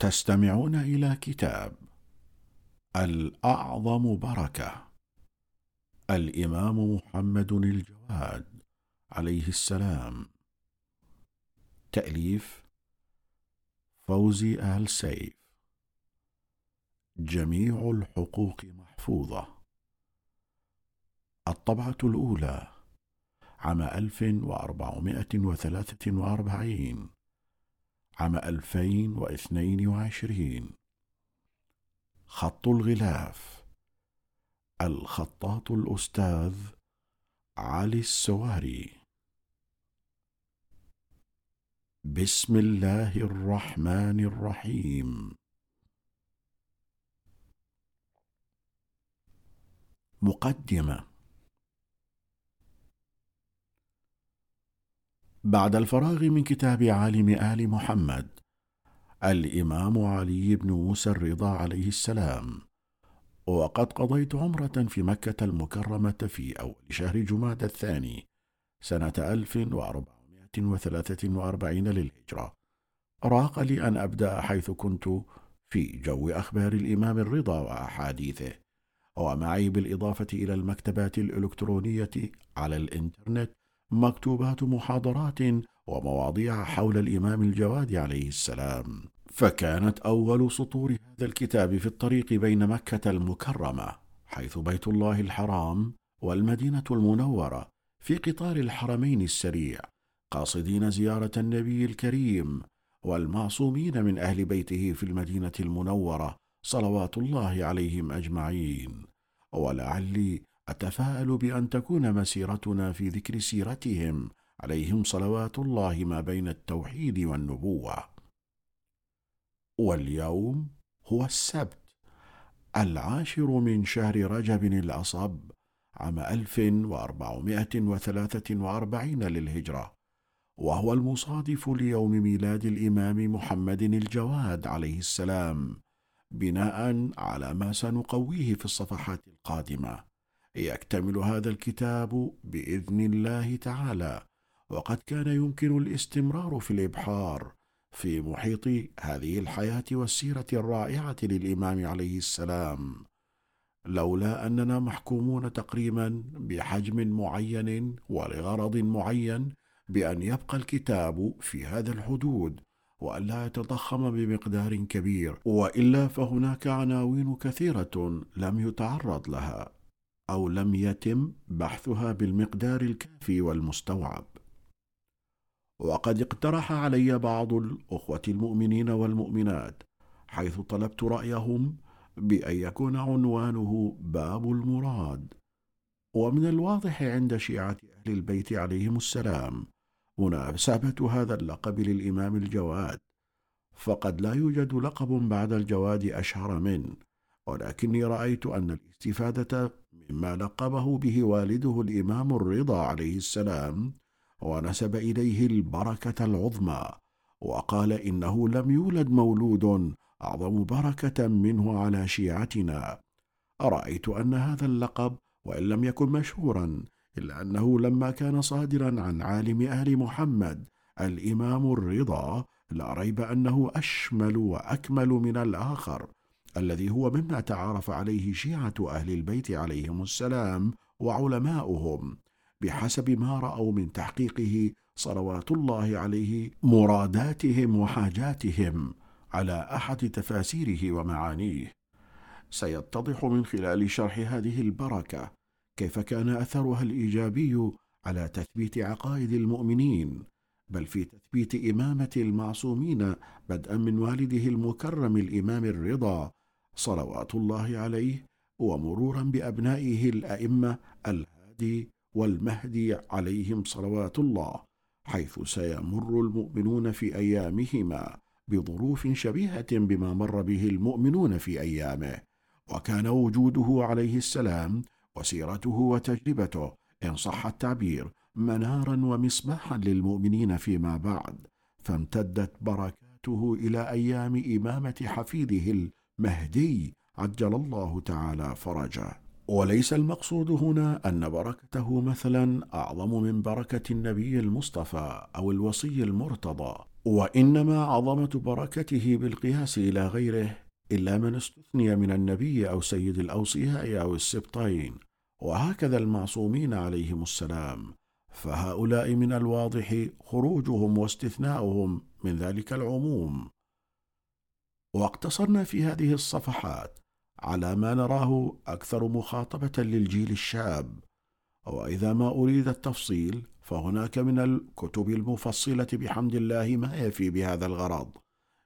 تستمعون إلى كتاب الأعظم بركة. الإمام محمد الجواد عليه السلام. تأليف فوزي ال سيف. جميع الحقوق محفوظة. الطبعة الأولى عام 1443 عام 2022 خط الغلاف. الخطاط الأستاذ علي السواري. بسم الله الرحمن الرحيم. مقدمة. بعد الفراغ من كتاب عالم آل محمد الإمام علي بن موسى الرضا عليه السلام. وقد قضيت عمرة في مكة المكرمة في أول شهر جماد الثاني سنة 1443 للهجرة. راق لي أن أبدأ حيث كنت في جو أخبار الإمام الرضا وأحاديثه ومعي بالإضافة إلى المكتبات الإلكترونية على الإنترنت مكتوبات محاضرات ومواضيع حول الإمام الجواد عليه السلام. فكانت أول سطور هذا الكتاب في الطريق بين مكة المكرمة حيث بيت الله الحرام والمدينة المنورة في قطار الحرمين السريع قاصدين زيارة النبي الكريم والمعصومين من أهل بيته في المدينة المنورة صلوات الله عليهم أجمعين. ولعلي أتفاءل بأن تكون مسيرتنا في ذكر سيرتهم عليهم صلوات الله ما بين التوحيد والنبوة. واليوم هو السبت العاشر من شهر رجب الأصب عام 1443 للهجرة وهو المصادف ليوم ميلاد الإمام محمد الجواد عليه السلام بناء على ما سنقويه في الصفحات القادمة. يكتمل هذا الكتاب بإذن الله تعالى. وقد كان يمكن الاستمرار في الإبحار في محيط هذه الحياة والسيرة الرائعة للإمام عليه السلام. لولا أننا محكومون تقريبا بحجم معين ولغرض معين بأن يبقى الكتاب في هذا الحدود والا يتضخم بمقدار كبير وإلا فهناك عناوين كثيرة لم يتعرض لها. أو لم يتم بحثها بالمقدار الكافي والمستوعب. وقد اقترح علي بعض الأخوة المؤمنين والمؤمنات حيث طلبت رأيهم بأن يكون عنوانه باب المراد. ومن الواضح عند شيعة أهل البيت عليهم السلام مناسبة هذا اللقب للإمام الجواد فقد لا يوجد لقب بعد الجواد أشهر منه ولكني رأيت أن الاستفادة مما لقبه به والده الإمام الرضا عليه السلام ونسب إليه البركة العظمى وقال إنه لم يولد مولود أعظم بركة منه على شيعتنا. رايت أن هذا اللقب وإن لم يكن مشهورا إلا أنه لما كان صادرا عن عالم أهل محمد الإمام الرضا لا ريب أنه أشمل وأكمل من الآخر. الذي هو مما تعارف عليه شيعة أهل البيت عليهم السلام وعلماؤهم بحسب ما رأوا من تحقيقه صلوات الله عليه مراداتهم وحاجاتهم على أحد تفاسيره ومعانيه. سيتضح من خلال شرح هذه البركة كيف كان أثرها الإيجابي على تثبيت عقائد المؤمنين بل في تثبيت إمامة المعصومين بدءا من والده المكرم الإمام الرضا صلوات الله عليه ومرورا بأبنائه الأئمة الهادي والمهدي عليهم صلوات الله حيث سيمر المؤمنون في أيامهما بظروف شبيهة بما مر به المؤمنون في أيامه. وكان وجوده عليه السلام وسيرته وتجربته إن صح التعبير منارا ومصباحا للمؤمنين فيما بعد فامتدت بركاته إلى أيام إمامة حفيده المهدي عجل الله تعالى فرجه. وليس المقصود هنا أن بركته مثلا أعظم من بركة النبي المصطفى أو الوصي المرتضى وإنما عظمة بركته بالقياس إلى غيره إلا من استثني من النبي أو سيد الأوصياء أو السبطين. وهكذا المعصومين عليهم السلام. فهؤلاء من الواضح خروجهم واستثناؤهم من ذلك العموم. واقتصرنا في هذه الصفحات على ما نراه أكثر مخاطبة للجيل الشاب. وإذا ما أريد التفصيل فهناك من الكتب المفصلة بحمد الله ما يفي بهذا الغرض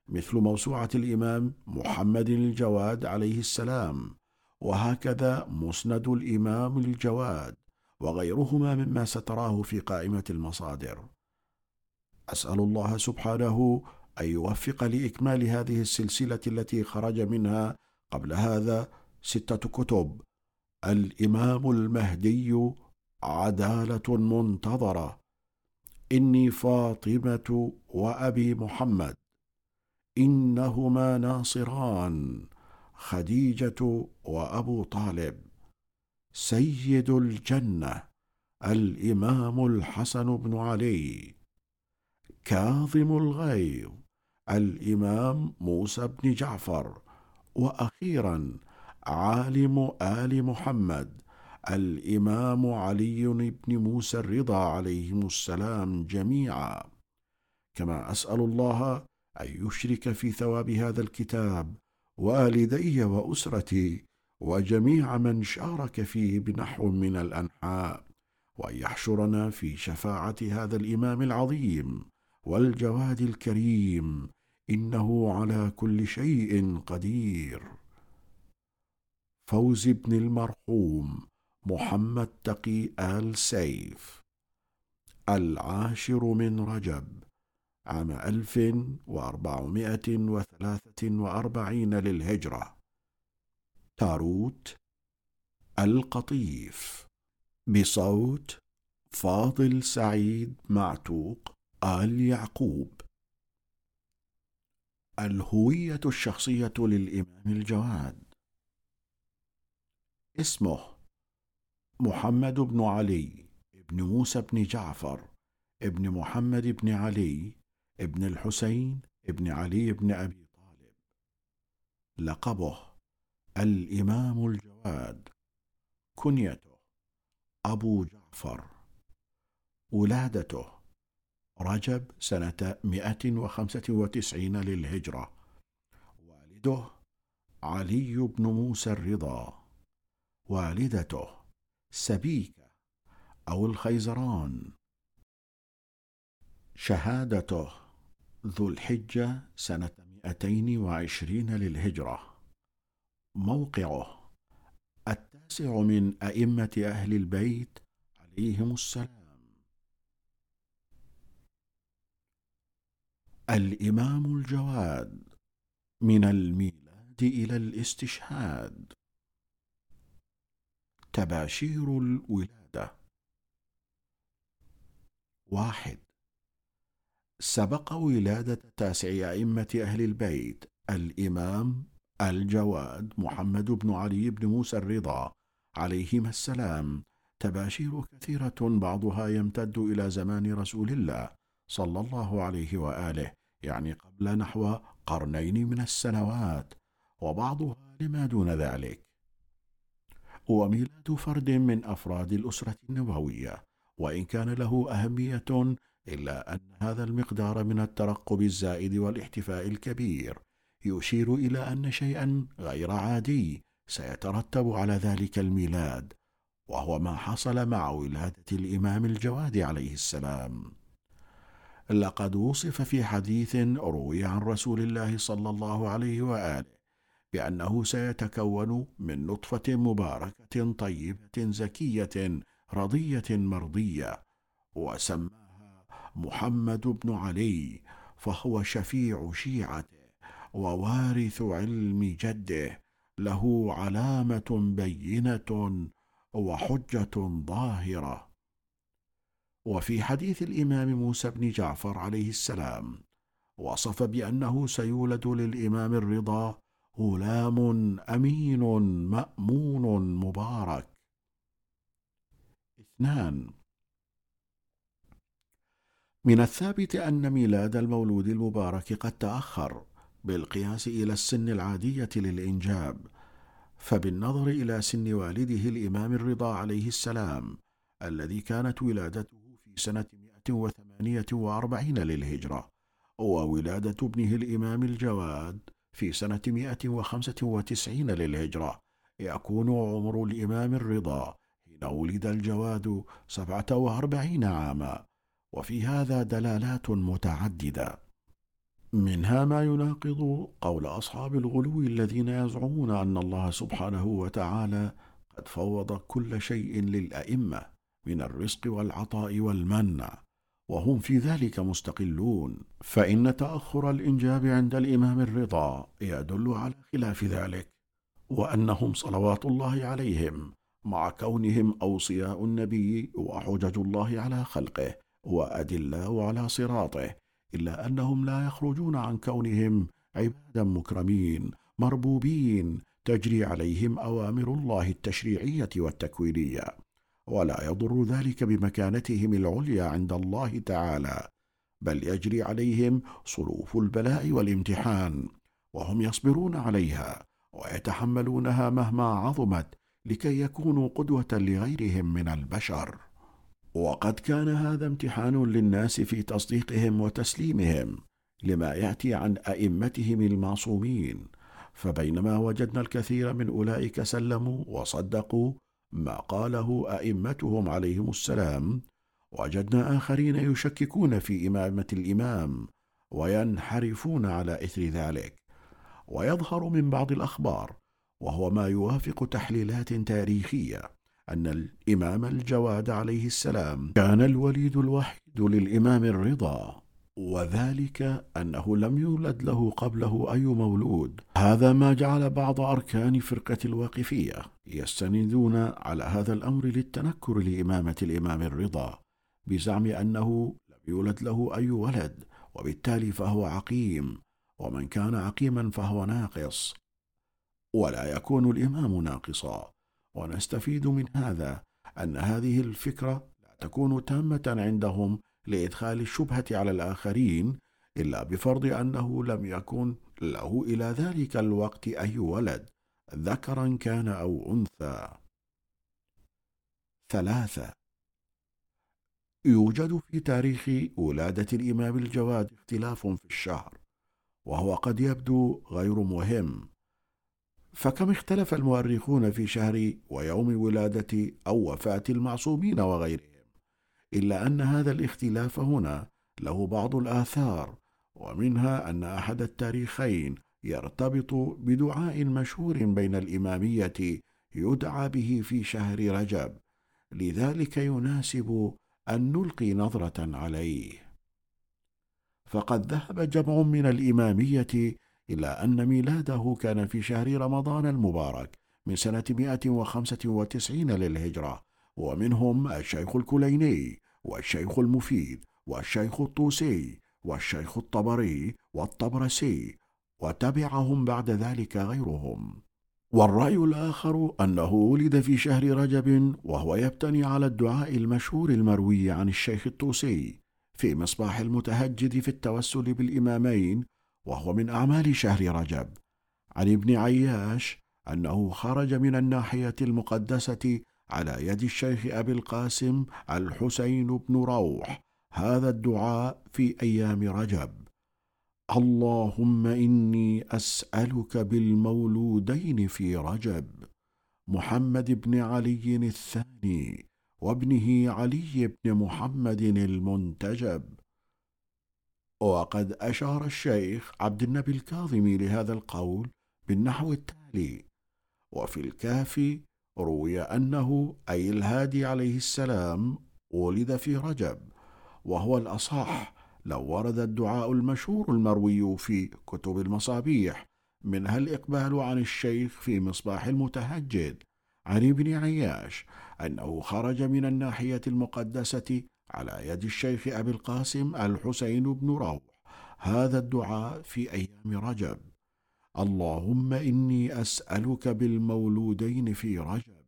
مثل موسوعة الإمام محمد الجواد عليه السلام وهكذا مسند الإمام الجواد وغيرهما مما ستراه في قائمة المصادر. أسأل الله سبحانه أن يوفق لإكمال هذه السلسلة التي خرج منها قبل هذا ستة كتب. الإمام المهدي عدالة منتظرة. إني فاطمة وأبي محمد. إنهما ناصران خديجة وأبو طالب. سيد الجنة الإمام الحسن بن علي. كاظم الغيظ. الإمام موسى بن جعفر وأخيرا عالم آل محمد الإمام علي بن موسى الرضا عليهم السلام جميعا. كما أسأل الله أن يشرك في ثواب هذا الكتاب والدي واسرتي وجميع من شارك فيه بنحو من الأنحاء وأن يحشرنا في شفاعة هذا الإمام العظيم والجواد الكريم إنه على كل شيء قدير. فوز بن المرحوم محمد تقي آل سيف. العاشر من رجب عام ألف وأربعمائة وثلاثة وأربعين للهجرة. تاروت القطيف. بصوت فاضل سعيد معتوق آل يعقوب. الهوية الشخصية للإمام الجواد. اسمه محمد بن علي بن موسى بن جعفر ابن محمد بن علي ابن الحسين ابن علي بن أبي طالب. لقبه الإمام الجواد. كنيته أبو جعفر. ولادته رجب سنة 195 للهجرة. والده علي بن موسى الرضا. والدته سبيكة أو الخيزران. شهادته ذو الحجة سنة 220 للهجرة. موقعه التاسع من أئمة أهل البيت عليهم السلام. الإمام الجواد من الميلاد إلى الاستشهاد. تباشير الولادة. واحد. سبق ولادة تاسع أئمة أهل البيت الإمام الجواد محمد بن علي بن موسى الرضا عليهما السلام. تباشير كثيرة بعضها يمتد إلى زمان رسول الله صلى الله عليه وآله. يعني قبل نحو قرنين من السنوات وبعضها لما دون ذلك. وميلاد فرد من أفراد الأسرة النبوية وإن كان له أهمية إلا أن هذا المقدار من الترقب الزائد والاحتفاء الكبير يشير إلى أن شيئا غير عادي سيترتب على ذلك الميلاد وهو ما حصل مع ولادة الإمام الجواد عليه السلام. لقد وصف في حديث روي عن رسول الله صلى الله عليه وآله بأنه سيتكون من نطفة مباركة طيبة زكية رضية مرضية وسماه محمد بن علي فهو شفيع شيعته ووارث علم جده له علامة بينة وحجة ظاهرة. وفي حديث الإمام موسى بن جعفر عليه السلام وصف بأنه سيولد للإمام الرضا غلام أمين مأمون مبارك. اثنان. من الثابت أن ميلاد المولود المبارك قد تأخر بالقياس إلى السن العادية للإنجاب فبالنظر إلى سن والده الإمام الرضا عليه السلام الذي كانت ولادته في سنه 148 للهجرة وولادة ابنه الإمام الجواد في سنة 195 للهجرة. يكون عمر الإمام الرضا حين ولد الجواد 47 عاما. وفي هذا دلالات متعددة. منها ما يناقض قول أصحاب الغلو الذين يزعمون أن الله سبحانه وتعالى قد فوض كل شيء للأئمة. من الرزق والعطاء والمنع وهم في ذلك مستقلون. فإن تأخر الإنجاب عند الإمام الرضا يدل على خلاف ذلك وأنهم صلوات الله عليهم مع كونهم أوصياء النبي وحجج الله على خلقه وادلاء على صراطه إلا أنهم لا يخرجون عن كونهم عبادا مكرمين مربوبين تجري عليهم أوامر الله التشريعية والتكوينية. ولا يضر ذلك بمكانتهم العليا عند الله تعالى بل يجري عليهم صروف البلاء والامتحان وهم يصبرون عليها ويتحملونها مهما عظمت لكي يكونوا قدوة لغيرهم من البشر. وقد كان هذا امتحان للناس في تصديقهم وتسليمهم لما يأتي عن أئمتهم المعصومين فبينما وجدنا الكثير من أولئك سلموا وصدقوا ما قاله أئمتهم عليهم السلام. وجدنا آخرين يشككون في إمامة الإمام وينحرفون على إثر ذلك. ويظهر من بعض الأخبار وهو ما يوافق تحليلات تاريخية أن الإمام الجواد عليه السلام كان الوليد الوحيد للإمام الرضا. وذلك أنه لم يولد له قبله أي مولود. هذا ما جعل بعض أركان فرقة الواقفية يستندون على هذا الأمر للتنكر لإمامة الإمام الرضا بزعم أنه لم يولد له أي ولد وبالتالي فهو عقيم ومن كان عقيما فهو ناقص. ولا يكون الإمام ناقصا. ونستفيد من هذا أن هذه الفكرة لا تكون تامة عندهم لإدخال الشبهة على الآخرين إلا بفرض أنه لم يكن له إلى ذلك الوقت أي ولد ذكرا كان أو أنثى. ثلاثة. يوجد في تاريخ ولادة الإمام الجواد اختلاف في الشهر وهو قد يبدو غير مهم. فكم اختلف المؤرخون في شهر ويوم ولادة أو وفاة المعصومين وغيرهم؟ إلا أن هذا الاختلاف هنا له بعض الآثار ومنها أن أحد التاريخين يرتبط بدعاء مشهور بين الإمامية يدعى به في شهر رجب لذلك يناسب أن نلقي نظرة عليه. فقد ذهب جمع من الإمامية إلى أن ميلاده كان في شهر رمضان المبارك من سنة 195 للهجرة ومنهم الشيخ الكليني والشيخ المفيد والشيخ الطوسي والشيخ الطبري والطبرسي وتبعهم بعد ذلك غيرهم. والرأي الآخر أنه ولد في شهر رجب وهو يبتني على الدعاء المشهور المروي عن الشيخ الطوسي في مصباح المتهجد في التوسل بالإمامين وهو من أعمال شهر رجب. عن ابن عياش أنه خرج من الناحية المقدسة على يد الشيخ أبي القاسم الحسين بن روح. هذا الدعاء في أيام رجب. اللهم إني أسألك بالمولودين في رجب. محمد بن علي الثاني وابنه علي بن محمد المنتجب. وقد أشار الشيخ عبد النبي الكاظمي لهذا القول بالنحو التالي. وفي الكافي روي أنه أي الهادي عليه السلام ولد في رجب وهو الأصح لو ورد الدعاء المشهور المروي في كتب المصابيح منها الإقبال عن الشيخ في مصباح المتهجد عن ابن عياش أنه خرج من الناحية المقدسة على يد الشيخ أبي القاسم الحسين بن روح هذا الدعاء في أيام رجب. اللهم إني أسألك بالمولودين في رجب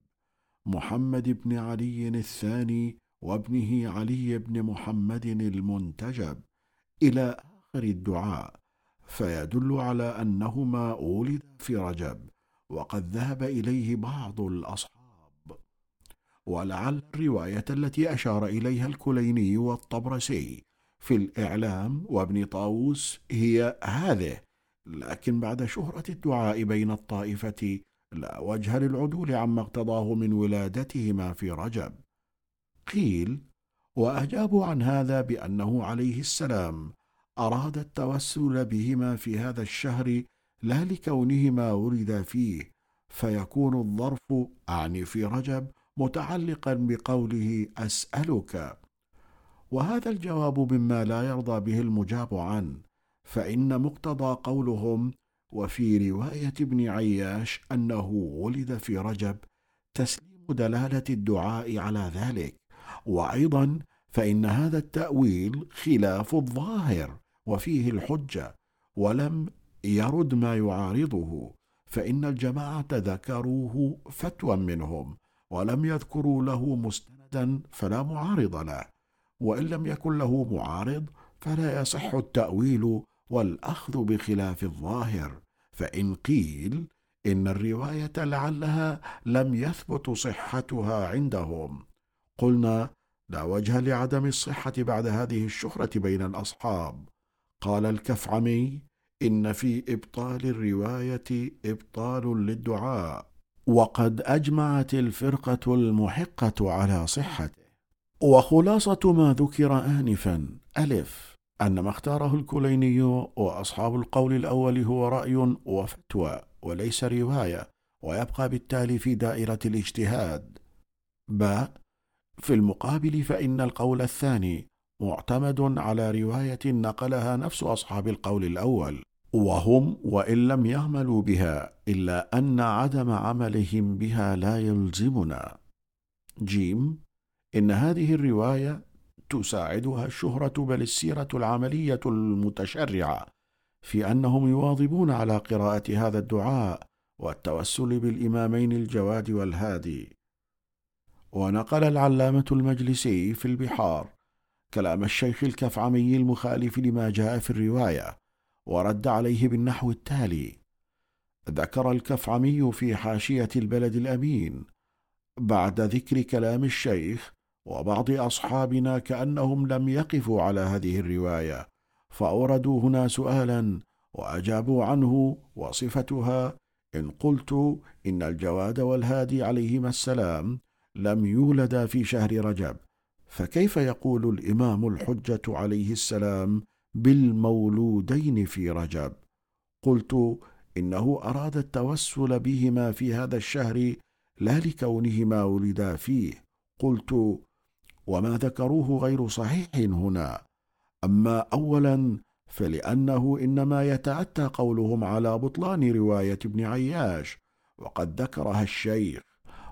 محمد بن علي الثاني وابنه علي بن محمد المنتجب إلى آخر الدعاء فيدل على أنهما ولدا في رجب وقد ذهب إليه بعض الأصحاب. ولعل الرواية التي أشار إليها الكليني والطبرسي في الإعلام وابن طاووس هي هذه. لكن بعد شهرة الدعاء بين الطائفة لا وجه للعدول عما اقتضاه من ولادتهما في رجب. قيل واجابوا عن هذا بأنه عليه السلام أراد التوسل بهما في هذا الشهر لا لكونهما ولدا فيه فيكون الظرف اعني في رجب متعلقا بقوله أسألك. وهذا الجواب مما لا يرضى به المجاب عنه. فإن مقتضى قولهم وفي رواية ابن عياش أنه ولد في رجب تسليم دلالة الدعاء على ذلك. وأيضا فإن هذا التأويل خلاف الظاهر وفيه الحجة ولم يرد ما يعارضه فإن الجماعة ذكروه فتوى منهم ولم يذكروا له مستندا فلا معارض له وإن لم يكن له معارض فلا يصح التأويل والأخذ بخلاف الظاهر فإن قيل إن الرواية لعلها لم يثبت صحتها عندهم. قلنا لا وجه لعدم الصحة بعد هذه الشهرة بين الأصحاب. قال الكفعمي إن في إبطال الرواية إبطال للدعاء. وقد أجمعت الفرقة المحقة على صحته. وخلاصة ما ذكر انفا ألف. أن ما اختاره الكليني وأصحاب القول الأول هو رأي وفتوى وليس رواية ويبقى بالتالي في دائرة الاجتهاد. باء في المقابل فإن القول الثاني معتمد على رواية نقلها نفس أصحاب القول الأول وهم وإن لم يعملوا بها إلا أن عدم عملهم بها لا يلزمنا. جيم إن هذه الرواية تساعدها الشهرة بل السيرة العملية المتشرعة في أنهم يواظبون على قراءة هذا الدعاء والتوسل بالإمامين الجواد والهادي. ونقل العلامة المجلسي في البحار كلام الشيخ الكفعمي المخالف لما جاء في الرواية ورد عليه بالنحو التالي ذكر الكفعمي في حاشية البلد الأمين بعد ذكر كلام الشيخ وبعض أصحابنا كأنهم لم يقفوا على هذه الرواية فاوردوا هنا سؤالا وأجابوا عنه وصفتها إن قلت إن الجواد والهادي عليهما السلام لم يولدا في شهر رجب فكيف يقول الإمام الحجة عليه السلام بالمولودين في رجب؟ قلت إنه أراد التوسل بهما في هذا الشهر لا لكونهما ولدا فيه قلت وما ذكروه غير صحيح هنا. أما اولا فلأنه إنما يتاتى قولهم على بطلان رواية ابن عياش وقد ذكرها الشيخ.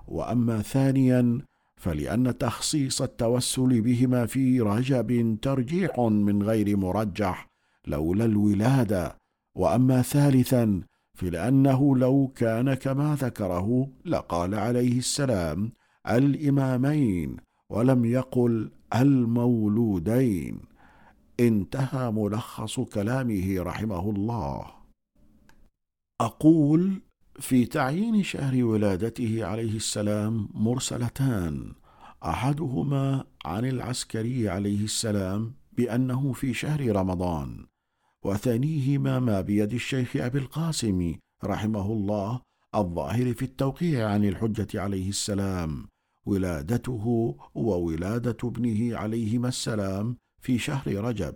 وأما ثانيا فلأن تخصيص التوسل بهما في رجب ترجيح من غير مرجح لولا الولادة. وأما ثالثا فلأنه لو كان كما ذكره لقال عليه السلام الإمامين ولم يقل المولودين. انتهى ملخص كلامه رحمه الله. أقول في تعيين شهر ولادته عليه السلام مرسلتان. أحدهما عن العسكري عليه السلام بأنه في شهر رمضان وثانيهما ما بيد الشيخ أبي القاسم رحمه الله الظاهر في التوقيع عن الحجة عليه السلام. ولادته وولادة ابنه عليهما السلام في شهر رجب.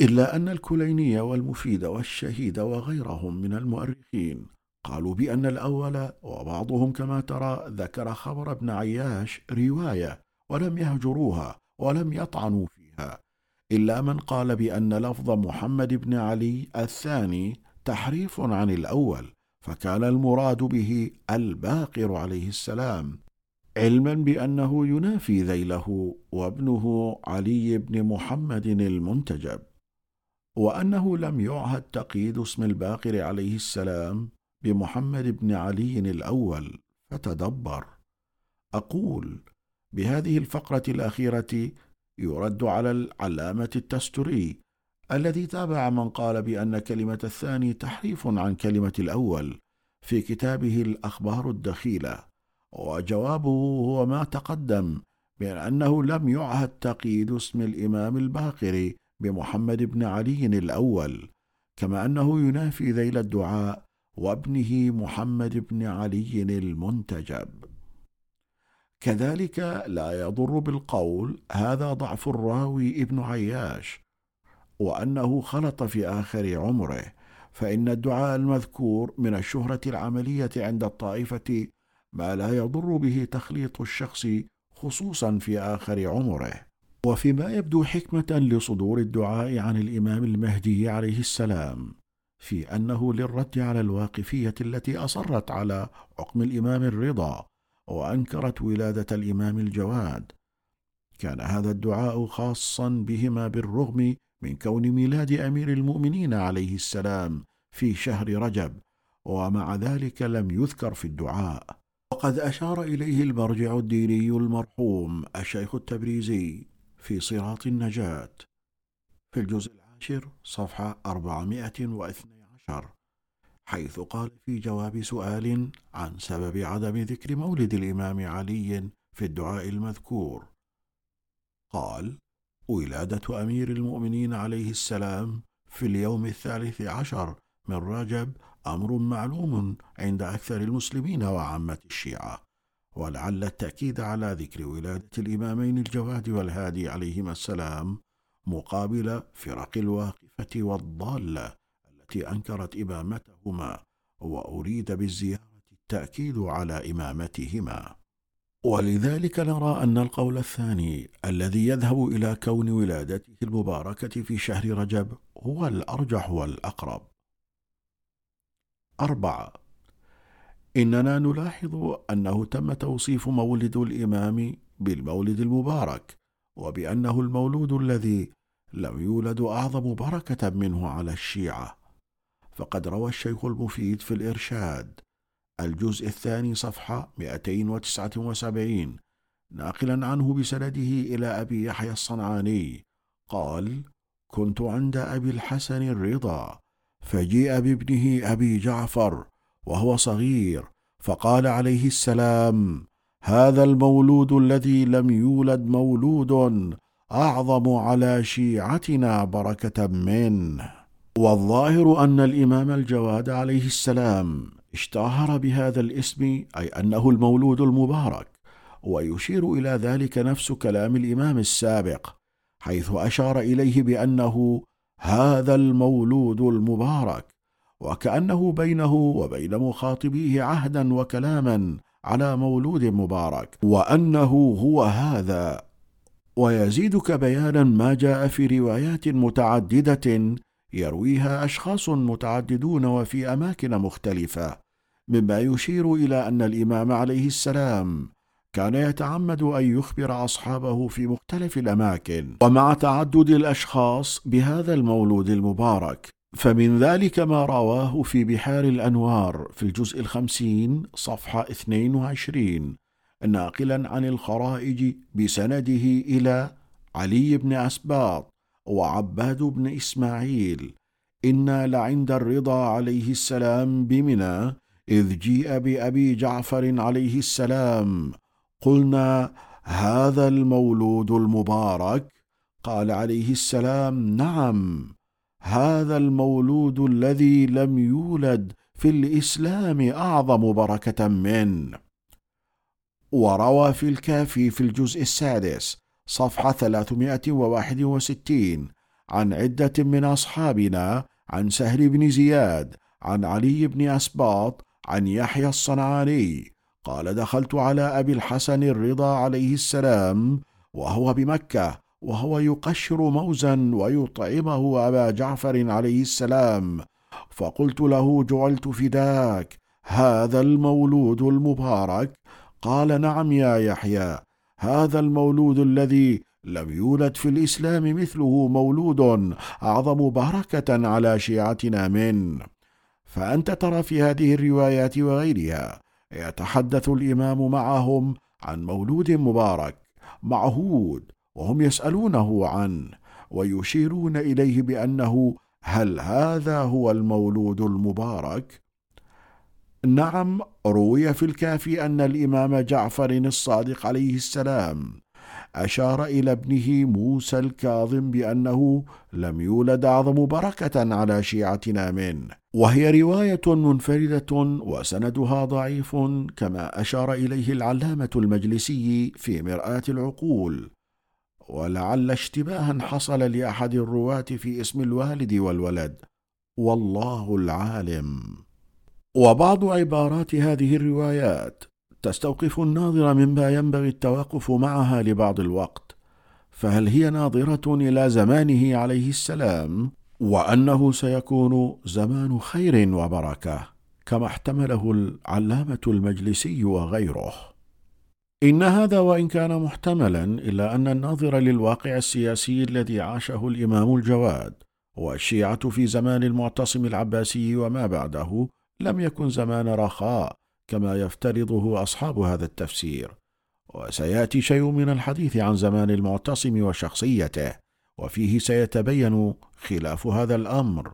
إلا أن الكليني والمفيد والشهيد وغيرهم من المؤرخين قالوا بأن الأول وبعضهم كما ترى ذكر خبر ابن عياش رواية ولم يهجروها ولم يطعنوا فيها إلا من قال بأن لفظ محمد بن علي الثاني تحريف عن الأول فكان المراد به الباقر عليه السلام. علما بأنه ينافي ذيله وابنه علي بن محمد المنتجب وأنه لم يعهد تقييد اسم الباقر عليه السلام بمحمد بن علي الأول فتدبر. أقول بهذه الفقرة الأخيرة يرد على العلامة التستري الذي تابع من قال بأن كلمة الثاني تحريف عن كلمة الأول في كتابه الأخبار الدخيلة. وجوابه هو ما تقدم من أنه لم يعهد تقييد اسم الإمام الباقر بمحمد بن علي الأول كما أنه ينافي ذيل الدعاء وابنه محمد بن علي المنتجب. كذلك لا يضر بالقول هذا ضعف الراوي ابن عياش وأنه خلط في آخر عمره فإن الدعاء المذكور من الشهرة العملية عند الطائفة ما لا يضر به تخليط الشخص خصوصا في آخر عمره. وفيما يبدو حكمة لصدور الدعاء عن الإمام المهدي عليه السلام في أنه للرد على الواقفية التي أصرت على حكم الإمام الرضا وأنكرت ولادة الإمام الجواد. كان هذا الدعاء خاصا بهما بالرغم من كون ميلاد أمير المؤمنين عليه السلام في شهر رجب ومع ذلك لم يذكر في الدعاء. وقد أشار إليه المرجع الديني المرحوم الشيخ التبريزي في صراط النجاة في الجزء العاشر صفحة 412 حيث قال في جواب سؤال عن سبب عدم ذكر مولد الإمام علي في الدعاء المذكور. قال ولادة أمير المؤمنين عليه السلام في اليوم الثالث عشر من رجب أمر معلوم عند أكثر المسلمين وعامة الشيعة ولعل التأكيد على ذكر ولادة الإمامين الجواد والهادي عليهما السلام مقابل فرق الواقفة والضالة التي أنكرت إمامتهما وأريد بالزيارة التأكيد على إمامتهما ولذلك نرى أن القول الثاني الذي يذهب إلى كون ولادته المباركة في شهر رجب هو الأرجح والأقرب. أربعة. إننا نلاحظ أنه تم توصيف مولد الإمام بالمولد المبارك وبأنه المولود الذي لم يولد أعظم بركة منه على الشيعة. فقد روى الشيخ المفيد في الإرشاد الجزء الثاني صفحة 279 ناقلا عنه بسنده إلى أبي يحيى الصنعاني قال كنت عند أبي الحسن الرضا فجيء بابنه أبي جعفر وهو صغير فقال عليه السلام هذا المولود الذي لم يولد مولود أعظم على شيعتنا بركة منه. والظاهر أن الإمام الجواد عليه السلام اشتهر بهذا الاسم أي أنه المولود المبارك ويشير إلى ذلك نفس كلام الإمام السابق حيث أشار إليه بأنه هذا المولود المبارك وكأنه بينه وبين مخاطبيه عهدا وكلاما على مولود مبارك وأنه هو هذا. ويزيدك بيانا ما جاء في روايات متعددة يرويها أشخاص متعددون وفي أماكن مختلفة مما يشير إلى أن الإمام عليه السلام كان يتعمد أن يخبر أصحابه في مختلف الأماكن. ومع تعدد الأشخاص بهذا المولود المبارك فمن ذلك ما رواه في بحار الأنوار في الجزء الخمسين صفحة 22 ناقلا عن الخرائج بسنده إلى علي بن أسباط وعباد بن إسماعيل. أنا لعند الرضا عليه السلام بمنى إذ جيء بأبي جعفر عليه السلام قلنا هذا المولود المبارك؟ قال عليه السلام نعم هذا المولود الذي لم يولد في الإسلام أعظم بركة منه. وروى في الكافي في الجزء السادس صفحة 361 عن عدة من أصحابنا عن سهل بن زياد عن علي بن أسباط عن يحيى الصنعاني. قال دخلت على أبي الحسن الرضا عليه السلام وهو بمكة وهو يقشر موزا ويطعمه أبا جعفر عليه السلام. فقلت له جعلت فداك هذا المولود المبارك؟ قال نعم يا يحيى هذا المولود الذي لم يولد في الإسلام مثله مولود أعظم بركة على شيعتنا من فأنت ترى في هذه الروايات وغيرها يتحدث الإمام معهم عن مولود مبارك معهود وهم يسألونه عنه ويشيرون إليه بأنه هل هذا هو المولود المبارك؟ نعم روي في الكافي أن الإمام جعفر الصادق عليه السلام أشار إلى ابنه موسى الكاظم بأنه لم يولد أعظم بركة على شيعتنا منه وهي رواية منفردة وسندها ضعيف كما أشار إليه العلامة المجلسي في مرآة العقول. ولعل اشتباها حصل لأحد الرواة في اسم الوالد والولد. والله العالم. وبعض عبارات هذه الروايات تستوقف الناظر مما ينبغي التوقف معها لبعض الوقت فهل هي ناظرة إلى زمانه عليه السلام؟ وأنه سيكون زمان خير وبركة كما احتمله العلامة المجلسي وغيره. إن هذا وإن كان محتملا إلا أن الناظر للواقع السياسي الذي عاشه الإمام الجواد والشيعة في زمان المعتصم العباسي وما بعده لم يكن زمان رخاء كما يفترضه أصحاب هذا التفسير وسيأتي شيء من الحديث عن زمان المعتصم وشخصيته وفيه سيتبين خلاف هذا الأمر.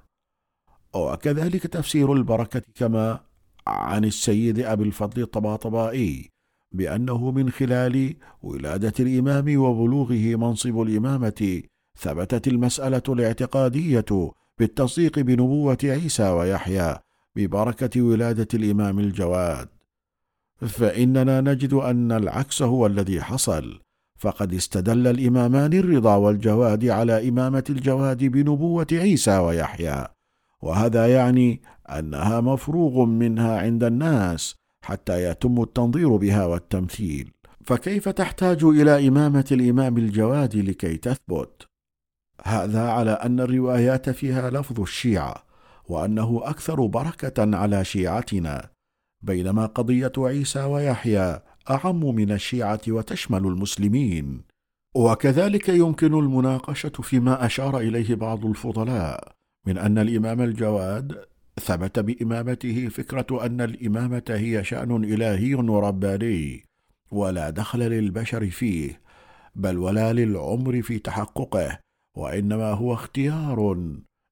وكذلك تفسير البركة كما عن السيد أبي الفضل الطباطبائي بأنه من خلال ولادة الإمام وبلوغه منصب الإمامة ثبتت المسألة الاعتقادية بالتصديق بنبوة عيسى ويحيى ببركة ولادة الإمام الجواد. فإننا نجد أن العكس هو الذي حصل. فقد استدل الإمامان الرضا والجواد على إمامة الجواد بنبوة عيسى ويحيى. وهذا يعني أنها مفروغ منها عند الناس حتى يتم التنظير بها والتمثيل. فكيف تحتاج إلى إمامة الإمام الجواد لكي تثبت؟ هذا على أن الروايات فيها لفظ الشيعة. وأنه أكثر بركة على شيعتنا بينما قضية عيسى ويحيى أعم من الشيعة وتشمل المسلمين. وكذلك يمكن المناقشة فيما أشار إليه بعض الفضلاء من أن الإمام الجواد ثبت بإمامته فكرة أن الإمامة هي شأن إلهي ورباني ولا دخل للبشر فيه بل ولا للعمر في تحققه وإنما هو اختيار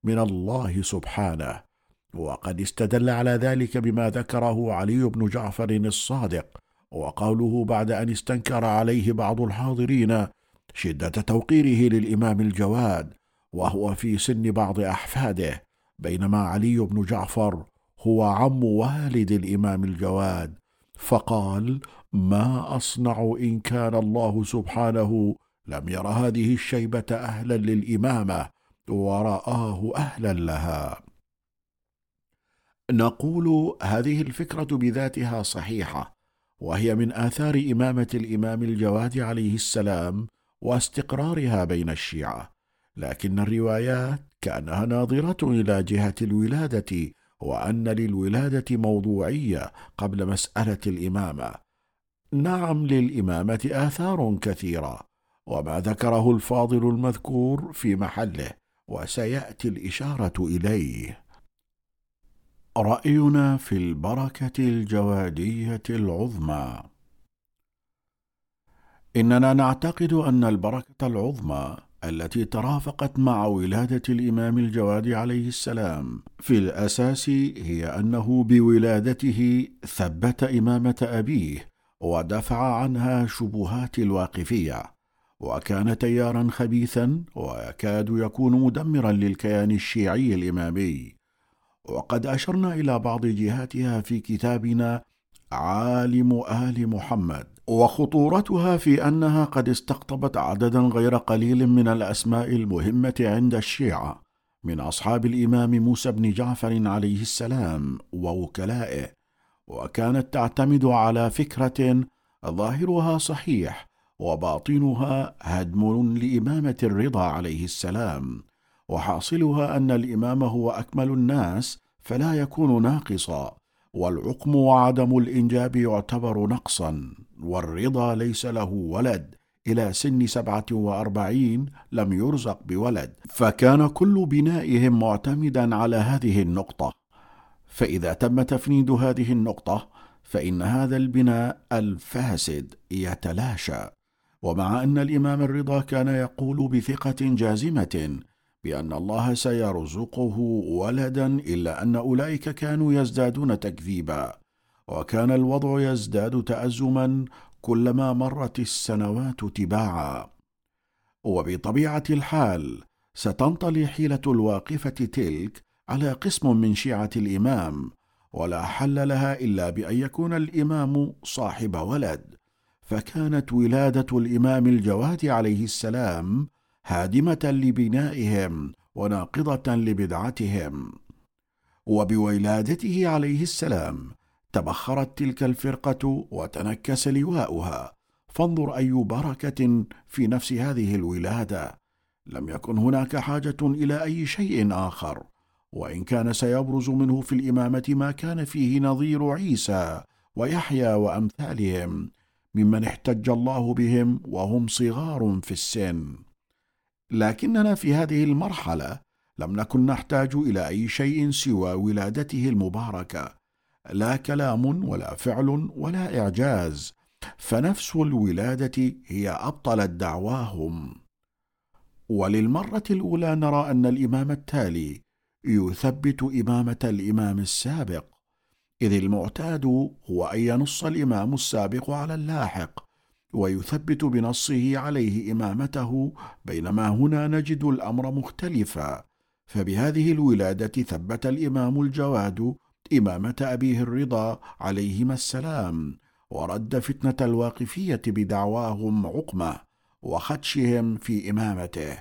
من الله سبحانه. وقد استدل على ذلك بما ذكره علي بن جعفر الصادق وقوله بعد أن استنكر عليه بعض الحاضرين شدة توقيره للإمام الجواد وهو في سن بعض أحفاده بينما علي بن جعفر هو عم والد الإمام الجواد فقال ما أصنع إن كان الله سبحانه لم ير هذه الشيبة أهلا للإمامة ورآه أهلا لها. نقول هذه الفكرة بذاتها صحيحة، وهي من آثار إمامة الإمام الجواد عليه السلام واستقرارها بين الشيعة، لكن الروايات كأنها ناظرة إلى جهة الولادة، وأن للولادة موضوعية قبل مسألة الإمامة. نعم للإمامة آثار كثيرة، وما ذكره الفاضل المذكور في محله وسيأتي الإشارة إليه. رأينا في البركة الجوادية العظمى. إننا نعتقد أن البركة العظمى التي ترافقت مع ولادة الإمام الجواد عليه السلام في الأساس هي أنه بولادته ثبت إمامة أبيه ودفع عنها شبهات الواقفية. وكان تيارا خبيثا ويكاد يكون مدمرا للكيان الشيعي الإمامي. وقد أشرنا إلى بعض جهاتها في كتابنا عالم آل محمد وخطورتها في أنها قد استقطبت عددا غير قليل من الأسماء المهمة عند الشيعة من أصحاب الإمام موسى بن جعفر عليه السلام ووكلائه. وكانت تعتمد على فكرة ظاهرها صحيح وباطنها هدم لإمامة الرضا عليه السلام وحاصلها أن الإمام هو أكمل الناس فلا يكون ناقصا والعقم وعدم الإنجاب يعتبر نقصا والرضا ليس له ولد إلى سن سبعة وأربعين لم يرزق بولد فكان كل بنائهم معتمدا على هذه النقطة. فإذا تم تفنيد هذه النقطة فإن هذا البناء الفاسد يتلاشى. ومع أن الإمام الرضا كان يقول بثقة جازمة بأن الله سيرزقه ولدا إلا أن أولئك كانوا يزدادون تكذيبا وكان الوضع يزداد تأزما كلما مرت السنوات تباعا. وبطبيعة الحال ستنطلي حيلة الواقفة تلك على قسم من شيعة الإمام ولا حل لها إلا بأن يكون الإمام صاحب ولد. فكانت ولادة الإمام الجواد عليه السلام هادمة لبنائهم وناقضة لبدعتهم. وبولادته عليه السلام تبخرت تلك الفرقة وتنكس لواؤها. فانظر أي بركة في نفس هذه الولادة. لم يكن هناك حاجة إلى أي شيء آخر وإن كان سيبرز منه في الإمامة ما كان فيه نظير عيسى ويحيى وأمثالهم. ممن احتج الله بهم وهم صغار في السن. لكننا في هذه المرحلة لم نكن نحتاج إلى أي شيء سوى ولادته المباركة لا كلام ولا فعل ولا إعجاز فنفس الولادة هي ابطلت دعواهم. وللمرة الأولى نرى أن الإمام التالي يثبت إمامة الإمام السابق. إذ المعتاد هو أن ينص الإمام السابق على اللاحق ويثبت بنصه عليه إمامته بينما هنا نجد الأمر مختلفا. فبهذه الولادة ثبت الإمام الجواد إمامة أبيه الرضا عليهما السلام ورد فتنة الواقفية بدعواهم عقمة وخدشهم في إمامته.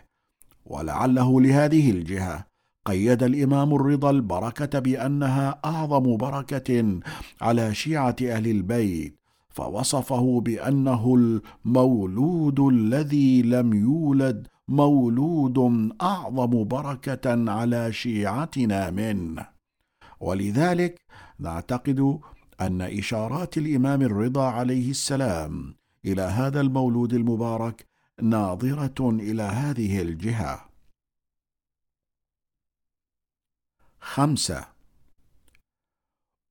ولعله لهذه الجهة قيد الإمام الرضا البركة بأنها أعظم بركة على شيعة أهل البيت فوصفه بأنه المولود الذي لم يولد مولود أعظم بركة على شيعتنا منه. ولذلك نعتقد أن إشارات الإمام الرضا عليه السلام إلى هذا المولود المبارك ناظرة إلى هذه الجهة. خمسة.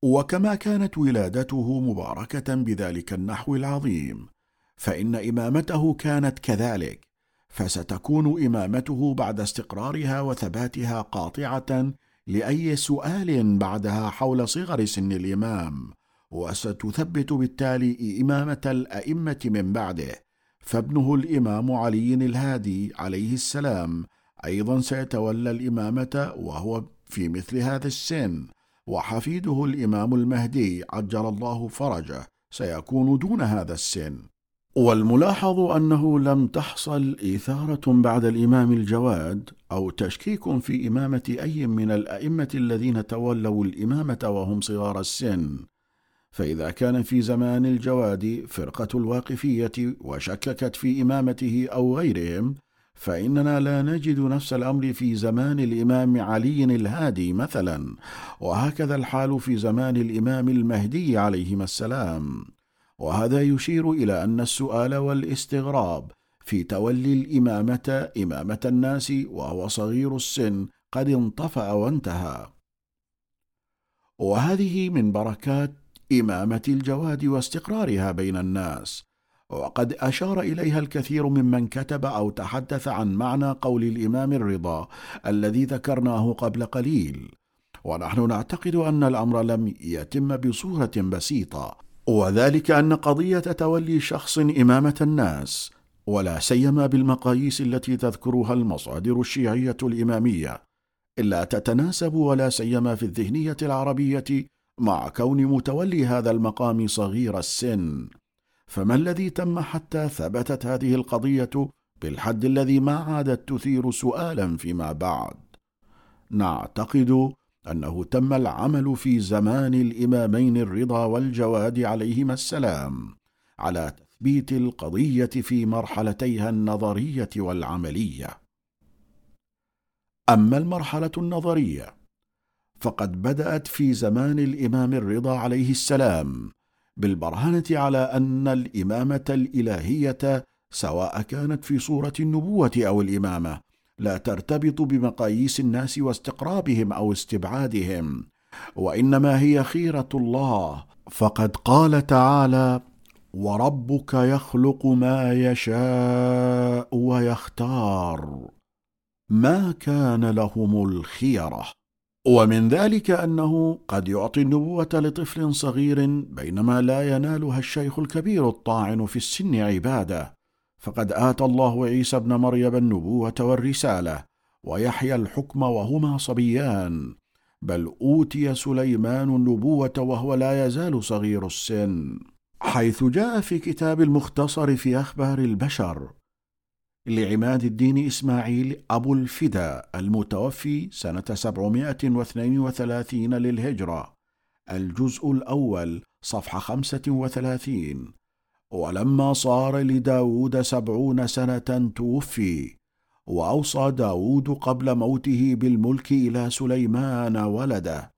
وكما كانت ولادته مباركة بذلك النحو العظيم فإن إمامته كانت كذلك فستكون إمامته بعد استقرارها وثباتها قاطعة لأي سؤال بعدها حول صغر سن الإمام وستثبت بالتالي إمامة الأئمة من بعده فابنه الإمام علي الهادي عليه السلام أيضا سيتولى الإمامة وهو في مثل هذا السن وحفيده الإمام المهدي عجل الله فرجه سيكون دون هذا السن. والملاحظ أنه لم تحصل إثارة بعد الإمام الجواد أو تشكيك في إمامة أي من الأئمة الذين تولوا الإمامة وهم صغار السن. فإذا كان في زمان الجواد فرقة الواقفية وشككت في إمامته أو غيرهم فإننا لا نجد نفس الأمر في زمان الإمام علي الهادي مثلا وهكذا الحال في زمان الإمام المهدي عليهما السلام. وهذا يشير إلى أن السؤال والاستغراب في تولي الإمامة إمامة الناس وهو صغير السن قد انطفأ وانتهى. وهذه من بركات إمامة الجواد واستقرارها بين الناس. وقد أشار إليها الكثير ممن كتب أو تحدث عن معنى قول الإمام الرضا الذي ذكرناه قبل قليل. ونحن نعتقد أن الأمر لم يتم بصورة بسيطة وذلك أن قضية تولي شخص إمامة الناس ولا سيما بالمقاييس التي تذكرها المصادر الشيعية الإمامية إلا تتناسب ولا سيما في الذهنية العربية مع كون متولي هذا المقام صغير السن. فما الذي تم حتى ثبتت هذه القضية بالحد الذي ما عادت تثير سؤالا فيما بعد؟ نعتقد أنه تم العمل في زمان الإمامين الرضا والجواد عليهما السلام على تثبيت القضية في مرحلتيها النظرية والعملية. أما المرحلة النظرية فقد بدأت في زمان الإمام الرضا عليه السلام بالبرهنه على أن الإمامة الإلهية سواء كانت في صورة النبوة أو الإمامة لا ترتبط بمقاييس الناس واستقرابهم أو استبعادهم وإنما هي خيرة الله. فقد قال تعالى وربك يخلق ما يشاء ويختار. ما كان لهم الخيرة. ومن ذلك أنه قد يعطي النبوة لطفل صغير بينما لا ينالها الشيخ الكبير الطاعن في السن عبادة. فقد آتى الله عيسى ابن مريم النبوة والرسالة ويحيى الحكم وهما صبيان. بل أوتي سليمان النبوة وهو لا يزال صغير السن. حيث جاء في كتاب المختصر في أخبار البشر لعماد الدين إسماعيل أبو الفدا المتوفي سنة 732 للهجرة الجزء الأول صفحة 35 ولما صار لداود سبعون سنة توفي وأوصى داود قبل موته بالملك إلى سليمان ولده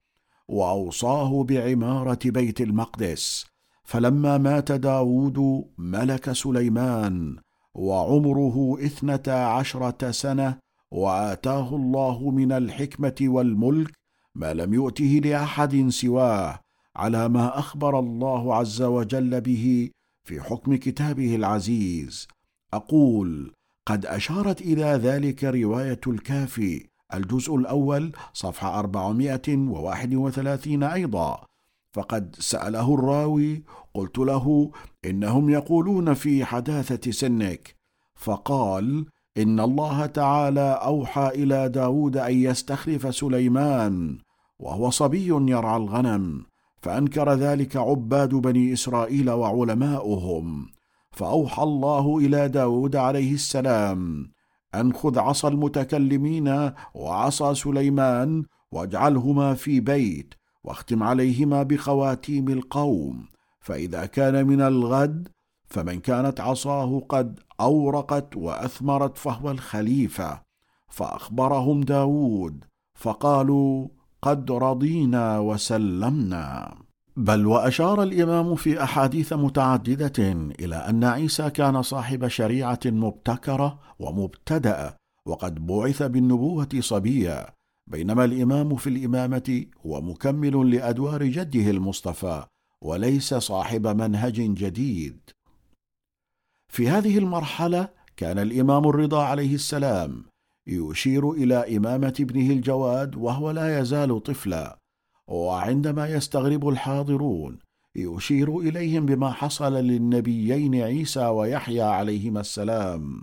وأوصاه بعمارة بيت المقدس. فلما مات داود ملك سليمان وعمره اثنتا عشرة سنة وآتاه الله من الحكمة والملك ما لم يؤته لأحد سواه على ما أخبر الله عز وجل به في حكم كتابه العزيز. أقول قد أشارت إلى ذلك رواية الكافي الجزء الأول صفحة 431 أيضا فقد سأله الراوي قلت له إنهم يقولون في حداثة سنك. فقال إن الله تعالى أوحى إلى داود أن يستخلف سليمان وهو صبي يرعى الغنم فأنكر ذلك عباد بني إسرائيل وعلماؤهم. فأوحى الله إلى داود عليه السلام أن خذ عصا المتكلمين وعصا سليمان واجعلهما في بيت واختم عليهما بخواتيم القوم فإذا كان من الغد فمن كانت عصاه قد أورقت وأثمرت فهو الخليفة. فأخبرهم داود فقالوا قد رضينا وسلمنا. بل وأشار الإمام في أحاديث متعددة إلى أن عيسى كان صاحب شريعة مبتكرة ومبتداه وقد بعث بالنبوة صبيا. بينما الإمام في الإمامة هو مكمل لأدوار جده المصطفى. وليس صاحب منهج جديد. في هذه المرحلة كان الإمام الرضا عليه السلام يشير إلى إمامة ابنه الجواد وهو لا يزال طفلا وعندما يستغرب الحاضرون يشير إليهم بما حصل للنبيين عيسى ويحيى عليهما السلام.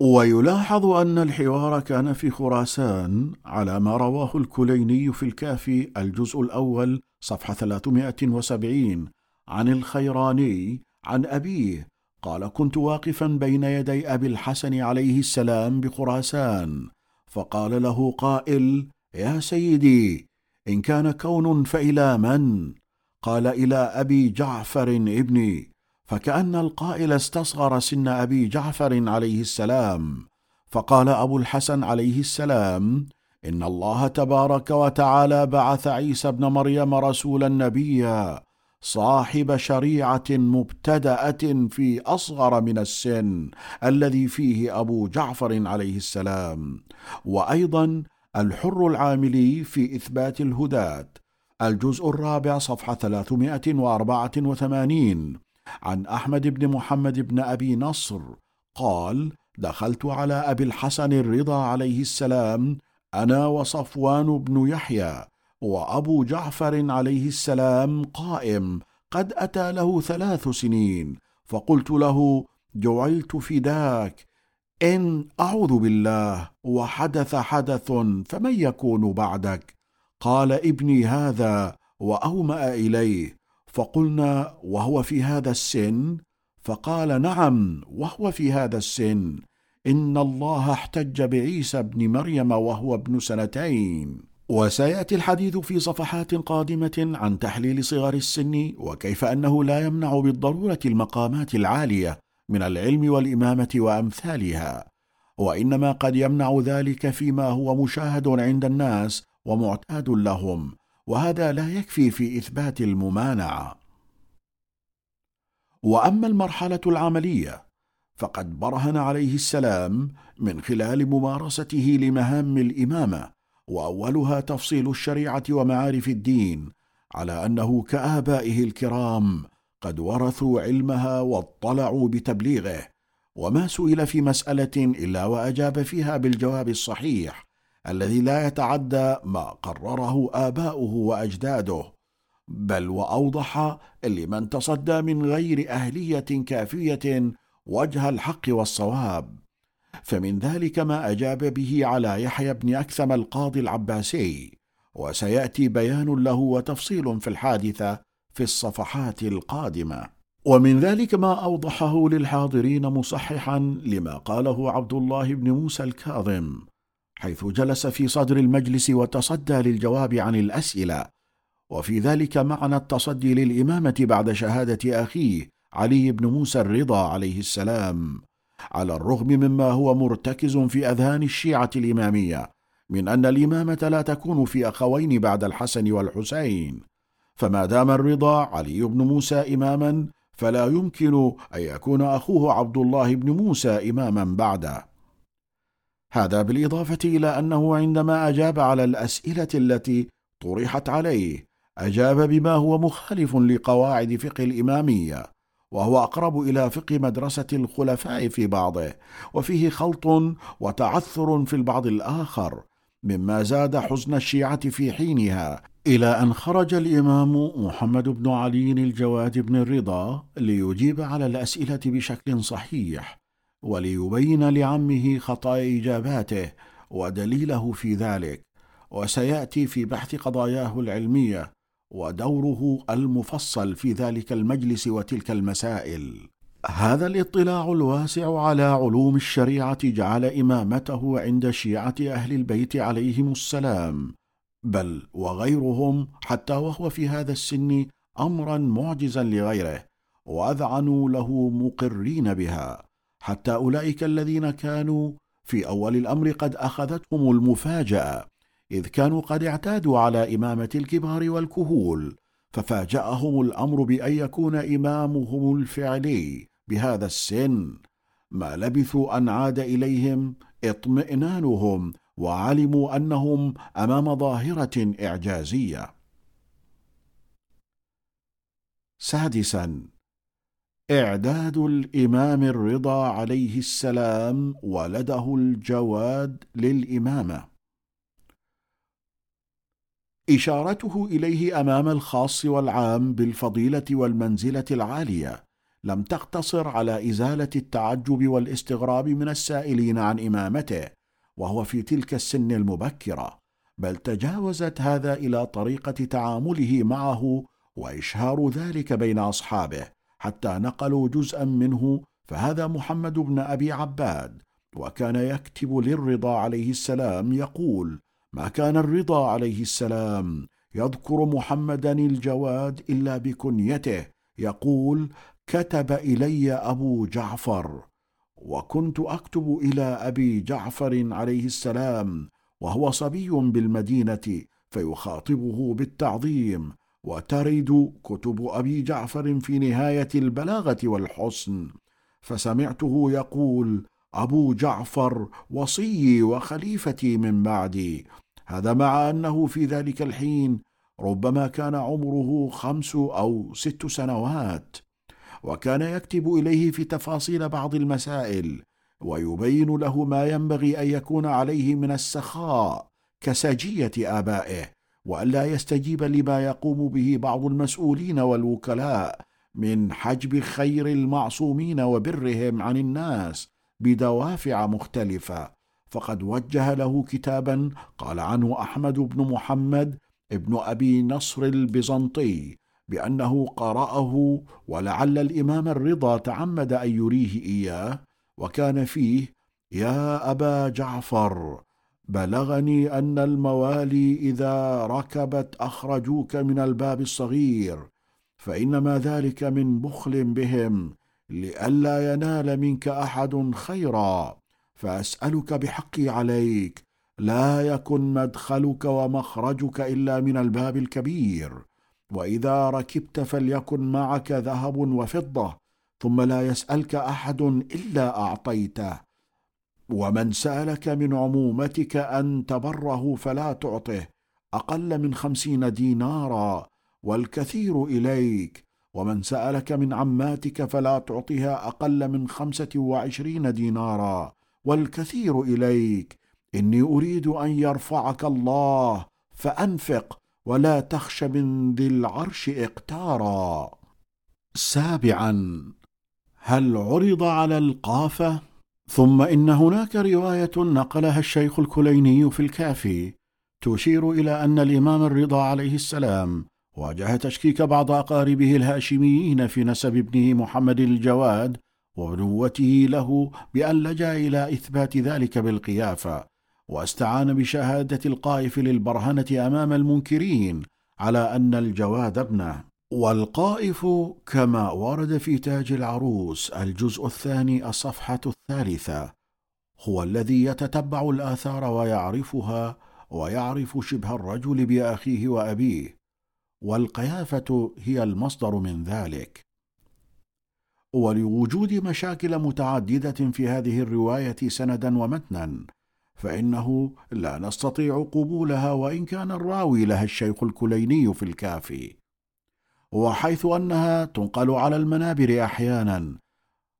ويلاحظ أن الحوار كان في خراسان على ما رواه الكليني في الكافي الجزء الأول صفحة 370 عن الخيراني عن أبيه قال كنت واقفا بين يدي أبي الحسن عليه السلام بخراسان فقال له قائل يا سيدي إن كان كون فإلى من قال إلى أبي جعفر ابني. فكأن القائل استصغر سن أبي جعفر عليه السلام فقال أبو الحسن عليه السلام إن الله تبارك وتعالى بعث عيسى ابن مريم رسولا نبيا صاحب شريعة مبتدأة في أصغر من السن الذي فيه أبو جعفر عليه السلام وأيضا الحر العاملي في إثبات الهداة. الجزء الرابع صفحة 384 عن أحمد بن محمد بن أبي نصر قال دخلت على أبي الحسن الرضا عليه السلام أنا وصفوان بن يحيى وأبو جعفر عليه السلام قائم قد أتى له ثلاث سنين فقلت له جعلت فداك إن أعوذ بالله وحدث حدث فمن يكون بعدك؟ قال ابني هذا وأومأ إليه. فقلنا وهو في هذا السن؟ فقال نعم وهو في هذا السن. إن الله احتج بعيسى ابن مريم وهو ابن سنتين. وسيأتي الحديث في صفحات قادمة عن تحليل صغر السن وكيف أنه لا يمنع بالضرورة المقامات العالية من العلم والإمامة وأمثالها. وإنما قد يمنع ذلك فيما هو مشاهد عند الناس ومعتاد لهم وهذا لا يكفي في إثبات الممانعة. وأما المرحلة العملية فقد برهن عليه السلام من خلال ممارسته لمهام الإمامة وأولها تفصيل الشريعة ومعارف الدين على أنه كآبائه الكرام قد ورثوا علمها واطلعوا بتبليغه وما سئل في مسألة إلا وأجاب فيها بالجواب الصحيح الذي لا يتعدى ما قرره آباؤه وأجداده بل وأوضح لمن تصدى من غير أهلية كافية وجه الحق والصواب. فمن ذلك ما أجاب به على يحيى بن أكثم القاضي العباسي وسيأتي بيان له وتفصيل في الحادثة في الصفحات القادمة. ومن ذلك ما أوضحه للحاضرين مصححا لما قاله عبد الله بن موسى الكاظم حيث جلس في صدر المجلس وتصدى للجواب عن الأسئلة. وفي ذلك معنى التصدي للإمامة بعد شهادة أخيه علي بن موسى الرضا عليه السلام على الرغم مما هو مرتكز في أذهان الشيعة الإمامية من أن الإمامة لا تكون في أخوين بعد الحسن والحسين. فما دام الرضا علي بن موسى إماما فلا يمكن أن يكون أخوه عبد الله بن موسى إماما بعده. هذا بالإضافة إلى أنه عندما أجاب على الأسئلة التي طرحت عليه أجاب بما هو مخالف لقواعد فقه الإمامية. وهو أقرب إلى فقه مدرسة الخلفاء في بعضه وفيه خلط وتعثر في البعض الآخر مما زاد حزن الشيعة في حينها إلى أن خرج الإمام محمد بن علي الجواد بن الرضا ليجيب على الأسئلة بشكل صحيح وليبين لعمه خطأ إجاباته ودليله في ذلك وسيأتي في بحث قضاياه العلمية ودوره المفصل في ذلك المجلس وتلك المسائل. هذا الاطلاع الواسع على علوم الشريعة جعل إمامته عند شيعة أهل البيت عليهم السلام. بل وغيرهم حتى وهو في هذا السن أمرا معجزا لغيره وأذعنوا له مقرين بها. حتى أولئك الذين كانوا في أول الأمر قد أخذتهم المفاجأة. إذ كانوا قد اعتادوا على إمامة الكبار والكهول ففاجأهم الأمر بأن يكون إمامهم الفعلي بهذا السن. ما لبثوا أن عاد إليهم اطمئنانهم وعلموا أنهم أمام ظاهرة إعجازية. سادسا إعداد الإمام الرضا عليه السلام ولده الجواد للإمامة. إشارته إليه أمام الخاص والعام بالفضيلة والمنزلة العالية. لم تقتصر على إزالة التعجب والاستغراب من السائلين عن إمامته وهو في تلك السن المبكرة بل تجاوزت هذا إلى طريقة تعامله معه وإشهار ذلك بين أصحابه حتى نقلوا جزءا منه فهذا محمد بن أبي عباد وكان يكتب للرضا عليه السلام يقول ما كان الرضا عليه السلام. يذكر محمدا الجواد إلا بكنيته. يقول كتب إلي أبو جعفر وكنت أكتب إلى أبي جعفر عليه السلام وهو صبي بالمدينة فيخاطبه بالتعظيم وترد كتب أبي جعفر في نهاية البلاغة والحسن. فسمعته يقول أبو جعفر وصيي وخليفتي من بعدي هذا مع أنه في ذلك الحين ربما كان عمره خمس أو ست سنوات وكان يكتب إليه في تفاصيل بعض المسائل ويبين له ما ينبغي أن يكون عليه من السخاء كسجية آبائه والا يستجيب لما يقوم به بعض المسؤولين والوكلاء من حجب خير المعصومين وبرهم عن الناس بدوافع مختلفة. فقد وجه له كتابا قال عنه أحمد بن محمد ابن أبي نصر البيزنطي بأنه قرأه ولعل الإمام الرضا تعمد أن يريه إياه وكان فيه يا أبا جعفر بلغني أن الموالي إذا ركبت أخرجوك من الباب الصغير فإنما ذلك من بخل بهم لئلا ينال منك أحد خيرا فأسألك بحقي عليك لا يكن مدخلك ومخرجك إلا من الباب الكبير. وإذا ركبت فليكن معك ذهب وفضة ثم لا يسألك أحد إلا أعطيته. ومن سألك من عمومتك أن تبره فلا تعطه أقل من خمسين دينارا والكثير إليك. ومن سألك من عماتك فلا تعطها أقل من خمسة وعشرين دينارا. والكثير إليك. إني أريد أن يرفعك الله فأنفق ولا تخش من ذي العرش إقتارا. سابعا هل عرض على القافة؟ ثم إن هناك رواية نقلها الشيخ الكليني في الكافي. تشير إلى أن الإمام الرضا عليه السلام واجه تشكيك بعض أقاربه الهاشميين في نسب ابنه محمد الجواد وبنوته له بأن لجأ إلى إثبات ذلك بالقيافة واستعان بشهادة القائف للبرهنة أمام المنكرين على أن الجواد ابنه. والقائف كما ورد في تاج العروس الجزء الثاني الصفحة الثالثة هو الذي يتتبع الآثار ويعرفها ويعرف شبه الرجل بأخيه وأبيه والقيافة هي المصدر من ذلك. ولوجود مشاكل متعددة في هذه الرواية سندا ومتنا فإنه لا نستطيع قبولها وإن كان الراوي لها الشيخ الكليني في الكافي وحيث أنها تنقل على المنابر أحيانا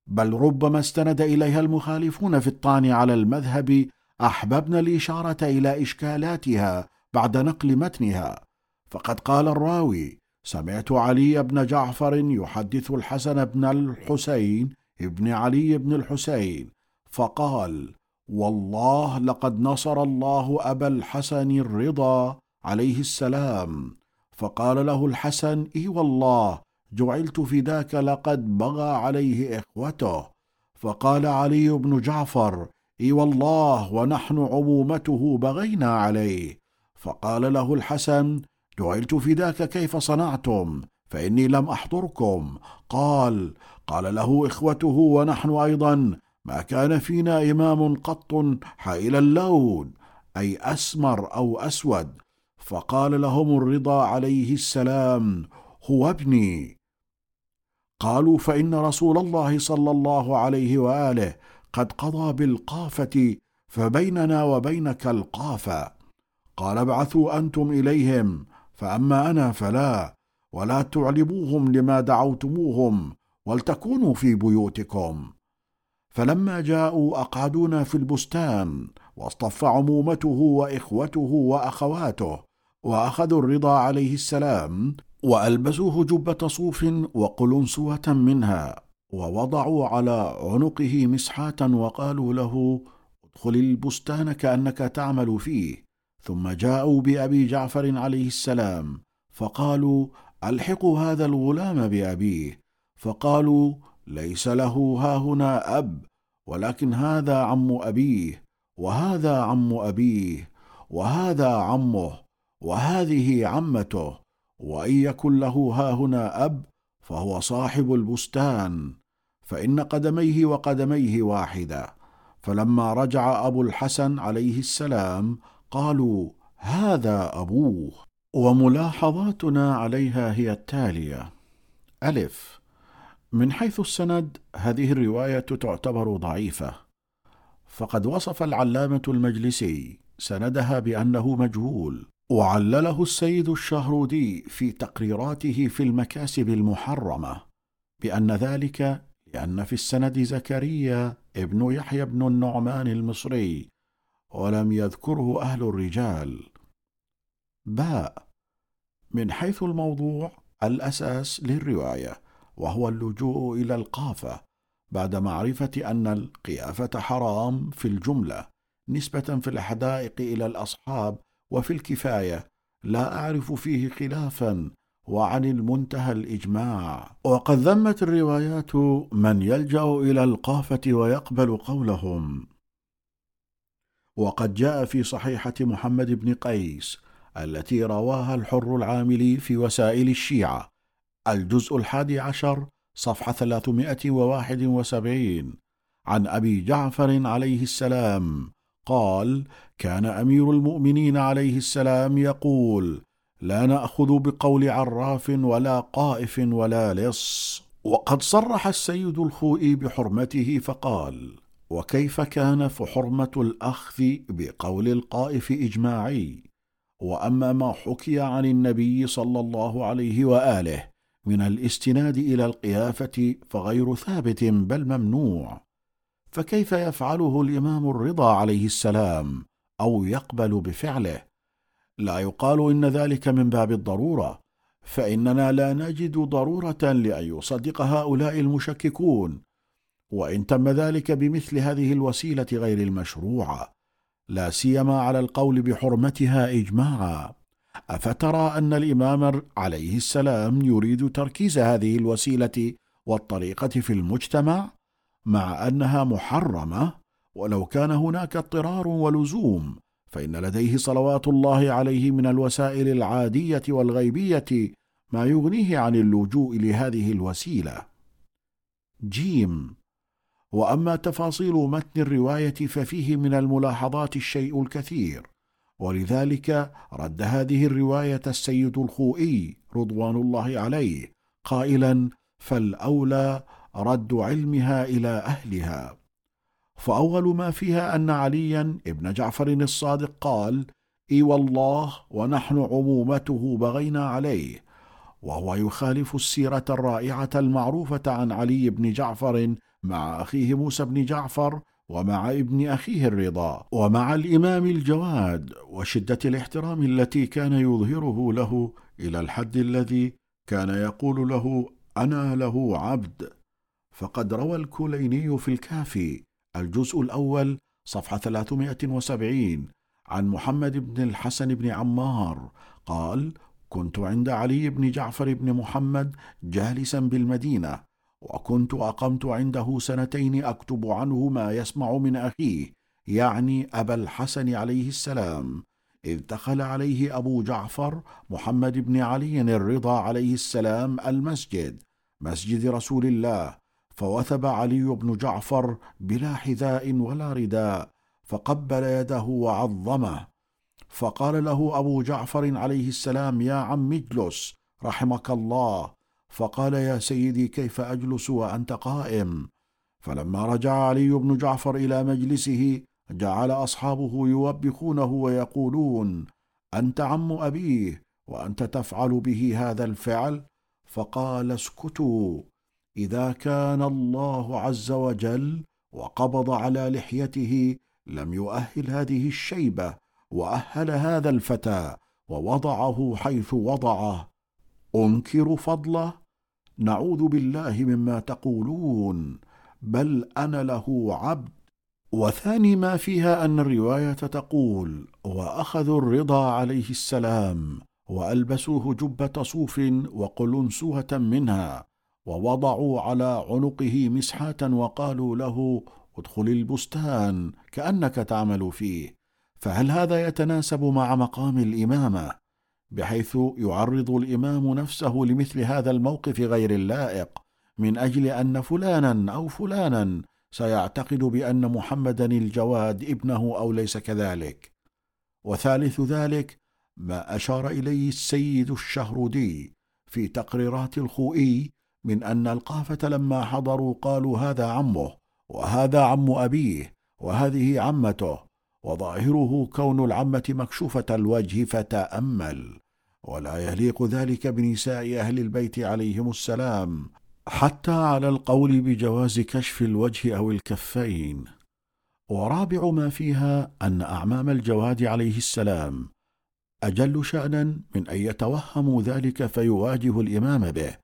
بل ربما استند إليها المخالفون في الطعن على المذهب احببنا الإشارة إلى إشكالاتها بعد نقل متنها. فقد قال الراوي سمعت علي بن جعفر يحدث الحسن بن الحسين ابن علي بن الحسين فقال والله لقد نصر الله أبا الحسن الرضا عليه السلام. فقال له الحسن إي والله جعلت فداك لقد بغى عليه إخوته. فقال علي بن جعفر إي والله ونحن عمومته بغينا عليه. فقال له الحسن جعلت فداك كيف صنعتم؟ فإني لم أحضركم. قال قال له إخوته ونحن أيضا ما كان فينا إمام قط حائل اللون أي أسمر أو أسود. فقال لهم الرضا عليه السلام هو ابني. قالوا فإن رسول الله صلى الله عليه وآله قد قضى بالقافة فبيننا وبينك القافة. قال ابعثوا أنتم إليهم. فأما أنا فلا ولا تعلموهم لما دعوتموهم ولتكونوا في بيوتكم. فلما جاءوا اقعدونا في البستان واصطف عمومته وإخوته وأخواته وأخذوا الرضا عليه السلام وألبسوه جبة صوف وقلنسوه منها ووضعوا على عنقه مسحاة وقالوا له ادخل البستان كأنك تعمل فيه. ثم جاءوا بأبي جعفر عليه السلام فقالوا الحقوا هذا الغلام بأبيه؟ فقالوا ليس له هاهنا أب ولكن هذا عم أبيه وهذا عم أبيه وهذا عمه وهذه عمته وإن يكن له هاهنا أب فهو صاحب البستان فإن قدميه وقدميه واحدة. فلما رجع أبو الحسن عليه السلام قالوا هذا أبوه. وملاحظاتنا عليها هي التالية. ألف. من حيث السند هذه الرواية تعتبر ضعيفة. فقد وصف العلامة المجلسي سندها بأنه مجهول وعلله السيد الشهرودي في تقريراته في المكاسب المحرمة بأن ذلك لأن في السند زكريا ابن يحيى بن النعمان المصري ولم يذكره أهل الرجال. باء من حيث الموضوع الأساس للرواية وهو اللجوء إلى القافة بعد معرفة أن القيافة حرام في الجملة نسبة في الحدائق إلى الأصحاب وفي الكفاية لا أعرف فيه خلافا وعن المنتهى الإجماع. وقد ذمت الروايات من يلجأ إلى القافة ويقبل قولهم. وقد جاء في صحيحة محمد بن قيس التي رواها الحر العاملي في وسائل الشيعة الجزء الحادي عشر صفحة 371 عن أبي جعفر عليه السلام قال كان أمير المؤمنين عليه السلام يقول لا نأخذ بقول عراف ولا قائف ولا لص وقد صرح السيد الخوئي بحرمته فقال وكيف كان فحرمه الأخذ بقول القائف إجماعي؟ وأما ما حكي عن النبي صلى الله عليه وآله من الاستناد إلى القيافة فغير ثابت بل ممنوع. فكيف يفعله الإمام الرضا عليه السلام أو يقبل بفعله؟ لا يقال إن ذلك من باب الضرورة فإننا لا نجد ضرورة لأن يصدق هؤلاء المشككون وإن تم ذلك بمثل هذه الوسيلة غير المشروعه لا سيما على القول بحرمتها اجماعا. أفترى أن الإمام عليه السلام يريد تركيز هذه الوسيلة والطريقة في المجتمع مع أنها محرمة ولو كان هناك اضطرار ولزوم فإن لديه صلوات الله عليه من الوسائل العادية والغيبية ما يغنيه عن اللجوء لهذه الوسيلة. جيم وأما تفاصيل متن الرواية ففيه من الملاحظات الشيء الكثير. ولذلك رد هذه الرواية السيد الخوئي رضوان الله عليه قائلا فالأولى رد علمها إلى أهلها فأول ما فيها أن عليا ابن جعفر الصادق قال إي والله ونحن عمومته بغينا عليه وهو يخالف السيرة الرائعة المعروفة عن علي بن جعفر مع أخيه موسى بن جعفر ومع ابن أخيه الرضا ومع الإمام الجواد وشدة الاحترام التي كان يظهره له إلى الحد الذي كان يقول له أنا له عبد. فقد روى الكليني في الكافي الجزء الأول صفحة 370 عن محمد بن الحسن بن عمار قال كنت عند علي بن جعفر بن محمد جالسا بالمدينة وكنت أقمت عنده سنتين أكتب عنه ما يسمع من أخيه يعني أبا الحسن عليه السلام إذ دخل عليه أبو جعفر محمد بن علي الرضا عليه السلام المسجد مسجد رسول الله فوثب علي بن جعفر بلا حذاء ولا رداء فقبل يده وعظمه فقال له أبو جعفر عليه السلام يا عم اجلس رحمك الله. فقال يا سيدي كيف أجلس وأنت قائم؟ فلما رجع علي بن جعفر إلى مجلسه جعل أصحابه يوبخونه ويقولون أنت عم أبيه وأنت تفعل به هذا الفعل؟ فقال اسكتوا. إذا كان الله عز وجل وقبض على لحيته لم يؤهل هذه الشيبة وأهل هذا الفتى ووضعه حيث وضعه. أنكر فضله؟ نعوذ بالله مما تقولون بل أنا له عبد. وثاني ما فيها أن الرواية تقول وأخذوا الرضا عليه السلام وألبسوه جبة صوف وقلنسوه منها ووضعوا على عنقه مسحه وقالوا له ادخل البستان كأنك تعمل فيه. فهل هذا يتناسب مع مقام الإمامة؟ بحيث يعرض الإمام نفسه لمثل هذا الموقف غير اللائق من أجل أن فلانا أو فلانا سيعتقد بأن محمدا الجواد ابنه أو ليس كذلك. وثالث ذلك ما أشار إليه السيد الشهردي في تقريرات الخوئي من أن القافة لما حضروا قالوا هذا عمه وهذا عم أبيه وهذه عمته. وظاهره كون العمه مكشوفة الوجه فتأمل ولا يليق ذلك بنساء أهل البيت عليهم السلام حتى على القول بجواز كشف الوجه أو الكفين. ورابع ما فيها أن أعمام الجواد عليه السلام أجل شأنا من أن يتوهموا ذلك فيواجه الإمام به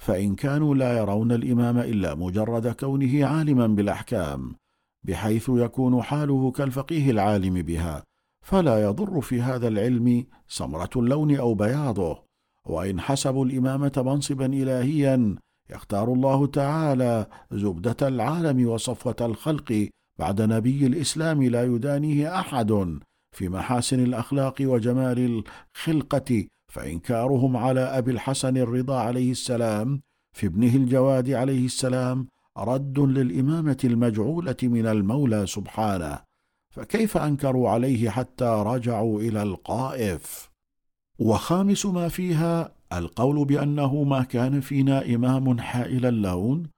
فإن كانوا لا يرون الإمام إلا مجرد كونه عالما بالأحكام. بحيث يكون حاله كالفقيه العالم بها فلا يضر في هذا العلم سمرة اللون أو بياضه. وإن حسبوا الإمامة منصبا الهيا يختار الله تعالى زبدة العالم وصفوة الخلق بعد نبي الإسلام لا يدانيه أحد. في محاسن الأخلاق وجمال الخلقة فإنكارهم على أبي الحسن الرضا عليه السلام في ابنه الجواد عليه السلام رد للإمامة المجعولة من المولى سبحانه فكيف أنكروا عليه حتى رجعوا إلى القائف؟ وخامس ما فيها القول بأنه ما كان فينا إمام حائل اللون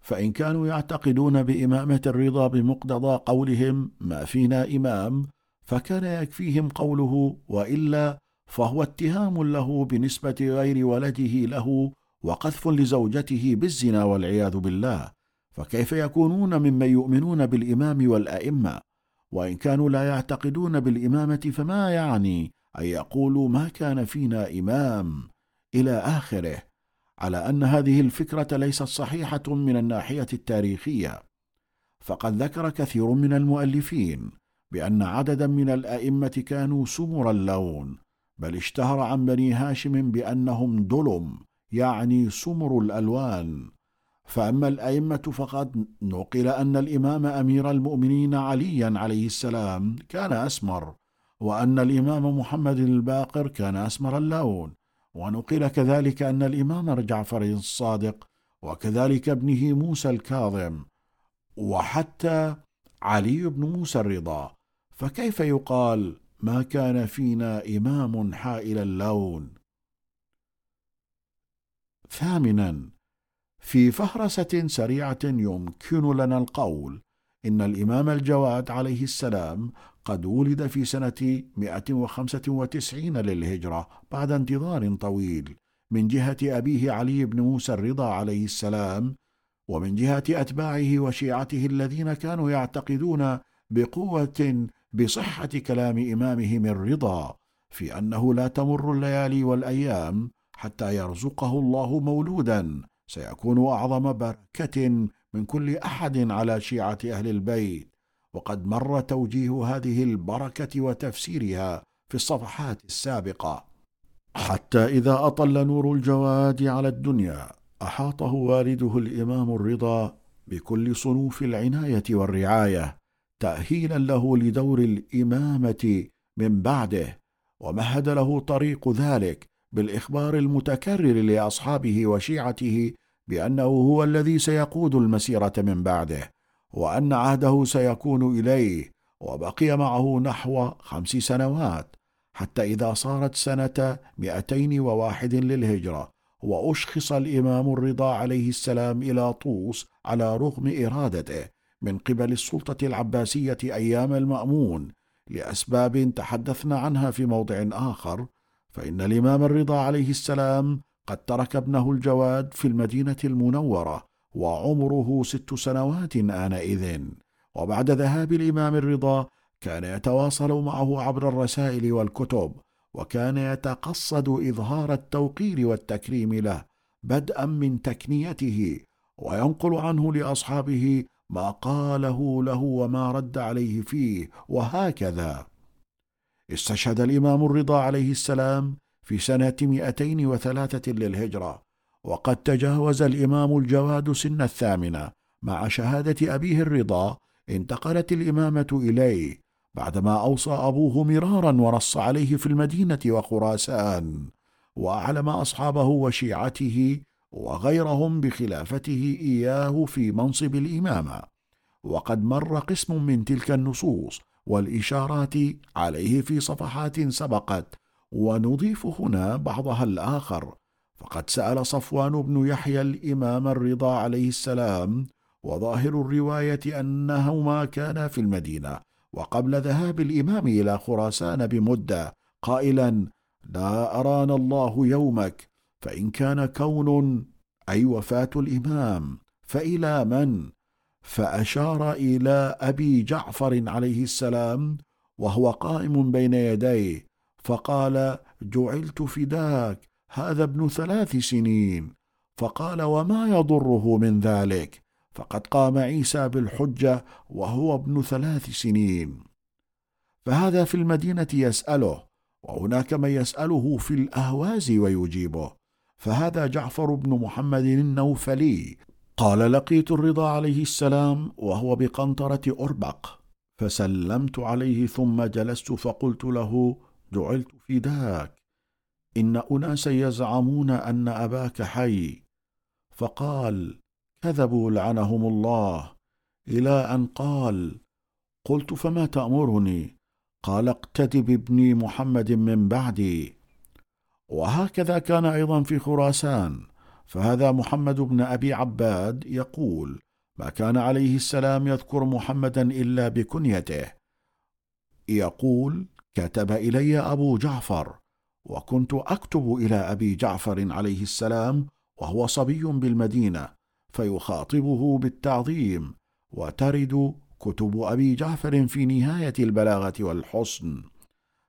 فإن كانوا يعتقدون بإمامة الرضا بمقتضى قولهم ما فينا إمام فكان يكفيهم قوله وإلا فهو اتهام له بنسبة غير ولده له وقذف لزوجته بالزنا والعياذ بالله. فكيف يكونون ممن يؤمنون بالإمام والأئمة؟ وإن كانوا لا يعتقدون بالإمامة فما يعني أن يقولوا ما كان فينا إمام إلى آخره؟ على أن هذه الفكرة ليست صحيحة من الناحية التاريخية. فقد ذكر كثير من المؤلفين بأن عددا من الأئمة كانوا سمر اللون بل اشتهر عن بني هاشم بأنهم دلم يعني سمر الألوان. فأما الأئمة فقد نقل أن الإمام أمير المؤمنين عليا عليه السلام كان أسمر وأن الإمام محمد الباقر كان أسمر اللون ونقل كذلك أن الإمام جعفر الصادق وكذلك ابنه موسى الكاظم وحتى علي بن موسى الرضا. فكيف يقال ما كان فينا إمام حائل اللون؟ ثامنا في فهرسة سريعة يمكن لنا القول إن الإمام الجواد عليه السلام قد ولد في سنة 195 للهجرة بعد انتظار طويل من جهة أبيه علي بن موسى الرضا عليه السلام ومن جهة أتباعه وشيعته الذين كانوا يعتقدون بقوة بصحة كلام إمامهم الرضا في أنه لا تمر الليالي والأيام حتى يرزقه الله مولودا سيكون أعظم بركة من كل أحد على شيعة أهل البيت. وقد مر توجيه هذه البركة وتفسيرها في الصفحات السابقة. حتى إذا أطل نور الجواد على الدنيا أحاطه والده الإمام الرضا بكل صنوف العناية والرعاية تأهيلا له لدور الإمامة من بعده ومهد له طريق ذلك بالإخبار المتكرر لأصحابه وشيعته بأنه هو الذي سيقود المسيرة من بعده وأن عهده سيكون إليه وبقي معه نحو خمس سنوات حتى إذا صارت سنة مئتين وواحد للهجرة وأشخص الإمام الرضا عليه السلام إلى طوس على رغم إرادته من قبل السلطة العباسية أيام المأمون لأسباب تحدثنا عنها في موضع آخر فإن الإمام الرضا عليه السلام قد ترك ابنه الجواد في المدينة المنورة وعمره ست سنوات آنئذ. وبعد ذهاب الإمام الرضا كان يتواصل معه عبر الرسائل والكتب وكان يتقصد إظهار التوقير والتكريم له بدءا من تكنيته وينقل عنه لأصحابه ما قاله له وما رد عليه فيه وهكذا. استشهد الإمام الرضا عليه السلام في سنة مئتين وثلاثة للهجرة وقد تجاوز الإمام الجواد سن الثامنة مع شهادة أبيه الرضا انتقلت الإمامة إليه بعدما أوصى أبوه مرارا ونص عليه في المدينة وخراسان وأعلم أصحابه وشيعته وغيرهم بخلافته إياه في منصب الإمامة وقد مر قسم من تلك النصوص والإشارات عليه في صفحات سبقت ونضيف هنا بعضها الآخر فقد سأل صفوان بن يحيى الإمام الرضا عليه السلام وظاهر الرواية أنهما كانا في المدينة وقبل ذهاب الإمام إلى خراسان بمدة قائلا لا أرانا الله يومك فإن كان كون أي وفاة الإمام فإلى من؟ فأشار إلى أبي جعفر عليه السلام وهو قائم بين يديه فقال جعلت فداك هذا ابن ثلاث سنين. فقال وما يضره من ذلك؟ فقد قام عيسى بالحجة وهو ابن ثلاث سنين. فهذا في المدينة يسأله وهناك من يسأله في الأهواز ويجيبه فهذا جعفر بن محمد النوفلي قال لقيت الرضا عليه السلام وهو بقنطرة أربق فسلمت عليه ثم جلست فقلت له جعلت فداك إن اناسا يزعمون أن أباك حي. فقال كذبوا لعنهم الله إلى أن قال قلت فما تأمرني؟ قال اقتد بابني محمد من بعدي. وهكذا كان أيضا في خراسان. فهذا محمد بن أبي عباد يقول ما كان عليه السلام يذكر محمدا إلا بكنيته. يقول كتب إلي أبو جعفر وكنت أكتب إلى أبي جعفر عليه السلام وهو صبي بالمدينة فيخاطبه بالتعظيم وترد كتب أبي جعفر في نهاية البلاغة والحسن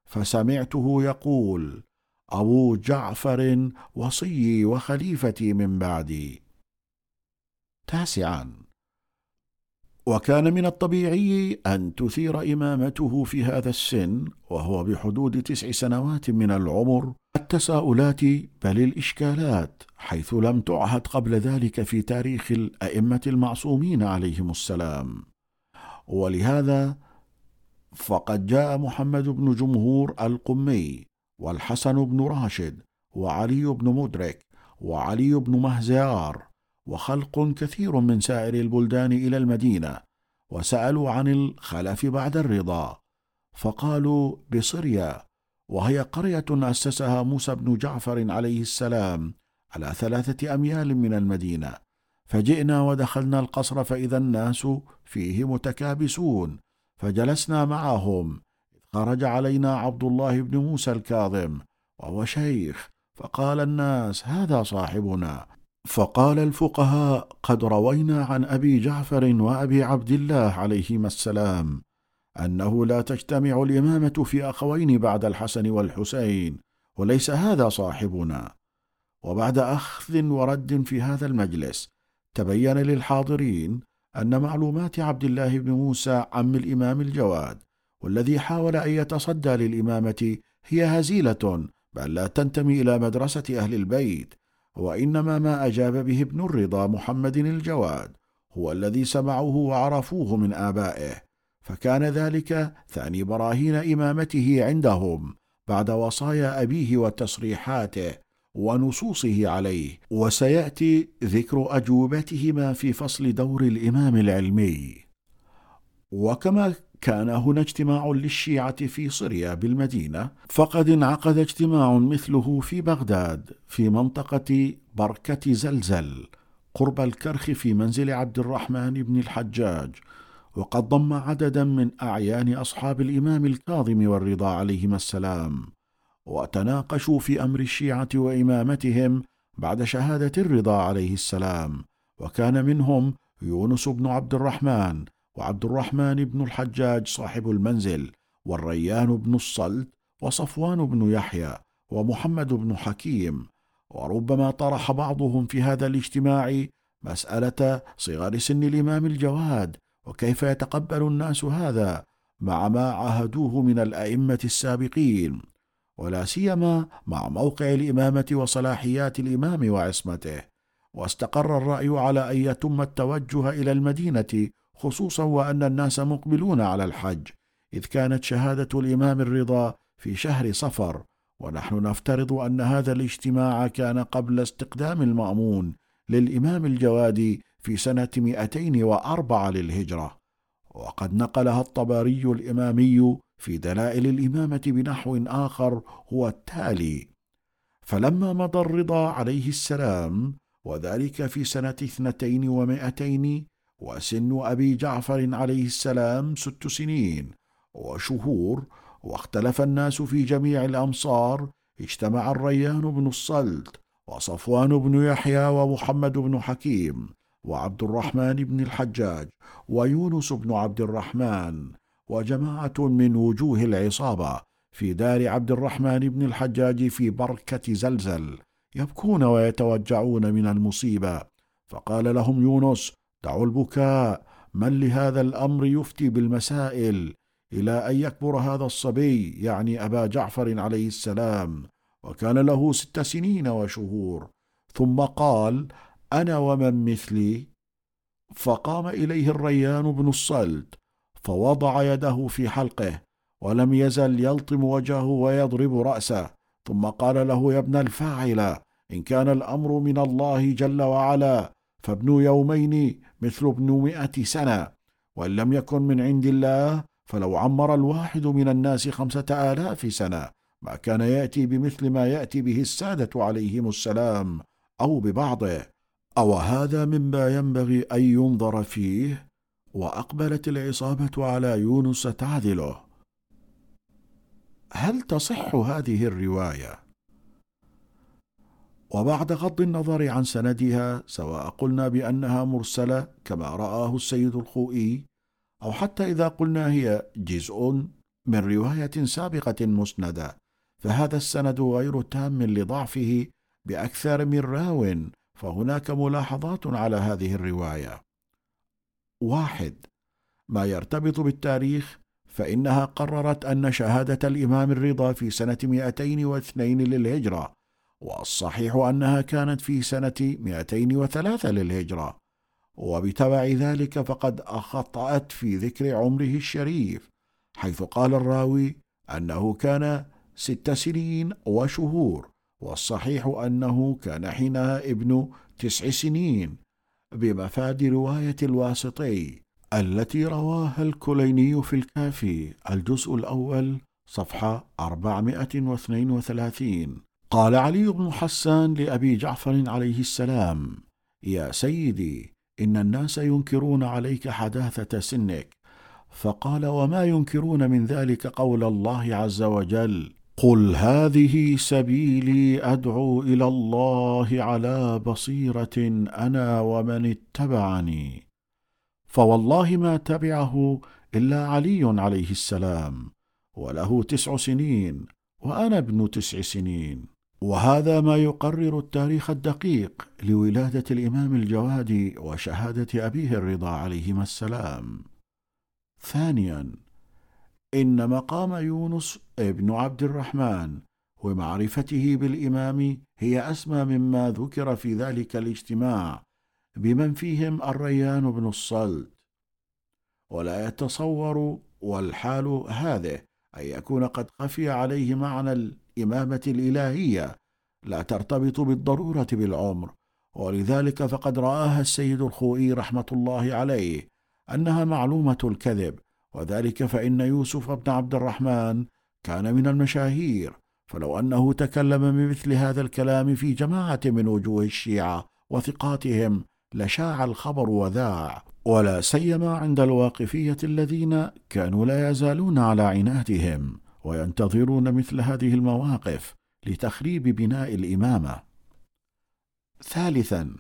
فسمعته يقول أبو جعفر وصيي وخليفتي من بعدي. تاسعا. وكان من الطبيعي أن تثير إمامته في هذا السن وهو بحدود تسع سنوات من العمر التساؤلات بل الإشكالات حيث لم تعهد قبل ذلك في تاريخ الأئمة المعصومين عليهم السلام. ولهذا فقد جاء محمد بن جمهور القمي والحسن بن راشد وعلي بن مدرك وعلي بن مهزار وخلق كثير من سائر البلدان إلى المدينة وسألوا عن الخلف بعد الرضا فقالوا بصريا وهي قرية أسسها موسى بن جعفر عليه السلام على ثلاثة أميال من المدينة فجئنا ودخلنا القصر فإذا الناس فيه متكابسون فجلسنا معهم خرج علينا عبد الله بن موسى الكاظم وهو شيخ. فقال الناس هذا صاحبنا. فقال الفقهاء قد روينا عن أبي جعفر وأبي عبد الله عليهما السلام أنه لا تجتمع الإمامة في أخوين بعد الحسن والحسين وليس هذا صاحبنا. وبعد أخذ ورد في هذا المجلس تبين للحاضرين أن معلومات عبد الله بن موسى عم الإمام الجواد والذي حاول أن يتصدى للإمامة هي هزيلة بل لا تنتمي إلى مدرسة أهل البيت وإنما ما أجاب به ابن الرضا محمد الجواد هو الذي سمعوه وعرفوه من آبائه. فكان ذلك ثاني براهين إمامته عندهم بعد وصايا أبيه وتصريحاته ونصوصه عليه. وسيأتي ذكر أجوبتهما في فصل دور الإمام العلمي. وكما كان هنا اجتماع للشيعة في صريا بالمدينة فقد انعقد اجتماع مثله في بغداد في منطقة بركة زلزل قرب الكرخ في منزل عبد الرحمن بن الحجاج وقد ضم عددا من أعيان أصحاب الإمام الكاظم والرضا عليهما السلام وتناقشوا في أمر الشيعة وإمامتهم بعد شهادة الرضا عليه السلام وكان منهم يونس بن عبد الرحمن وعبد الرحمن بن الحجاج صاحب المنزل والريان بن الصلت وصفوان بن يحيى ومحمد بن حكيم وربما طرح بعضهم في هذا الاجتماع مسألة صغر سن الإمام الجواد وكيف يتقبل الناس هذا مع ما عاهدوه من الأئمة السابقين ولا سيما مع موقع الإمامة وصلاحيات الإمام وعصمته واستقر الرأي على أن يتم التوجه إلى المدينة خصوصا وأن الناس مقبلون على الحج إذ كانت شهادة الإمام الرضا في شهر صفر ونحن نفترض أن هذا الاجتماع كان قبل استقدام المأمون للإمام الجوادي في سنة 204 للهجرة. وقد نقلها الطبري الإمامي في دلائل الإمامة بنحو آخر هو التالي فلما مضى الرضا عليه السلام وذلك في سنة اثنتين ومائتين وسن أبي جعفر عليه السلام ست سنين وشهور واختلف الناس في جميع الأمصار اجتمع الريان بن الصلت وصفوان بن يحيى ومحمد بن حكيم وعبد الرحمن بن الحجاج ويونس بن عبد الرحمن وجماعة من وجوه العصابة في دار عبد الرحمن بن الحجاج في بركة زلزل يبكون ويتوجعون من المصيبة. فقال لهم يونس دعوا البكاء. من لهذا الأمر يفتي بالمسائل إلى أن يكبر هذا الصبي يعني أبا جعفر عليه السلام. وكان له ست سنين وشهور. ثم قال أنا ومن مثلي. فقام إليه الريان بن الصلت فوضع يده في حلقه ولم يزل يلطم وجهه ويضرب رأسه. ثم قال له يا ابن الفاعل إن كان الأمر من الله جل وعلا فابن يومين مثل ابن مئة سنة وإن لم يكن من عند الله فلو عمر الواحد من الناس خمسة آلاف سنة ما كان يأتي بمثل ما يأتي به السادة عليهم السلام أو ببعضه. أو هذا مما ينبغي أن ينظر فيه؟ وأقبلت العصابة على يونس تعذله هل تصح هذه الرواية؟ وبعد غض النظر عن سندها سواء قلنا بأنها مرسلة كما رآه السيد الخوئي أو حتى إذا قلنا هي جزء من رواية سابقة مسندة فهذا السند غير تام لضعفه بأكثر من راو فهناك ملاحظات على هذه الرواية. واحد ما يرتبط بالتاريخ فإنها قررت أن شهادة الإمام الرضا في سنة 202 للهجرة والصحيح أنها كانت في سنة 203 للهجرة وبتبع ذلك فقد أخطأت في ذكر عمره الشريف حيث قال الراوي أنه كان ست سنين وشهور والصحيح أنه كان حينها ابن تسع سنين بمفاد رواية الواسطي التي رواها الكليني في الكافي الجزء الأول صفحة 432 قال علي بن حسان لأبي جعفر عليه السلام يا سيدي إن الناس ينكرون عليك حداثة سنك. فقال وما ينكرون من ذلك قول الله عز وجل قل هذه سبيلي أدعو إلى الله على بصيرة أنا ومن اتبعني. فوالله ما تبعه إلا علي عليه السلام وله تسع سنين وأنا ابن تسع سنين. وهذا ما يقرر التاريخ الدقيق لولادة الإمام الجواد وشهادة أبيه الرضا عليهما السلام. ثانيا إن مقام يونس ابن عبد الرحمن ومعرفته بالإمام هي أسمى مما ذكر في ذلك الاجتماع بمن فيهم الريان بن الصلت. ولا يتصور والحال هذه أن يكون قد خفي عليه معنى الامامه الإلهية لا ترتبط بالضرورة بالعمر. ولذلك فقد رآها السيد الخوئي رحمة الله عليه أنها معلومة الكذب. وذلك فإن يوسف بن عبد الرحمن كان من المشاهير. فلو أنه تكلم بمثل هذا الكلام في جماعة من وجوه الشيعة وثقاتهم لشاع الخبر وذاع. ولا سيما عند الواقفية الذين كانوا لا يزالون على عنادهم. وينتظرون مثل هذه المواقف لتخريب بناء الإمامة. ثالثا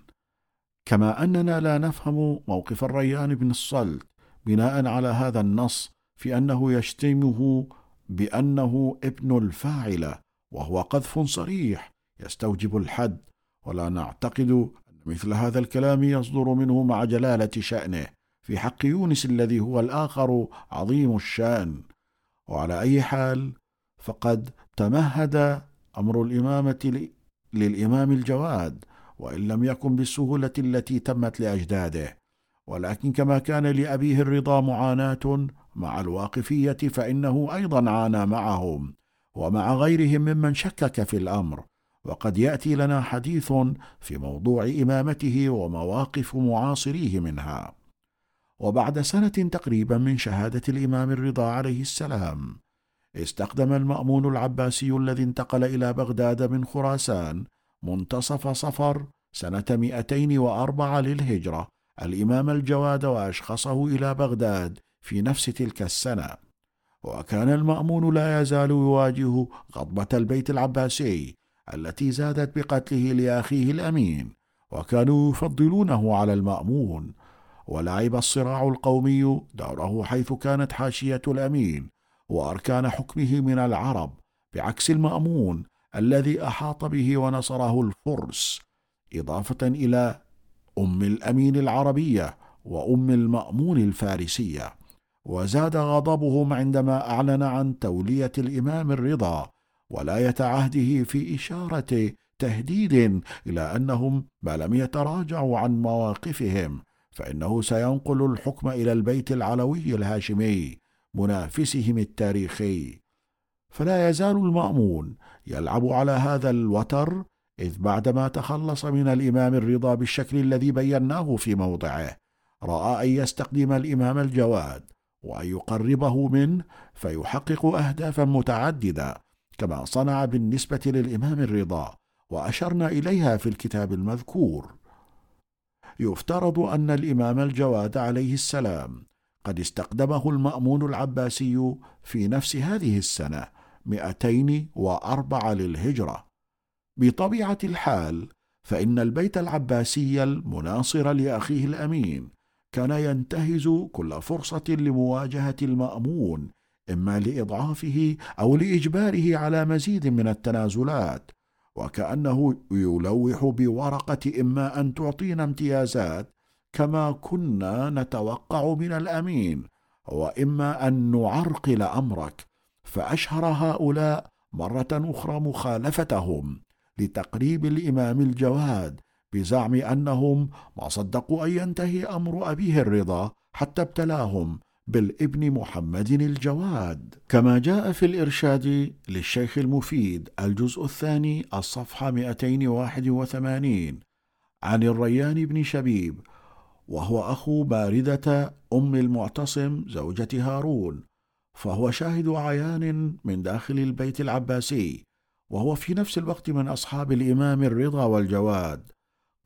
كما أننا لا نفهم موقف الريان بن الصلت بناء على هذا النص في أنه يشتمه بأنه ابن الفاعله وهو قذف صريح يستوجب الحد ولا نعتقد أن مثل هذا الكلام يصدر منه مع جلالة شأنه في حق يونس الذي هو الآخر عظيم الشأن وعلى أي حال فقد تمهد أمر الإمامة للإمام الجواد وإن لم يكن بالسهولة التي تمت لأجداده. ولكن كما كان لأبيه الرضا معاناة مع الواقفية فإنه أيضا عانى معهم ومع غيرهم ممن شكك في الأمر. وقد يأتي لنا حديث في موضوع إمامته ومواقف معاصريه منها. وبعد سنة تقريبا من شهادة الإمام الرضا عليه السلام استخدم المأمون العباسي الذي انتقل إلى بغداد من خراسان منتصف صفر سنة 204 للهجرة. الإمام الجواد وأشخصه إلى بغداد في نفس تلك السنة. وكان المأمون لا يزال يواجه غضبة البيت العباسي التي زادت بقتله لأخيه الأمين وكانوا يفضلونه على المأمون. ولعب الصراع القومي دوره حيث كانت حاشية الأمين وأركان حكمه من العرب بعكس المأمون الذي أحاط به ونصره الفرس إضافة إلى أم الأمين العربية وأم المأمون الفارسية. وزاد غضبهم عندما أعلن عن تولية الإمام الرضا ولاية عهده في إشارة تهديد إلى أنهم ما لم يتراجعوا عن مواقفهم. فإنه سينقل الحكم إلى البيت العلوي الهاشمي منافسهم التاريخي. فلا يزال المأمون يلعب على هذا الوتر إذ بعدما تخلص من الإمام الرضا بالشكل الذي بيناه في موضعه رأى أن يستخدم الإمام الجواد وأن يقربه منه فيحقق أهدافا متعددة كما صنع بالنسبة للإمام الرضا وأشرنا إليها في الكتاب المذكور. يفترض أن الإمام الجواد عليه السلام قد استقدمه المأمون العباسي في نفس هذه السنة 204 للهجرة. بطبيعة الحال فإن البيت العباسي المناصر لأخيه الأمين كان ينتهز كل فرصة لمواجهة المأمون إما لإضعافه أو لإجباره على مزيد من التنازلات وكأنه يلوح بورقة إما أن تعطينا امتيازات كما كنا نتوقع من الأمين وإما أن نعرقل أمرك. فأشهر هؤلاء مرة أخرى مخالفتهم لتقريب الإمام الجواد بزعم أنهم ما صدقوا أن ينتهي أمر أبيه الرضا حتى ابتلاهم. بالابن محمد الجواد. كما جاء في الإرشاد للشيخ المفيد الجزء الثاني الصفحة 281 عن الريان بن شبيب وهو أخو باردة أم المعتصم زوجة هارون فهو شاهد عيان من داخل البيت العباسي وهو في نفس الوقت من أصحاب الإمام الرضا والجواد.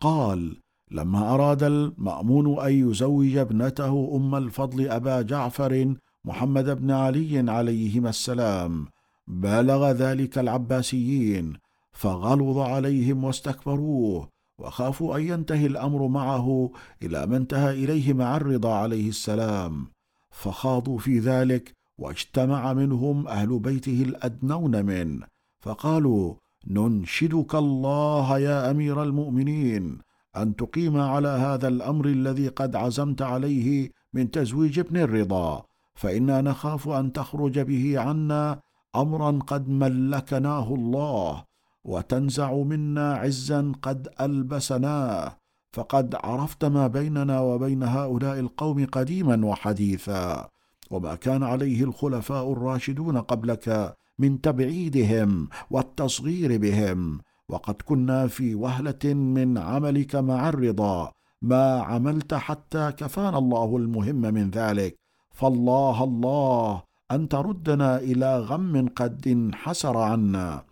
قال لما أراد المأمون أن يزوج ابنته أم الفضل أبا جعفر محمد بن علي عليهما السلام بالغ ذلك العباسيين فغلظ عليهم واستكبروه وخافوا أن ينتهي الأمر معه إلى ما انتهى إليه مع الرضا عليه السلام. فخاضوا في ذلك واجتمع منهم أهل بيته الأدنون منه فقالوا ننشدك الله يا أمير المؤمنين أن تقيم على هذا الأمر الذي قد عزمت عليه من تزويج ابن الرضا فإنا نخاف أن تخرج به عنا امرا قد ملكناه الله وتنزع منا عزا قد ألبسناه فقد عرفت ما بيننا وبين هؤلاء القوم قديما وحديثا وما كان عليه الخلفاء الراشدون قبلك من تبعيدهم والتصغير بهم. وقد كنا في وهلة من عملك مع الرضا ما عملت حتى كفانا الله المهم من ذلك. فالله الله أن تردنا إلى غم قد انحسر عنا.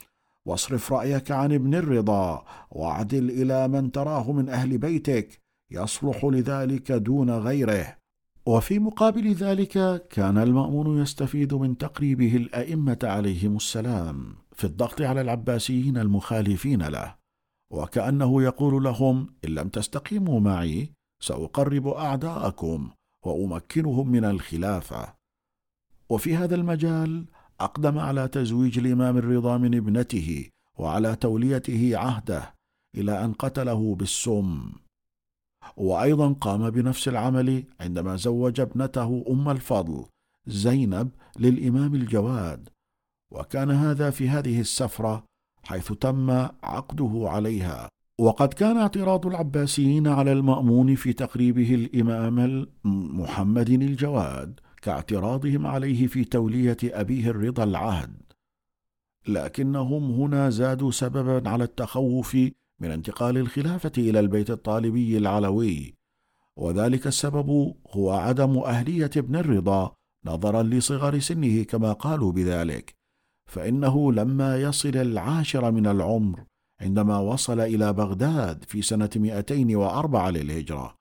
واصرف رأيك عن ابن الرضا واعدل إلى من تراه من أهل بيتك يصلح لذلك دون غيره. وفي مقابل ذلك كان المأمون يستفيد من تقريبه الأئمة عليهم السلام. في الضغط على العباسيين المخالفين له وكأنه يقول لهم إن لم تستقيموا معي سأقرب أعداءكم وأمكنهم من الخلافة. وفي هذا المجال أقدم على تزويج الإمام الرضا من ابنته وعلى توليته عهده إلى أن قتله بالسم. وأيضا قام بنفس العمل عندما زوج ابنته أم الفضل زينب للإمام الجواد. وكان هذا في هذه السفرة حيث تم عقده عليها. وقد كان اعتراض العباسيين على المأمون في تقريبه الإمام محمد الجواد كاعتراضهم عليه في تولية أبيه الرضا العهد. لكنهم هنا زادوا سببا على التخوف من انتقال الخلافة إلى البيت الطالبي العلوي. وذلك السبب هو عدم أهلية ابن الرضا نظرا لصغر سنه كما قالوا بذلك. فإنه لما يصل العاشر من العمر عندما وصل إلى بغداد في سنة 204 للهجرة.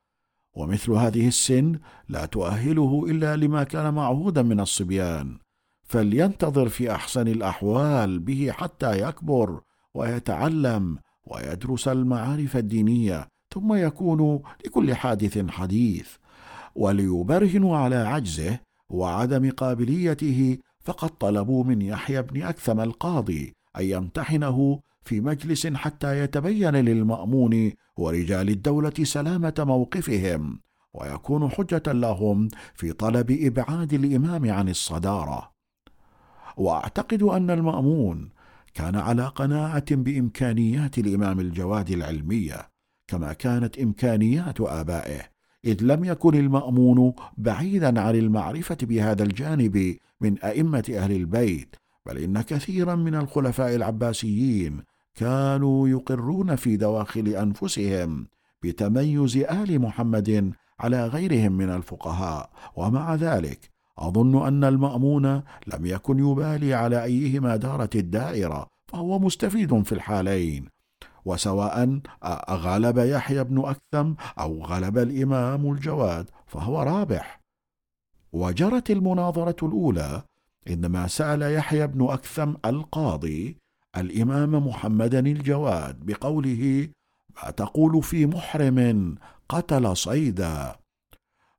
ومثل هذه السن لا تؤهله إلا لما كان معهودا من الصبيان. فلينتظر في أحسن الأحوال به حتى يكبر ويتعلم ويدرس المعارف الدينية ثم يكون لكل حادث حديث. وليبرهنوا على عجزه وعدم قابليته فقد طلبوا من يحيى بن أكثم القاضي أن يمتحنه في مجلس حتى يتبين للمأمون ورجال الدولة سلامة موقفهم ويكون حجة لهم في طلب إبعاد الإمام عن الصدارة. وأعتقد أن المأمون كان على قناعة بإمكانيات الإمام الجواد العلمية كما كانت إمكانيات آبائه إذ لم يكن المأمون بعيدا عن المعرفة بهذا الجانب من أئمة أهل البيت بل إن كثيرا من الخلفاء العباسيين كانوا يقرون في دواخل أنفسهم بتميز آل محمد على غيرهم من الفقهاء. ومع ذلك أظن أن المأمون لم يكن يبالي على أيهما دارت الدائرة فهو مستفيد في الحالين. وسواء غلب يحيى بن أكثم أو غلب الإمام الجواد فهو رابح. وجرت المناظرة الأولى عندما سأل يحيى بن أكثم القاضي الإمام محمدا الجواد بقوله ما تقول في محرم قتل صيدا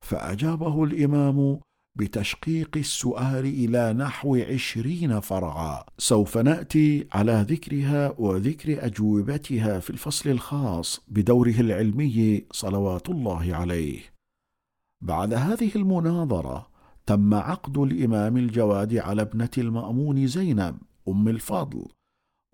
فأجابه الإمام بتشقيق السؤال إلى نحو عشرين فرعا. سوف نأتي على ذكرها وذكر أجوبتها في الفصل الخاص بدوره العلمي صلوات الله عليه. بعد هذه المناظرة تم عقد الإمام الجواد على ابنة المأمون زينب أم الفضل.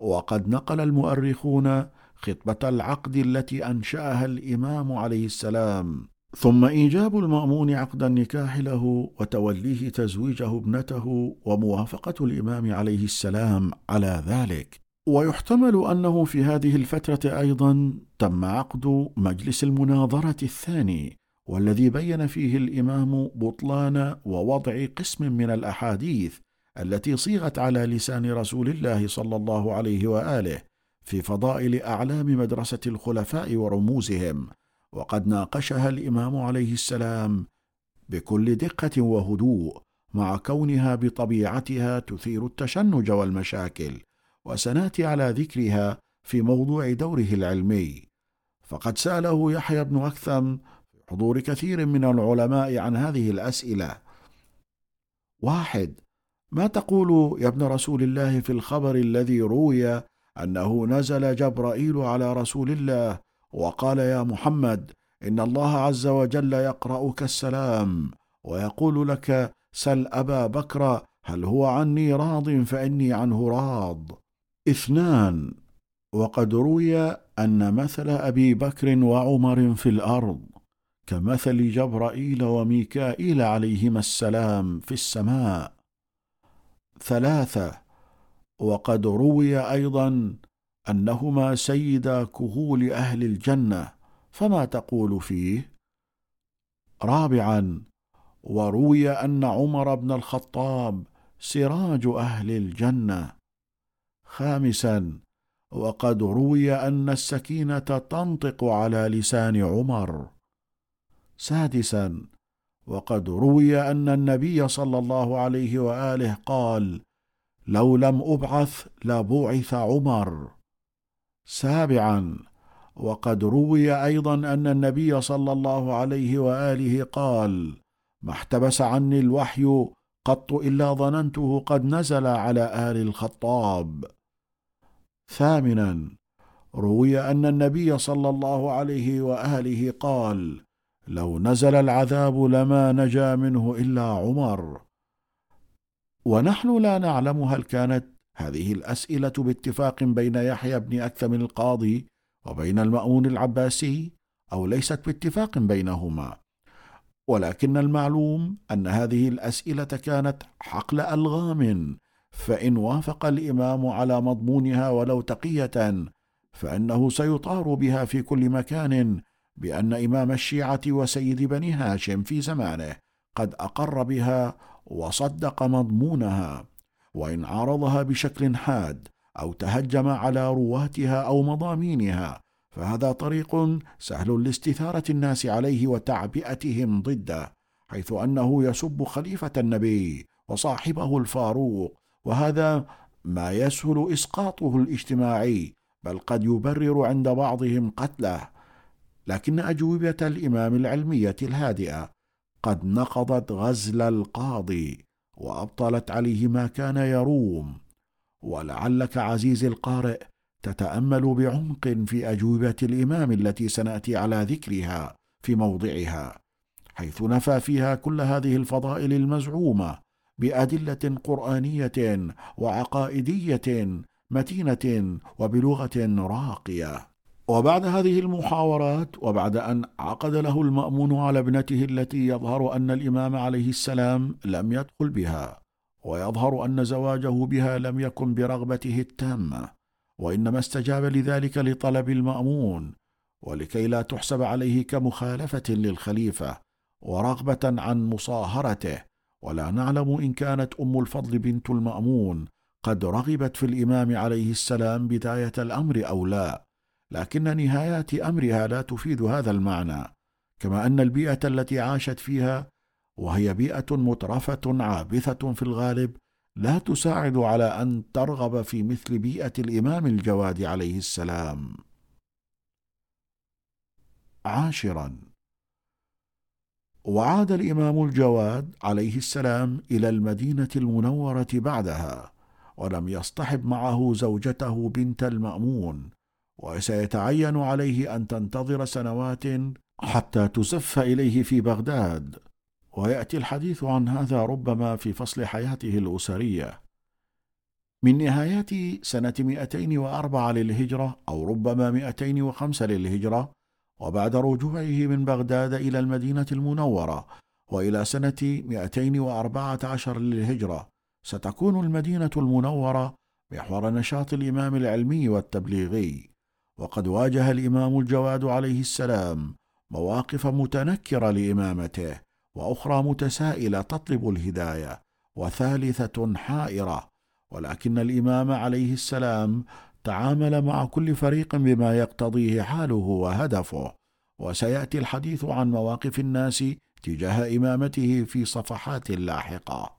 وقد نقل المؤرخون خطبة العقد التي أنشأها الإمام عليه السلام. ثم إيجاب المأمون عقد النكاح له وتوليه تزويجه ابنته وموافقة الإمام عليه السلام على ذلك. ويحتمل أنه في هذه الفترة أيضا تم عقد مجلس المناظرة الثاني. والذي بين فيه الإمام بطلان ووضع قسم من الأحاديث التي صيغت على لسان رسول الله صلى الله عليه وآله في فضائل أعلام مدرسة الخلفاء ورموزهم وقد ناقشها الإمام عليه السلام بكل دقة وهدوء مع كونها بطبيعتها تثير التشنج والمشاكل وسنأتي على ذكرها في موضوع دوره العلمي. فقد سأله يحيى بن أكثم حضور كثير من العلماء عن هذه الأسئلة. واحد ما تقول يا ابن رسول الله في الخبر الذي روي أنه نزل جبرائيل على رسول الله وقال يا محمد إن الله عز وجل يقرأك السلام ويقول لك سل أبا بكر هل هو عني راض فإني عنه راض. اثنان وقد روي أن مثل أبي بكر وعمر في الأرض. كمثل جبرائيل وميكائيل عليهما السلام في السماء. ثلاثة وقد روي أيضا أنهما سيدا كهول أهل الجنة فما تقول فيه؟ رابعا وروي أن عمر بن الخطاب سراج أهل الجنة. خامسا وقد روي أن السكينة تنطق على لسان عمر. سادسا. وقد روي أن النبي صلى الله عليه وآله قال لو لم أبعث لبعث عمر. سابعا. وقد روي أيضا أن النبي صلى الله عليه وآله قال ما احتبس عني الوحي قط إلا ظننته قد نزل على آل الخطاب. ثامنا. روي أن النبي صلى الله عليه وآله قال لو نزل العذاب لما نجا منه إلا عمر. ونحن لا نعلم هل كانت هذه الأسئلة باتفاق بين يحيى بن أكثم القاضي وبين المأمون العباسي أو ليست باتفاق بينهما. ولكن المعلوم أن هذه الأسئلة كانت حقل ألغام فإن وافق الإمام على مضمونها ولو تقية فإنه سيطار بها في كل مكان بأن إمام الشيعة وسيد بني هاشم في زمانه قد أقر بها وصدق مضمونها وإن عارضها بشكل حاد أو تهجم على رواتها أو مضامينها فهذا طريق سهل لاستثارة الناس عليه وتعبئتهم ضده حيث أنه يسب خليفة النبي وصاحبه الفاروق وهذا ما يسهل إسقاطه الاجتماعي بل قد يبرر عند بعضهم قتله. لكن أجوبة الإمام العلمية الهادئة قد نقضت غزل القاضي وأبطلت عليه ما كان يروم. ولعلك عزيزي القارئ تتأمل بعمق في أجوبة الإمام التي سنأتي على ذكرها في موضعها حيث نفى فيها كل هذه الفضائل المزعومة بأدلة قرآنية وعقائدية متينة وبلغة راقية. وبعد هذه المحاورات وبعد أن عقد له المأمون على ابنته التي يظهر أن الإمام عليه السلام لم يدخل بها ويظهر أن زواجه بها لم يكن برغبته التامة وإنما استجاب لذلك لطلب المأمون ولكي لا تحسب عليه كمخالفة للخليفة ورغبة عن مصاهرته ولا نعلم إن كانت أم الفضل بنت المأمون قد رغبت في الإمام عليه السلام بداية الأمر أو لا. لكن نهايات أمرها لا تفيد هذا المعنى كما أن البيئة التي عاشت فيها وهي بيئة مترفة عابثة في الغالب لا تساعد على أن ترغب في مثل بيئة الإمام الجواد عليه السلام. عاشرا وعاد الإمام الجواد عليه السلام إلى المدينة المنورة بعدها، ولم يصطحب معه زوجته بنت المأمون، وسيتعين عليه أن تنتظر سنوات حتى تزف إليه في بغداد، ويأتي الحديث عن هذا ربما في فصل حياته الأسرية. من نهايات سنة 204 للهجرة أو ربما 205 للهجرة، وبعد رجوعه من بغداد إلى المدينة المنورة وإلى سنة 214 للهجرة ستكون المدينة المنورة محور نشاط الإمام العلمي والتبليغي وقد واجه الإمام الجواد عليه السلام مواقف متنكرة لإمامته وأخرى متسائلة تطلب الهداية وثالثة حائرة ولكن الإمام عليه السلام تعامل مع كل فريق بما يقتضيه حاله وهدفه. وسيأتي الحديث عن مواقف الناس تجاه إمامته في صفحات لاحقة.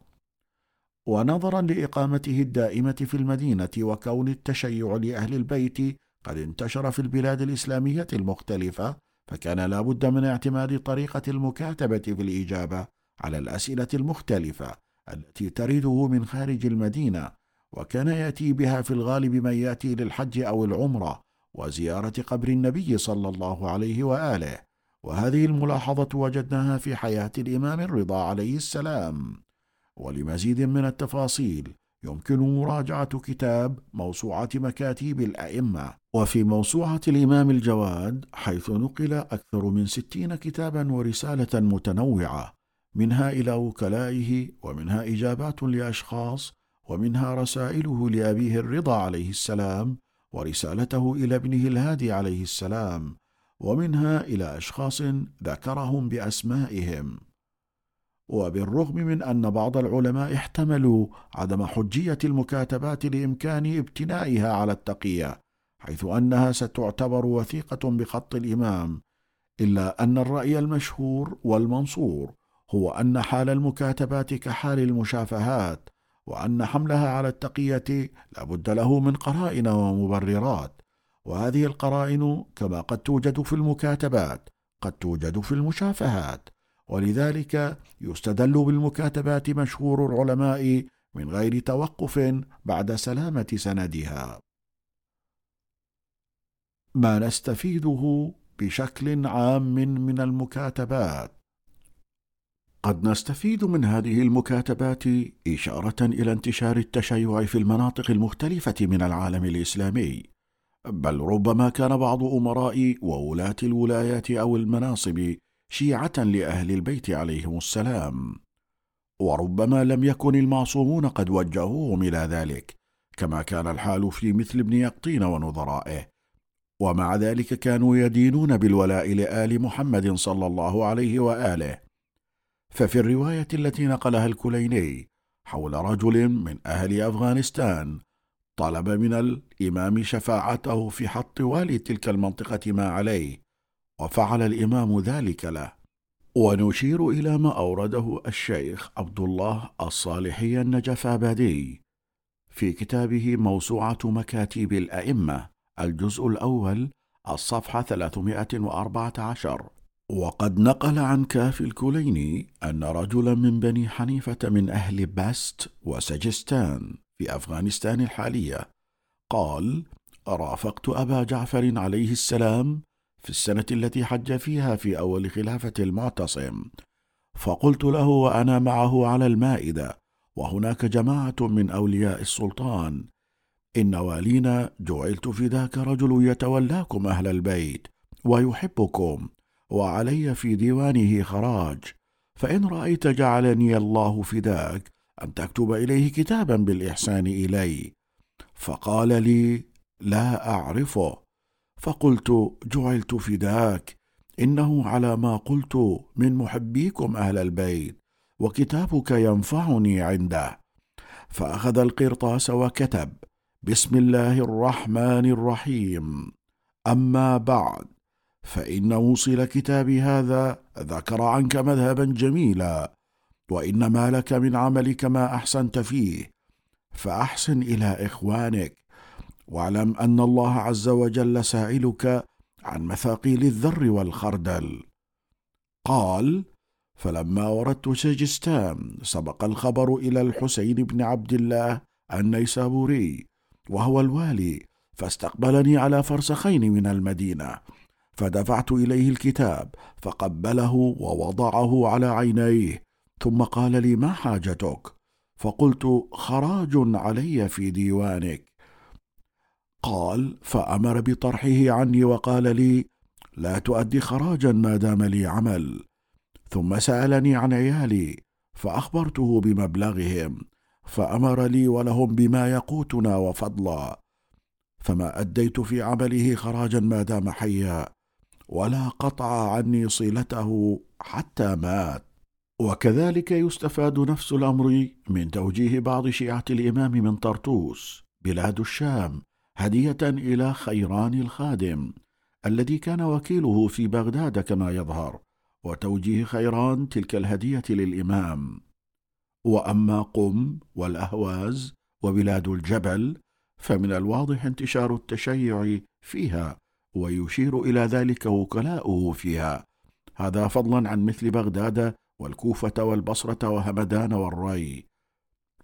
ونظرا لإقامته الدائمة في المدينة وكون التشيع لأهل البيت قد انتشر في البلاد الإسلامية المختلفة فكان لا بد من اعتماد طريقة المكاتبة في الإجابة على الأسئلة المختلفة التي ترده من خارج المدينة وكان يأتي بها في الغالب من يأتي للحج أو العمرة وزيارة قبر النبي صلى الله عليه وآله. وهذه الملاحظة وجدناها في حياة الإمام الرضا عليه السلام. ولمزيد من التفاصيل يمكن مراجعة كتاب موسوعة مكاتيب الأئمة وفي موسوعة الإمام الجواد حيث نقل أكثر من ستين كتابا ورسالة متنوعة منها إلى وكلائه ومنها إجابات لأشخاص ومنها رسائله لأبيه الرضا عليه السلام ورسالته إلى ابنه الهادي عليه السلام ومنها إلى أشخاص ذكرهم بأسمائهم. وبالرغم من أن بعض العلماء احتملوا عدم حجية المكاتبات لإمكان ابتنائها على التقية حيث أنها ستعتبر وثيقة بخط الإمام إلا أن الرأي المشهور والمنصور هو أن حال المكاتبات كحال المشافهات وأن حملها على التقية لابد له من قرائن ومبررات وهذه القرائن كما قد توجد في المكاتبات قد توجد في المشافهات. ولذلك يستدل بالمكاتبات مشهور العلماء من غير توقف بعد سلامة سندها. ما نستفيده بشكل عام من المكاتبات قد نستفيد من هذه المكاتبات إشارة إلى انتشار التشيع في المناطق المختلفة من العالم الإسلامي، بل ربما كان بعض أمراء وولاة الولايات أو المناصب شيعة لأهل البيت عليهم السلام، وربما لم يكن المعصومون قد وجهوهم إلى ذلك، كما كان الحال في مثل ابن يقطين ونظرائه، ومع ذلك كانوا يدينون بالولاء لآل محمد صلى الله عليه وآله، ففي الرواية التي نقلها الكليني حول رجل من أهل أفغانستان طلب من الإمام شفاعته في حق والي تلك المنطقة ما عليه. وفعل الإمام ذلك له. ونشير إلى ما أورده الشيخ عبد الله الصالحي النجفابادي في كتابه موسوعة مكاتيب الأئمة الجزء الأول الصفحة 314 وقد نقل عن كافي الكليني أن رجلا من بني حنيفة من أهل بست وسجستان في أفغانستان الحالية. قال: رافقت أبا جعفر عليه السلام في السنة التي حج فيها في أول خلافة المعتصم، فقلت له وأنا معه على المائدة، وهناك جماعة من أولياء السلطان، إن والينا جعلت في ذاك رجل يتولاكم أهل البيت ويحبكم وعلي في ديوانه خراج. فإن رأيت جعلني الله فداك أن تكتب إليه كتابا بالإحسان إلي. فقال لي لا أعرفه. فقلت جعلت فداك. إنه على ما قلت من محبيكم أهل البيت وكتابك ينفعني عنده. فأخذ القرطاس وكتب بسم الله الرحمن الرحيم. أما بعد فإن موصل كتابي هذا ذكر عنك مذهبا جميلا وان ما لك من عملك ما أحسنت فيه. فأحسن إلى إخوانك. واعلم أن الله عز وجل سائلك عن مثاقيل الذر والخردل. قال فلما وردت سجستان سبق الخبر إلى الحسين بن عبد الله النيسابوري وهو الوالي فاستقبلني على فرسخين من المدينة فدفعت إليه الكتاب فقبله ووضعه على عينيه ثم قال لي ما حاجتك؟ فقلت خراج علي في ديوانك. قال فأمر بطرحه عني وقال لي لا تؤدي خراجا ما دام لي عمل. ثم سألني عن عيالي فأخبرته بمبلغهم فأمر لي ولهم بما يقوتنا وفضلا. فما أديت في عمله خراجا ما دام حيا ولا قطع عني صلته حتى مات. وكذلك يستفاد نفس الأمر من توجيه بعض شيعة الإمام من طرطوس بلاد الشام هدية إلى خيران الخادم الذي كان وكيله في بغداد كما يظهر وتوجيه خيران تلك الهدية للإمام. وأما قم والأهواز وبلاد الجبل فمن الواضح انتشار التشيع فيها ويشير إلى ذلك وكلاؤه فيها. هذا فضلا عن مثل بغداد والكوفة والبصرة وهمدان والري.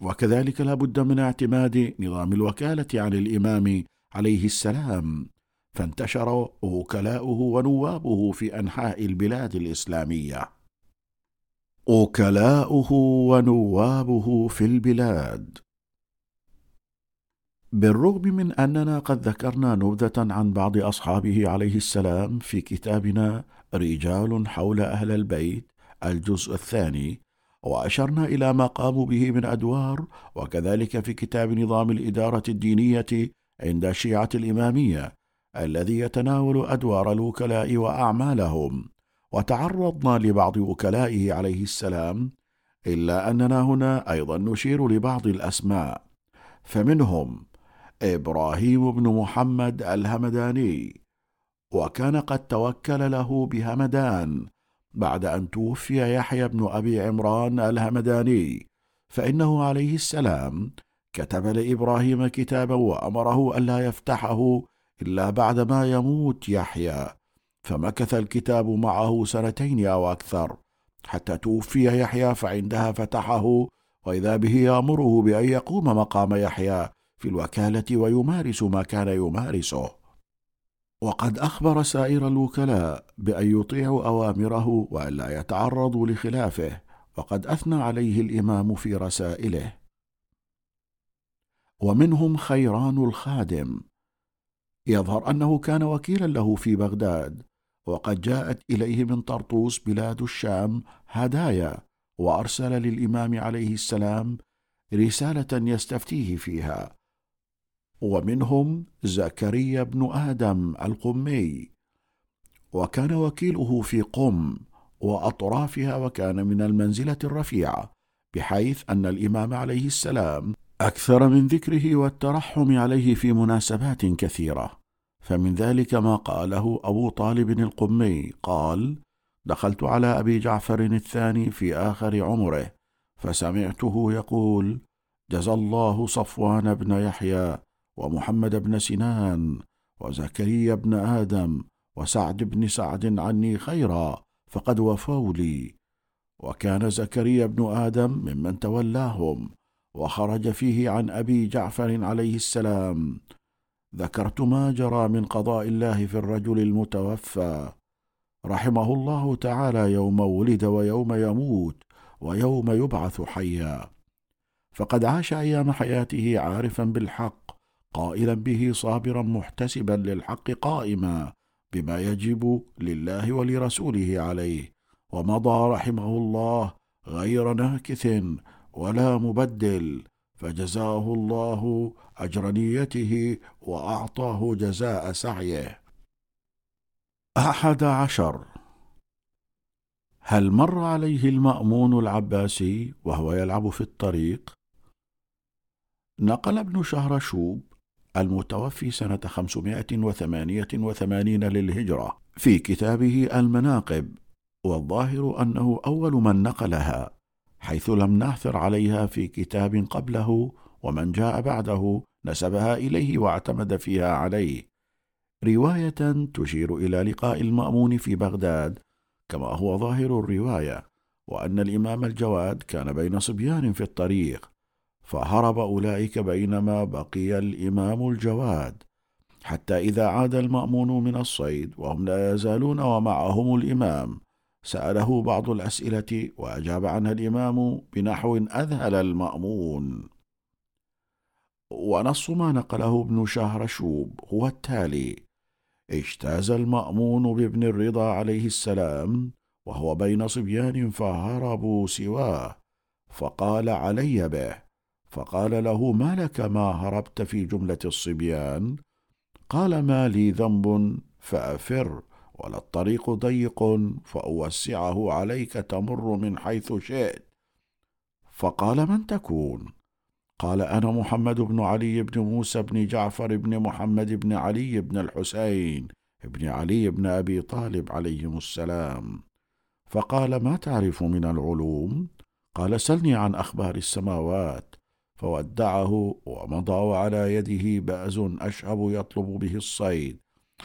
وكذلك لا بد من اعتماد نظام الوكالة عن الإمام عليه السلام فانتشر وكلاؤه ونوابه في أنحاء البلاد الإسلامية. وكلاؤه ونوابه في البلاد. بالرغم من أننا قد ذكرنا نبذة عن بعض أصحابه عليه السلام في كتابنا رجال حول أهل البيت الجزء الثاني وأشرنا إلى ما قاموا به من أدوار وكذلك في كتاب نظام الإدارة الدينية عند الشيعة الإمامية الذي يتناول أدوار الوكلاء وأعمالهم. وتعرضنا لبعض وكلائه عليه السلام إلا أننا هنا أيضا نشير لبعض الأسماء. فمنهم إبراهيم بن محمد الهمداني وكان قد توكل له بهمدان بعد أن توفي يحيى بن أبي عمران الهمداني فإنه عليه السلام كتب لإبراهيم كتابا وأمره الا يفتحه إلا بعدما يموت يحيى فمكث الكتاب معه سنتين أو أكثر. حتى توفي يحيى فعندها فتحه وإذا به يأمره بأن يقوم مقام يحيى في الوكالة ويمارس ما كان يمارسه. وقد أخبر سائر الوكلاء بأن يطيعوا أوامره وألا يتعرضوا لخلافه وقد أثنى عليه الإمام في رسائله. ومنهم خيران الخادم. يظهر أنه كان وكيلا له في بغداد وقد جاءت إليه من طرطوس بلاد الشام هدايا وأرسل للإمام عليه السلام رسالة يستفتيه فيها. ومنهم زكريا بن آدم القمي. وكان وكيله في قم وأطرافها وكان من المنزلة الرفيعه بحيث أن الإمام عليه السلام أكثر من ذكره والترحم عليه في مناسبات كثيرة. فمن ذلك ما قاله أبو طالب القمي قال دخلت على أبي جعفر الثاني في آخر عمره فسمعته يقول جزى الله صفوان بن يحيى ومحمد بن سنان وزكريا بن آدم وسعد بن سعد عني خيرا فقد وفوا لي. وكان زكريا بن آدم ممن تولاهم وخرج فيه عن أبي جعفر عليه السلام. ذكرت ما جرى من قضاء الله في الرجل المتوفى. رحمه الله تعالى يوم ولد ويوم يموت ويوم يبعث حيا. فقد عاش أيام حياته عارفا بالحق قائلا به صابرا محتسبا للحق قائما بما يجب لله ولرسوله عليه ومضى رحمه الله غير ناكث ولا مبدل فجزاه الله أجر نيته وأعطاه جزاء سعيه أحد عشر هل مر عليه المأمون العباسي وهو يلعب في الطريق؟ نقل ابن شهرشوب المتوفي سنة 588 للهجرة في كتابه المناقب والظاهر أنه أول من نقلها حيث لم نعثر عليها في كتاب قبله ومن جاء بعده نسبها إليه واعتمد فيها عليه. رواية تشير إلى لقاء المأمون في بغداد كما هو ظاهر الرواية وأن الإمام الجواد كان بين صبيان في الطريق فهرب أولئك بينما بقي الإمام الجواد. حتى إذا عاد المأمون من الصيد وهم لا يزالون ومعهم الإمام سأله بعض الأسئلة وأجاب عنها الإمام بنحو أذهل المأمون. ونص ما نقله ابن شهرشوب هو التالي اجتاز المأمون بابن الرضا عليه السلام وهو بين صبيان فهربوا سواه فقال علي به فقال له ما لك ما هربت في جملة الصبيان؟ قال ما لي ذنب فأفر ولا الطريق ضيق فأوسعه عليك تمر من حيث شئت. فقال من تكون؟ قال أنا محمد بن علي بن موسى بن جعفر بن محمد بن علي بن الحسين بن علي بن أبي طالب عليهم السلام. فقال ما تعرف من العلوم؟ قال سلني عن أخبار السماوات. فودعه ومضى وعلى يده بأز أشهب يطلب به الصيد.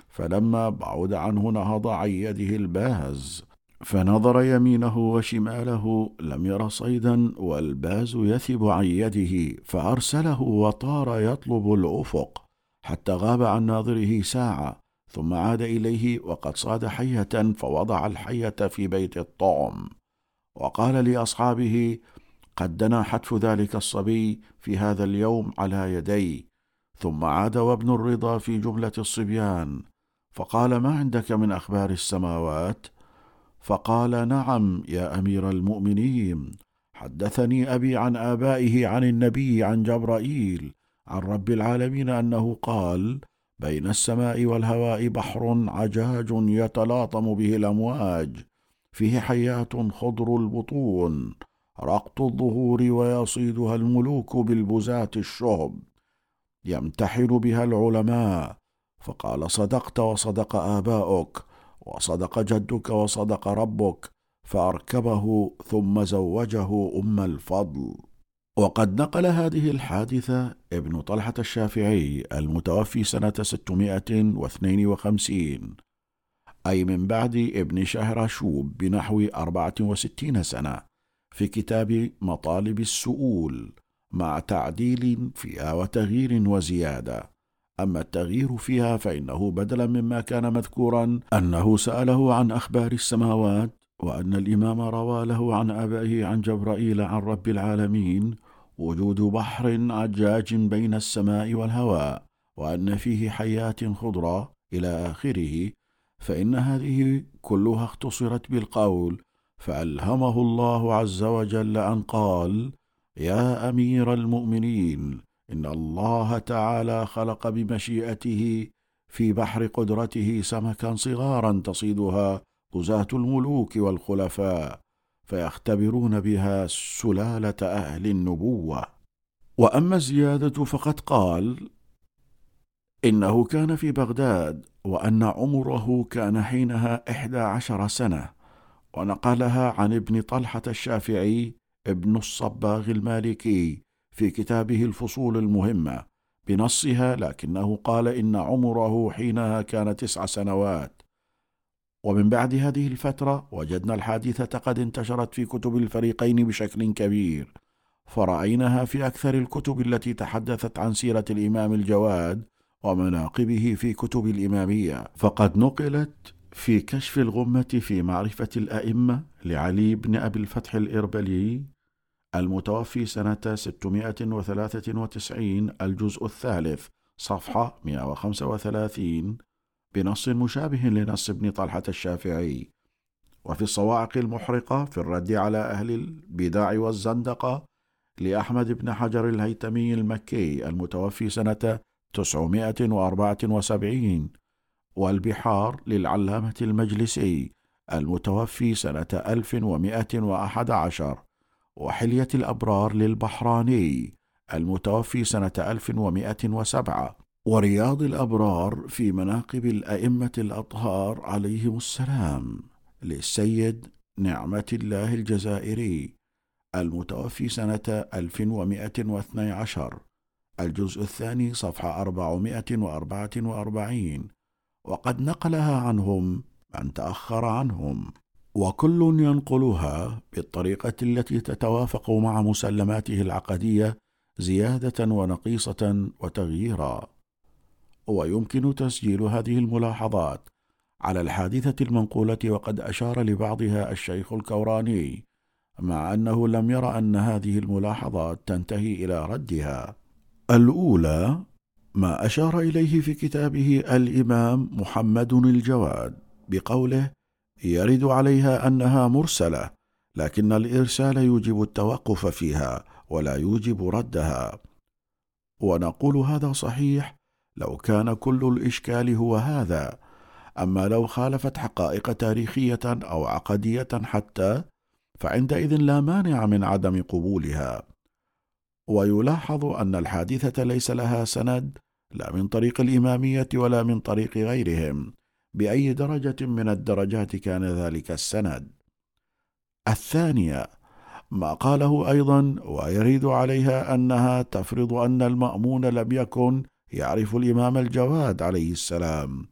فلما بعد عنه نهض عن يده الباز فنظر يمينه وشماله لم ير صيدا والباز يثب عن يده فأرسله وطار يطلب الأفق. حتى غاب عن ناظره ساعة ثم عاد إليه وقد صاد حية فوضع الحية في بيت الطعم. وقال لأصحابه قد دنا حتف ذلك الصبي في هذا اليوم على يدي ثم عاد وابن الرضا في جملة الصبيان فقال ما عندك من أخبار السماوات؟ فقال نعم يا أمير المؤمنين حدثني أبي عن آبائه عن النبي عن جبرائيل عن رب العالمين أنه قال بين السماء والهواء بحر عجاج يتلاطم به الأمواج فيه حيات خضر البطون. رقط الظهور ويصيدها الملوك بالبزاة الشهب يمتحن بها العلماء فقال صدقت وصدق آباؤك وصدق جدك وصدق ربك فأركبه ثم زوجه أم الفضل. وقد نقل هذه الحادثة ابن طلحة الشافعي المتوفي سنة 652 أي من بعد ابن شهرشوب بنحو 64 سنة. في كتاب مطالب السؤول مع تعديل فيها وتغيير وزيادة. أما التغيير فيها فإنه بدلا مما كان مذكورا أنه سأله عن أخبار السماوات وأن الإمام روى له عن أبائه عن جبرائيل عن رب العالمين وجود بحر عجاج بين السماء والهواء وأن فيه حيات خضرة إلى آخره فإن هذه كلها اختصرت بالقول فألهمه الله عز وجل أن قال يا أمير المؤمنين إن الله تعالى خلق بمشيئته في بحر قدرته سمكا صغارا تصيدها غزاه الملوك والخلفاء فيختبرون بها سلالة أهل النبوة. وأما الزيادة فقد قال إنه كان في بغداد وأن عمره كان حينها إحدى عشر سنة. ونقلها عن ابن طلحة الشافعي ابن الصباغ المالكي في كتابه الفصول المهمة بنصها لكنه قال إن عمره حينها كان تسع سنوات. ومن بعد هذه الفترة وجدنا الحادثة قد انتشرت في كتب الفريقين بشكل كبير فرأيناها في أكثر الكتب التي تحدثت عن سيرة الإمام الجواد ومناقبه في كتب الإمامية. فقد نقلت في كشف الغمة في معرفة الأئمة لعلي بن أبي الفتح الإربلي المتوفي سنة 693 الجزء الثالث صفحة 135 بنص مشابه لنص ابن طلحة الشافعي. وفي الصواعق المحرقة في الرد على أهل البدع والزندقة لأحمد بن حجر الهيتمي المكي المتوفي سنة 974 والبحار للعلامة المجلسي المتوفي سنة 1111 وحلية الأبرار للبحراني المتوفي سنة 1107 ورياض الأبرار في مناقب الأئمة الأطهار عليهم السلام للسيد نعمة الله الجزائري المتوفي سنة 1112 الجزء الثاني صفحة 444 وقد نقلها عنهم من تأخر عنهم. وكل ينقلها بالطريقة التي تتوافق مع مسلماته العقدية زيادة ونقيصة وتغييرا. ويمكن تسجيل هذه الملاحظات على الحادثة المنقولة وقد أشار لبعضها الشيخ الكوراني مع أنه لم ير أن هذه الملاحظات تنتهي إلى ردها. الأولى ما أشار إليه في كتابه الإمام محمد الجواد بقوله يرد عليها أنها مرسلة لكن الإرسال يوجب التوقف فيها ولا يوجب ردها. ونقول هذا صحيح لو كان كل الإشكال هو هذا أما لو خالفت حقائق تاريخية أو عقدية حتى فعندئذ لا مانع من عدم قبولها. ويلاحظ أن الحادثة ليس لها سند لا من طريق الإمامية ولا من طريق غيرهم. بأي درجة من الدرجات كان ذلك السند. الثانية ما قاله أيضا ويريد عليها أنها تفرض أن المأمون لم يكن يعرف الإمام الجواد عليه السلام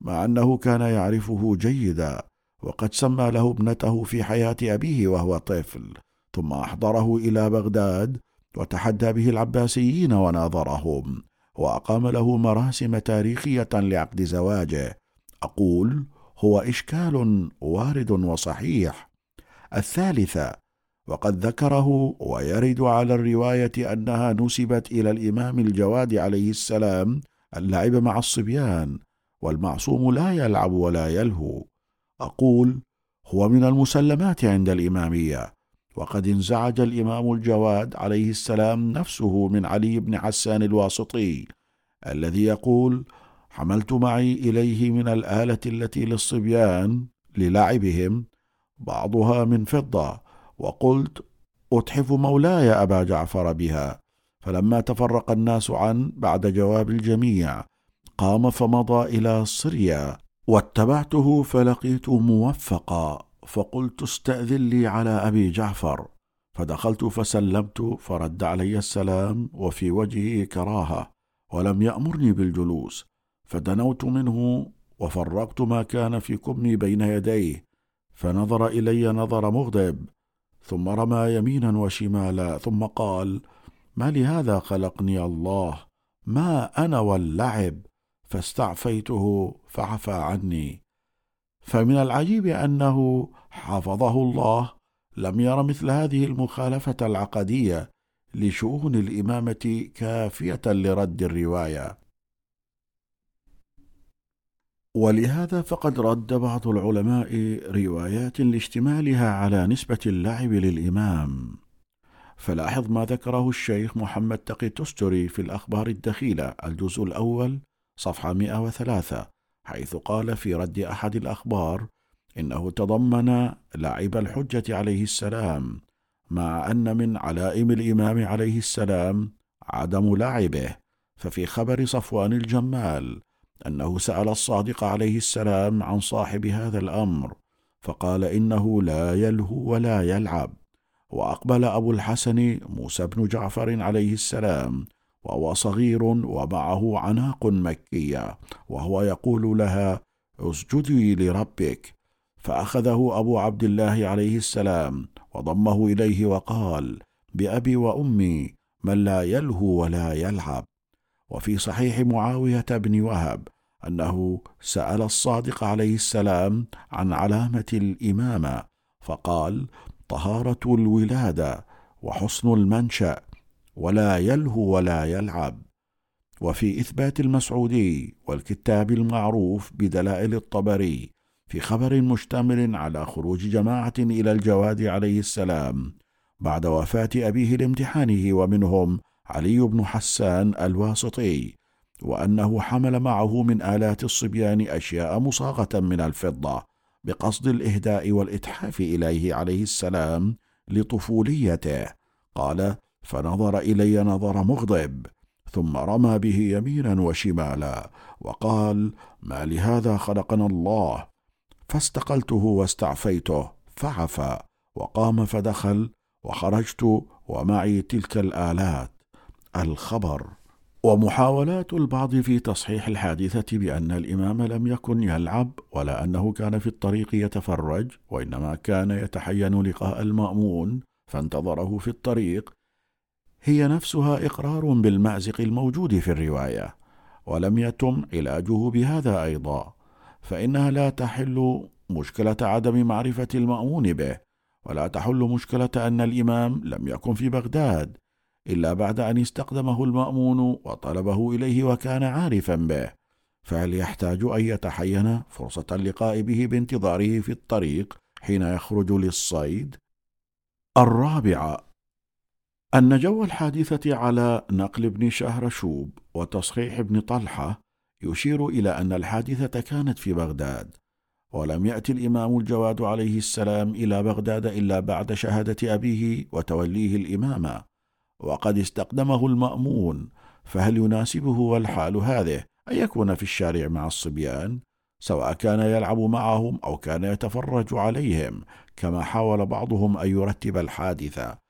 مع أنه كان يعرفه جيدا وقد سمى له ابنته في حياة أبيه وهو طفل ثم أحضره إلى بغداد وتحدى به العباسيين وناظرهم. وأقام له مراسم تاريخية لعقد زواجه. أقول هو إشكال وارد وصحيح. الثالثة وقد ذكره ويرد على الرواية أنها نسبت إلى الإمام الجواد عليه السلام اللعب مع الصبيان والمعصوم لا يلعب ولا يلهو. أقول هو من المسلمات عند الإمامية. وقد انزعج الإمام الجواد عليه السلام نفسه من علي بن حسان الواسطي الذي يقول حملت معي إليه من الآلة التي للصبيان للعبهم بعضها من فضة وقلت أتحف مولاي أبا جعفر بها فلما تفرق الناس عن بعد جواب الجميع قام فمضى إلى صريا واتبعته فلقيت موفقا. فقلت استأذن لي على أبي جعفر. فدخلت فسلمت فرد علي السلام وفي وجهه كراهة ولم يأمرني بالجلوس. فدنوت منه وفرقت ما كان في كمي بين يديه. فنظر إلي نظر مغضب ثم رمى يمينا وشمالا ثم قال ما لهذا خلقني الله؟ ما أنا واللعب؟ فاستعفيته فعفى عني. فمن العجيب أنه حفظه الله لم ير مثل هذه المخالفة العقدية لشؤون الإمامة كافية لرد الرواية. ولهذا فقد رد بعض العلماء روايات لاشتمالها على نسبة اللعب للإمام. فلاحظ ما ذكره الشيخ محمد تقي تستري في الأخبار الدخيلة الجزء الأول صفحة 103 حيث قال في رد أحد الأخبار إنه تضمن لعب الحجة عليه السلام مع أن من علائم الإمام عليه السلام عدم لعبه. ففي خبر صفوان الجمال أنه سأل الصادق عليه السلام عن صاحب هذا الأمر فقال إنه لا يلهو ولا يلعب. وأقبل أبو الحسن موسى بن جعفر عليه السلام وهو صغير ومعه عناق مكية وهو يقول لها اسجدي لربك. فأخذه أبو عبد الله عليه السلام وضمه إليه وقال بأبي وأمي من لا يلهو ولا يلعب. وفي صحيح معاوية بن وهب أنه سأل الصادق عليه السلام عن علامة الإمامة فقال طهارة الولادة وحسن المنشأ. ولا يلهو ولا يلعب. وفي إثبات المسعودي والكتاب المعروف بدلائل الطبري في خبر مشتمل على خروج جماعة إلى الجواد عليه السلام بعد وفاة أبيه لامتحانه ومنهم علي بن حسان الواسطي وأنه حمل معه من آلات الصبيان أشياء مصاغة من الفضة بقصد الإهداء والإتحاف إليه عليه السلام لطفوليته. قال فنظر إلي نظر مغضب ثم رمى به يمينا وشمالا وقال ما لهذا خلقنا الله؟ فاستقلته واستعفيته فعفى وقام فدخل وخرجت ومعي تلك الآلات. الخبر ومحاولات البعض في تصحيح الحادثة بأن الإمام لم يكن يلعب ولا أنه كان في الطريق يتفرج وإنما كان يتحين لقاء المأمون فانتظره في الطريق هي نفسها إقرار بالمازق الموجود في الرواية ولم يتم علاجه بهذا أيضا فإنها لا تحل مشكلة عدم معرفة المأمون به ولا تحل مشكلة أن الإمام لم يكن في بغداد إلا بعد أن استقدمه المأمون وطلبه إليه وكان عارفا به فهل يحتاج أن يتحين فرصة اللقاء به بانتظاره في الطريق حين يخرج للصيد؟ الرابعة أن جو الحادثة على نقل ابن شهرشوب وتصحيح ابن طلحة يشير إلى أن الحادثة كانت في بغداد، ولم يأتي الإمام الجواد عليه السلام إلى بغداد إلا بعد شهادة أبيه وتوليه الإمامة، وقد استقدمه المأمون، فهل يناسبه والحال هذه أن يكون في الشارع مع الصبيان؟ سواء كان يلعب معهم أو كان يتفرج عليهم، كما حاول بعضهم أن يرتب الحادثة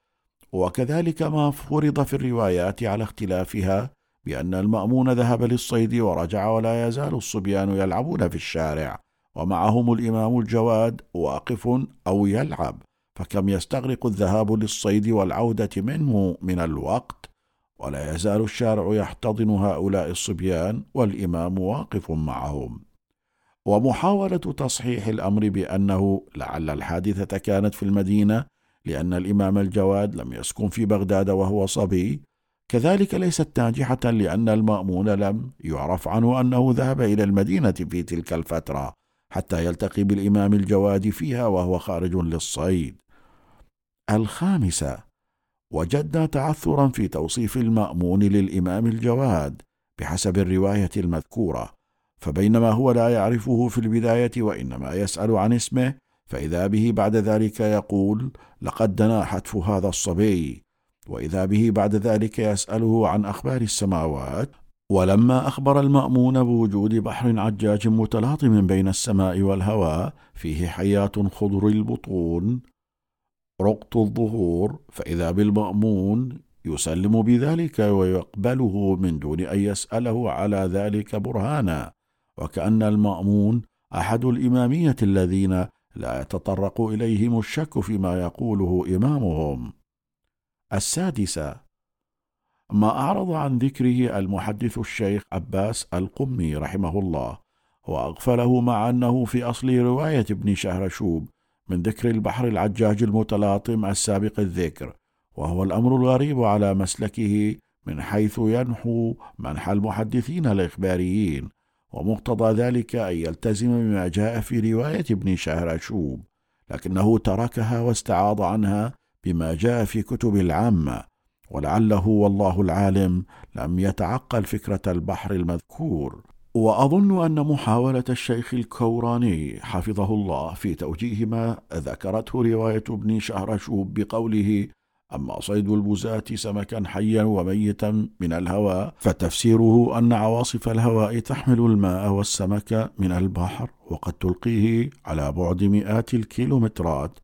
وكذلك ما فرض في الروايات على اختلافها بأن المأمون ذهب للصيد ورجع ولا يزال الصبيان يلعبون في الشارع ومعهم الإمام الجواد واقف أو يلعب فكم يستغرق الذهاب للصيد والعودة منه من الوقت؟ ولا يزال الشارع يحتضن هؤلاء الصبيان والإمام واقف معهم. ومحاولة تصحيح الأمر بأنه لعل الحادثة كانت في المدينة لأن الإمام الجواد لم يسكن في بغداد وهو صبي كذلك ليست ناجحة لأن المأمون لم يعرف عنه أنه ذهب إلى المدينة في تلك الفترة حتى يلتقي بالإمام الجواد فيها وهو خارج للصيد. الخامسة: وجدنا تعثرا في توصيف المأمون للإمام الجواد بحسب الرواية المذكورة، فبينما هو لا يعرفه في البداية وإنما يسأل عن اسمه، فإذا به بعد ذلك يقول: لقد دنا حتف هذا الصبي وإذا به بعد ذلك يسأله عن أخبار السماوات ولما أخبر المأمون بوجود بحر عجاج متلاطم بين السماء والهواء فيه حيات خضر البطون رقط الظهور فإذا بالمأمون يسلم بذلك ويقبله من دون أن يسأله على ذلك برهانا وكأن المأمون أحد الإمامية الذين لا يتطرق إليهم الشك فيما يقوله إمامهم. السادسة ما أعرض عن ذكره المحدث الشيخ عباس القمي رحمه الله وأغفله مع أنه في أصل رواية ابن شهرشوب من ذكر البحر العجاج المتلاطم السابق الذكر وهو الأمر الغريب على مسلكه من حيث ينحو منحى المحدثين الإخباريين. ومقتضى ذلك أن يلتزم بما جاء في رواية ابن شهرشوب لكنه تركها واستعاض عنها بما جاء في كتب العامة ولعله والله العالم لم يتعقل فكرة البحر المذكور. وأظن أن محاولة الشيخ الكوراني حفظه الله في توجيه ما ذكرته رواية ابن شهرشوب بقوله أما صيد البزاة سمكا حيا وميتا من الهواء فتفسيره أن عواصف الهواء تحمل الماء والسمك من البحر وقد تلقيه على بعد مئات الكيلومترات.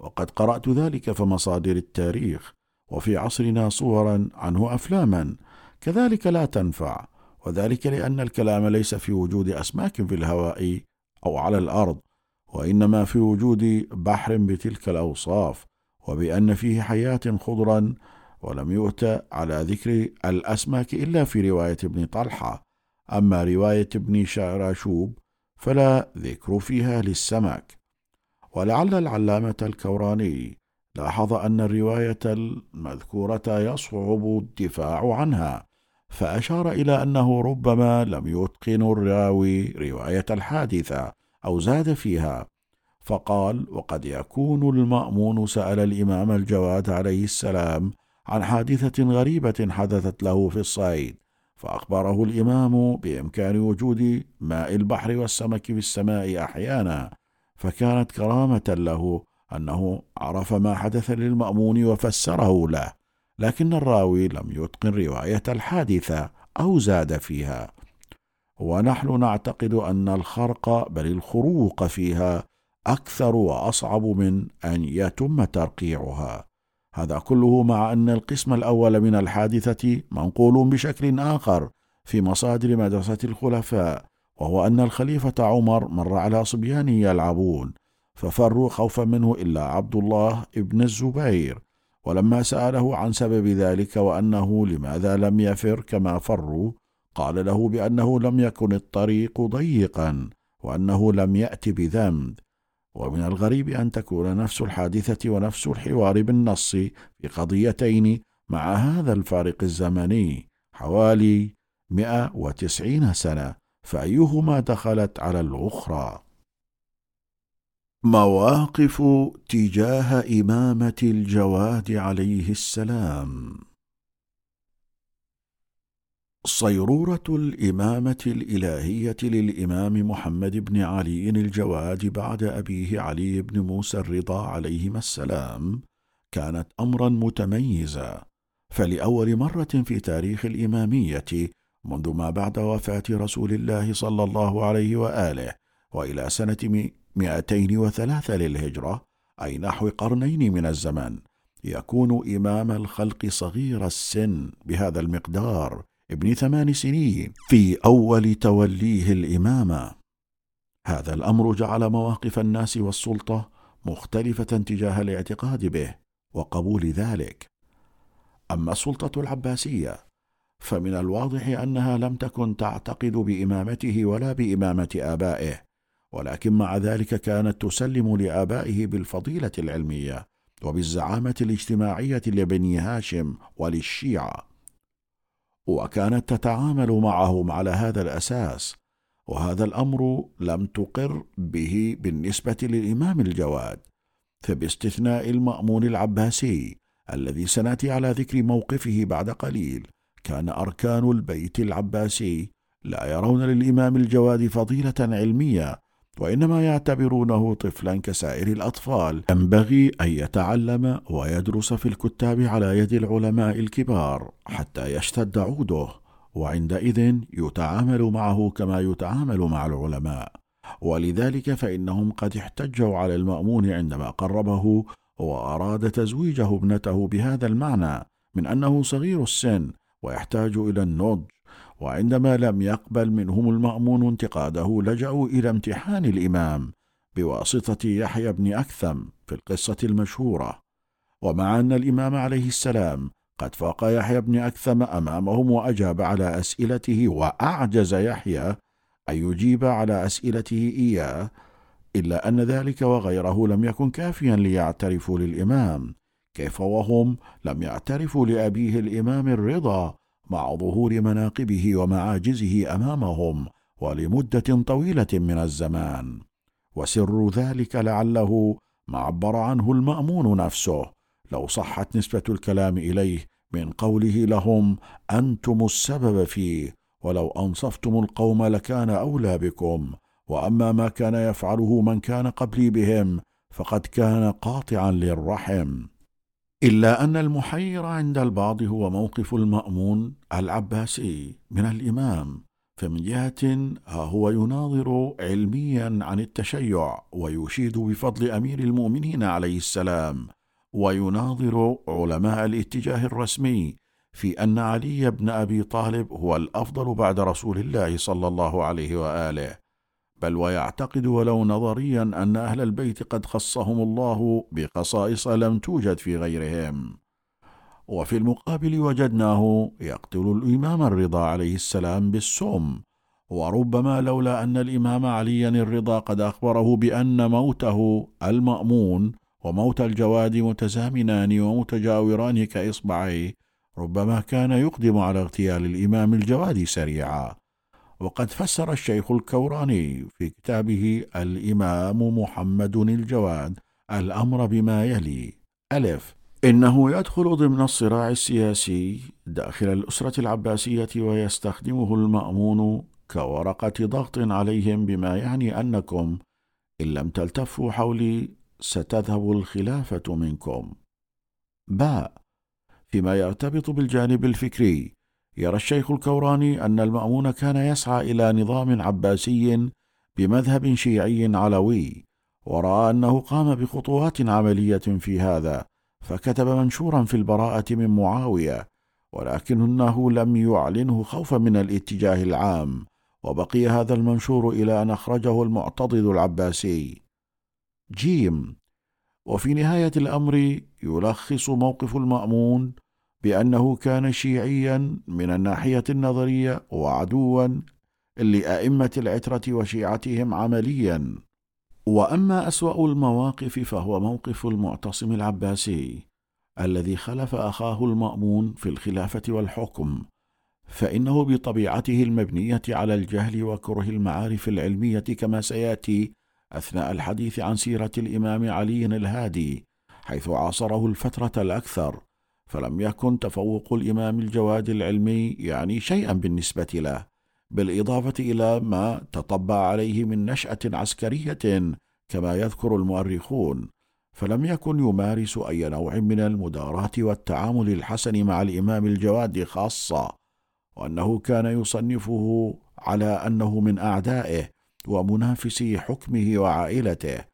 وقد قرأت ذلك في مصادر التاريخ وفي عصرنا صورا عنه أفلاما. كذلك لا تنفع وذلك لأن الكلام ليس في وجود أسماك في الهواء أو على الأرض وإنما في وجود بحر بتلك الأوصاف. وبأن فيه حياة خضرا ولم يؤت على ذكر الأسماك إلا في رواية ابن طلحة. أما رواية ابن شعراشوب فلا ذكر فيها للسمك ولعل العلامة الكوراني لاحظ أن الرواية المذكورة يصعب الدفاع عنها فأشار إلى أنه ربما لم يتقن الراوي رواية الحادثة أو زاد فيها. فقال وقد يكون المأمون سأل الإمام الجواد عليه السلام عن حادثة غريبة حدثت له في الصيد فأخبره الإمام بإمكان وجود ماء البحر والسمك في السماء أحيانا فكانت كرامة له أنه عرف ما حدث للمأمون وفسره له لكن الراوي لم يتقن رواية الحادثة أو زاد فيها. ونحن نعتقد أن الخرق بل الخروق فيها أكثر وأصعب من أن يتم ترقيعها. هذا كله مع أن القسم الأول من الحادثة منقول بشكل آخر في مصادر مدرسة الخلفاء وهو أن الخليفة عمر مر على صبيان يلعبون ففروا خوفا منه إلا عبد الله ابن الزبير. ولما سأله عن سبب ذلك وأنه لماذا لم يفر كما فروا قال له بأنه لم يكن الطريق ضيقا وأنه لم يأت بذنب. ومن الغريب أن تكون نفس الحادثة ونفس الحوار بالنص في قضيتين مع هذا الفارق الزمني حوالي 190 سنة فأيهما دخلت على الأخرى؟ مواقف تجاه إمامة الجواد عليه السلام صيرورة الإمامة الإلهية للإمام محمد بن علي الجواد بعد أبيه علي بن موسى الرضا عليهما السلام كانت أمرا متميزا. فلأول مرة في تاريخ الإمامية منذ ما بعد وفاة رسول الله صلى الله عليه وآله وإلى سنة 203 للهجرة أي نحو قرنين من الزمن يكون إمام الخلق صغير السن بهذا المقدار. ابن ثمان سنين في أول توليه الإمامة. هذا الأمر جعل مواقف الناس والسلطة مختلفة تجاه الاعتقاد به وقبول ذلك. أما السلطة العباسية فمن الواضح أنها لم تكن تعتقد بإمامته ولا بإمامة آبائه ولكن مع ذلك كانت تسلم لآبائه بالفضيلة العلمية وبالزعامة الاجتماعية لبني هاشم وللشيعة. وكانت تتعامل معهم على هذا الأساس وهذا الأمر لم تقر به بالنسبة للإمام الجواد فباستثناء المأمون العباسي الذي سنأتي على ذكر موقفه بعد قليل كان أركان البيت العباسي لا يرون للإمام الجواد فضيلة علمية وإنما يعتبرونه طفلا كسائر الأطفال. ينبغي أن يتعلم ويدرس في الكتاب على يد العلماء الكبار حتى يشتد عوده وعندئذ يتعامل معه كما يتعامل مع العلماء. ولذلك فإنهم قد احتجوا على المأمون عندما قربه وأراد تزويجه ابنته بهذا المعنى من أنه صغير السن ويحتاج إلى النضج وعندما لم يقبل منهم المأمون انتقاده لجأوا إلى امتحان الإمام بواسطة يحيى بن أكثم في القصة المشهورة. ومع أن الإمام عليه السلام قد فاق يحيى بن أكثم أمامهم وأجاب على أسئلته وأعجز يحيى أن يجيب على أسئلته إياه إلا أن ذلك وغيره لم يكن كافيا ليعترفوا للإمام كيف وهم لم يعترفوا لأبيه الإمام الرضا مع ظهور مناقبه ومعاجزه أمامهم ولمدة طويلة من الزمان. وسر ذلك لعله ما عبر عنه المأمون نفسه. لو صحت نسبة الكلام إليه من قوله لهم أنتم السبب فيه ولو أنصفتم القوم لكان أولى بكم. وأما ما كان يفعله من كان قبلي بهم فقد كان قاطعا للرحم. إلا أن المحير عند البعض هو موقف المأمون العباسي من الإمام فمن جهة ها هو يناظر علميا عن التشيع ويشيد بفضل أمير المؤمنين عليه السلام ويناظر علماء الاتجاه الرسمي في أن علي بن أبي طالب هو الأفضل بعد رسول الله صلى الله عليه وآله. بل ويعتقد ولو نظريا أن أهل البيت قد خصهم الله بخصائص لم توجد في غيرهم. وفي المقابل وجدناه يقتل الإمام الرضا عليه السلام بالسم وربما لولا أن الإمام عليا الرضا قد أخبره بأن موته المأمون وموت الجواد متزامنان ومتجاوران كإصبعيه ربما كان يقدم على اغتيال الإمام الجواد سريعا. وقد فسر الشيخ الكوراني في كتابه الإمام محمد الجواد الأمر بما يلي. ألف. إنه يدخل ضمن الصراع السياسي داخل الأسرة العباسية ويستخدمه المأمون كورقة ضغط عليهم بما يعني أنكم إن لم تلتفوا حولي ستذهب الخلافة منكم. باء. فيما يرتبط بالجانب الفكري يرى الشيخ الكوراني أن المأمون كان يسعى إلى نظام عباسي بمذهب شيعي علوي ورأى أنه قام بخطوات عملية في هذا فكتب منشورا في البراءة من معاوية ولكنه لم يعلنه خوفا من الاتجاه العام وبقي هذا المنشور إلى أن أخرجه المعتضد العباسي. جيم. وفي نهاية الأمر يلخص موقف المأمون بأنه كان شيعيا من الناحية النظرية وعدوا لأئمة العترة وشيعتهم عمليا. وأما أسوأ المواقف فهو موقف المعتصم العباسي الذي خلف أخاه المأمون في الخلافة والحكم فإنه بطبيعته المبنية على الجهل وكره المعارف العلمية كما سيأتي أثناء الحديث عن سيرة الإمام علي الهادي حيث عاصره الفترة الأكثر. فلم يكن تفوق الإمام الجواد العلمي يعني شيئا بالنسبة له بالإضافة إلى ما تطبع عليه من نشأة عسكرية كما يذكر المؤرخون. فلم يكن يمارس أي نوع من المداراة والتعامل الحسن مع الإمام الجواد خاصة وأنه كان يصنفه على أنه من أعدائه ومنافسي حكمه وعائلته.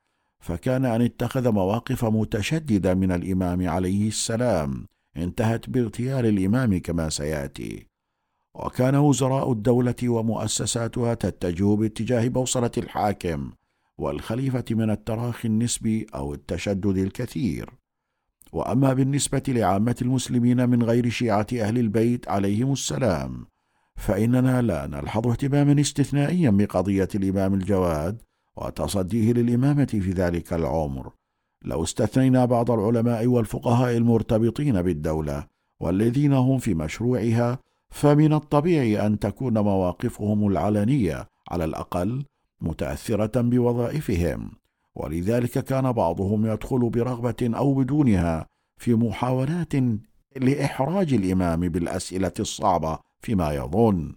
فكان أن اتخذ مواقف متشددة من الإمام عليه السلام. انتهت باغتيال الإمام كما سيأتي. وكان وزراء الدولة ومؤسساتها تتجه باتجاه بوصلة الحاكم والخليفة من التراخي النسبي أو التشدد الكثير. وأما بالنسبة لعامة المسلمين من غير شيعة أهل البيت عليهم السلام فإننا لا نلحظ اهتماما استثنائيا بقضية الإمام الجواد وتصديه للإمامة في ذلك العمر. لو استثنينا بعض العلماء والفقهاء المرتبطين بالدولة والذين هم في مشروعها فمن الطبيعي أن تكون مواقفهم العلنية على الأقل متأثرة بوظائفهم. ولذلك كان بعضهم يدخل برغبة أو بدونها في محاولات لإحراج الإمام بالأسئلة الصعبة فيما يظن.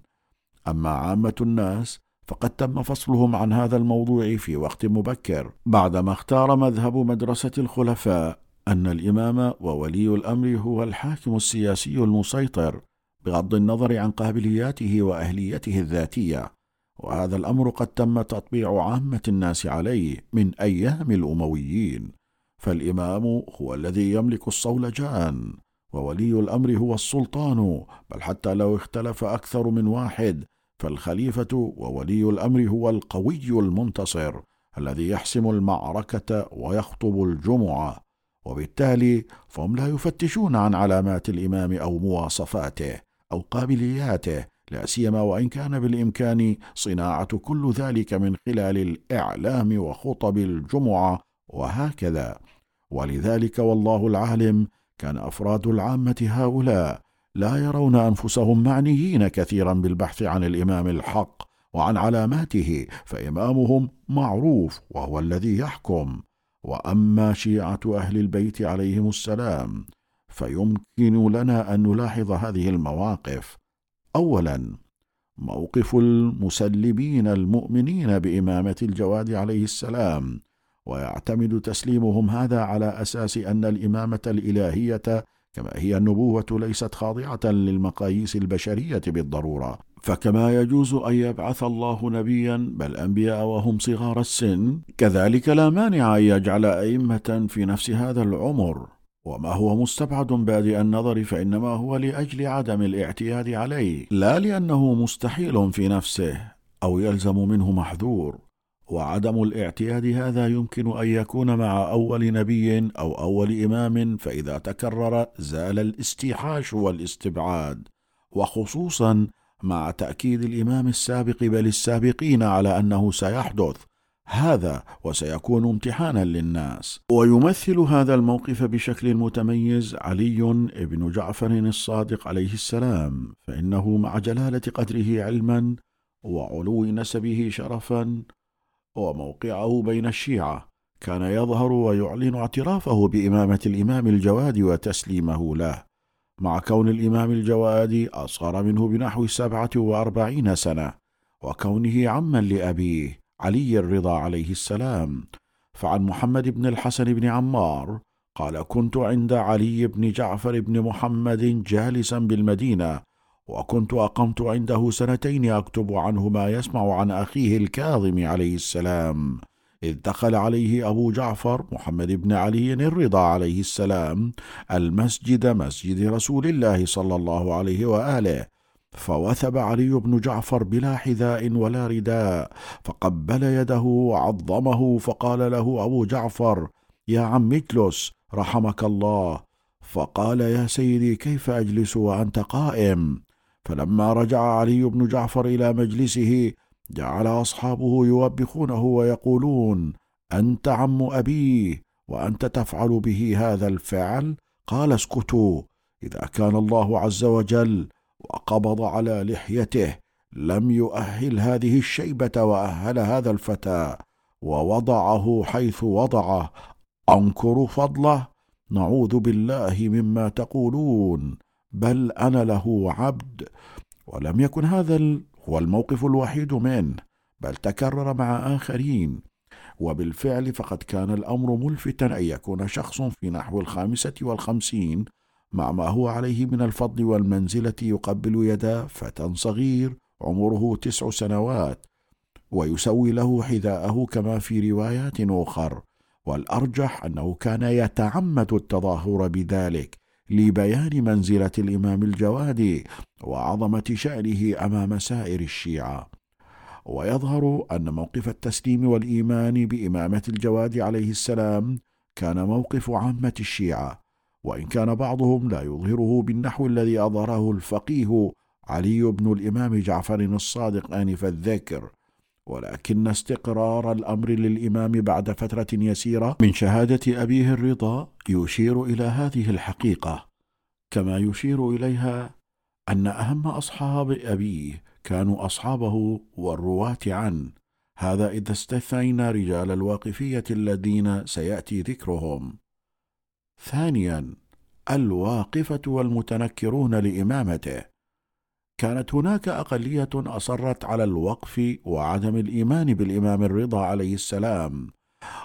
أما عامة الناس فقد تم فصلهم عن هذا الموضوع في وقت مبكر بعدما اختار مذهب مدرسة الخلفاء أن الإمام وولي الأمر هو الحاكم السياسي المسيطر بغض النظر عن قابلياته وأهليته الذاتية. وهذا الأمر قد تم تطبيع عامة الناس عليه من أيام الأمويين. فالإمام هو الذي يملك الصولجان وولي الأمر هو السلطان بل حتى لو اختلف أكثر من واحد فالخليفة وولي الأمر هو القوي المنتصر الذي يحسم المعركة ويخطب الجمعة وبالتالي فهم لا يفتشون عن علامات الإمام أو مواصفاته أو قابلياته لا سيما وإن كان بالإمكان صناعة كل ذلك من خلال الإعلام وخطب الجمعة وهكذا. ولذلك والله العالم كان أفراد العامة هؤلاء لا يرون أنفسهم معنيين كثيرا بالبحث عن الإمام الحق وعن علاماته فإمامهم معروف وهو الذي يحكم. وأما شيعة أهل البيت عليهم السلام فيمكن لنا أن نلاحظ هذه المواقف. اولا موقف المسلمين المؤمنين بإمامة الجواد عليه السلام ويعتمد تسليمهم هذا على أساس أن الإمامة الإلهية كما هي النبوة ليست خاضعة للمقاييس البشرية بالضرورة. فكما يجوز أن يبعث الله نبيا بل أنبياء وهم صغار السن كذلك لا مانع أن يجعل أئمة في نفس هذا العمر. وما هو مستبعد بادئ النظر فإنما هو لأجل عدم الاعتياد عليه لا لأنه مستحيل في نفسه أو يلزم منه محذور. وعدم الاعتياد هذا يمكن أن يكون مع أول نبي أو أول إمام فإذا تكرر زال الاستيحاش والاستبعاد وخصوصا مع تأكيد الإمام السابق بل السابقين على أنه سيحدث. هذا وسيكون امتحانا للناس. ويمثل هذا الموقف بشكل متميز علي بن جعفر الصادق عليه السلام فإنه مع جلالة قدره علما وعلو نسبه شرفا وموقعه بين الشيعة. كان يظهر ويعلن اعترافه بإمامة الإمام الجواد وتسليمه له. مع كون الإمام الجواد أصغر منه بنحو سبعة وأربعين سنة وكونه عما لأبيه علي الرضا عليه السلام. فعن محمد بن الحسن بن عمار قال كنت عند علي بن جعفر بن محمد جالسا بالمدينة وكنت أقمت عنده سنتين أكتب عنه ما يسمع عن أخيه الكاظم عليه السلام إذ دخل عليه أبو جعفر محمد بن علي الرضا عليه السلام المسجد مسجد رسول الله صلى الله عليه وآله فوثب علي بن جعفر بلا حذاء ولا رداء فقبل يده وعظمه فقال له أبو جعفر يا عم اجلس رحمك الله. فقال يا سيدي كيف أجلس وأنت قائم؟ فلما رجع علي بن جعفر إلى مجلسه جعل أصحابه يوبخونه ويقولون أنت عم أبيه وأنت تفعل به هذا الفعل؟ قال اسكتوا إذا كان الله عز وجل وقبض على لحيته لم يؤهل هذه الشيبة وأهل هذا الفتى ووضعه حيث وضعه انكر فضله نعوذ بالله مما تقولون. بل أنا له عبد ولم يكن هذا هو الموقف الوحيد منه بل تكرر مع آخرين. وبالفعل فقد كان الأمر ملفتا أن يكون شخص في نحو الخامسة والخمسين مع ما هو عليه من الفضل والمنزلة يقبل يد فتى صغير عمره تسع سنوات ويسوي له حذاءه كما في روايات أخر. والأرجح أنه كان يتعمد التظاهر بذلك لبيان منزلة الإمام الجوادي وعظمة شانه أمام سائر الشيعة. ويظهر أن موقف التسليم والإيمان بإمامة الجواد عليه السلام كان موقف عامة الشيعة وإن كان بعضهم لا يظهره بالنحو الذي أظهره الفقيه علي بن الإمام جعفر الصادق آنف الذكر. ولكن استقرار الأمر للإمام بعد فترة يسيرة من شهادة أبيه الرضا يشير إلى هذه الحقيقة كما يشير إليها أن أهم أصحاب أبيه كانوا أصحابه والرواة عنه. هذا إذا استثنينا رجال الواقفية الذين سيأتي ذكرهم. ثانيا الواقفة والمتنكرون لإمامته. كانت هناك أقلية أصرت على الوقف وعدم الإيمان بالإمام الرضا عليه السلام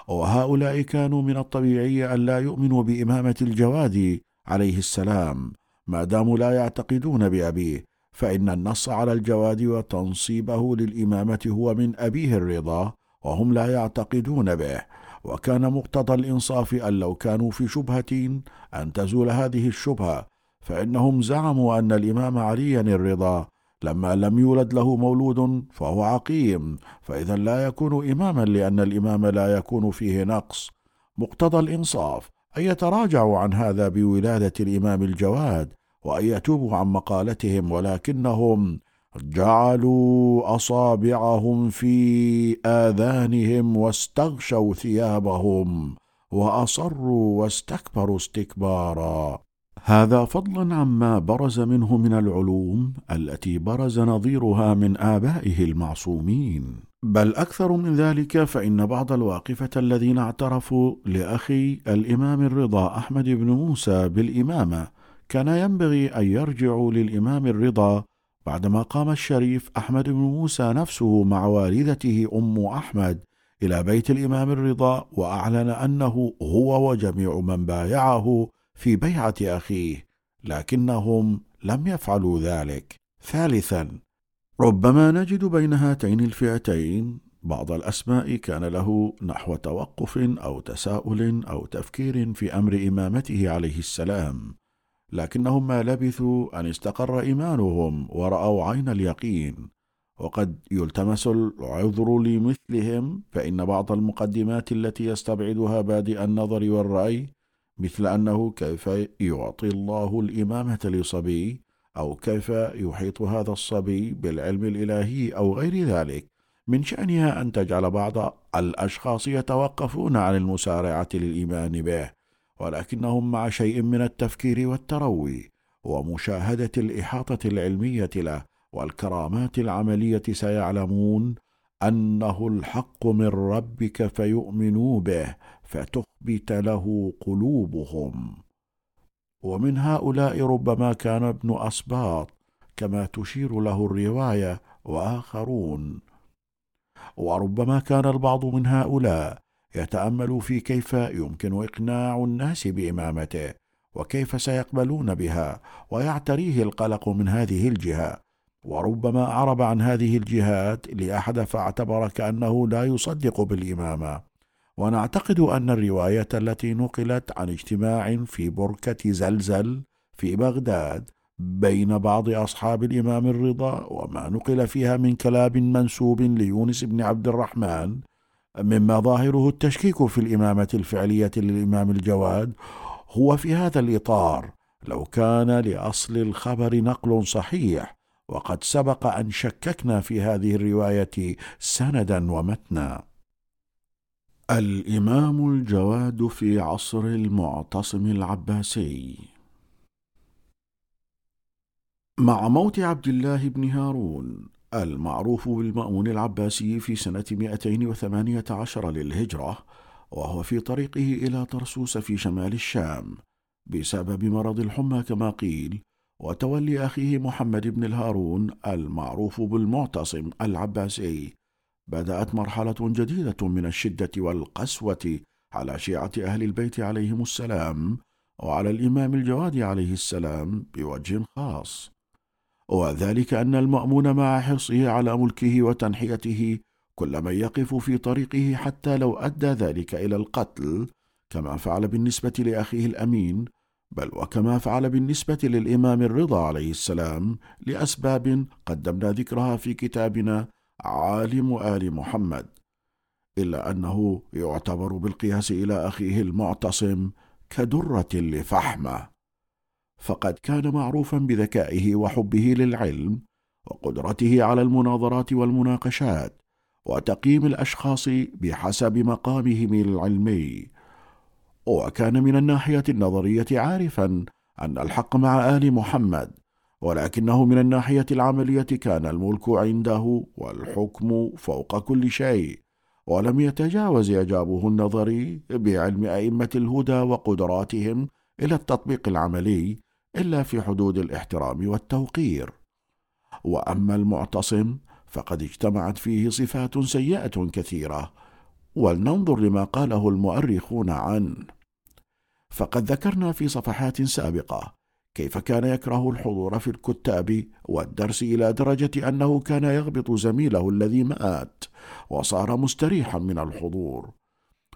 وهؤلاء كانوا من الطبيعي أن لا يؤمنوا بإمامة الجواد عليه السلام ما داموا لا يعتقدون بأبيه فإن النص على الجواد وتنصيبه للإمامة هو من أبيه الرضا وهم لا يعتقدون به وكان مقتضى الإنصاف أن لو كانوا في شبهة أن تزول هذه الشبهة فإنهم زعموا أن الإمام عليا الرضا لما لم يولد له مولود فهو عقيم فإذا لا يكون إماما لأن الإمام لا يكون فيه نقص. مقتضى الإنصاف أن يتراجعوا عن هذا بولادة الإمام الجواد وأن يتوبوا عن مقالتهم ولكنهم جعلوا أصابعهم في آذانهم واستغشوا ثيابهم وأصروا واستكبروا استكبارا. هذا فضلا عما برز منه من العلوم التي برز نظيرها من آبائه المعصومين. بل أكثر من ذلك فإن بعض الواقفة الذين اعترفوا لأخي الإمام الرضا أحمد بن موسى بالإمامة كان ينبغي أن يرجعوا للإمام الرضا بعدما قام الشريف أحمد بن موسى نفسه مع والدته أم أحمد إلى بيت الإمام الرضا وأعلن أنه هو وجميع من بايعه في بيعة أخيه لكنهم لم يفعلوا ذلك. ثالثا ربما نجد بين هاتين الفئتين بعض الأسماء كان له نحو توقف أو تساؤل أو تفكير في أمر إمامته عليه السلام لكنهم ما لبثوا أن استقر إيمانهم ورأوا عين اليقين. وقد يلتمس العذر لمثلهم فإن بعض المقدمات التي يستبعدها بادئ النظر والرأي مثل أنه كيف يعطي الله الإمامة لصبي أو كيف يحيط هذا الصبي بالعلم الإلهي أو غير ذلك من شأنها أن تجعل بعض الأشخاص يتوقفون عن المسارعة للإيمان به ولكنهم مع شيء من التفكير والتروي ومشاهدة الإحاطة العلمية له والكرامات العملية سيعلمون أنه الحق من ربك فيؤمنوا به فتخبت له قلوبهم. ومن هؤلاء ربما كان ابن أسباط كما تشير له الرواية وآخرون. وربما كان البعض من هؤلاء يتأمل في كيف يمكن إقناع الناس بإمامته وكيف سيقبلون بها ويعتريه القلق من هذه الجهة. وربما أعرب عن هذه الجهات لاحد فاعتبر كأنه لا يصدق بالإمامة. ونعتقد أن الرواية التي نقلت عن اجتماع في بركة زلزل في بغداد بين بعض أصحاب الإمام الرضا وما نقل فيها من كلام منسوب ليونس بن عبد الرحمن مما ظاهره التشكيك في الإمامة الفعلية للإمام الجواد هو في هذا الإطار لو كان لأصل الخبر نقل صحيح وقد سبق أن شككنا في هذه الرواية سندا ومتنا. الإمام الجواد في عصر المعتصم العباسي. مع موت عبد الله بن هارون المعروف بالمأمون العباسي في سنة 218 للهجرة وهو في طريقه إلى طرسوس في شمال الشام بسبب مرض الحمى كما قيل وتولي أخيه محمد بن الهارون المعروف بالمعتصم العباسي. بدأت مرحلة جديدة من الشدة والقسوة على شيعة أهل البيت عليهم السلام وعلى الإمام الجواد عليه السلام بوجه خاص. وذلك أن المأمون مع حرصه على ملكه وتنحيته كل من يقف في طريقه حتى لو أدى ذلك إلى القتل كما فعل بالنسبة لأخيه الأمين بل وكما فعل بالنسبة للإمام الرضا عليه السلام لأسباب قدمنا ذكرها في كتابنا عالم آل محمد إلا أنه يعتبر بالقياس إلى أخيه المعتصم كدرة لفحمة. فقد كان معروفا بذكائه وحبه للعلم وقدرته على المناظرات والمناقشات وتقييم الأشخاص بحسب مقامهم العلمي. وكان من الناحية النظرية عارفا أن الحق مع آل محمد. ولكنه من الناحية العملية كان الملك عنده والحكم فوق كل شيء ولم يتجاوز إعجابه النظري بعلم أئمة الهدى وقدراتهم إلى التطبيق العملي إلا في حدود الاحترام والتوقير. وأما المعتصم فقد اجتمعت فيه صفات سيئة كثيرة ولننظر لما قاله المؤرخون عنه. فقد ذكرنا في صفحات سابقة كيف كان يكره الحضور في الكتاب والدرس إلى درجة أنه كان يغبط زميله الذي مات وصار مستريحا من الحضور.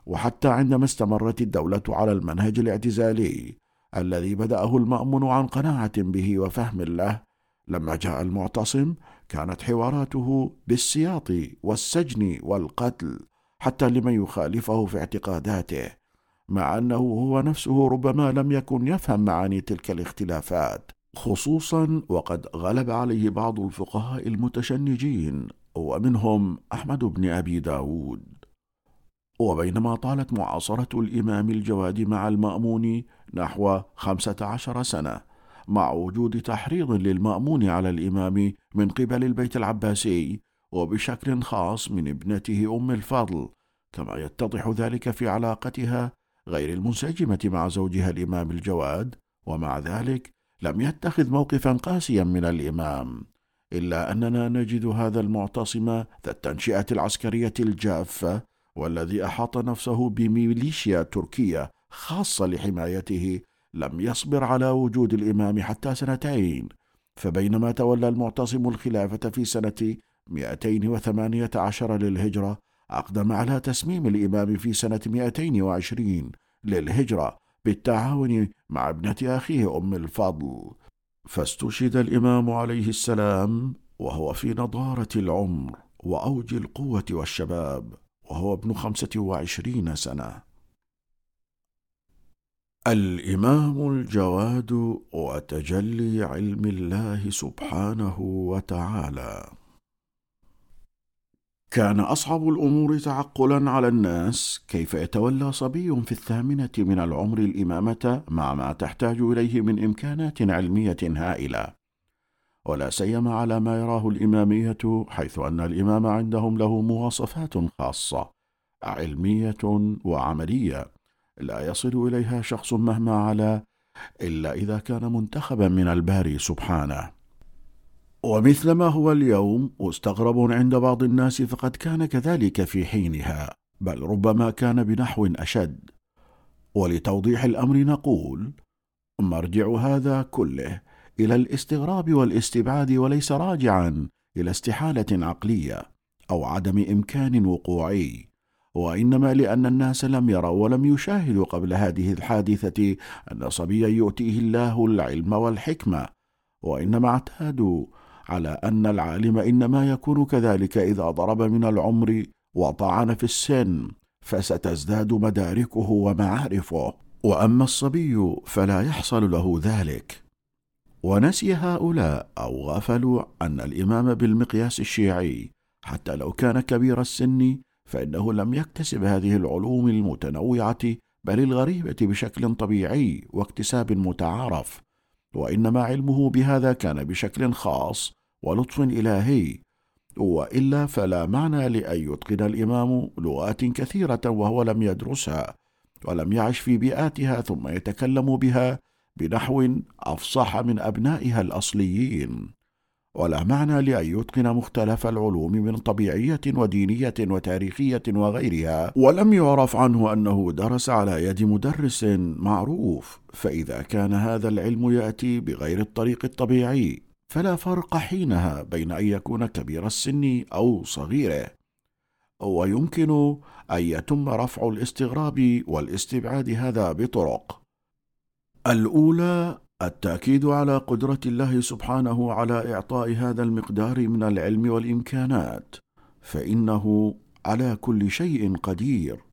وحتى عندما استمرت الدولة على المنهج الاعتزالي الذي بدأه المأمون عن قناعة به وفهم له لما جاء المعتصم كانت حواراته بالسياط والسجن والقتل حتى لمن يخالفه في اعتقاداته. مع أنه هو نفسه ربما لم يكن يفهم معاني تلك الاختلافات خصوصا وقد غلب عليه بعض الفقهاء المتشنجين ومنهم أحمد بن أبي داود. وبينما طالت معاصرة الإمام الجواد مع المأمون نحو خمسة عشر سنة مع وجود تحريض للمأمون على الإمام من قبل البيت العباسي وبشكل خاص من ابنته أم الفضل كما يتضح ذلك في علاقتها غير المنسجمة مع زوجها الإمام الجواد ومع ذلك لم يتخذ موقفا قاسيا من الإمام إلا أننا نجد هذا المعتصم ذا التنشئة العسكرية الجافة والذي أحاط نفسه بميليشيا تركية خاصة لحمايته لم يصبر على وجود الإمام حتى سنتين فبينما تولى المعتصم الخلافة في سنة 218 للهجرة أقدم على تسميم الإمام في سنة 220 للهجرة بالتعاون مع ابنة أخيه أم الفضل. فاستشهد الإمام عليه السلام وهو في نضارة العمر وأوج القوة والشباب وهو ابن خمسة وعشرين سنة. الإمام الجواد وتجلي علم الله سبحانه وتعالى. كان أصعب الأمور تعقلا على الناس. كيف يتولى صبي في الثامنة من العمر الإمامة مع ما تحتاج إليه من إمكانات علمية هائلة. ولا سيما على ما يراه الإمامية حيث أن الإمام عندهم له مواصفات خاصة علمية وعملية. لا يصل إليها شخص مهما علا إلا إذا كان منتخبا من الباري سبحانه. ومثل ما هو اليوم مستغرب عند بعض الناس فقد كان كذلك في حينها بل ربما كان بنحو أشد. ولتوضيح الأمر نقول مرجع هذا كله إلى الاستغراب والاستبعاد وليس راجعا إلى استحالة عقلية أو عدم إمكان وقوعي وإنما لأن الناس لم يروا ولم يشاهدوا قبل هذه الحادثة أن صبيا يؤتيه الله العلم والحكمة وإنما اعتادوا على أن العالم إنما يكون كذلك إذا ضرب من العمر وطعن في السن فستزداد مداركه ومعارفه. وأما الصبي فلا يحصل له ذلك. ونسي هؤلاء أو غفلوا أن الإمام بالمقياس الشيعي حتى لو كان كبير السن فإنه لم يكتسب هذه العلوم المتنوعة بل الغريبة بشكل طبيعي واكتساب متعارف. وإنما علمه بهذا كان بشكل خاص ولطف إلهي. وإلا فلا معنى لأن يتقن الإمام لغات كثيرة وهو لم يدرسها ولم يعش في بيئاتها ثم يتكلم بها بنحو أفصح من أبنائها الأصليين. ولا معنى لأن يتقن مختلف العلوم من طبيعية ودينية وتاريخية وغيرها. ولم يعرف عنه أنه درس على يد مدرس معروف. فإذا كان هذا العلم يأتي بغير الطريق الطبيعي. فلا فرق حينها بين أن يكون كبير السن أو صغيره. ويمكن أن يتم رفع الاستغراب والاستبعاد هذا بطرق. الأولى التأكيد على قدرة الله سبحانه على إعطاء هذا المقدار من العلم والإمكانات فإنه على كل شيء قدير.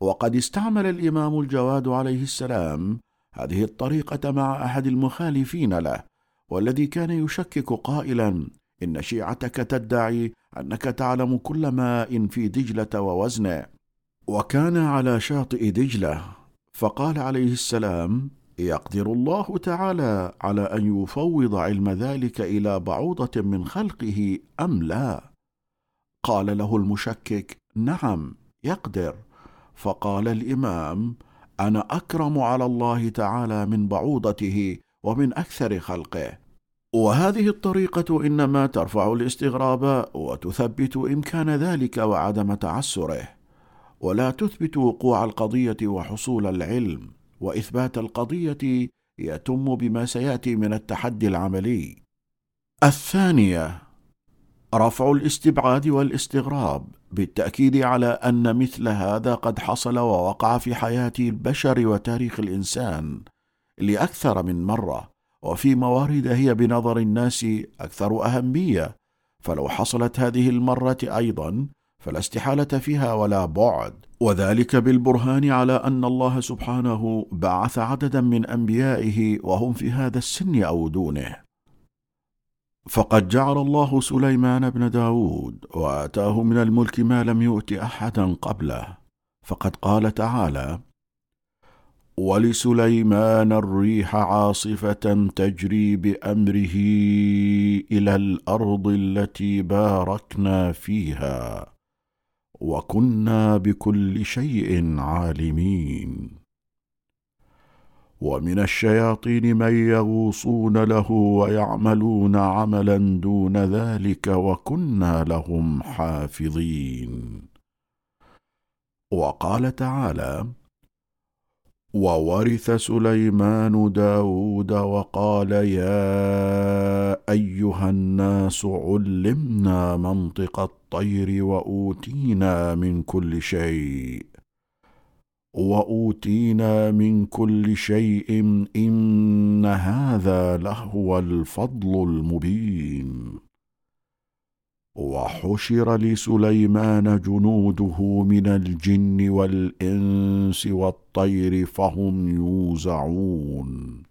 وقد استعمل الإمام الجواد عليه السلام هذه الطريقة مع أحد المخالفين له والذي كان يشكك قائلا إن شيعتك تدعي أنك تعلم كل ماء في دجلة ووزنه وكان على شاطئ دجلة فقال عليه السلام يقدر الله تعالى على أن يفوض علم ذلك إلى بعوضة من خلقه أم لا؟ قال له المشكك نعم يقدر. فقال الإمام أنا أكرم على الله تعالى من بعوضته ومن أكثر خلقه. وهذه الطريقة إنما ترفع الاستغراب وتثبت امكان ذلك وعدم تعسره. ولا تثبت وقوع القضية وحصول العلم وإثبات القضية يتم بما سيأتي من التحدي العملي. الثانية رفع الاستبعاد والاستغراب بالتأكيد على أن مثل هذا قد حصل ووقع في حياة البشر وتاريخ الإنسان. لأكثر من مرة وفي موارد هي بنظر الناس أكثر أهمية. فلو حصلت هذه المرة أيضا فلا استحالة فيها ولا بعد. وذلك بالبرهان على أن الله سبحانه بعث عددا من أنبيائه وهم في هذا السن أو دونه. فقد جعل الله سليمان بن داود وآتاه من الملك ما لم يؤت احدا قبله. فقد قال تعالى ولسليمان الريح عاصفة تجري بأمره إلى الأرض التي باركنا فيها وكنا بكل شيء عالمين. ومن الشياطين من يغوصون له ويعملون عملا دون ذلك وكنا لهم حافظين. وقال تعالى وورث سليمان داود وقال يا أيها الناس علمنا منطق الطير وأوتينا من كل شيء. وأوتينا من كل شيء إن هذا لهو الفضل المبين. وحشر لسليمان جنوده من الجن والإنس والطير فهم يوزعون.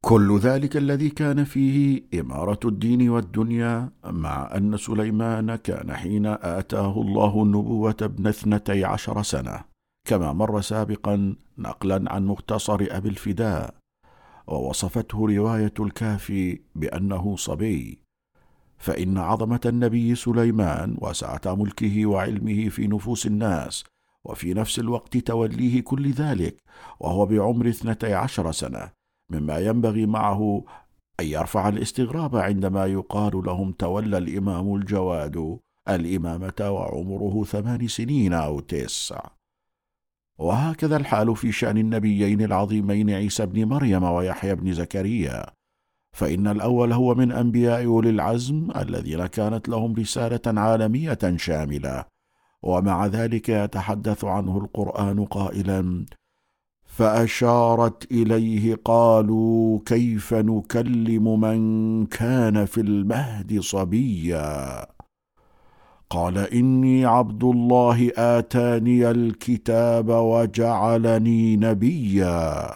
كل ذلك الذي كان فيه إمارة الدين والدنيا مع أن سليمان كان حين آتاه الله النبوة ابن اثنتي عشر سنة كما مر سابقا نقلا عن مختصر أبي الفداء ووصفته رواية الكافي بأنه صبي. فإن عظمة النبي سليمان وسعة ملكه وعلمه في نفوس الناس وفي نفس الوقت توليه كل ذلك وهو بعمر اثنتي عشر سنة مما ينبغي معه أن يرفع الاستغراب عندما يقال لهم تولى الإمام الجواد الإمامة وعمره ثمان سنين أو تسع. وهكذا الحال في شأن النبيين العظيمين عيسى بن مريم ويحيى بن زكريا. فإن الأول هو من أنبياء أولي العزم الذين كانت لهم رسالة عالمية شاملة ومع ذلك يتحدث عنه القرآن قائلا فأشارت إليه قالوا كيف نكلم من كان في المهد صبيا؟ قال إني عبد الله آتاني الكتاب وجعلني نبيا.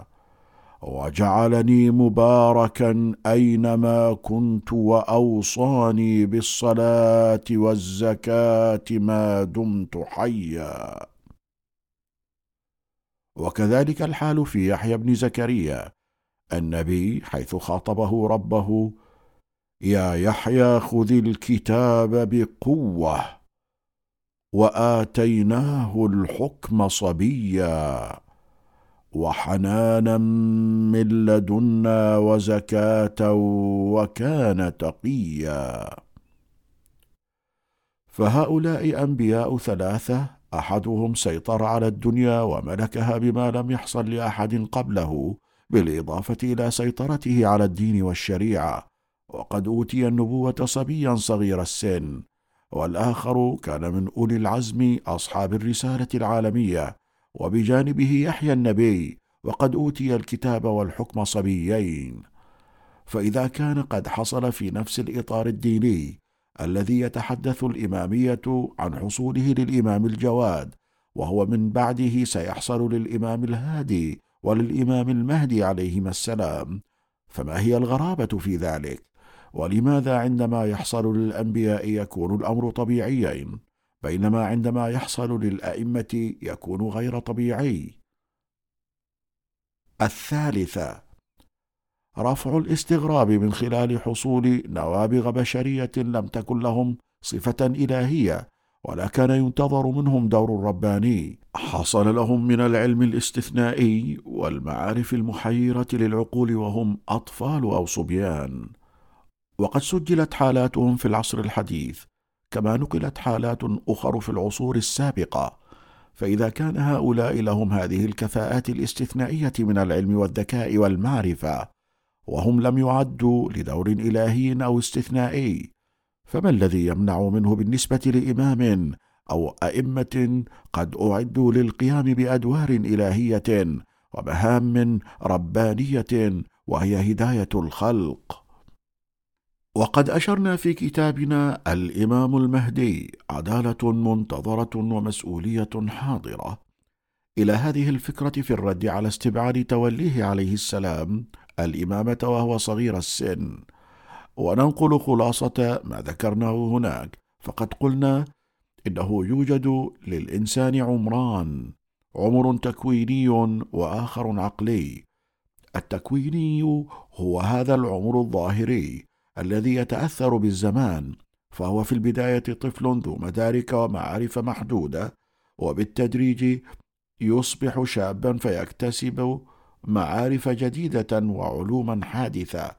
وجعلني مباركا أينما كنت وأوصاني بالصلاة والزكاة ما دمت حيا. وكذلك الحال في يحيى بن زكريا النبي حيث خاطبه ربه يا يحيى خذ الكتاب بقوة وآتيناه الحكم صبيا. وحنانا من لدنا وزكاة وكان تقيا. فهؤلاء أنبياء ثلاثة أحدهم سيطر على الدنيا وملكها بما لم يحصل لأحد قبله بالإضافة إلى سيطرته على الدين والشريعة وقد أوتي النبوة صبيا صغير السن والآخر كان من أولي العزم أصحاب الرسالة العالمية وبجانبه يحيى النبي وقد أوتي الكتاب والحكم صبيين. فإذا كان قد حصل في نفس الإطار الديني الذي يتحدث الإمامية عن حصوله للإمام الجواد وهو من بعده سيحصل للإمام الهادي وللإمام المهدي عليهما السلام. فما هي الغرابة في ذلك؟ ولماذا عندما يحصل للأنبياء يكون الأمر طبيعيا؟ بينما عندما يحصل للأئمة يكون غير طبيعي. الثالثه رفع الاستغراب من خلال حصول نوابغ بشرية لم تكن لهم صفة إلهية ولا كان ينتظر منهم دور رباني حصل لهم من العلم الاستثنائي والمعارف المحيرة للعقول وهم أطفال أو صبيان. وقد سجلت حالاتهم في العصر الحديث. كما نقلت حالات أخر في العصور السابقة. فإذا كان هؤلاء لهم هذه الكفاءات الاستثنائية من العلم والذكاء والمعرفة وهم لم يعدوا لدور إلهي أو استثنائي فما الذي يمنع منه بالنسبة لإمام أو أئمة قد أعدوا للقيام بأدوار إلهية ومهام ربانية وهي هداية الخلق؟ وقد أشرنا في كتابنا الإمام المهدي عدالة منتظرة ومسؤولية حاضرة. إلى هذه الفكرة في الرد على استبعاد توليه عليه السلام الإمامة وهو صغير السن. وننقل خلاصة ما ذكرناه هناك. فقد قلنا إنه يوجد للإنسان عمران عمر تكويني وآخر عقلي. التكويني هو هذا العمر الظاهري. الذي يتأثر بالزمان فهو في البداية طفل ذو مدارك ومعارف محدودة وبالتدريج يصبح شابا فيكتسب معارف جديدة وعلوما حادثة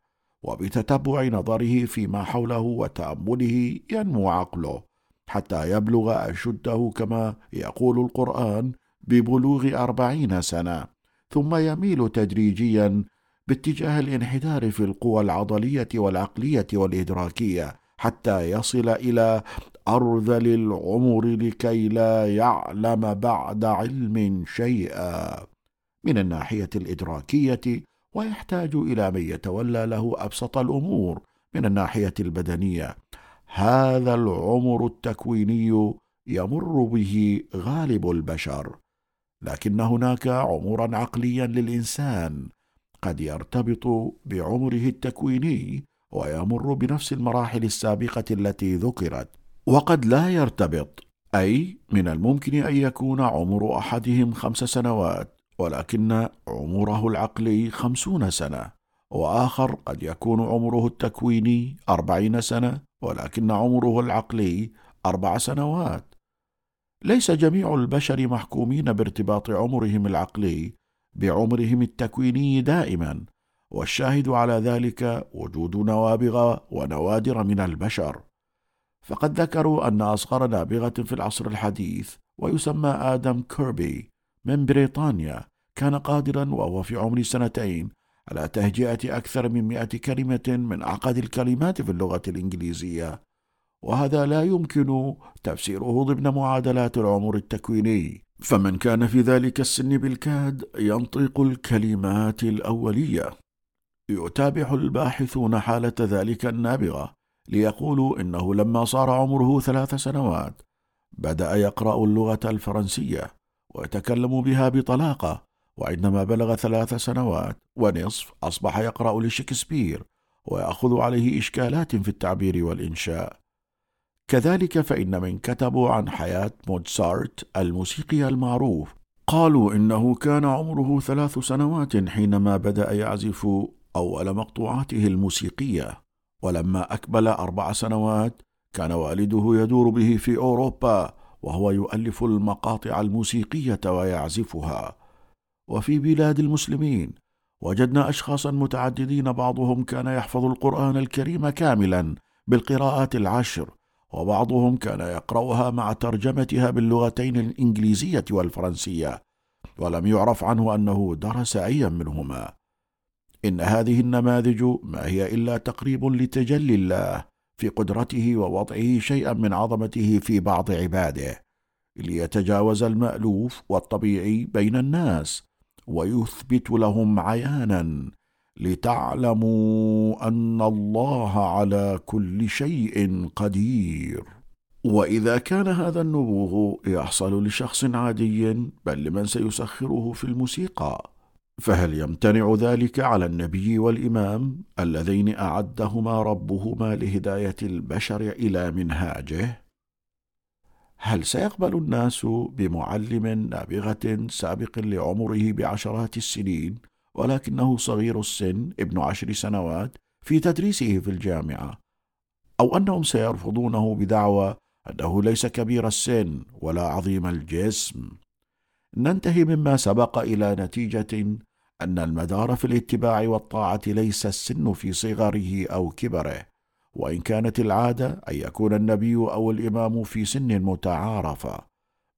وبتتبع نظره فيما حوله وتأمله ينمو عقله حتى يبلغ أشده كما يقول القرآن ببلوغ أربعين سنة ثم يميل تدريجيا باتجاه الانحدار في القوى العضلية والعقلية والإدراكية حتى يصل إلى أرذل العمر لكي لا يعلم بعد علم شيئا. من الناحية الإدراكية ويحتاج إلى من يتولى له أبسط الأمور. من الناحية البدنية هذا العمر التكويني يمر به غالب البشر لكن هناك عمرا عقليا للإنسان. قد يرتبط بعمره التكويني ويمر بنفس المراحل السابقة التي ذكرت. وقد لا يرتبط أي من الممكن أن يكون عمر أحدهم خمس سنوات ولكن عمره العقلي خمسون سنة وآخر قد يكون عمره التكويني أربعين سنة ولكن عمره العقلي أربع سنوات. ليس جميع البشر محكومين بارتباط عمرهم العقلي بعمرهم التكويني دائما والشاهد على ذلك وجود نوابغ ونوادر من البشر. فقد ذكروا أن أصغر نابغة في العصر الحديث ويسمى آدم كيربي من بريطانيا كان قادرا وهو في عمر سنتين على تهجئة أكثر من مئة كلمة من أعقد الكلمات في اللغة الإنجليزية. وهذا لا يمكن تفسيره ضمن معادلات العمر التكويني. فمن كان في ذلك السن بالكاد ينطق الكلمات الأولية. يتابع الباحثون حالة ذلك النابغة ليقولوا إنه لما صار عمره ثلاث سنوات بدأ يقرأ اللغة الفرنسية ويتكلم بها بطلاقة وعندما بلغ ثلاث سنوات ونصف أصبح يقرأ لشكسبير ويأخذ عليه إشكالات في التعبير والإنشاء. كذلك فإن من كتبوا عن حياة موتسارت الموسيقي المعروف قالوا إنه كان عمره ثلاث سنوات حينما بدأ يعزف أول مقطوعاته الموسيقية ولما أكمل أربع سنوات كان والده يدور به في أوروبا وهو يؤلف المقاطع الموسيقية ويعزفها. وفي بلاد المسلمين وجدنا أشخاصا متعددين بعضهم كان يحفظ القرآن الكريم كاملا بالقراءات العشر وبعضهم كان يقرأها مع ترجمتها باللغتين الإنجليزية والفرنسية ولم يعرف عنه أنه درس أيا منهما. إن هذه النماذج ما هي إلا تقريب لتجلي الله في قدرته ووضعه شيئا من عظمته في بعض عباده ليتجاوز المألوف والطبيعي بين الناس ويثبت لهم عيانا. لتعلموا أن الله على كل شيء قدير. وإذا كان هذا النبوغ يحصل لشخص عادي بل لمن سيسخره في الموسيقى فهل يمتنع ذلك على النبي والإمام اللذين أعدهما ربهما لهداية البشر إلى منهاجه؟ هل سيقبل الناس بمعلم نابغة سابق لعمره بعشرات السنين ولكنه صغير السن ابن عشر سنوات في تدريسه في الجامعة. أو أنهم سيرفضونه بدعوى أنه ليس كبير السن ولا عظيم الجسم. ننتهي مما سبق إلى نتيجة أن المدار في الاتباع والطاعة ليس السن في صغره أو كبره وإن كانت العادة أن يكون النبي أو الإمام في سن متعارفة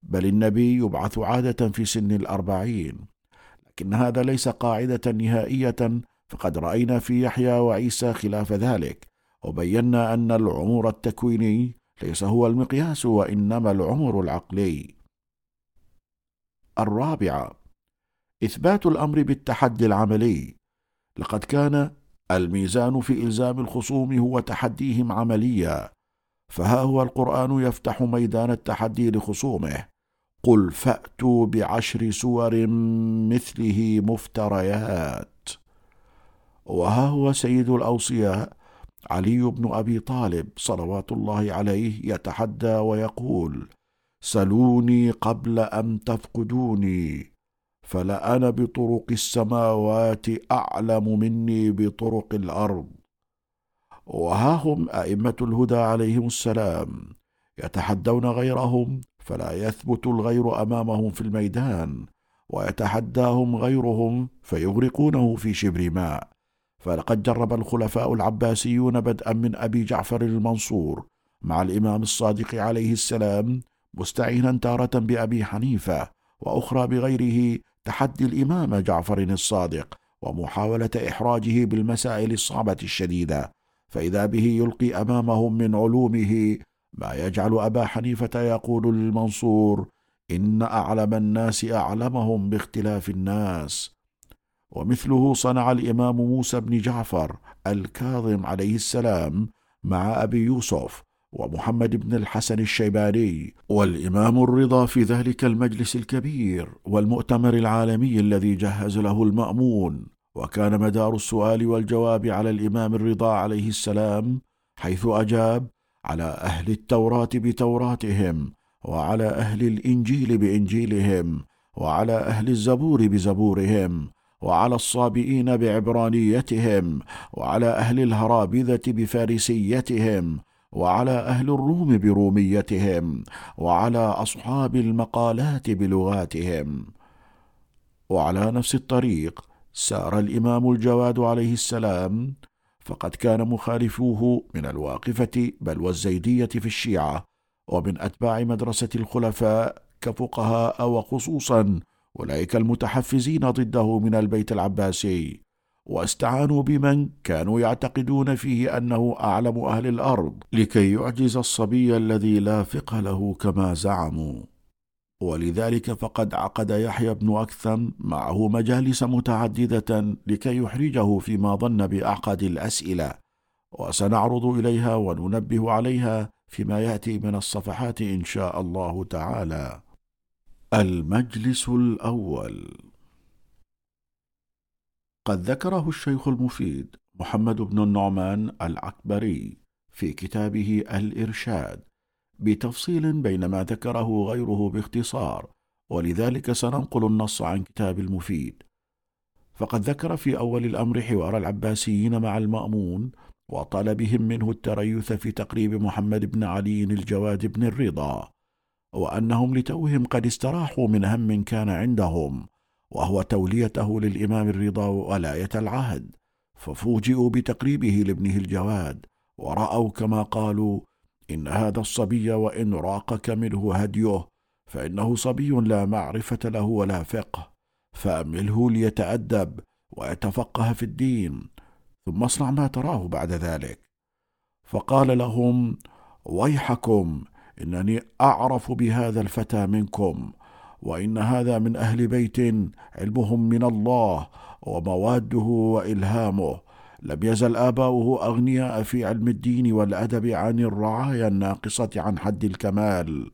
بل النبي يبعث عادة في سن الأربعين. لكن هذا ليس قاعدة نهائية فقد رأينا في يحيى وعيسى خلاف ذلك وبينا أن العمر التكويني ليس هو المقياس وإنما العمر العقلي. الرابعة إثبات الأمر بالتحدي العملي. لقد كان الميزان في إلزام الخصوم هو تحديهم عمليا فها هو القرآن يفتح ميدان التحدي لخصومه. قل فأتوا بعشر سور مثله مفتريات. وها هو سيد الاوصياء علي بن أبي طالب صلوات الله عليه يتحدى ويقول سلوني قبل أن تفقدوني فلأنا بطرق السماوات أعلم مني بطرق الأرض. وها هم أئمة الهدى عليهم السلام يتحدون غيرهم فلا يثبت الغير أمامهم في الميدان ويتحداهم غيرهم فيغرقونه في شبر ماء. فلقد جرب الخلفاء العباسيون بدءا من أبي جعفر المنصور مع الإمام الصادق عليه السلام مستعينا تارة بأبي حنيفة وأخرى بغيره تحدي الإمام جعفر الصادق ومحاولة إحراجه بالمسائل الصعبة الشديدة. فإذا به يلقي أمامهم من علومه ما يجعل أبا حنيفة يقول للمنصور إن أعلم الناس أعلمهم باختلاف الناس. ومثله صنع الإمام موسى بن جعفر الكاظم عليه السلام مع أبي يوسف ومحمد بن الحسن الشيباني والإمام الرضا في ذلك المجلس الكبير والمؤتمر العالمي الذي جهز له المأمون. وكان مدار السؤال والجواب على الإمام الرضا عليه السلام حيث أجاب على أهل التوراة بتوراتهم وعلى أهل الإنجيل بانجيلهم وعلى أهل الزبور بزبورهم وعلى الصابئين بعبرانيتهم وعلى أهل الهرابذة بفارسيتهم وعلى أهل الروم بروميتهم وعلى أصحاب المقالات بلغاتهم وعلى نفس الطريق سار الإمام الجواد عليه السلام فقد كان مخالفوه من الواقفة بل والزيدية في الشيعة ومن أتباع مدرسة الخلفاء كفقهاء وخصوصا أولئك المتحفزين ضده من البيت العباسي. واستعانوا بمن كانوا يعتقدون فيه أنه أعلم أهل الأرض لكي يعجز الصبي الذي لا فقه له كما زعموا. ولذلك فقد عقد يحيى بن أكثم معه مجالس متعددة لكي يحرجه فيما ظن بأعقد الأسئلة. وسنعرض إليها وننبه عليها فيما يأتي من الصفحات إن شاء الله تعالى. المجلس الأول. قد ذكره الشيخ المفيد محمد بن النعمان العكبري في كتابه الإرشاد. بتفصيل بين ما ذكره غيره باختصار ولذلك سننقل النص عن كتاب المفيد. فقد ذكر في أول الأمر حوار العباسيين مع المأمون وطلبهم منه التريث في تقريب محمد بن علي الجواد بن الرضا وأنهم لتوهم قد استراحوا من هم كان عندهم وهو توليته للإمام الرضا ولايه العهد ففوجئوا بتقريبه لابنه الجواد ورأوا كما قالوا إن هذا الصبي وإن راقك منه هديه فإنه صبي لا معرفة له ولا فقه فأمله ليتأدب ويتفقه في الدين ثم اصنع ما تراه بعد ذلك. فقال لهم ويحكم إنني أعرف بهذا الفتى منكم وإن هذا من أهل بيت علمهم من الله ومواده وإلهامه لم يزل آباؤه أغنياء في علم الدين والأدب عن الرعايا الناقصة عن حد الكمال.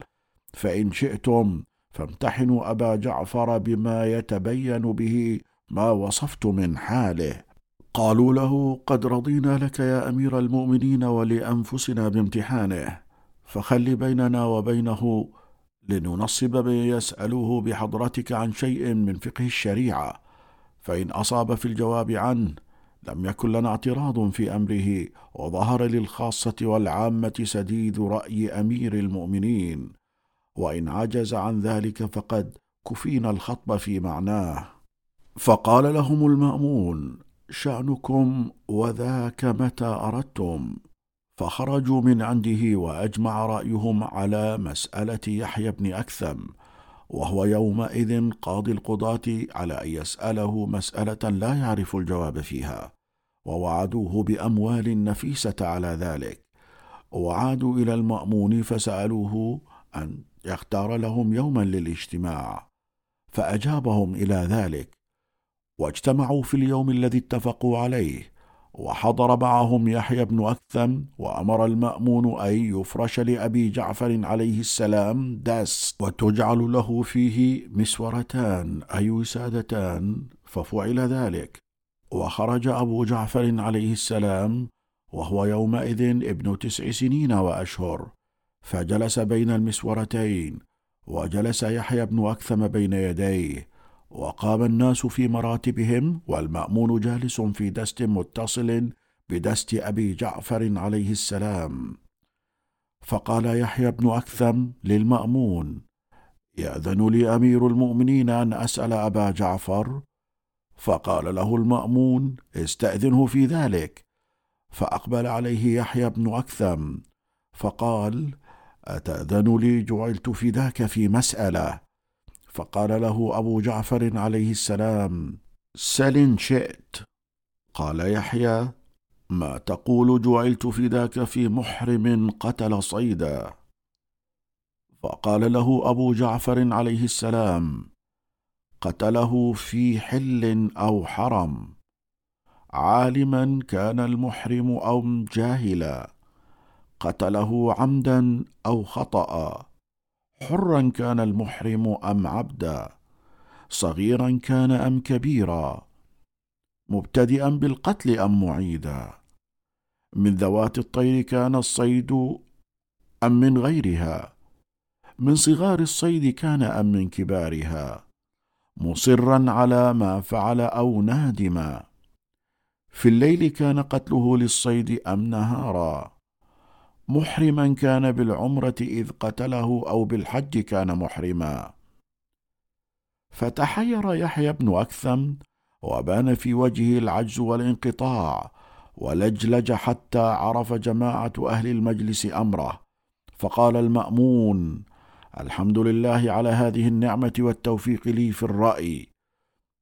فإن شئتم فامتحنوا أبا جعفر بما يتبين به ما وصفت من حاله. قالوا له قد رضينا لك يا أمير المؤمنين ولأنفسنا بامتحانه. فخل بيننا وبينه لننصب من يسأله بحضرتك عن شيء من فقه الشريعة. فإن أصاب في الجواب عنه لم يكن لنا اعتراض في أمره وظهر للخاصة والعامة سديد رأي أمير المؤمنين. وإن عجز عن ذلك فقد كفينا الخطب في معناه. فقال لهم المأمون شأنكم وذاك متى أردتم؟ فخرجوا من عنده وأجمع رأيهم على مسألة يحيى بن أكثم. وهو يومئذ قاضي القضاة على أن يسأله مسألة لا يعرف الجواب فيها ووعدوه بأموال نفيسة على ذلك. وعادوا إلى المأمون فسألوه أن يختار لهم يوما للاجتماع فأجابهم إلى ذلك. واجتمعوا في اليوم الذي اتفقوا عليه وحضر معهم يحيى بن أكثم وأمر المأمون أن يفرش لأبي جعفر عليه السلام داس وتجعل له فيه مسورتان أي وسادتان ففعل ذلك. وخرج أبو جعفر عليه السلام وهو يومئذ ابن تسع سنين وأشهر. فجلس بين المسورتين وجلس يحيى بن أكثم بين يديه وقام الناس في مراتبهم والمأمون جالس في دست متصل بدست أبي جعفر عليه السلام. فقال يحيى بن أكثم للمأمون يأذن لي أمير المؤمنين أن أسأل أبا جعفر؟ فقال له المأمون استأذنه في ذلك. فأقبل عليه يحيى بن أكثم فقال أتأذن لي؟ جعلت فداك في مسألة. فقال له أبو جعفر عليه السلام سل إن شئت. قال يحيى ما تقول جعلت فداك في محرم قتل صيدا. فقال له أبو جعفر عليه السلام قتله في حل أو حرم عالما كان المحرم أو جاهلا قتله عمدا أو خطأ. حرا كان المحرم أم عبدا صغيرا كان أم كبيرا مبتدئا بالقتل أم معيدا. من ذوات الطير كان الصيد أم من غيرها من صغار الصيد كان أم من كبارها مصرا على ما فعل أو نادما. في الليل كان قتله للصيد أم نهارا. محرما كان بالعمرة إذ قتله أو بالحج كان محرما. فتحير يحيى بن أكثم وبان في وجهه العجز والانقطاع ولجلج حتى عرف جماعة أهل المجلس أمره. فقال المأمون الحمد لله على هذه النعمة والتوفيق لي في الرأي.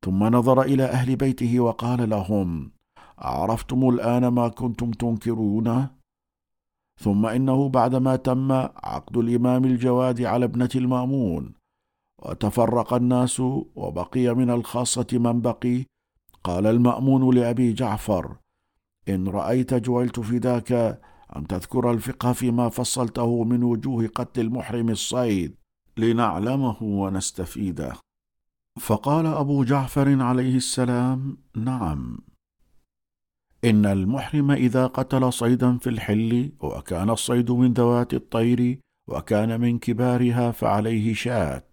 ثم نظر إلى أهل بيته وقال لهم عرفتم الآن ما كنتم تنكرونه؟ ثم إنه بعدما تم عقد الإمام الجواد على ابنة المأمون وتفرق الناس وبقي من الخاصة من بقي قال المأمون لأبي جعفر إن رأيت جعلت فداك أن تذكر الفقه فيما فصلته من وجوه قتل المحرم الصيد لنعلمه ونستفيده. فقال أبو جعفر عليه السلام نعم. إن المحرم إذا قتل صيدا في الحل وكان الصيد من ذوات الطير وكان من كبارها فعليه شاة.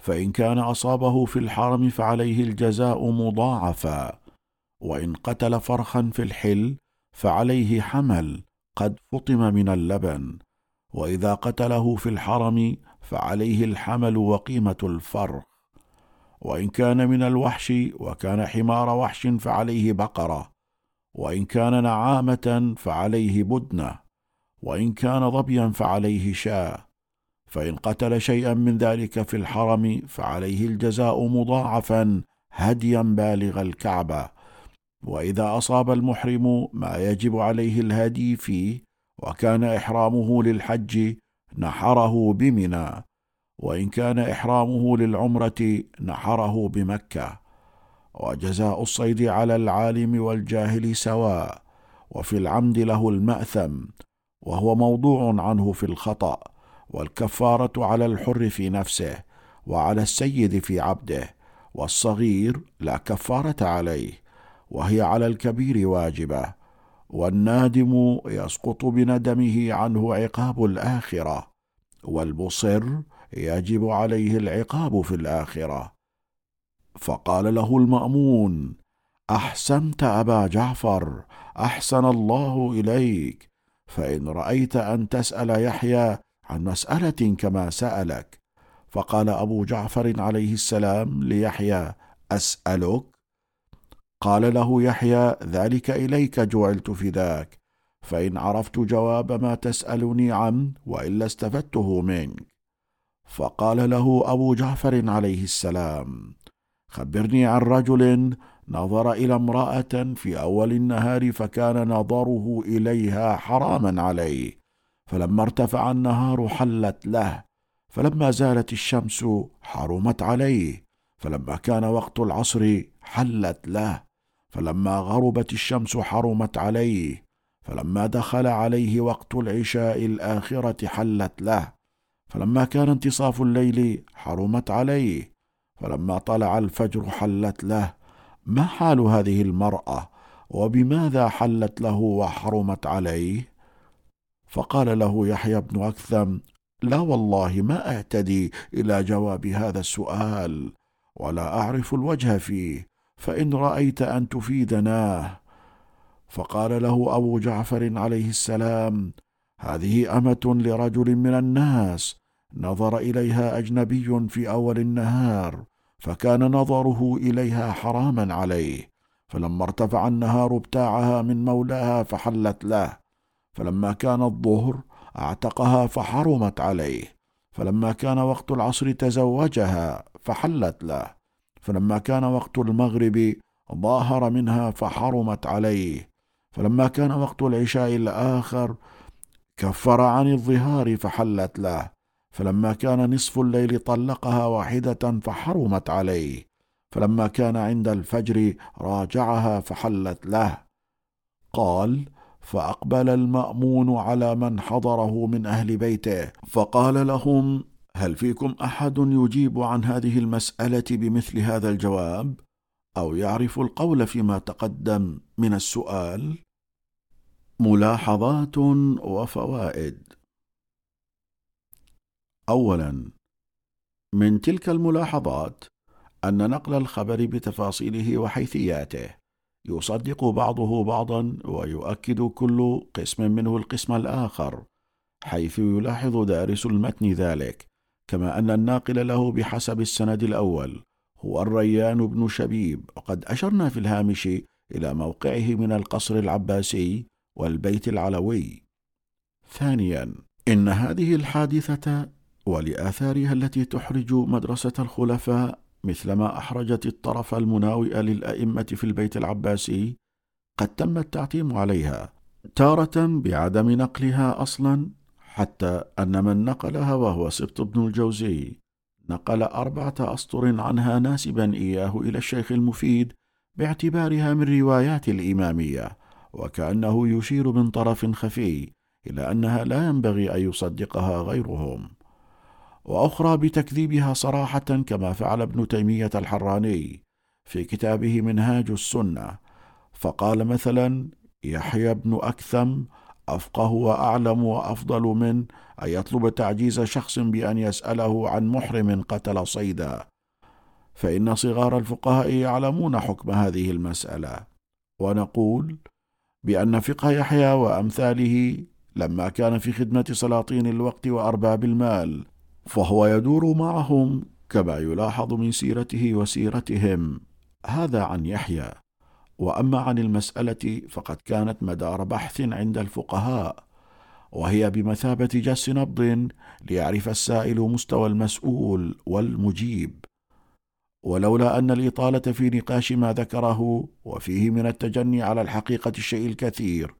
فإن كان أصابه في الحرم فعليه الجزاء مضاعفا. وإن قتل فرخا في الحل فعليه حمل قد فطم من اللبن. وإذا قتله في الحرم فعليه الحمل وقيمة الفرخ. وإن كان من الوحش وكان حمار وحش فعليه بقرة. وإن كان نعامة فعليه بدنه وإن كان ظبيا فعليه شاه فإن قتل شيئا من ذلك في الحرم فعليه الجزاء مضاعفا هديا بالغ الكعبه وإذا أصاب المحرم ما يجب عليه الهدي فيه وكان إحرامه للحج نحره بمنى وإن كان إحرامه للعمرة نحره بمكة. وجزاء الصيد على العالم والجاهل سواء وفي العمد له المأثم وهو موضوع عنه في الخطأ والكفارة على الحر في نفسه وعلى السيد في عبده والصغير لا كفارة عليه وهي على الكبير واجبة والنادم يسقط بندمه عنه عقاب الآخرة والبصر يجب عليه العقاب في الآخرة. فقال له المأمون أحسنت أبا جعفر أحسن الله إليك فإن رأيت أن تسأل يحيى عن مسألة كما سألك. فقال أبو جعفر عليه السلام ليحيى أسألك؟ قال له يحيى ذلك إليك جعلت فداك فإن عرفت جواب ما تسألني عنه وإلا استفدته منك. فقال له أبو جعفر عليه السلام خبرني عن رجل نظر إلى امرأة في أول النهار فكان نظره إليها حراما عليه فلما ارتفع النهار حلت له فلما زالت الشمس حرمت عليه فلما كان وقت العصر حلت له فلما غربت الشمس حرمت عليه فلما دخل عليه وقت العشاء الآخرة حلت له فلما كان انتصاف الليل حرمت عليه فلما طلع الفجر حلت له ما حال هذه المرأة؟ وبماذا حلت له وحرمت عليه؟ فقال له يحيى بن أكثم لا والله ما اهتدي إلى جواب هذا السؤال ولا أعرف الوجه فيه فإن رأيت أن تفيدناه فقال له أبو جعفر عليه السلام هذه أمة لرجل من الناس نظر إليها أجنبي في أول النهار فكان نظره إليها حراما عليه فلما ارتفع النهار ابتاعها من مولاها فحلت له فلما كان الظهر أعتقها فحرمت عليه فلما كان وقت العصر تزوجها فحلت له فلما كان وقت المغرب ظاهر منها فحرمت عليه فلما كان وقت العشاء الآخر كفر عن الظهار فحلت له فلما كان نصف الليل طلقها واحدة فحرمت عليه. فلما كان عند الفجر راجعها فحلت له. قال فأقبل المأمون على من حضره من أهل بيته. فقال لهم هل فيكم أحد يجيب عن هذه المسألة بمثل هذا الجواب؟ أو يعرف القول فيما تقدم من السؤال؟ ملاحظات وفوائد. اولا من تلك الملاحظات أن نقل الخبر بتفاصيله وحيثياته يصدق بعضه بعضا ويؤكد كل قسم منه القسم الآخر حيث يلاحظ دارس المتن ذلك كما أن الناقل له بحسب السند الأول هو الريان بن شبيب. وقد أشرنا في الهامش إلى موقعه من القصر العباسي والبيت العلوي. ثانيا إن هذه الحادثة ولآثارها التي تحرج مدرسة الخلفاء مثلما أحرجت الطرف المناوئ للأئمة في البيت العباسي قد تم التعتيم عليها تارة بعدم نقلها أصلا حتى أن من نقلها وهو سبط بن الجوزي نقل أربعة أسطر عنها ناسبا إياه إلى الشيخ المفيد باعتبارها من روايات الإمامية وكأنه يشير من طرف خفي إلى أنها لا ينبغي أن يصدقها غيرهم. وأخرى بتكذيبها صراحة كما فعل ابن تيمية الحراني في كتابه منهاج السنة فقال مثلا يحيى بن أكثم أفقه وأعلم وأفضل من أن يطلب تعجيز شخص بأن يسأله عن محرم قتل صيدا فإن صغار الفقهاء يعلمون حكم هذه المسألة ونقول بأن فقه يحيى وأمثاله لما كان في خدمة سلاطين الوقت وأرباب المال فهو يدور معهم كما يلاحظ من سيرته وسيرتهم. هذا عن يحيى. وأما عن المسألة فقد كانت مدار بحث عند الفقهاء وهي بمثابة جس نبض ليعرف السائل مستوى المسؤول والمجيب. ولولا أن الإطالة في نقاش ما ذكره وفيه من التجني على الحقيقة الشيء الكثير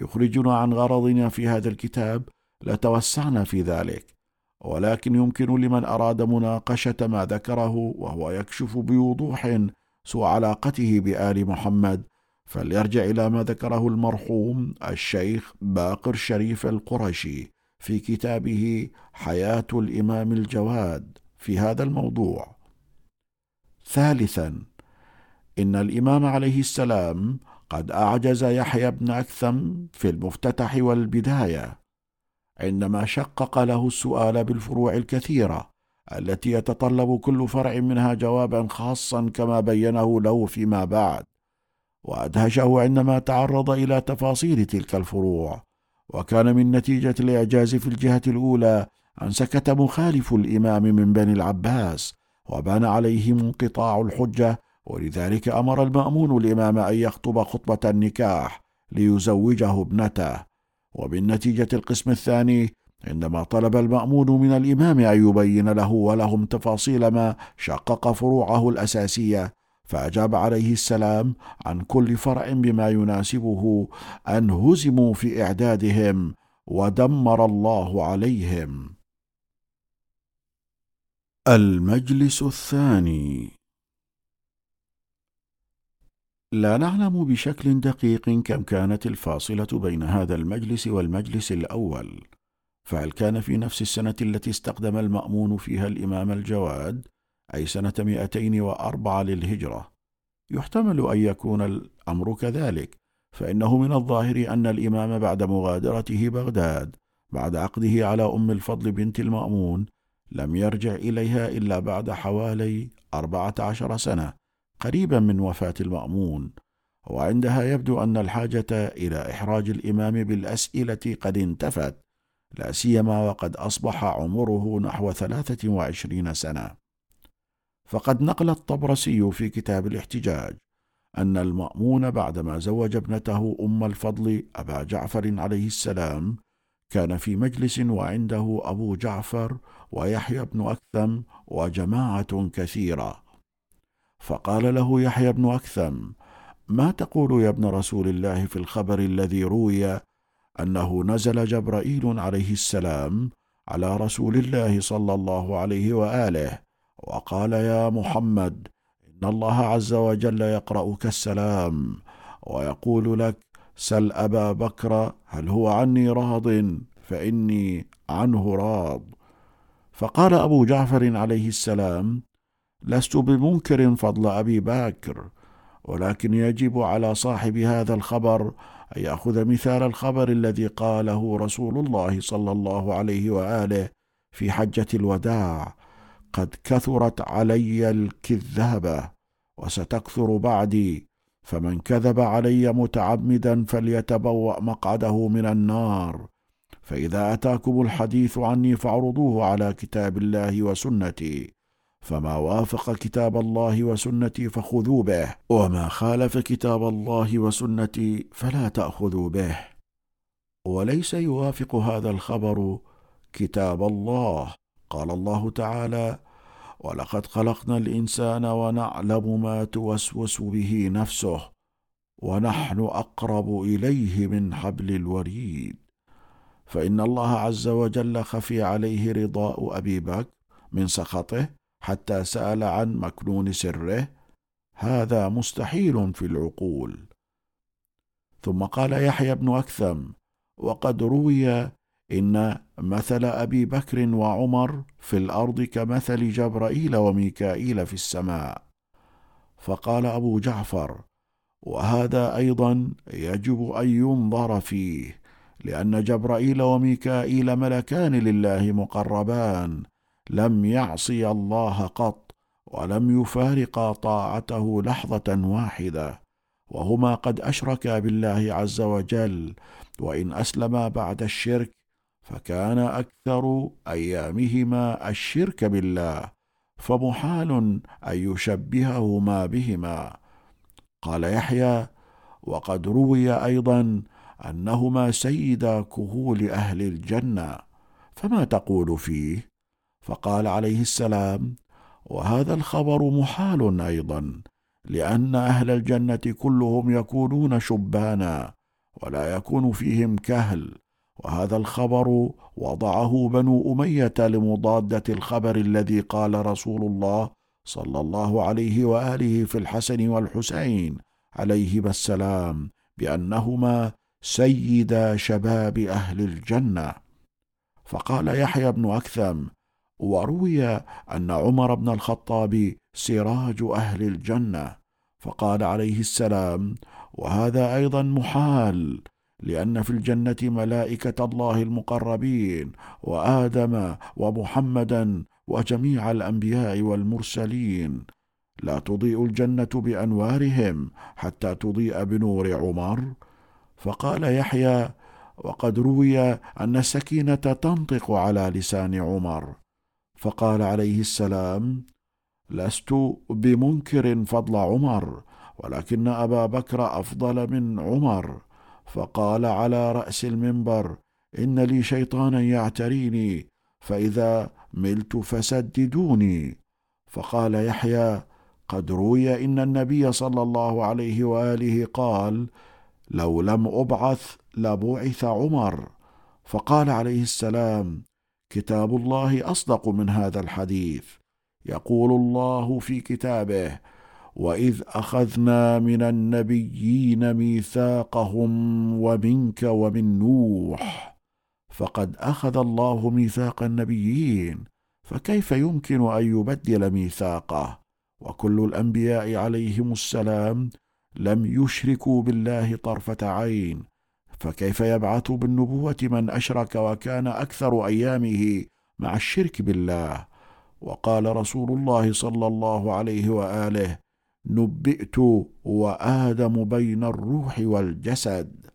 يخرجنا عن غرضنا في هذا الكتاب لتوسعنا في ذلك. ولكن يمكن لمن أراد مناقشة ما ذكره وهو يكشف بوضوح سوء علاقته بآل محمد فليرجع إلى ما ذكره المرحوم الشيخ باقر شريف القرشي في كتابه حياة الإمام الجواد في هذا الموضوع. ثالثا إن الإمام عليه السلام قد أعجز يحيى بن أكثم في المفتتح والبداية. عندما شقق له السؤال بالفروع الكثيرة التي يتطلب كل فرع منها جوابا خاصا كما بينه له فيما بعد وأدهشه عندما تعرض إلى تفاصيل تلك الفروع وكان من نتيجة الإعجاز في الجهة الأولى أن سكت مخالف الإمام من بني العباس وبان عليهم انقطاع الحجة ولذلك أمر المأمون الإمام أن يخطب خطبة النكاح ليزوجه ابنته. وبالنتيجة القسم الثاني عندما طلب المأمون من الإمام أن يبين له ولهم تفاصيل ما شقق فروعه الأساسية فأجاب عليه السلام عن كل فرع بما يناسبه أن هزموا في إعدادهم ودمر الله عليهم. المجلس الثاني. لا نعلم بشكل دقيق كم كانت الفاصلة بين هذا المجلس والمجلس الأول. فهل كان في نفس السنة التي استقدم المأمون فيها الإمام الجواد؟ أي سنة 204 للهجرة. يحتمل أن يكون الأمر كذلك فإنه من الظاهر أن الإمام بعد مغادرته بغداد بعد عقده على أم الفضل بنت المأمون لم يرجع إليها إلا بعد حوالي أربعة عشر سنة. قريبا من وفاة المأمون وعندها يبدو أن الحاجة إلى إحراج الإمام بالأسئلة قد انتفت لا سيما وقد أصبح عمره نحو ثلاثة وعشرين سنة. فقد نقل الطبرسي في كتاب الاحتجاج أن المأمون بعدما زوج ابنته أم الفضل أبا جعفر عليه السلام كان في مجلس وعنده أبو جعفر ويحيى بن أكثم وجماعة كثيرة. فقال له يحيى بن أكثم ما تقول يا ابن رسول الله في الخبر الذي روي أنه نزل جبرائيل عليه السلام على رسول الله صلى الله عليه وآله وقال يا محمد إن الله عز وجل يقرأك السلام ويقول لك سل أبا بكر هل هو عني راض؟ فإني عنه راض. فقال أبو جعفر عليه السلام لست بمنكر فضل أبي بكر ولكن يجب على صاحب هذا الخبر أن يأخذ مثال الخبر الذي قاله رسول الله صلى الله عليه وآله في حجة الوداع. قد كثرت علي الكذابة وستكثر بعدي فمن كذب علي متعمدا فليتبوأ مقعده من النار. فإذا أتاكم الحديث عني فاعرضوه على كتاب الله وسنتي. فما وافق كتاب الله وسنتي فخذوا به وما خالف كتاب الله وسنتي فلا تأخذوا به. وليس يوافق هذا الخبر كتاب الله. قال الله تعالى ولقد خلقنا الإنسان ونعلم ما توسوس به نفسه ونحن أقرب إليه من حبل الوريد. فإن الله عز وجل خفي عليه رضاء أبي بكر من سخطه حتى سأل عن مكنون سره هذا مستحيل في العقول. ثم قال يحيى بن أكثم وقد روي إن مثل أبي بكر وعمر في الأرض كمثل جبرائيل وميكائيل في السماء. فقال أبو جعفر وهذا أيضا يجب أن ينظر فيه لأن جبرائيل وميكائيل ملكان لله مقربان لم يعصي الله قط ولم يفارقا طاعته لحظة واحدة. وهما قد أشركا بالله عز وجل وإن أسلما بعد الشرك فكان أكثر أيامهما الشرك بالله فمحال أن يشبههما بهما. قال يحيى وقد روي أيضا أنهما سيدا كهول أهل الجنة فما تقول فيه؟ فقال عليه السلام وهذا الخبر محال أيضا لأن أهل الجنة كلهم يكونون شبانا ولا يكون فيهم كهل وهذا الخبر وضعه بنو أمية لمضادة الخبر الذي قال رسول الله صلى الله عليه وآله في الحسن والحسين عليهما السلام بأنهما سيدا شباب أهل الجنة. فقال يحيى بن أكثم وروي أن عمر بن الخطاب سراج أهل الجنة فقال عليه السلام وهذا أيضا محال لأن في الجنة ملائكة الله المقربين وآدم ومحمدا وجميع الأنبياء والمرسلين. لا تضيء الجنة بأنوارهم حتى تضيء بنور عمر. فقال يحيى وقد روي أن السكينة تنطق على لسان عمر. فقال عليه السلام لست بمنكر فضل عمر ولكن أبا بكر أفضل من عمر. فقال على رأس المنبر إن لي شيطانا يعتريني فإذا ملت فسددوني. فقال يحيى قد روي إن النبي صلى الله عليه وآله قال لو لم أبعث لبعث عمر. فقال عليه السلام كتاب الله أصدق من هذا الحديث. يقول الله في كتابه واذ اخذنا من النبيين ميثاقهم ومنك ومن نوح فقد اخذ الله ميثاق النبيين فكيف يمكن ان يبدل ميثاقه؟ وكل الانبياء عليهم السلام لم يشركوا بالله طرفه عين فكيف يبعث بالنبوة من أشرك وكان أكثر أيامه مع الشرك بالله؟ وقال رسول الله صلى الله عليه وآله نبئت وآدم بين الروح والجسد.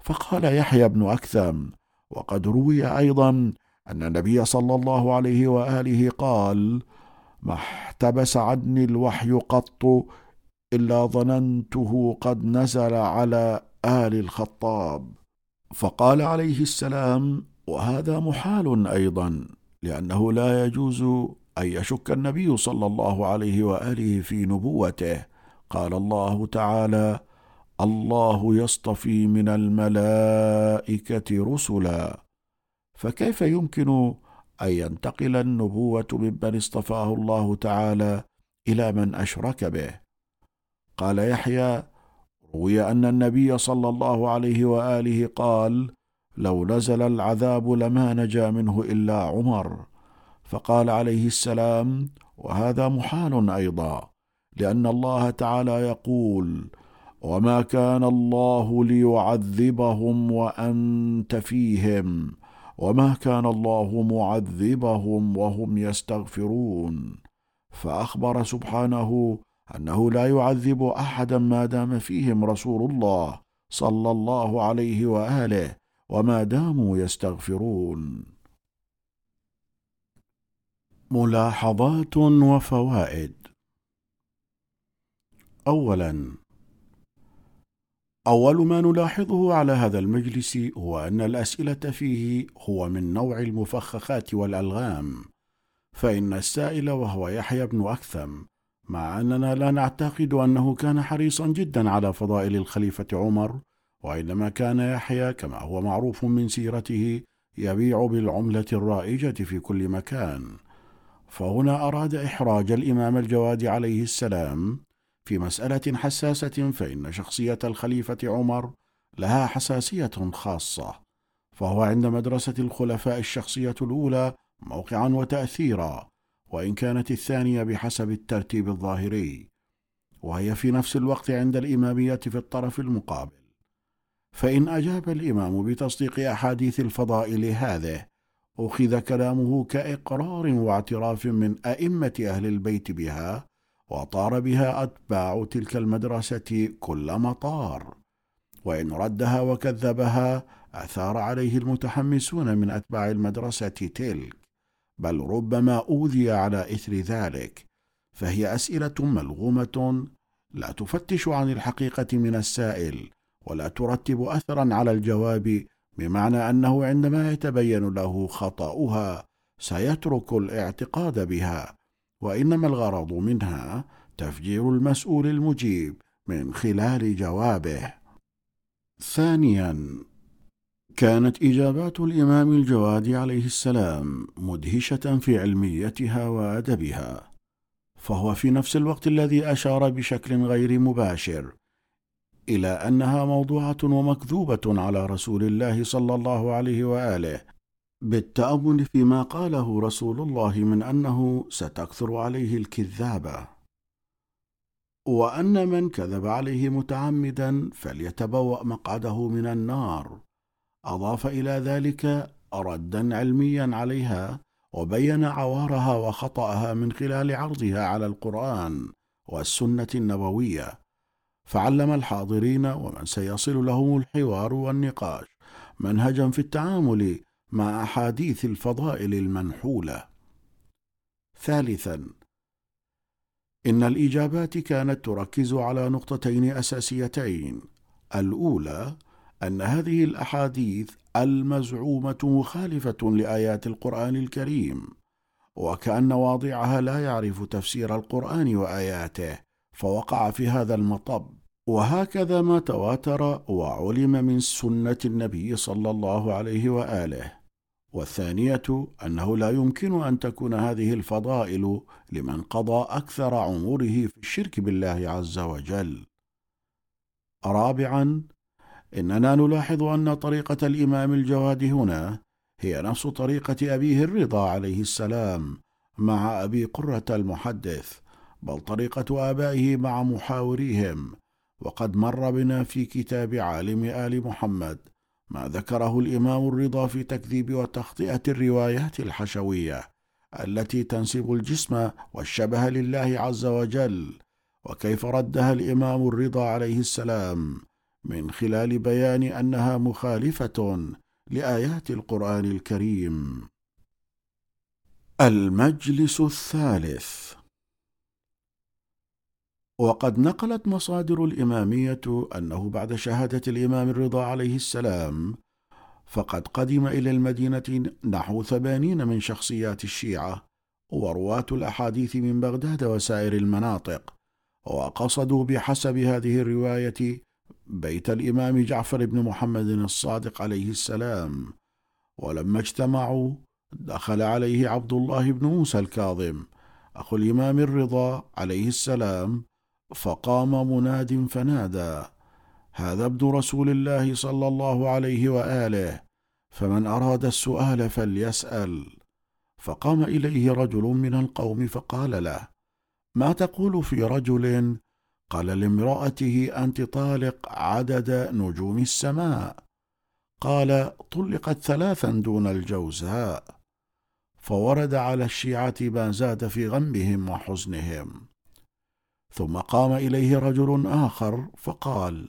فقال يحيى بن أكثم وقد روي أيضا أن النبي صلى الله عليه وآله قال ما احتبس عني الوحي قط إلا ظننته قد نزل على آل الخطاب. فقال عليه السلام وهذا محال أيضا لأنه لا يجوز أن يشك النبي صلى الله عليه وآله في نبوته. قال الله تعالى الله يصطفي من الملائكة رسلا فكيف يمكن أن ينتقل النبوة ممن اصطفاه الله تعالى إلى من أشرك به؟ قال يحيى روي أن النبي صلى الله عليه وآله قال لو نزل العذاب لما نجا منه إلا عمر. فقال عليه السلام وهذا محال أيضا لأن الله تعالى يقول وما كان الله ليعذبهم وأنت فيهم وما كان الله معذبهم وهم يستغفرون. فأخبر سبحانه أنه لا يعذب أحدا ما دام فيهم رسول الله صلى الله عليه وآله وما داموا يستغفرون. ملاحظات وفوائد. اولا أول ما نلاحظه على هذا المجلس هو أن الأسئلة فيه هو من نوع المفخخات والألغام فإن السائل وهو يحيى بن أكثم مع أننا لا نعتقد أنه كان حريصا جدا على فضائل الخليفة عمر وإنما كان يحيى كما هو معروف من سيرته يبيع بالعملة الرائجة في كل مكان. فهنا أراد إحراج الإمام الجواد عليه السلام في مسألة حساسة فإن شخصية الخليفة عمر لها حساسية خاصة فهو عند مدرسة الخلفاء الشخصية الأولى موقعا وتاثيرا. وإن كانت الثانية بحسب الترتيب الظاهري وهي في نفس الوقت عند الإمامية في الطرف المقابل. فإن أجاب الإمام بتصديق أحاديث الفضائل هذه أخذ كلامه كإقرار واعتراف من أئمة أهل البيت بها وطار بها أتباع تلك المدرسة كل مطار. وإن ردها وكذبها أثار عليه المتحمسون من أتباع المدرسة تلك. بل ربما أوذي على إثر ذلك فهي أسئلة ملغومة لا تفتش عن الحقيقة من السائل ولا ترتب اثرا على الجواب بمعنى أنه عندما يتبين له خطأها سيترك الاعتقاد بها وإنما الغرض منها تفجير المسؤول المجيب من خلال جوابه. ثانيا كانت إجابات الإمام الجواد عليه السلام مدهشة في علميتها وأدبها فهو في نفس الوقت الذي أشار بشكل غير مباشر إلى أنها موضوعة ومكذوبة على رسول الله صلى الله عليه وآله بالتأمل فيما قاله رسول الله من أنه ستكثر عليه الكذابة. وأن من كذب عليه متعمدا فليتبوأ مقعده من النار. أضاف إلى ذلك ردا علميا عليها وبين عوارها وخطأها من خلال عرضها على القرآن والسنة النبوية. فعلم الحاضرين ومن سيصل لهم الحوار والنقاش منهجا في التعامل مع أحاديث الفضائل المنحولة. ثالثا إن الإجابات كانت تركز على نقطتين أساسيتين. الأولى أن هذه الأحاديث المزعومة مخالفة لآيات القرآن الكريم وكأن واضعها لا يعرف تفسير القرآن وآياته فوقع في هذا المطب. وهكذا ما تواتر وعلم من سنة النبي صلى الله عليه وآله. والثانية أنه لا يمكن أن تكون هذه الفضائل لمن قضى أكثر عمره في الشرك بالله عز وجل. رابعا إننا نلاحظ أن طريقة الإمام الجواد هنا هي نفس طريقة أبيه الرضا عليه السلام مع أبي قرة المحدث بل طريقة آبائه مع محاوريهم. وقد مر بنا في كتاب عالم آل محمد ما ذكره الإمام الرضا في تكذيب وتخطئة الروايات الحشوية التي تنسب الجسم والشبه لله عز وجل وكيف ردها الإمام الرضا عليه السلام. من خلال بيان أنها مخالفة لآيات القرآن الكريم. المجلس الثالث. وقد نقلت مصادر الإمامية أنه بعد شهادة الإمام الرضا عليه السلام فقد قدم إلى المدينة نحو ثمانين من شخصيات الشيعة ورواة الأحاديث من بغداد وسائر المناطق وقصدوا بحسب هذه الرواية بيت الإمام جعفر بن محمد الصادق عليه السلام ولما اجتمعوا دخل عليه عبد الله بن موسى الكاظم أخو الإمام الرضا عليه السلام فقام مناد فنادى هذا ابن رسول الله صلى الله عليه وآله فمن أراد السؤال فليسأل. فقام إليه رجل من القوم فقال له ما تقول في رجل قال لامرأته أنت طالق عدد نجوم السماء. قال طلقت ثلاثا دون الجوزاء. فورد على الشيعة ما زاد في غمهم وحزنهم. ثم قام إليه رجل آخر فقال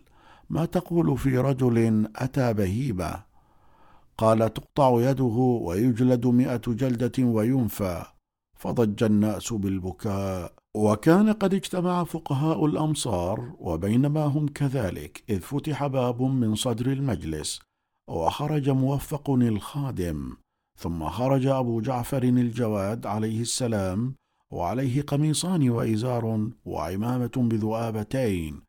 ما تقول في رجل أتى بهيمه قال تقطع يده ويجلد مئة جلدة وينفى فضج الناس بالبكاء. وكان قد اجتمع فقهاء الأمصار وبينما هم كذلك إذ فتح باب من صدر المجلس وخرج موفق الخادم ثم خرج أبو جعفر الجواد عليه السلام وعليه قميصان وإزار وعمامة بذؤابتين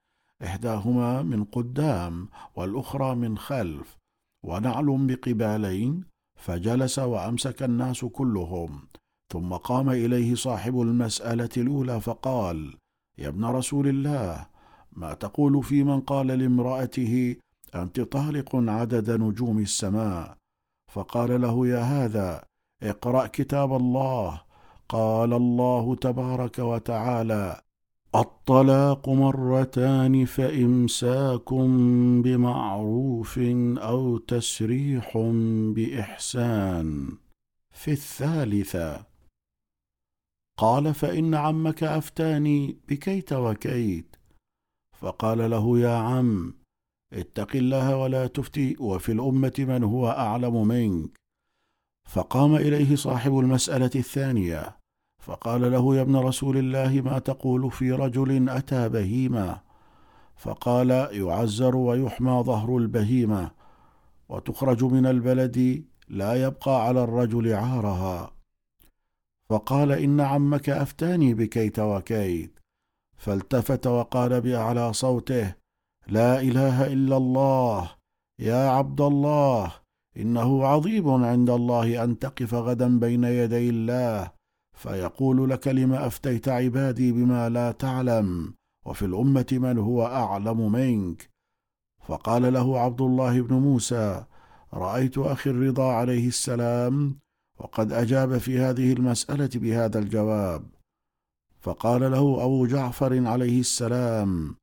إحداهما من قدام والأخرى من خلف ونعل بقبالين فجلس وأمسك الناس كلهم. ثم قام إليه صاحب المسألة الأولى فقال يا ابن رسول الله ما تقول في من قال لامرأته انت طالق عدد نجوم السماء؟ فقال له يا هذا اقرأ كتاب الله. قال الله تبارك وتعالى الطلاق مرتان فإمساك بمعروف أو تسريح بإحسان. في الثالثة قال فإن عمك أفتاني بكيت وكيت. فقال له يا عم اتق الله ولا تفتي وفي الأمة من هو أعلم منك. فقام إليه صاحب المسألة الثانية فقال له يا ابن رسول الله ما تقول في رجل أتى بهيمة؟ فقال يعزر ويحمى ظهر البهيمة وتخرج من البلد لا يبقى على الرجل عارها. فقال إن عمك أفتاني بكيت وكيت فالتفت وقال باعلى صوته لا إله إلا الله يا عبد الله إنه عظيم عند الله أن تقف غدا بين يدي الله فيقول لك لم أفتيت عبادي بما لا تعلم وفي الأمة من هو أعلم منك؟ فقال له عبد الله بن موسى رأيت أخي الرضا عليه السلام وقد أجاب في هذه المسألة بهذا الجواب. فقال له أبو جعفر عليه السلام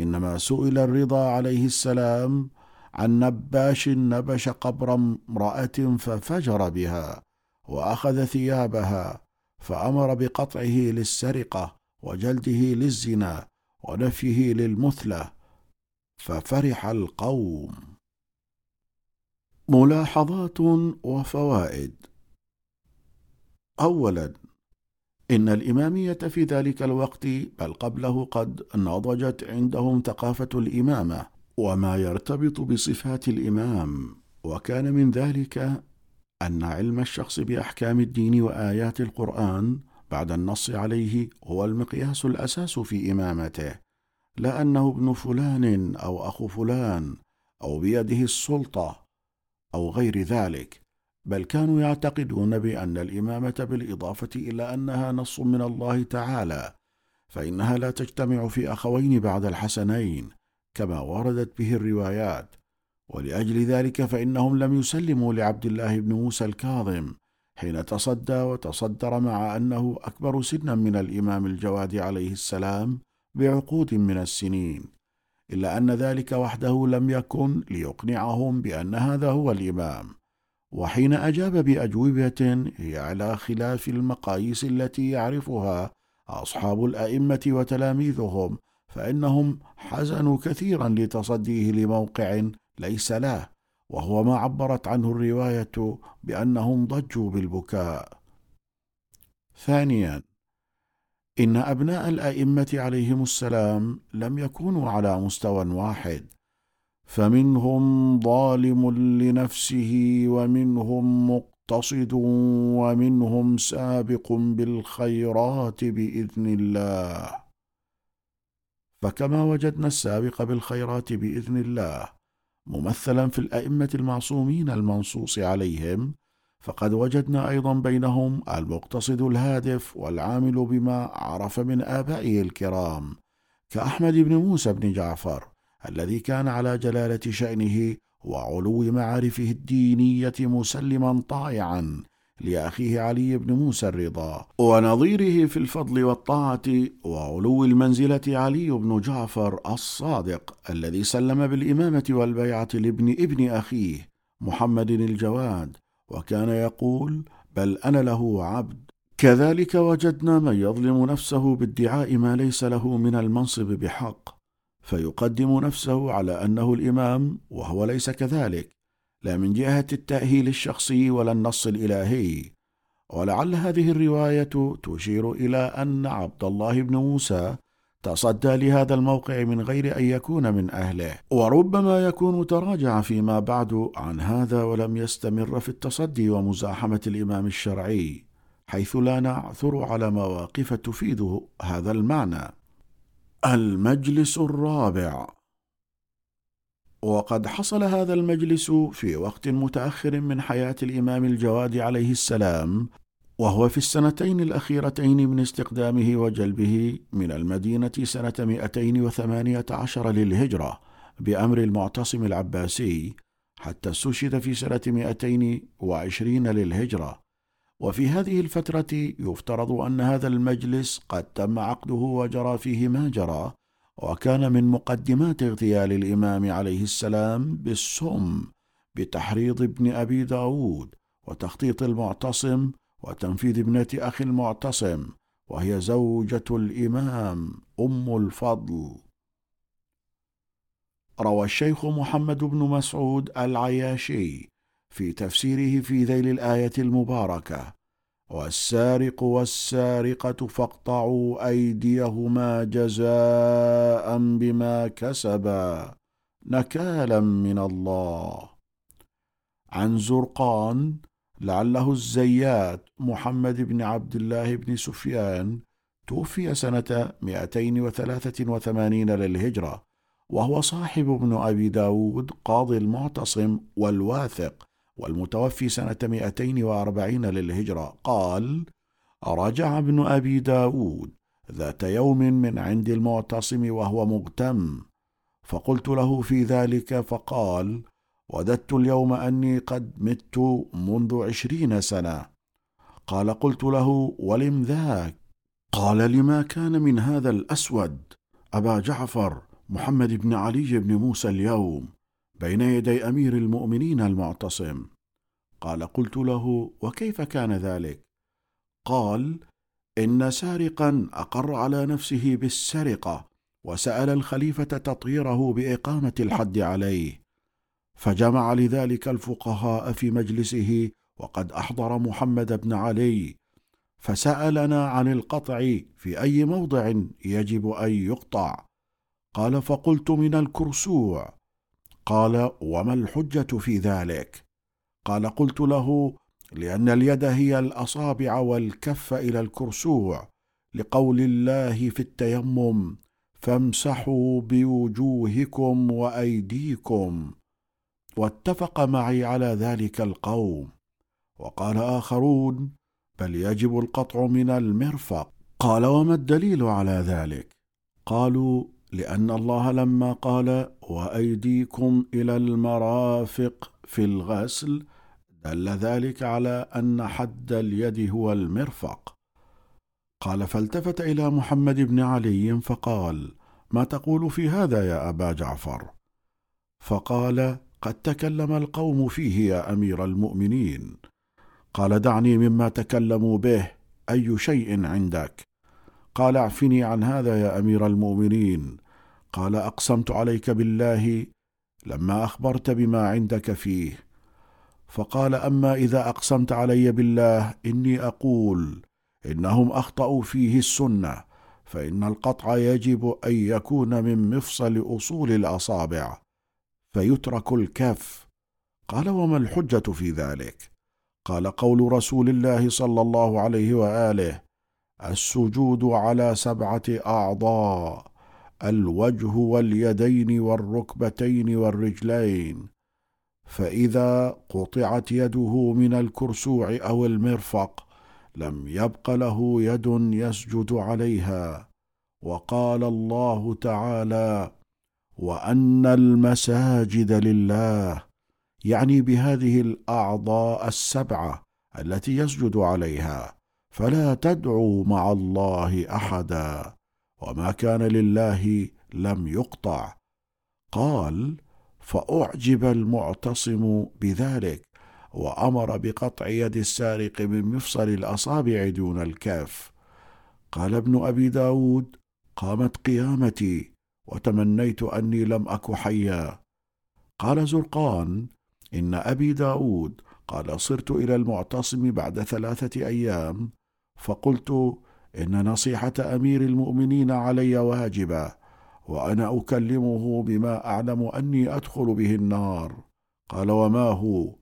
إنما سئل الرضا عليه السلام عن نباش نبش قبر امرأة ففجر بها وأخذ ثيابها فأمر بقطعه للسرقة وجلده للزنا ونفيه للمثلة ففرح القوم. ملاحظات وفوائد. اولا إن الإمامية في ذلك الوقت بل قبله قد نضجت عندهم ثقافة الإمامة وما يرتبط بصفات الإمام وكان من ذلك أن علم الشخص بأحكام الدين وآيات القرآن بعد النص عليه هو المقياس الأساس في إمامته لا أنه ابن فلان أو أخو فلان أو بيده السلطة أو غير ذلك. بل كانوا يعتقدون بأن الإمامة بالإضافة إلى أنها نص من الله تعالى فإنها لا تجتمع في أخوين بعد الحسنين كما وردت به الروايات. ولأجل ذلك فإنهم لم يسلموا لعبد الله بن موسى الكاظم حين تصدى وتصدر مع أنه أكبر سنا من الإمام الجواد عليه السلام بعقود من السنين. إلا أن ذلك وحده لم يكن ليقنعهم بأن هذا هو الإمام. وحين أجاب بأجوبة هي على خلاف المقاييس التي يعرفها أصحاب الأئمة وتلاميذهم فإنهم حزنوا كثيرا لتصديه لموقع ليس له وهو ما عبرت عنه الرواية بأنهم ضجوا بالبكاء. ثانيا إن أبناء الأئمة عليهم السلام لم يكونوا على مستوى واحد. فمنهم ظالم لنفسه ومنهم مقتصد ومنهم سابق بالخيرات بإذن الله. فكما وجدنا السابق بالخيرات بإذن الله ممثلا في الأئمة المعصومين المنصوص عليهم فقد وجدنا أيضا بينهم المقتصد الهادف والعامل بما عرف من آبائه الكرام كأحمد بن موسى بن جعفر الذي كان على جلالة شأنه وعلو معارفه الدينية مسلما طائعا لأخيه علي بن موسى الرضا ونظيره في الفضل والطاعة وعلو المنزلة علي بن جعفر الصادق الذي سلم بالإمامة والبيعة لابن ابن أخيه محمد الجواد وكان يقول بل أنا له عبد. كذلك وجدنا من يظلم نفسه بادعاء ما ليس له من المنصب بحق فيقدم نفسه على أنه الإمام وهو ليس كذلك لا من جهة التأهيل الشخصي ولا النص الإلهي. ولعل هذه الرواية تشير إلى أن عبد الله بن موسى تصدى لهذا الموقع من غير أن يكون من أهله. وربما يكون تراجع فيما بعد عن هذا ولم يستمر في التصدي ومزاحمة الإمام الشرعي حيث لا نعثر على مواقف تفيد هذا المعنى. المجلس الرابع. وقد حصل هذا المجلس في وقت متأخر من حياة الإمام الجواد عليه السلام وهو في السنتين الأخيرتين من استقدامه وجلبه من المدينة سنة 218 للهجرة بأمر المعتصم العباسي حتى استشهد في سنة 220 للهجرة. وفي هذه الفترة يفترض أن هذا المجلس قد تم عقده وجرى فيه ما جرى وكان من مقدمات اغتيال الإمام عليه السلام بالسم بتحريض ابن أبي داود وتخطيط المعتصم وتنفيذ ابنة أخي المعتصم وهي زوجة الإمام أم الفضل. روى الشيخ محمد بن مسعود العياشي في تفسيره في ذيل الآية المباركة. والسارق والسارقة فاقطعوا أيديهما جزاء بما كسبا نكالا من الله. عن زرقان لعله الزيات محمد بن عبد الله بن سفيان توفي سنة 283 للهجرة وهو صاحب ابن أبي داود قاضي المعتصم والواثق. والمتوفي سنة 240 للهجرة. قال رجع ابن أبي داود ذات يوم من عند المعتصم وهو مغتم. فقلت له في ذلك فقال وددت اليوم أني قد مت منذ عشرين سنة. قال قلت له ولم ذاك؟ قال لما كان من هذا الأسود أبا جعفر محمد بن علي بن موسى اليوم. بين يدي أمير المؤمنين المعتصم. قال قلت له وكيف كان ذلك؟ قال إن سارقا أقر على نفسه بالسرقة وسأل الخليفة تطهيره بإقامة الحد عليه. فجمع لذلك الفقهاء في مجلسه وقد أحضر محمد بن علي فسألنا عن القطع في أي موضع يجب أن يقطع. قال فقلت من الكرسوع. قال وما الحجة في ذلك؟ قال قلت له لأن اليد هي الأصابع والكف إلى الكرسوع لقول الله في التيمم فامسحوا بوجوهكم وأيديكم. واتفق معي على ذلك القوم. وقال آخرون بل يجب القطع من المرفق. قال وما الدليل على ذلك؟ قالوا لأن الله لما قال وأيديكم إلى المرافق في الغسل دل ذلك على أن حد اليد هو المرفق. قال فالتفت إلى محمد بن علي فقال ما تقول في هذا يا أبا جعفر؟ فقال قد تكلم القوم فيه يا أمير المؤمنين. قال دعني مما تكلموا به أي شيء عندك؟ قال اعفني عن هذا يا أمير المؤمنين. قال أقسمت عليك بالله لما أخبرت بما عندك فيه. فقال أما إذا أقسمت علي بالله إني أقول إنهم أخطأوا فيه السنة فإن القطع يجب أن يكون من مفصل أصول الأصابع فيترك الكف. قال وما الحجة في ذلك؟ قال قول رسول الله صلى الله عليه وآله السجود على سبعة أعضاء. الوجه واليدين والركبتين والرجلين فإذا قطعت يده من الكرسوع أو المرفق لم يبق له يد يسجد عليها. وقال الله تعالى وأن المساجد لله يعني بهذه الأعضاء السبعة التي يسجد عليها فلا تدعوا مع الله أحدا. وما كان لله لم يقطع. قال فأعجب المعتصم بذلك وأمر بقطع يد السارق من مفصل الأصابع دون الكاف. قال ابن أبي داود قامت قيامتي وتمنيت أني لم أك حيا. قال زرقان إن أبي داود قال صرت إلى المعتصم بعد ثلاثة أيام فقلت إن نصيحة أمير المؤمنين علي واجبة وأنا أكلمه بما أعلم أني أدخل به النار. قال وما هو؟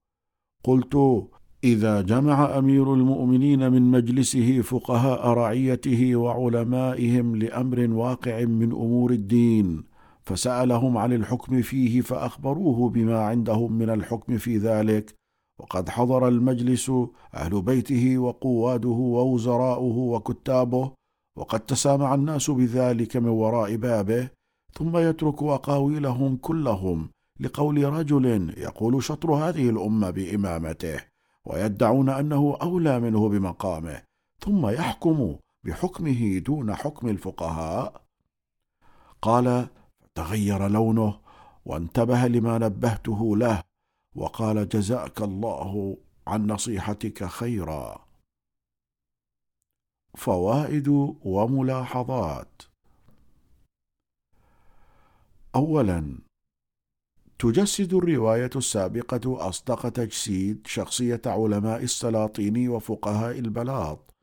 قلت إذا جمع أمير المؤمنين من مجلسه فقهاء رعيته وعلمائهم لأمر واقع من أمور الدين فسألهم عن الحكم فيه فأخبروه بما عندهم من الحكم في ذلك وقد حضر المجلس أهل بيته وقواده ووزراؤه وكتابه وقد تسامع الناس بذلك من وراء بابه ثم يترك أقاويلهم كلهم لقول رجل يقول شطر هذه الأمة بإمامته ويدعون أنه أولى منه بمقامه ثم يحكم بحكمه دون حكم الفقهاء. قال تغير لونه وانتبه لما نبهته له وقال جزاك الله عن نصيحتك خيرا. فوائد وملاحظات. اولا تجسد الرواية السابقة أصدق تجسيد شخصية علماء السلاطين وفقهاء البلاط.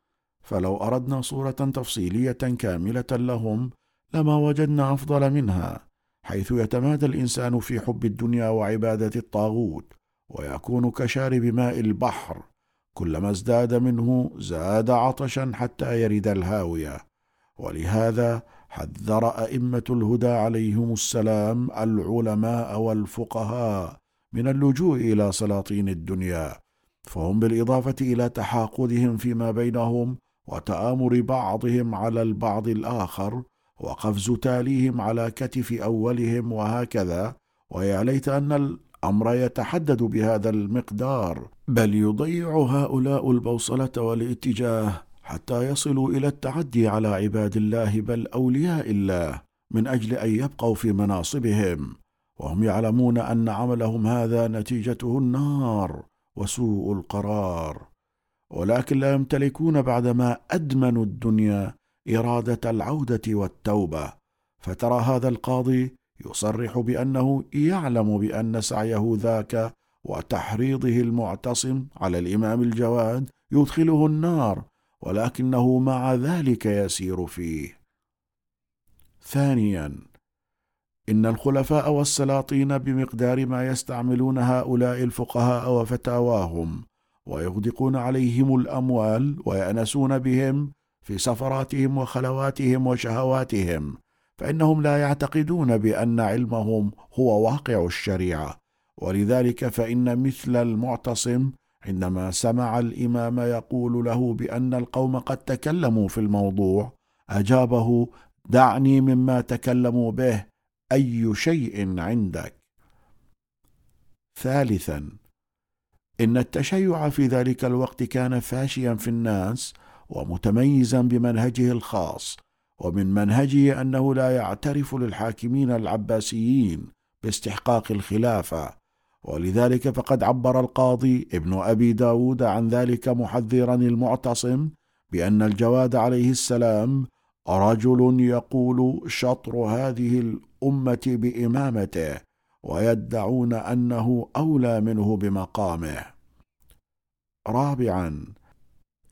فلو أردنا صورة تفصيلية كاملة لهم لما وجدنا أفضل منها. حيث يتمادى الإنسان في حب الدنيا وعبادة الطاغوت ويكون كشارب ماء البحر. كلما ازداد منه زاد عطشا حتى يرد الهاوية. ولهذا حذر أئمة الهدى عليهم السلام العلماء والفقهاء من اللجوء إلى سلاطين الدنيا فهم بالإضافة إلى تحاقدهم فيما بينهم وتآمر بعضهم على البعض الآخر وقفز تاليهم على كتف أولهم وهكذا ويا ليت أن الأمر يتحدد بهذا المقدار. بل يضيع هؤلاء البوصلة والاتجاه حتى يصلوا إلى التعدي على عباد الله بل أولياء الله من أجل أن يبقوا في مناصبهم. وهم يعلمون أن عملهم هذا نتيجته النار وسوء القرار. ولكن لا يمتلكون بعدما أدمنوا الدنيا إرادة العودة والتوبة. فترى هذا القاضي يصرح بأنه يعلم بأن سعيه ذاك وتحريضه المعتصم على الإمام الجواد يدخله النار ولكنه مع ذلك يسير فيه. ثانيا إن الخلفاء والسلاطين بمقدار ما يستعملون هؤلاء الفقهاء وفتاواهم ويغدقون عليهم الأموال ويأنسون بهم في سفراتهم وخلواتهم وشهواتهم فإنهم لا يعتقدون بأن علمهم هو واقع الشريعة. ولذلك فإن مثل المعتصم عندما سمع الإمام يقول له بأن القوم قد تكلموا في الموضوع أجابه دعني مما تكلموا به أي شيء عندك. ثالثا إن التشيع في ذلك الوقت كان فاشيا في الناس ومتميزا بمنهجه الخاص ومن منهجه أنه لا يعترف للحاكمين العباسيين باستحقاق الخلافة. ولذلك فقد عبر القاضي ابن أبي داود عن ذلك محذرا المعتصم بأن الجواد عليه السلام رجل يقول شطر هذه الأمة بإمامته ويدعون أنه أولى منه بمقامه. رابعا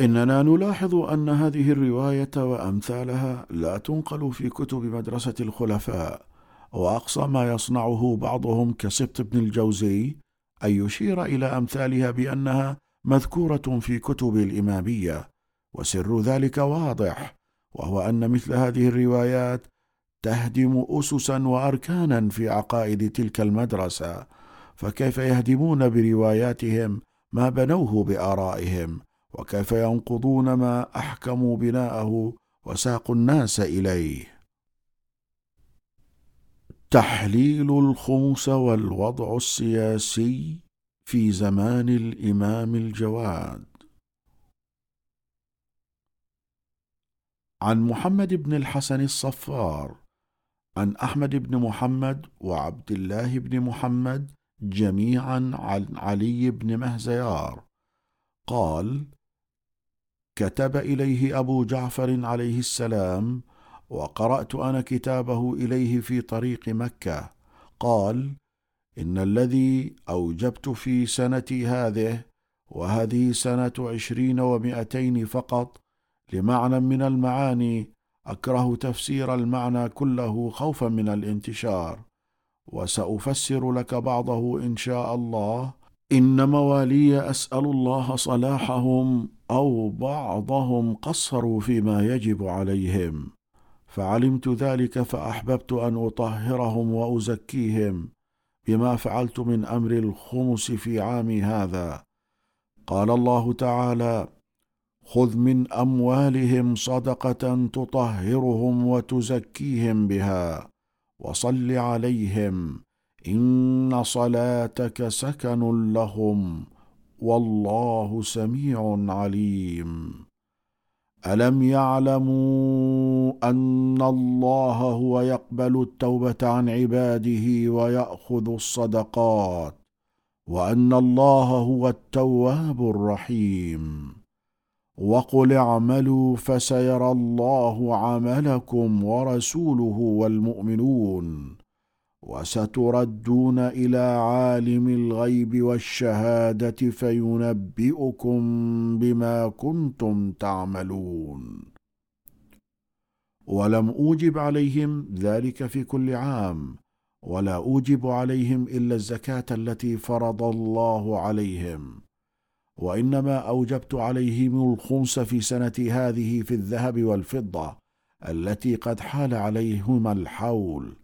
إننا نلاحظ أن هذه الرواية وأمثالها لا تنقل في كتب مدرسة الخلفاء وأقصى ما يصنعه بعضهم كسبط بن الجوزي أن يشير إلى أمثالها بأنها مذكورة في كتب الإمامية وسر ذلك واضح وهو أن مثل هذه الروايات تهدم اسسا واركانا في عقائد تلك المدرسة فكيف يهدمون برواياتهم ما بنوه بآرائهم؟ وكيف ينقضون ما أحكموا بناءه وساقوا الناس إليه. تحليل الخمس والوضع السياسي في زمان الإمام الجواد. عن محمد بن الحسن الصفار عن أحمد بن محمد وعبد الله بن محمد جميعا عن علي بن مهزيار. قال كتب إليه أبو جعفر عليه السلام وقرأت أنا كتابه إليه في طريق مكة. قال إن الذي أوجبت في سنتي هذه وهذه سنة عشرين ومائتين فقط لمعنى من المعاني أكره تفسير المعنى كله خوفا من الانتشار وسأفسر لك بعضه إن شاء الله إن موالي أسأل الله صلاحهم أو بعضهم قصروا فيما يجب عليهم. فعلمت ذلك فأحببت أن أطهرهم وأزكيهم بما فعلت من أمر الخمس في عامي هذا. قال الله تعالى خذ من أموالهم صدقة تطهرهم وتزكيهم بها وصل عليهم. ان صلاتك سكن لهم والله سميع عليم. الم يعلموا ان الله هو يقبل التوبه عن عباده وياخذ الصدقات وان الله هو التواب الرحيم. وقل اعملوا فسيرى الله عملكم ورسوله والمؤمنون. وستردون إلى عالم الغيب والشهادة فينبئكم بما كنتم تعملون. ولم أوجب عليهم ذلك في كل عام ولا أوجب عليهم إلا الزكاة التي فرض الله عليهم. وإنما أوجبت عليهم الخمس في سنة هذه في الذهب والفضة التي قد حال عليهما الحول.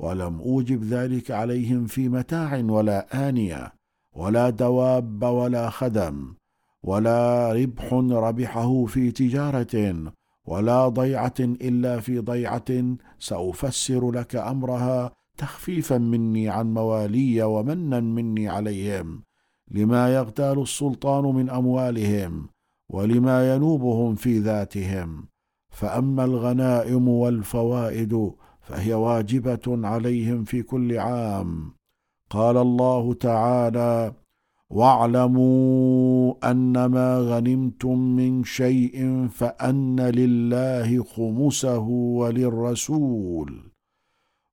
ولم أوجب ذلك عليهم في متاع ولا آنية ولا دواب ولا خدم ولا ربح ربحه في تجارة ولا ضيعة إلا في ضيعة سأفسر لك أمرها تخفيفا مني عن موالي ومنا مني عليهم لما يغتال السلطان من أموالهم ولما ينوبهم في ذاتهم فأما الغنائم والفوائد فهي واجبة عليهم في كل عام. قال الله تعالى واعلموا أنما غنمتم من شيء فأن لله خمسه وللرسول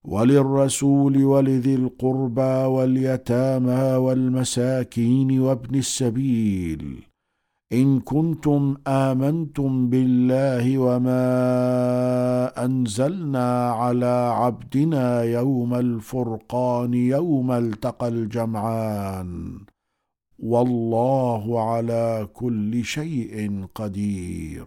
وللرسول ولذي القربى واليتامى والمساكين وابن السبيل. إن كنتم آمنتم بالله وما أنزلنا على عبدنا يوم الفرقان يوم التقى الجمعان. والله على كل شيء قدير.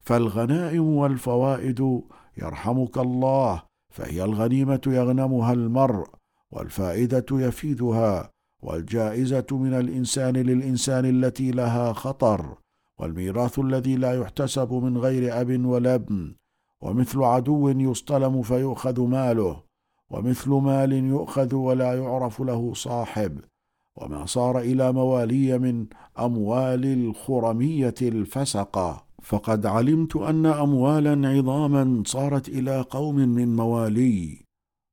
فالغنائم والفوائد يرحمك الله فهي الغنيمة يغنمها المرء والفائدة يفيدها. والجائزة من الإنسان للإنسان التي لها خطر والميراث الذي لا يحتسب من غير أب ولا ابن ومثل عدو يصطلم فيؤخذ ماله ومثل مال يؤخذ ولا يعرف له صاحب وما صار إلى موالي من أموال الخرمية الفسقة. فقد علمت أن اموالا عظاما صارت إلى قوم من موالي.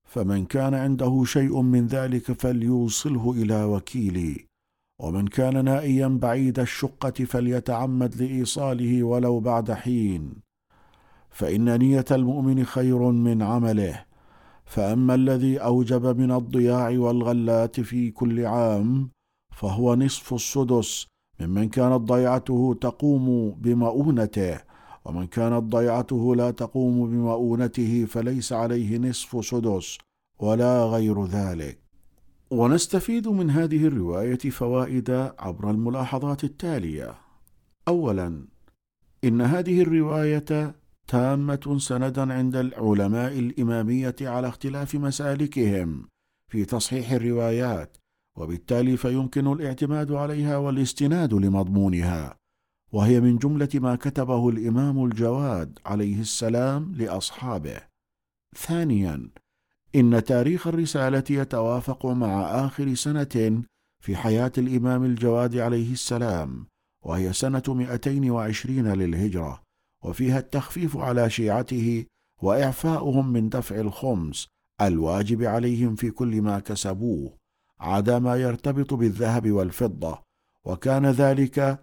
فمن كان عنده شيء من ذلك فليوصله إلى وكيلي ومن كان نائيا بعيد الشقة فليتعمد لإيصاله ولو بعد حين. فإن نية المؤمن خير من عمله. فأما الذي أوجب من الضياع والغلات في كل عام فهو نصف السدس ممن كانت ضيعته تقوم بمؤونته. ومن كانت ضيعته لا تقوم بمؤونته فليس عليه نصف سدس ولا غير ذلك. ونستفيد من هذه الرواية فوائد عبر الملاحظات التالية. اولا إن هذه الرواية تامة سندا عند العلماء الإمامية على اختلاف مسالكهم في تصحيح الروايات وبالتالي فيمكن الاعتماد عليها والاستناد لمضمونها. وهي من جملة ما كتبه الإمام الجواد عليه السلام لأصحابه. ثانيا إن تاريخ الرسالة يتوافق مع آخر سنة في حياة الإمام الجواد عليه السلام وهي سنة 220 للهجرة وفيها التخفيف على شيعته وإعفاؤهم من دفع الخمس الواجب عليهم في كل ما كسبوه عدا ما يرتبط بالذهب والفضة وكان ذلك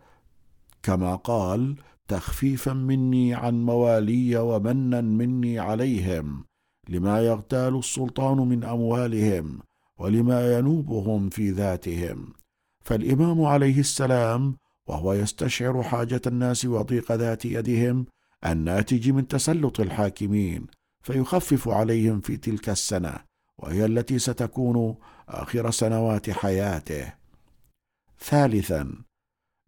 كما قال تخفيفا مني عن موالي ومنا مني عليهم لما يغتال السلطان من أموالهم ولما ينوبهم في ذاتهم. فالإمام عليه السلام وهو يستشعر حاجة الناس وضيق ذات يدهم الناتج من تسلط الحاكمين فيخفف عليهم في تلك السنة وهي التي ستكون آخر سنوات حياته. ثالثا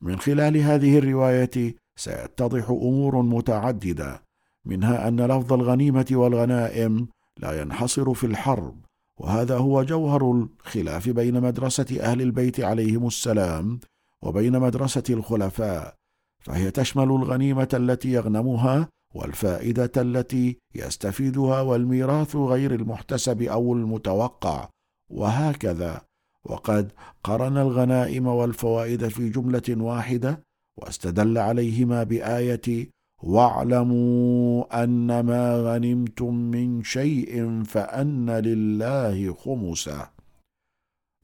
من خلال هذه الرواية سيتضح أمور متعددة منها أن لفظ الغنيمة والغنائم لا ينحصر في الحرب وهذا هو جوهر الخلاف بين مدرسة أهل البيت عليهم السلام وبين مدرسة الخلفاء فهي تشمل الغنيمة التي يغنمها والفائدة التي يستفيدها والميراث غير المحتسب أو المتوقع وهكذا. وقد قرن الغنائم والفوائد في جملة واحدة واستدل عليهما بآية واعلموا أن ما غنمتم من شيء فأن لله خمسة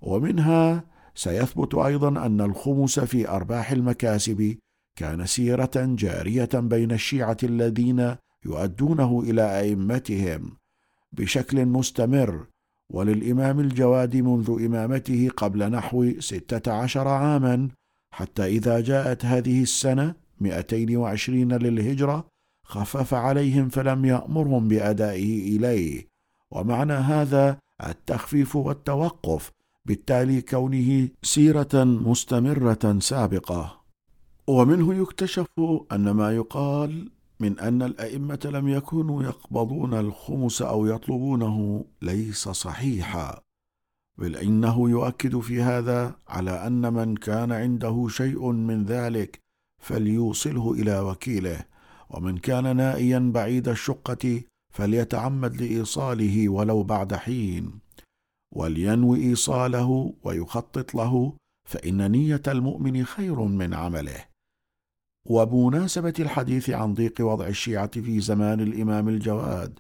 ومنها سيثبت أيضا أن الخمس في أرباح المكاسب كان سيرة جارية بين الشيعة الذين يؤدونه إلى أئمتهم بشكل مستمر وللإمام الجواد منذ إمامته قبل نحو ستة عشر عاما حتى إذا جاءت هذه السنة 220 للهجرة خفف عليهم فلم يأمرهم بأدائه إليه. ومعنى هذا التخفيف والتوقف بالتالي كونه سيرة مستمرة سابقة. ومنه يكتشف أن ما يقال من أن الأئمة لم يكونوا يقبضون الخمس أو يطلبونه ليس صحيحا بل إنه يؤكد في هذا على أن من كان عنده شيء من ذلك فليوصله إلى وكيله ومن كان نائيا بعيد الشقة فليتعمد لإيصاله ولو بعد حين. ولينوي إيصاله ويخطط له فإن نية المؤمن خير من عمله. وبمناسبة الحديث عن ضيق وضع الشيعة في زمان الإمام الجواد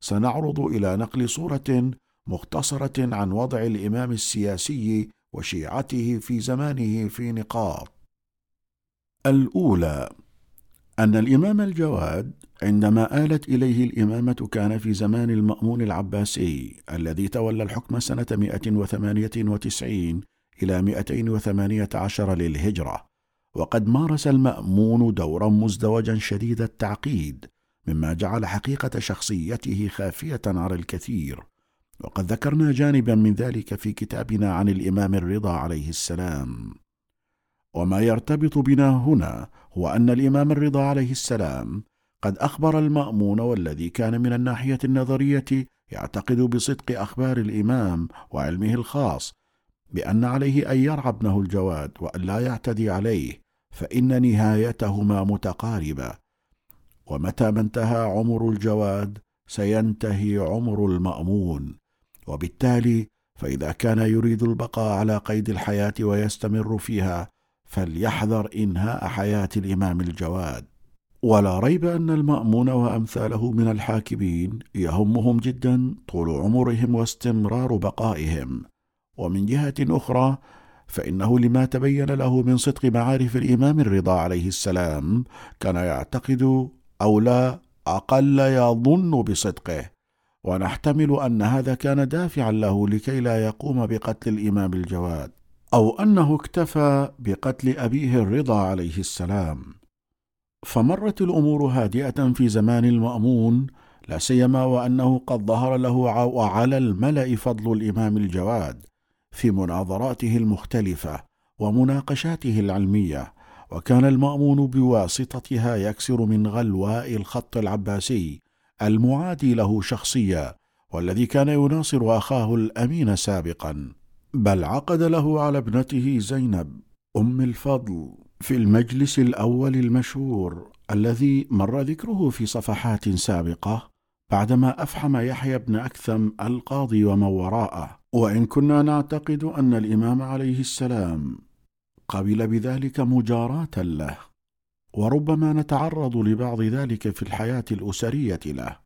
سنعرض إلى نقل صورة مختصرة عن وضع الإمام السياسي وشيعته في زمانه في نقاط. الأولى أن الإمام الجواد عندما آلت إليه الإمامة كان في زمان المأمون العباسي الذي تولى الحكم سنة 198 إلى 218 للهجرة. وقد مارس المأمون دورا مزدوجا شديد التعقيد مما جعل حقيقة شخصيته خافية على الكثير. وقد ذكرنا جانبا من ذلك في كتابنا عن الإمام الرضا عليه السلام. وما يرتبط بنا هنا هو أن الإمام الرضا عليه السلام قد أخبر المأمون والذي كان من الناحية النظرية يعتقد بصدق أخبار الإمام وعلمه الخاص بأن عليه أن يرعى ابنه الجواد وأن لا يعتدي عليه فإن نهايتهما متقاربة. ومتى ما انتهى عمر الجواد سينتهي عمر المأمون. وبالتالي فإذا كان يريد البقاء على قيد الحياة ويستمر فيها فليحذر إنهاء حياة الإمام الجواد. ولا ريب أن المأمون وأمثاله من الحاكمين يهمهم جدا طول عمرهم واستمرار بقائهم. ومن جهة أخرى فإنه لما تبين له من صدق معارف الإمام الرضا عليه السلام كان يعتقد أو لا أقل يظن بصدقه. ونحتمل أن هذا كان دافعا له لكي لا يقوم بقتل الإمام الجواد أو أنه اكتفى بقتل أبيه الرضا عليه السلام. فمرت الأمور هادئة في زمان المأمون لا سيما وأنه قد ظهر له وعلى الملأ فضل الإمام الجواد. في مناظراته المختلفة ومناقشاته العلمية وكان المأمون بواسطتها يكسر من غلواء الخط العباسي المعادي له شخصيا والذي كان يناصر أخاه الأمين سابقا. بل عقد له على ابنته زينب أم الفضل في المجلس الأول المشهور الذي مر ذكره في صفحات سابقة بعدما أفحم يحيى بن أكثم القاضي ومن وراءه. وإن كنا نعتقد أن الإمام عليه السلام قبل بذلك مجاراة له وربما نتعرض لبعض ذلك في الحياة الأسرية له.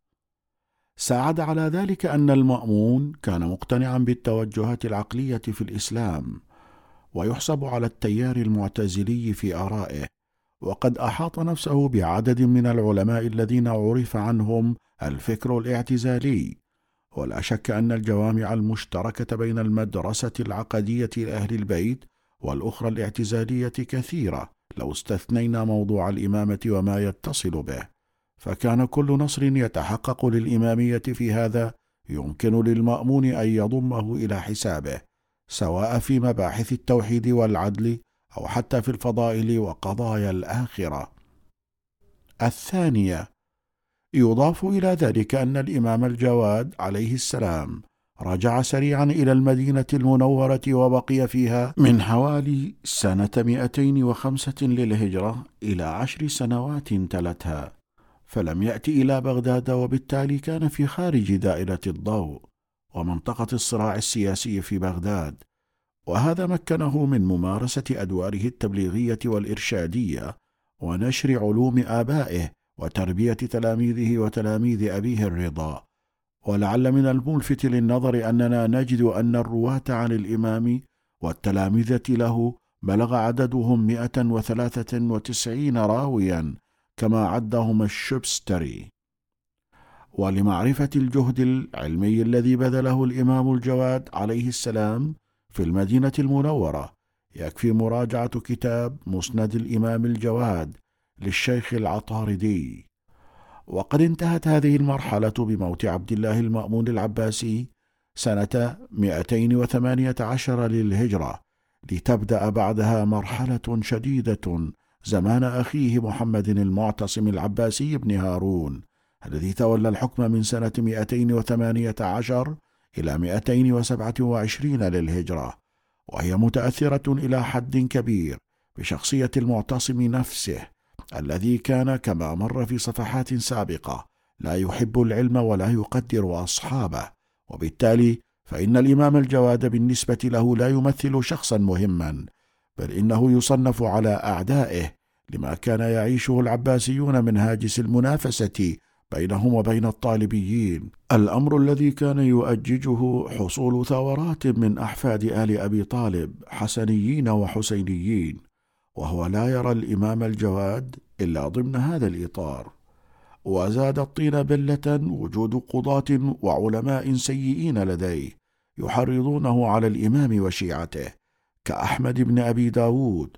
ساعد على ذلك أن المأمون كان مقتنعا بالتوجهات العقلية في الإسلام ويحسب على التيار المعتزلي في آرائه وقد أحاط نفسه بعدد من العلماء الذين عرف عنهم الفكر الاعتزالي. ولا شك أن الجوامع المشتركة بين المدرسة العقدية لأهل البيت والأخرى الاعتزالية كثيرة لو استثنينا موضوع الإمامة وما يتصل به فكان كل نصر يتحقق للإمامية في هذا يمكن للمأمون أن يضمه إلى حسابه سواء في مباحث التوحيد والعدل أو حتى في الفضائل وقضايا الآخرة. الثانية يضاف إلى ذلك أن الإمام الجواد عليه السلام رجع سريعا إلى المدينة المنورة وبقي فيها من حوالي سنة 205 للهجرة إلى عشر سنوات تلتها فلم يأتي إلى بغداد وبالتالي كان في خارج دائرة الضوء ومنطقة الصراع السياسي في بغداد وهذا مكنه من ممارسة أدواره التبليغية والإرشادية ونشر علوم آبائه وتربية تلاميذه وتلاميذ أبيه الرضا. ولعل من الملفت للنظر أننا نجد أن الرواة عن الإمام والتلامذة له بلغ عددهم مئة وثلاثة وتسعين راويا كما عدهم الشبستري. ولمعرفة الجهد العلمي الذي بذله الإمام الجواد عليه السلام في المدينة المنورة يكفي مراجعة كتاب مسند الإمام الجواد للشيخ العطاردي. وقد انتهت هذه المرحلة بموت عبد الله المأمون العباسي سنة 218 للهجرة لتبدأ بعدها مرحلة شديدة زمان أخيه محمد المعتصم العباسي بن هارون الذي تولى الحكم من سنة 218 إلى 227 للهجرة. وهي متأثرة إلى حد كبير بشخصية المعتصم نفسه. الذي كان كما مر في صفحات سابقة لا يحب العلم ولا يقدر أصحابه. وبالتالي فإن الإمام الجواد بالنسبة له لا يمثل شخصا مهما بل إنه يصنف على أعدائه لما كان يعيشه العباسيون من هاجس المنافسة بينهم وبين الطالبيين. الأمر الذي كان يؤججه حصول ثورات من أحفاد آل أبي طالب حسنيين وحسينيين. وهو لا يرى الإمام الجواد إلا ضمن هذا الإطار وزاد الطين بلة وجود قضاة وعلماء سيئين لديه يحرضونه على الإمام وشيعته كأحمد بن أبي داود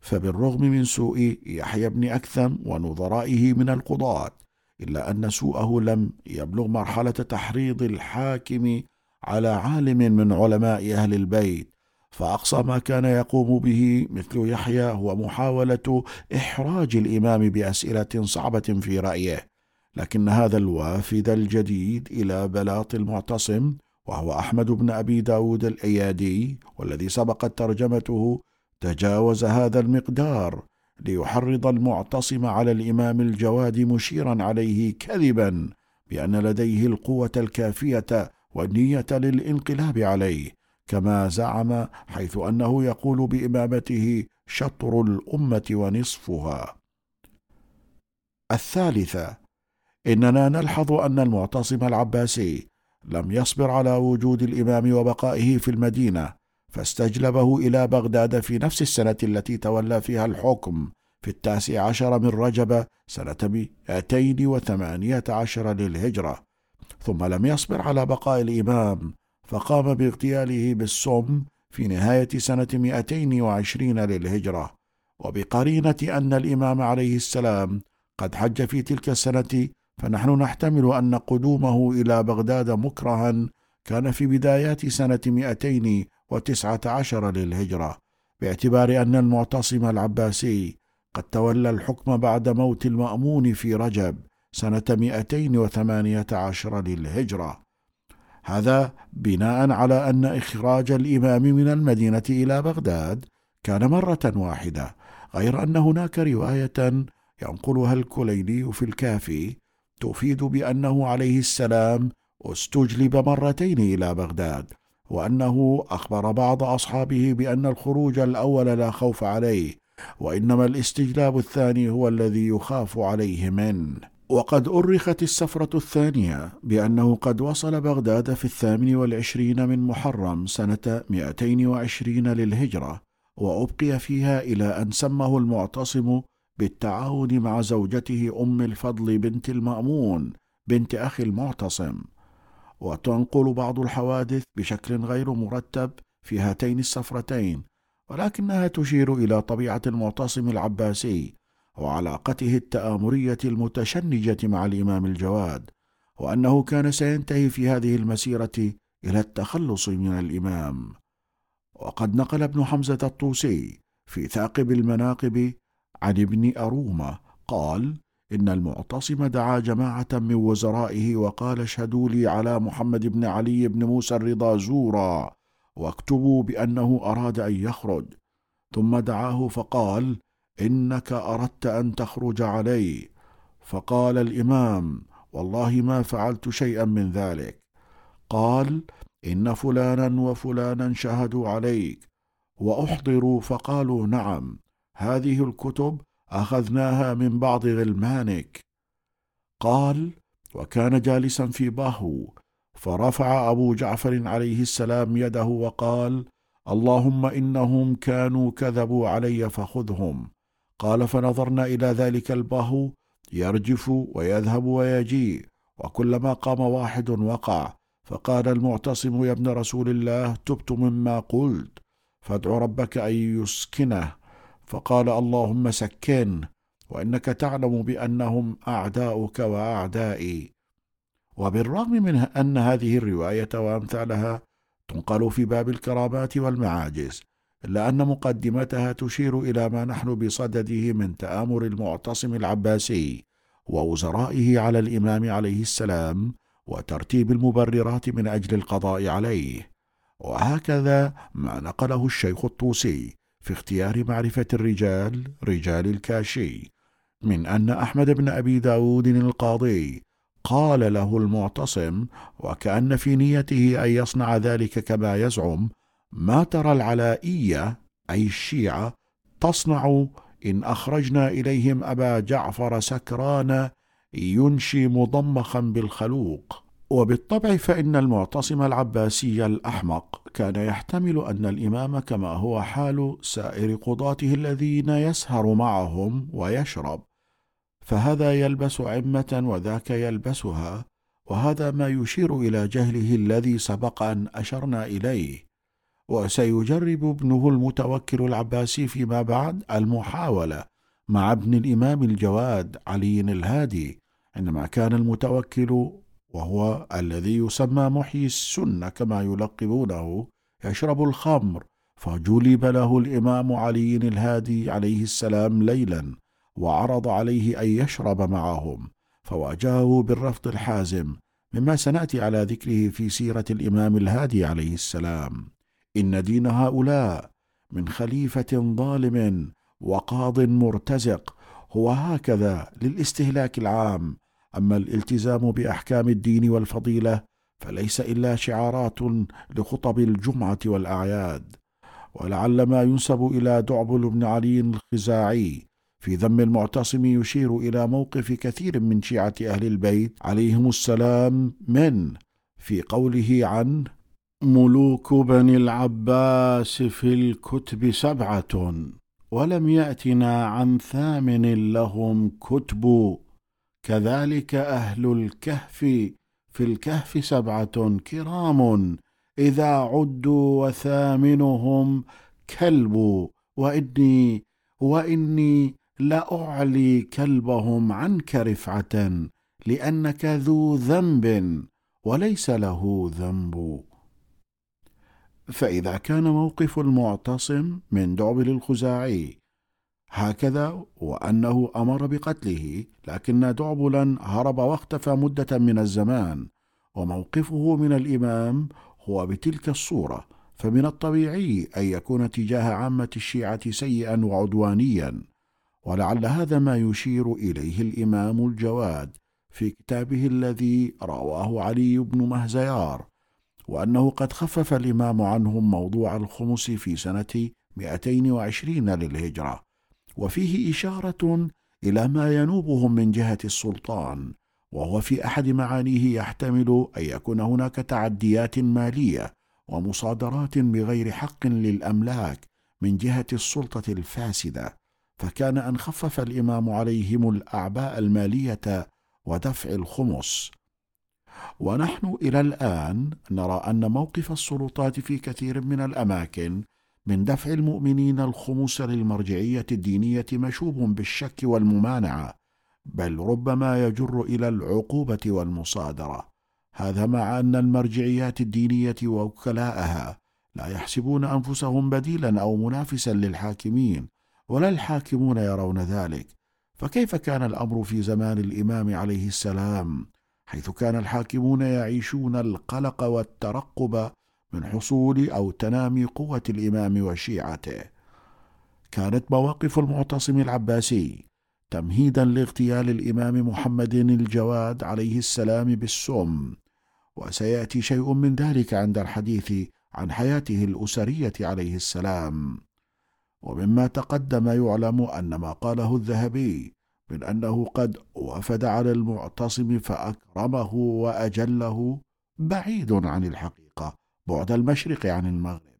فبالرغم من سوء يحيى بن أكثم ونظرائه من القضاة إلا أن سوءه لم يبلغ مرحلة تحريض الحاكم على عالم من علماء أهل البيت فأقصى ما كان يقوم به مثل يحيى هو محاولة إحراج الإمام بأسئلة صعبة في رأيه. لكن هذا الوافد الجديد إلى بلاط المعتصم وهو أحمد بن أبي داود الأيادي والذي سبقت ترجمته تجاوز هذا المقدار ليحرض المعتصم على الإمام الجواد مشيرا عليه كذبا بأن لديه القوة الكافية والنية للانقلاب عليه. كما زعم حيث أنه يقول بإمامته شطر الأمة ونصفها. الثالثة إننا نلحظ أن المعتصم العباسي لم يصبر على وجود الإمام وبقائه في المدينة فاستجلبه إلى بغداد في نفس السنة التي تولى فيها الحكم في التاسع عشر من رجب سنة 218 للهجرة ثم لم يصبر على بقاء الإمام فقام باغتياله بالسم في نهاية سنة 220 للهجرة وبقرينة أن الإمام عليه السلام قد حج في تلك السنة فنحن نحتمل أن قدومه إلى بغداد مكرها كان في بدايات سنة 200 وتسعة عشر للهجرة باعتبار أن المعتصم العباسي قد تولى الحكم بعد موت المأمون في رجب سنة 218 للهجرة. هذا بناء على أن إخراج الإمام من المدينة إلى بغداد كان مرة واحدة غير أن هناك رواية ينقلها الكليني في الكافي تفيد بأنه عليه السلام استجلب مرتين إلى بغداد وأنه أخبر بعض أصحابه بأن الخروج الأول لا خوف عليه وإنما الاستجلاب الثاني هو الذي يخاف عليه منه. وقد أرخت السفرة الثانية بأنه قد وصل بغداد في الثامن والعشرين من محرم سنة 220 للهجرة وأبقي فيها إلى أن سمه المعتصم بالتعاون مع زوجته أم الفضل بنت المأمون بنت أخي المعتصم. وتنقل بعض الحوادث بشكل غير مرتب في هاتين السفرتين ولكنها تشير إلى طبيعة المعتصم العباسي وعلاقته التآمرية المتشنجة مع الإمام الجواد وأنه كان سينتهي في هذه المسيرة إلى التخلص من الإمام. وقد نقل ابن حمزة الطوسي في ثاقب المناقب عن ابن أرومة قال إن المعتصم دعا جماعة من وزرائه وقال اشهدوا لي على محمد بن علي بن موسى الرضا زورا واكتبوا بأنه أراد أن يخرج. ثم دعاه فقال إنك أردت أن تخرج علي. فقال الإمام والله ما فعلت شيئا من ذلك. قال إن فلانا وفلانا شهدوا عليك وأحضروا فقالوا نعم هذه الكتب أخذناها من بعض غلمانك. قال وكان جالسا في باهو فرفع أبو جعفر عليه السلام يده وقال اللهم إنهم كانوا كذبوا علي فخذهم. قال فنظرنا إلى ذلك الباهو يرجف ويذهب ويجيء وكلما قام واحد وقع. فقال المعتصم يا ابن رسول الله تبت مما قلت فادع ربك أن يسكنه. فقال اللهم سكن وإنك تعلم بأنهم أعداؤك وأعدائي. وبالرغم من أن هذه الرواية وأمثالها تنقل في باب الكرامات والمعاجز ان مقدمتها تشير إلى ما نحن بصدده من تآمر المعتصم العباسي ووزرائه على الإمام عليه السلام وترتيب المبررات من أجل القضاء عليه. وهكذا ما نقله الشيخ الطوسي في اختيار معرفة الرجال رجال الكاشي من أن أحمد بن أبي داود القاضي قال له المعتصم وكأن في نيته أن يصنع ذلك كما يزعم ما ترى العلائية أي الشيعة تصنع إن أخرجنا إليهم أبا جعفر سكران ينشي مضمخا بالخلوق. وبالطبع فإن المعتصم العباسي الأحمق كان يحتمل أن الإمام كما هو حال سائر قضاته الذين يسهر معهم ويشرب. فهذا يلبس عمة وذاك يلبسها وهذا ما يشير إلى جهله الذي سبق أن أشرنا إليه. وسيجرب ابنه المتوكل العباسي فيما بعد المحاولة مع ابن الإمام الجواد علي الهادي عندما كان المتوكل وهو الذي يسمى محيي السنة كما يلقبونه يشرب الخمر فجلب له الإمام علي الهادي عليه السلام ليلا وعرض عليه أن يشرب معهم فواجهه بالرفض الحازم مما سنأتي على ذكره في سيرة الإمام الهادي عليه السلام. إن دين هؤلاء من خليفة ظالم وقاض مرتزق. هو هكذا للاستهلاك العام. أما الالتزام بأحكام الدين والفضيلة فليس إلا شعارات لخطب الجمعة والأعياد. ولعل ما ينسب إلى دعبل بن علي الخزاعي في ذم المعتصم يشير إلى موقف كثير من شيعة أهل البيت عليهم السلام من في قوله عن ملوك بني العباس في الكتب سبعة ولم يأتنا عن ثامن لهم كتب. كذلك أهل الكهف في الكهف سبعة كرام. إذا عدوا وثامنهم كلب وإني وإني لأعلي كلبهم عنك رفعة لأنك ذو ذنب وليس له ذنب. فإذا كان موقف المعتصم من دعبل الخزاعي هكذا وأنه أمر بقتله لكن دعبلا هرب واختفى مدة من الزمان وموقفه من الإمام هو بتلك الصورة فمن الطبيعي أن يكون تجاه عامة الشيعة سيئا وعدوانيا ولعل هذا ما يشير إليه الإمام الجواد في كتابه الذي رواه علي بن مهزيار. وأنه قد خفف الإمام عنهم موضوع الخمس في سنة 220 للهجرة. وفيه إشارة إلى ما ينوبهم من جهة السلطان وهو في أحد معانيه يحتمل أن يكون هناك تعديات مالية ومصادرات بغير حق للأملاك من جهة السلطة الفاسدة. فكان أن خفف الإمام عليهم الأعباء المالية ودفع الخمس. ونحن إلى الآن نرى أن موقف السلطات في كثير من الأماكن من دفع المؤمنين الخمس للمرجعية الدينية مشوب بالشك والممانعة بل ربما يجر إلى العقوبة والمصادرة. هذا مع أن المرجعيات الدينية ووكلاءها لا يحسبون أنفسهم بديلا أو منافسا للحاكمين ولا الحاكمون يرون ذلك. فكيف كان الأمر في زمان الإمام عليه السلام؟ حيث كان الحاكمون يعيشون القلق والترقب من حصول أو تنامي قوة الإمام وشيعته. كانت مواقف المعتصم العباسي تمهيدا لاغتيال الإمام محمد الجواد عليه السلام بالسم وسيأتي شيء من ذلك عند الحديث عن حياته الأسرية عليه السلام. ومما تقدم يعلم أن ما قاله الذهبي من أنه قد وفد على المعتصم فأكرمه وأجله بعيد عن الحقيقة بعد المشرق عن المغرب.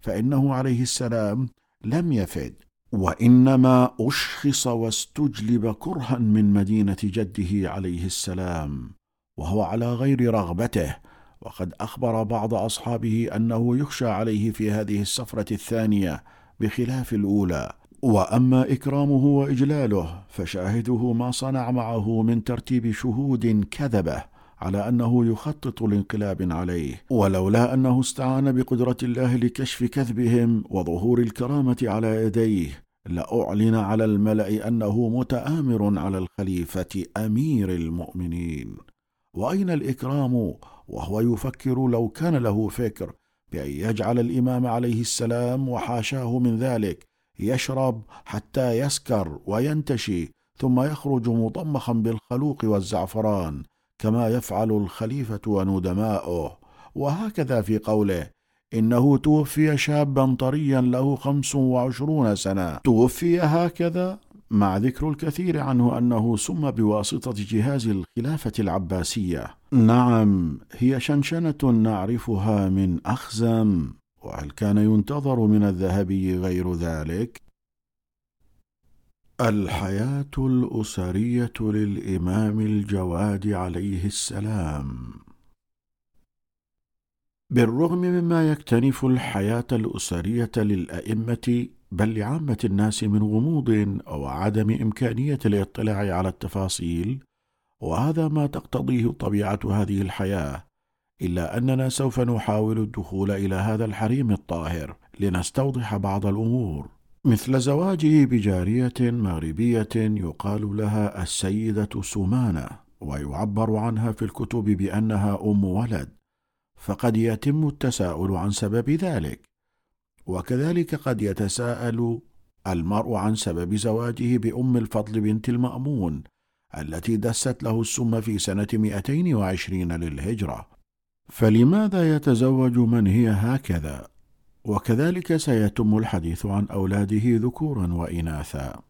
فإنه عليه السلام لم يفد. وإنما أشخص واستجلب كرها من مدينة جده عليه السلام وهو على غير رغبته. وقد أخبر بعض أصحابه أنه يخشى عليه في هذه السفرة الثانية بخلاف الأولى. وأما إكرامه وإجلاله فشاهده ما صنع معه من ترتيب شهود كذبة على أنه يخطط لانقلاب عليه. ولولا أنه استعان بقدرة الله لكشف كذبهم وظهور الكرامة على يديه لأعلن على الملأ أنه متآمر على الخليفة أمير المؤمنين. وأين الإكرام؟ وهو يفكر لو كان له فكر بأن يجعل الإمام عليه السلام وحاشاه من ذلك. يشرب حتى يسكر وينتشي ثم يخرج مطمخا بالخلوق والزعفران كما يفعل الخليفة وندماؤه. وهكذا في قوله إنه توفي شابا طريا له خمس وعشرون سنة. توفي هكذا مع ذكر الكثير عنه أنه سم بواسطة جهاز الخلافة العباسية. نعم هي شنشنة نعرفها من أخزم. وهل كان ينتظر من الذهبي غير ذلك؟ الحياة الأسرية للإمام الجواد عليه السلام. بالرغم مما يكتنف الحياة الأسرية للأئمة بل لعامة الناس من غموض أو عدم إمكانية الاطلاع على التفاصيل وهذا ما تقتضيه طبيعة هذه الحياة. إلا أننا سوف نحاول الدخول إلى هذا الحريم الطاهر لنستوضح بعض الأمور. مثل زواجه بجارية مغربية يقال لها السيدة سمانة ويعبر عنها في الكتب بأنها أم ولد فقد يتم التساؤل عن سبب ذلك. وكذلك قد يتساءل المرء عن سبب زواجه بأم الفضل بنت المأمون التي دست له السم في سنة 220 للهجرة. فلماذا يتزوج من هي هكذا؟ وكذلك سيتم الحديث عن أولاده ذكورا وإناثا.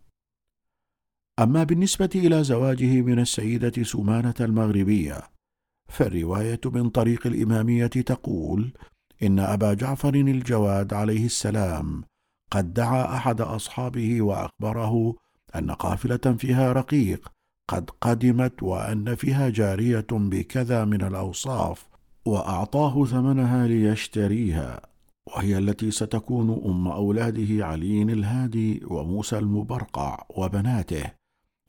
أما بالنسبة إلى زواجه من السيدة سمانة المغربية فالرواية من طريق الإمامية تقول إن أبا جعفر الجواد عليه السلام قد دعا أحد أصحابه وأخبره أن قافلة فيها رقيق قد قدمت وأن فيها جارية بكذا من الأوصاف وأعطاه ثمنها ليشتريها وهي التي ستكون أم أولاده علي الهادي وموسى المبرقع وبناته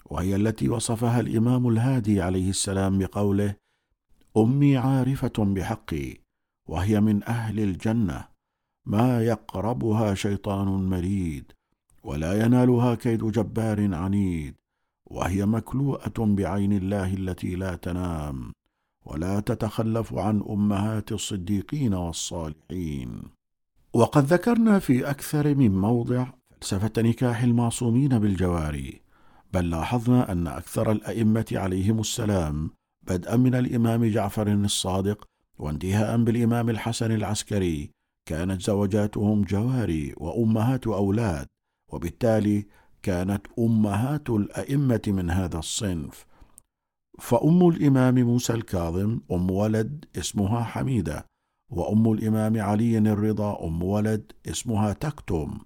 وهي التي وصفها الإمام الهادي عليه السلام بقوله أمي عارفة بحقي وهي من أهل الجنة ما يقربها شيطان مريد ولا ينالها كيد جبار عنيد وهي مكلوءة بعين الله التي لا تنام. ولا تتخلف عن أمهات الصديقين والصالحين. وقد ذكرنا في أكثر من موضع فلسفة نكاح المعصومين بالجواري بل لاحظنا أن أكثر الأئمة عليهم السلام بدءا من الإمام جعفر الصادق وانتهاء بالإمام الحسن العسكري كانت زوجاتهم جواري وأمهات أولاد وبالتالي كانت أمهات الأئمة من هذا الصنف. فأم الإمام موسى الكاظم أم ولد اسمها حميدة وأم الإمام علي الرضا أم ولد اسمها تكتم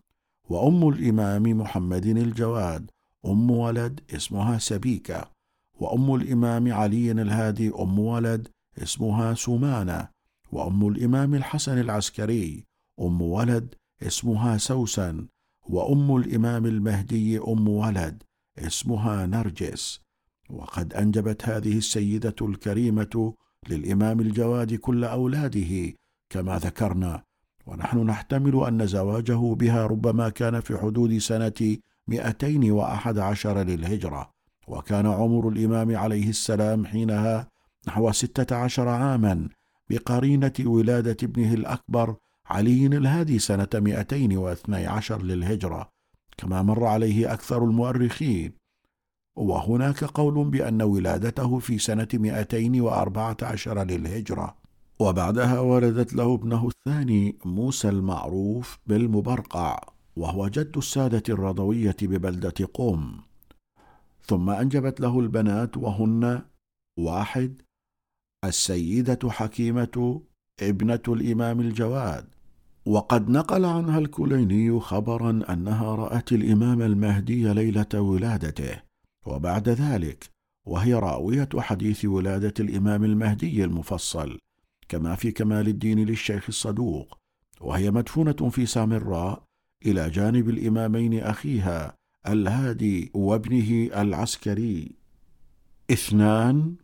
وأم الإمام محمد الجواد أم ولد اسمها سبيكة وأم الإمام علي الهادي أم ولد اسمها سمانة وأم الإمام الحسن العسكري أم ولد اسمها سوسن وأم الإمام المهدي أم ولد اسمها نرجس. وقد أنجبت هذه السيدة الكريمة للإمام الجواد كل أولاده كما ذكرنا ونحن نحتمل أن زواجه بها ربما كان في حدود سنة 211 للهجرة وكان عمر الإمام عليه السلام حينها نحو ستة عشر عاما بقرينة ولادة ابنه الأكبر علي الهادي سنة 212 للهجرة كما مر عليه أكثر المؤرخين. وهناك قول بأن ولادته في سنة 214 للهجرة. وبعدها ولدت له ابنه الثاني موسى المعروف بالمبرقع وهو جد السادة الرضوية ببلدة قوم. ثم أنجبت له البنات وهن واحد السيدة حكيمة ابنة الإمام الجواد. وقد نقل عنها الكليني خبرا أنها رأت الإمام المهدي ليلة ولادته. وبعد ذلك وهي راوية حديث ولادة الإمام المهدي المفصل كما في كمال الدين للشيخ الصدوق وهي مدفونة في سامراء إلى جانب الإمامين أخيها الهادي وابنه العسكري. اثنان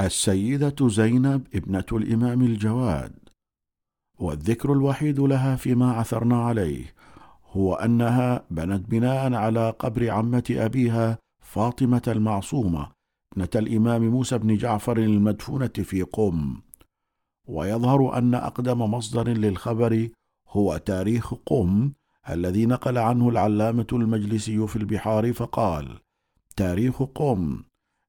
السيدة زينب ابنة الإمام الجواد. والذكر الوحيد لها فيما عثرنا عليه هو أنها بنت بناء على قبر عمة أبيها فاطمة المعصومة ابنة الإمام موسى بن جعفر المدفونة في قم. ويظهر أن أقدم مصدر للخبر هو تاريخ قم الذي نقل عنه العلامة المجلسي في البحار فقال: تاريخ قم.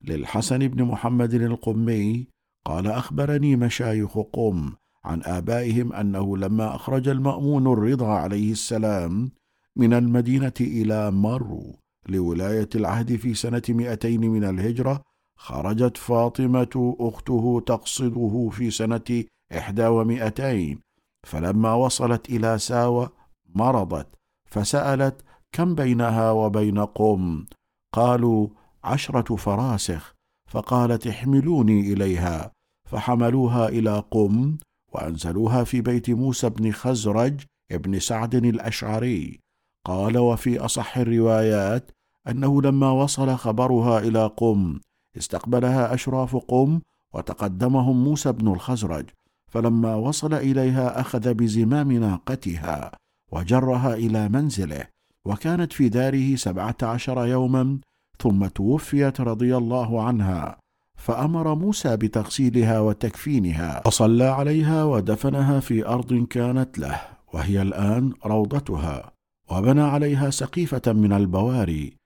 للحسن بن محمد القمي قال أخبرني مشايخ قم عن آبائهم أنه لما أخرج المأمون الرضا عليه السلام من المدينة إلى مرو لولاية العهد في سنة مئتين من الهجرة خرجت فاطمة أخته تقصده في سنة إحدى ومئتين. فلما وصلت إلى ساوى مرضت فسألت كم بينها وبين قم قالوا عشرة فراسخ. فقالت احملوني إليها. فحملوها إلى قم وأنزلوها في بيت موسى بن خزرج ابن سعد الأشعري. قال وفي أصح الروايات أنه لما وصل خبرها إلى قم استقبلها أشراف قم وتقدمهم موسى بن الخزرج فلما وصل إليها أخذ بزمام ناقتها وجرها إلى منزله وكانت في داره سبعة عشر يوما ثم توفيت رضي الله عنها فأمر موسى بتغسيلها وتكفينها. فصلى عليها ودفنها في أرض كانت له وهي الآن روضتها. وبنى عليها سقيفة من البواري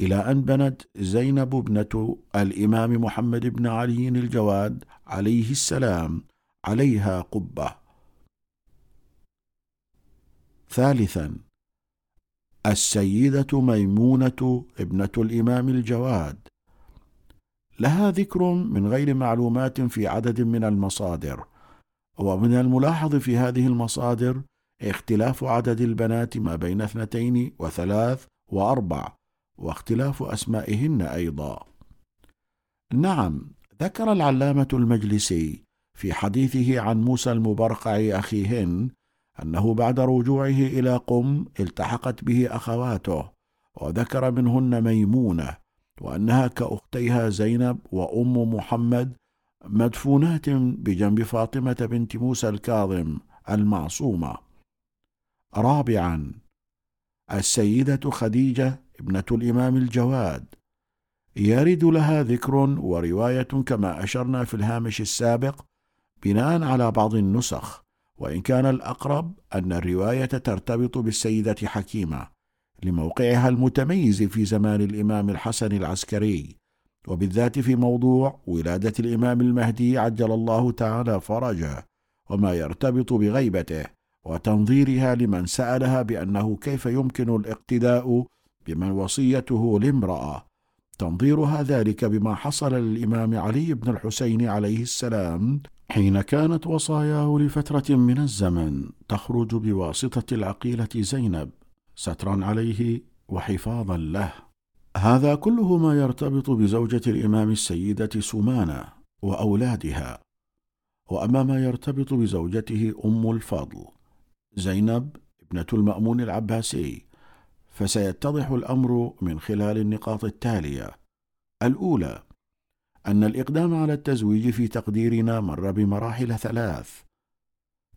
إلى أن بنت زينب ابنة الإمام محمد بن علي الجواد عليه السلام عليها قبة. ثالثا السيدة ميمونة ابنة الإمام الجواد. لها ذكر من غير معلومات في عدد من المصادر ومن الملاحظ في هذه المصادر اختلاف عدد البنات ما بين اثنتين وثلاث وأربع واختلاف أسمائهن أيضا نعم ذكر العلامة المجلسي في حديثه عن موسى المبرقع أخيهن أنه بعد رجوعه إلى قم التحقت به أخواته وذكر منهن ميمونة وأنها كأختيها زينب وأم محمد مدفونات بجنب فاطمة بنت موسى الكاظم المعصومة. رابعا السيدة خديجة ابنة الإمام الجواد. يرد لها ذكر ورواية كما أشرنا في الهامش السابق بناء على بعض النسخ وإن كان الأقرب أن الرواية ترتبط بالسيدة حكيمة لموقعها المتميز في زمان الإمام الحسن العسكري. وبالذات في موضوع ولادة الإمام المهدي عجل الله تعالى فرجه وما يرتبط بغيبته. وتنظيرها لمن سألها بأنه كيف يمكن الاقتداء بمن وصيته لامرأة. تنظيرها ذلك بما حصل للإمام علي بن الحسين عليه السلام حين كانت وصاياه لفترة من الزمن تخرج بواسطة العقيلة زينب سترا عليه وحفاظا له. هذا كله ما يرتبط بزوجة الإمام السيدة سمانة وأولادها وأما ما يرتبط بزوجته أم الفضل. زينب ابنة المأمون العباسي فسيتضح الأمر من خلال النقاط التالية. الأولى أن الإقدام على التزويج في تقديرنا مر بمراحل ثلاث.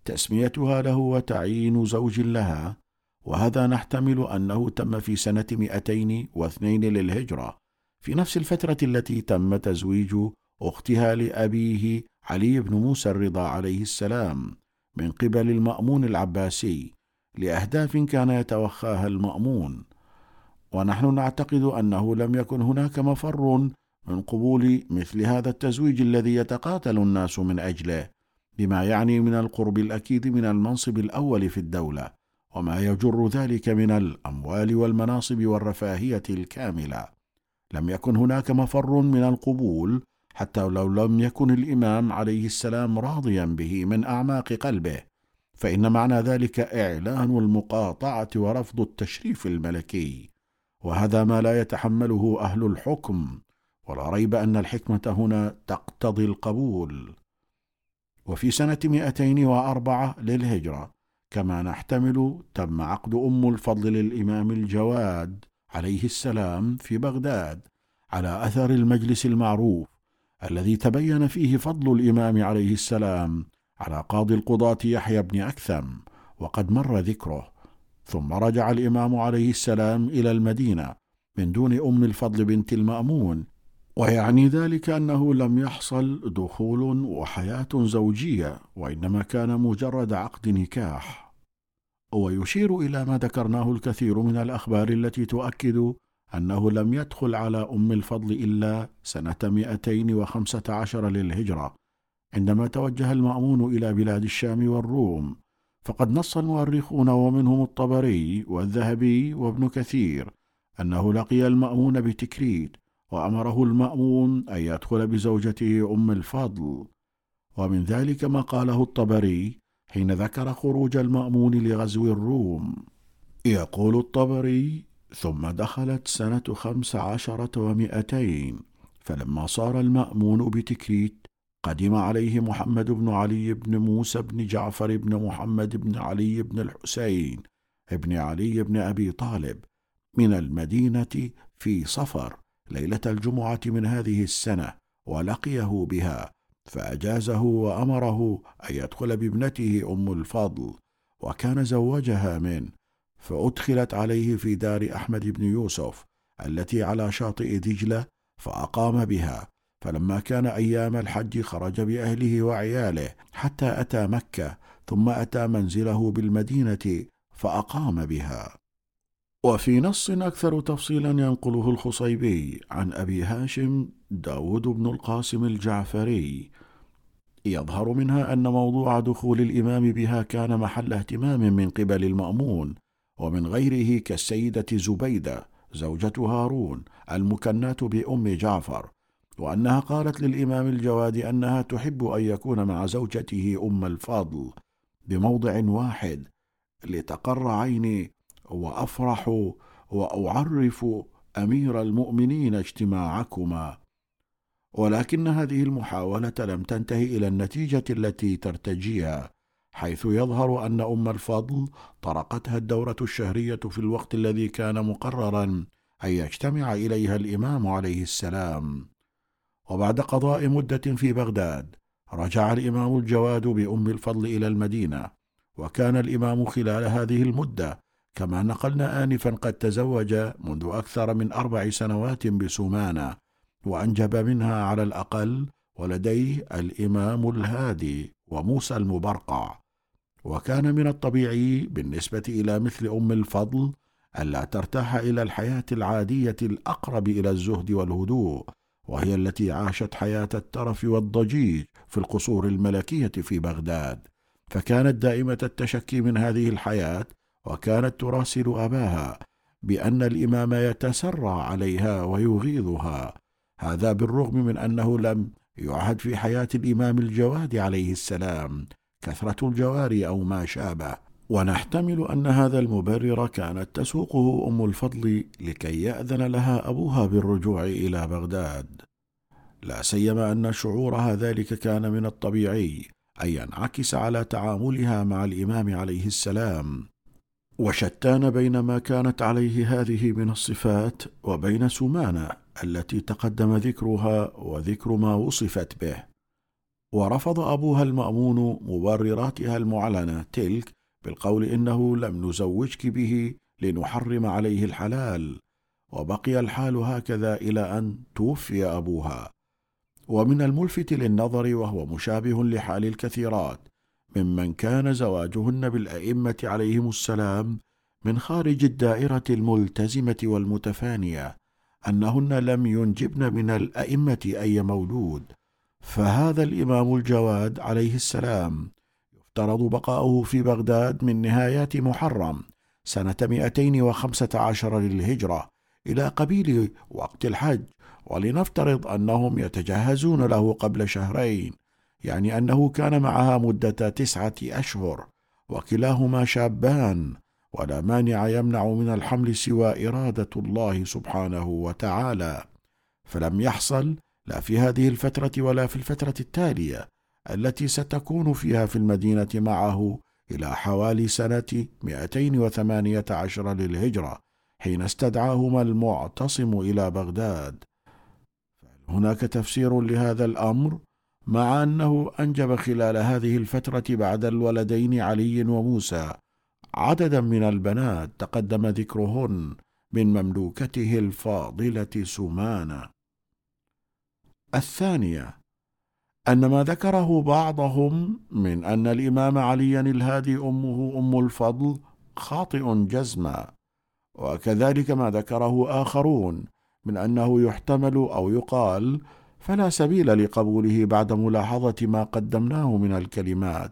تسميتها له وتعيين زوج لها وهذا نحتمل أنه تم في سنة 202 للهجرة في نفس الفترة التي تم تزويج أختها لأبيه علي بن موسى الرضا عليه السلام. من قبل المأمون العباسي لأهداف كان يتوخاها المأمون. ونحن نعتقد أنه لم يكن هناك مفر من قبول مثل هذا التزويج الذي يتقاتل الناس من أجله بما يعني من القرب الأكيد من المنصب الأول في الدولة وما يجر ذلك من الأموال والمناصب والرفاهية الكاملة. لم يكن هناك مفر من القبول حتى لو لم يكن الإمام عليه السلام راضيا به من أعماق قلبه فإن معنى ذلك إعلان المقاطعة ورفض التشريف الملكي. وهذا ما لا يتحمله أهل الحكم ولا ريب أن الحكمة هنا تقتضي القبول. وفي سنة 204 للهجرة كما نحتمل تم عقد أم الفضل للإمام الجواد عليه السلام في بغداد على أثر المجلس المعروف. الذي تبين فيه فضل الإمام عليه السلام على قاضي القضاة يحيى بن أكثم وقد مر ذكره. ثم رجع الإمام عليه السلام إلى المدينة من دون أم الفضل بنت المأمون ويعني ذلك أنه لم يحصل دخول وحياة زوجية وإنما كان مجرد عقد نكاح. ويشير إلى ما ذكرناه الكثير من الأخبار التي تؤكد أنه لم يدخل على أم الفضل إلا سنة 215 للهجرة عندما توجه المأمون إلى بلاد الشام والروم. فقد نص المؤرخون ومنهم الطبري والذهبي وابن كثير أنه لقي المأمون بتكريت وأمره المأمون أن يدخل بزوجته أم الفضل. ومن ذلك ما قاله الطبري حين ذكر خروج المأمون لغزو الروم. يقول الطبري ثم دخلت سنة خمس عشرة ومائتين فلما صار المأمون بتكريت قدم عليه محمد بن علي بن موسى بن جعفر بن محمد بن علي بن الحسين بن علي بن أبي طالب من المدينة في صفر ليلة الجمعة من هذه السنة ولقيه بها فأجازه وأمره أن يدخل بابنته أم الفضل وكان زوجها منه فأدخلت عليه في دار أحمد بن يوسف التي على شاطئ دجلة فأقام بها فلما كان أيام الحج خرج بأهله وعياله حتى أتى مكة ثم أتى منزله بالمدينة فأقام بها. وفي نص أكثر تفصيلا ينقله الخصيبي عن أبي هاشم داود بن القاسم الجعفري. يظهر منها أن موضوع دخول الإمام بها كان محل اهتمام من قبل المأمون ومن غيره كالسيدة زبيدة زوجة هارون المكناة بأم جعفر وأنها قالت للإمام الجواد أنها تحب أن يكون مع زوجته أم الفضل بموضع واحد لتقر عيني وأفرح وأعرف أمير المؤمنين اجتماعكما. ولكن هذه المحاولة لم تنتهي إلى النتيجة التي ترتجيها. حيث يظهر أن أم الفضل طرقتها الدورة الشهرية في الوقت الذي كان مقررا أن يجتمع إليها الإمام عليه السلام. وبعد قضاء مدة في بغداد رجع الإمام الجواد بأم الفضل إلى المدينة وكان الإمام خلال هذه المدة كما نقلنا آنفا قد تزوج منذ أكثر من أربع سنوات بسمانة وأنجب منها على الأقل ولديه الإمام الهادي وموسى المبرقع. وكان من الطبيعي بالنسبة إلى مثل أم الفضل ألا ترتاح إلى الحياة العادية الأقرب إلى الزهد والهدوء وهي التي عاشت حياة الترف والضجيج في القصور الملكية في بغداد. فكانت دائمة التشكي من هذه الحياة وكانت تراسل أباها بأن الإمام يتسرع عليها ويغيظها. هذا بالرغم من أنه لم يعهد في حياة الإمام الجواد عليه السلام. كثرة الجواري أو ما شابه ونحتمل أن هذا المبرر كانت تسوقه أم الفضل لكي يأذن لها أبوها بالرجوع إلى بغداد. لا سيما أن شعورها ذلك كان من الطبيعي أن ينعكس على تعاملها مع الإمام عليه السلام. وشتان بين ما كانت عليه هذه من الصفات وبين سمانة التي تقدم ذكرها وذكر ما وصفت به. ورفض أبوها المأمون مبرراتها المعلنة تلك بالقول إنه لم نزوجك به لنحرم عليه الحلال وبقي الحال هكذا إلى أن توفي أبوها. ومن الملفت للنظر وهو مشابه لحال الكثيرات ممن كان زواجهن بالأئمة عليهم السلام من خارج الدائرة الملتزمة والمتفانية أنهن لم ينجبن من الأئمة أي مولود. فهذا الإمام الجواد عليه السلام يفترض بقاؤه في بغداد من نهايات محرم سنة 215 للهجرة إلى قبيل وقت الحج ولنفترض أنهم يتجهزون له قبل شهرين يعني أنه كان معها مدة تسعة أشهر وكلاهما شابان ولا مانع يمنع من الحمل سوى إرادة الله سبحانه وتعالى. فلم يحصل لا في هذه الفترة ولا في الفترة التالية التي ستكون فيها في المدينة معه إلى حوالي سنة 218 للهجرة حين استدعاهما المعتصم إلى بغداد. هناك تفسير لهذا الأمر؟ مع أنه أنجب خلال هذه الفترة بعد الولدين علي وموسى. عددا من البنات تقدم ذكرهن من مملوكته الفاضلة سمانة. الثانية أن ما ذكره بعضهم من أن الإمام عليا الهادي أمه أم الفضل خاطئ جزما وكذلك ما ذكره آخرون من أنه يحتمل أو يقال فلا سبيل لقبوله بعد ملاحظة ما قدمناه من الكلمات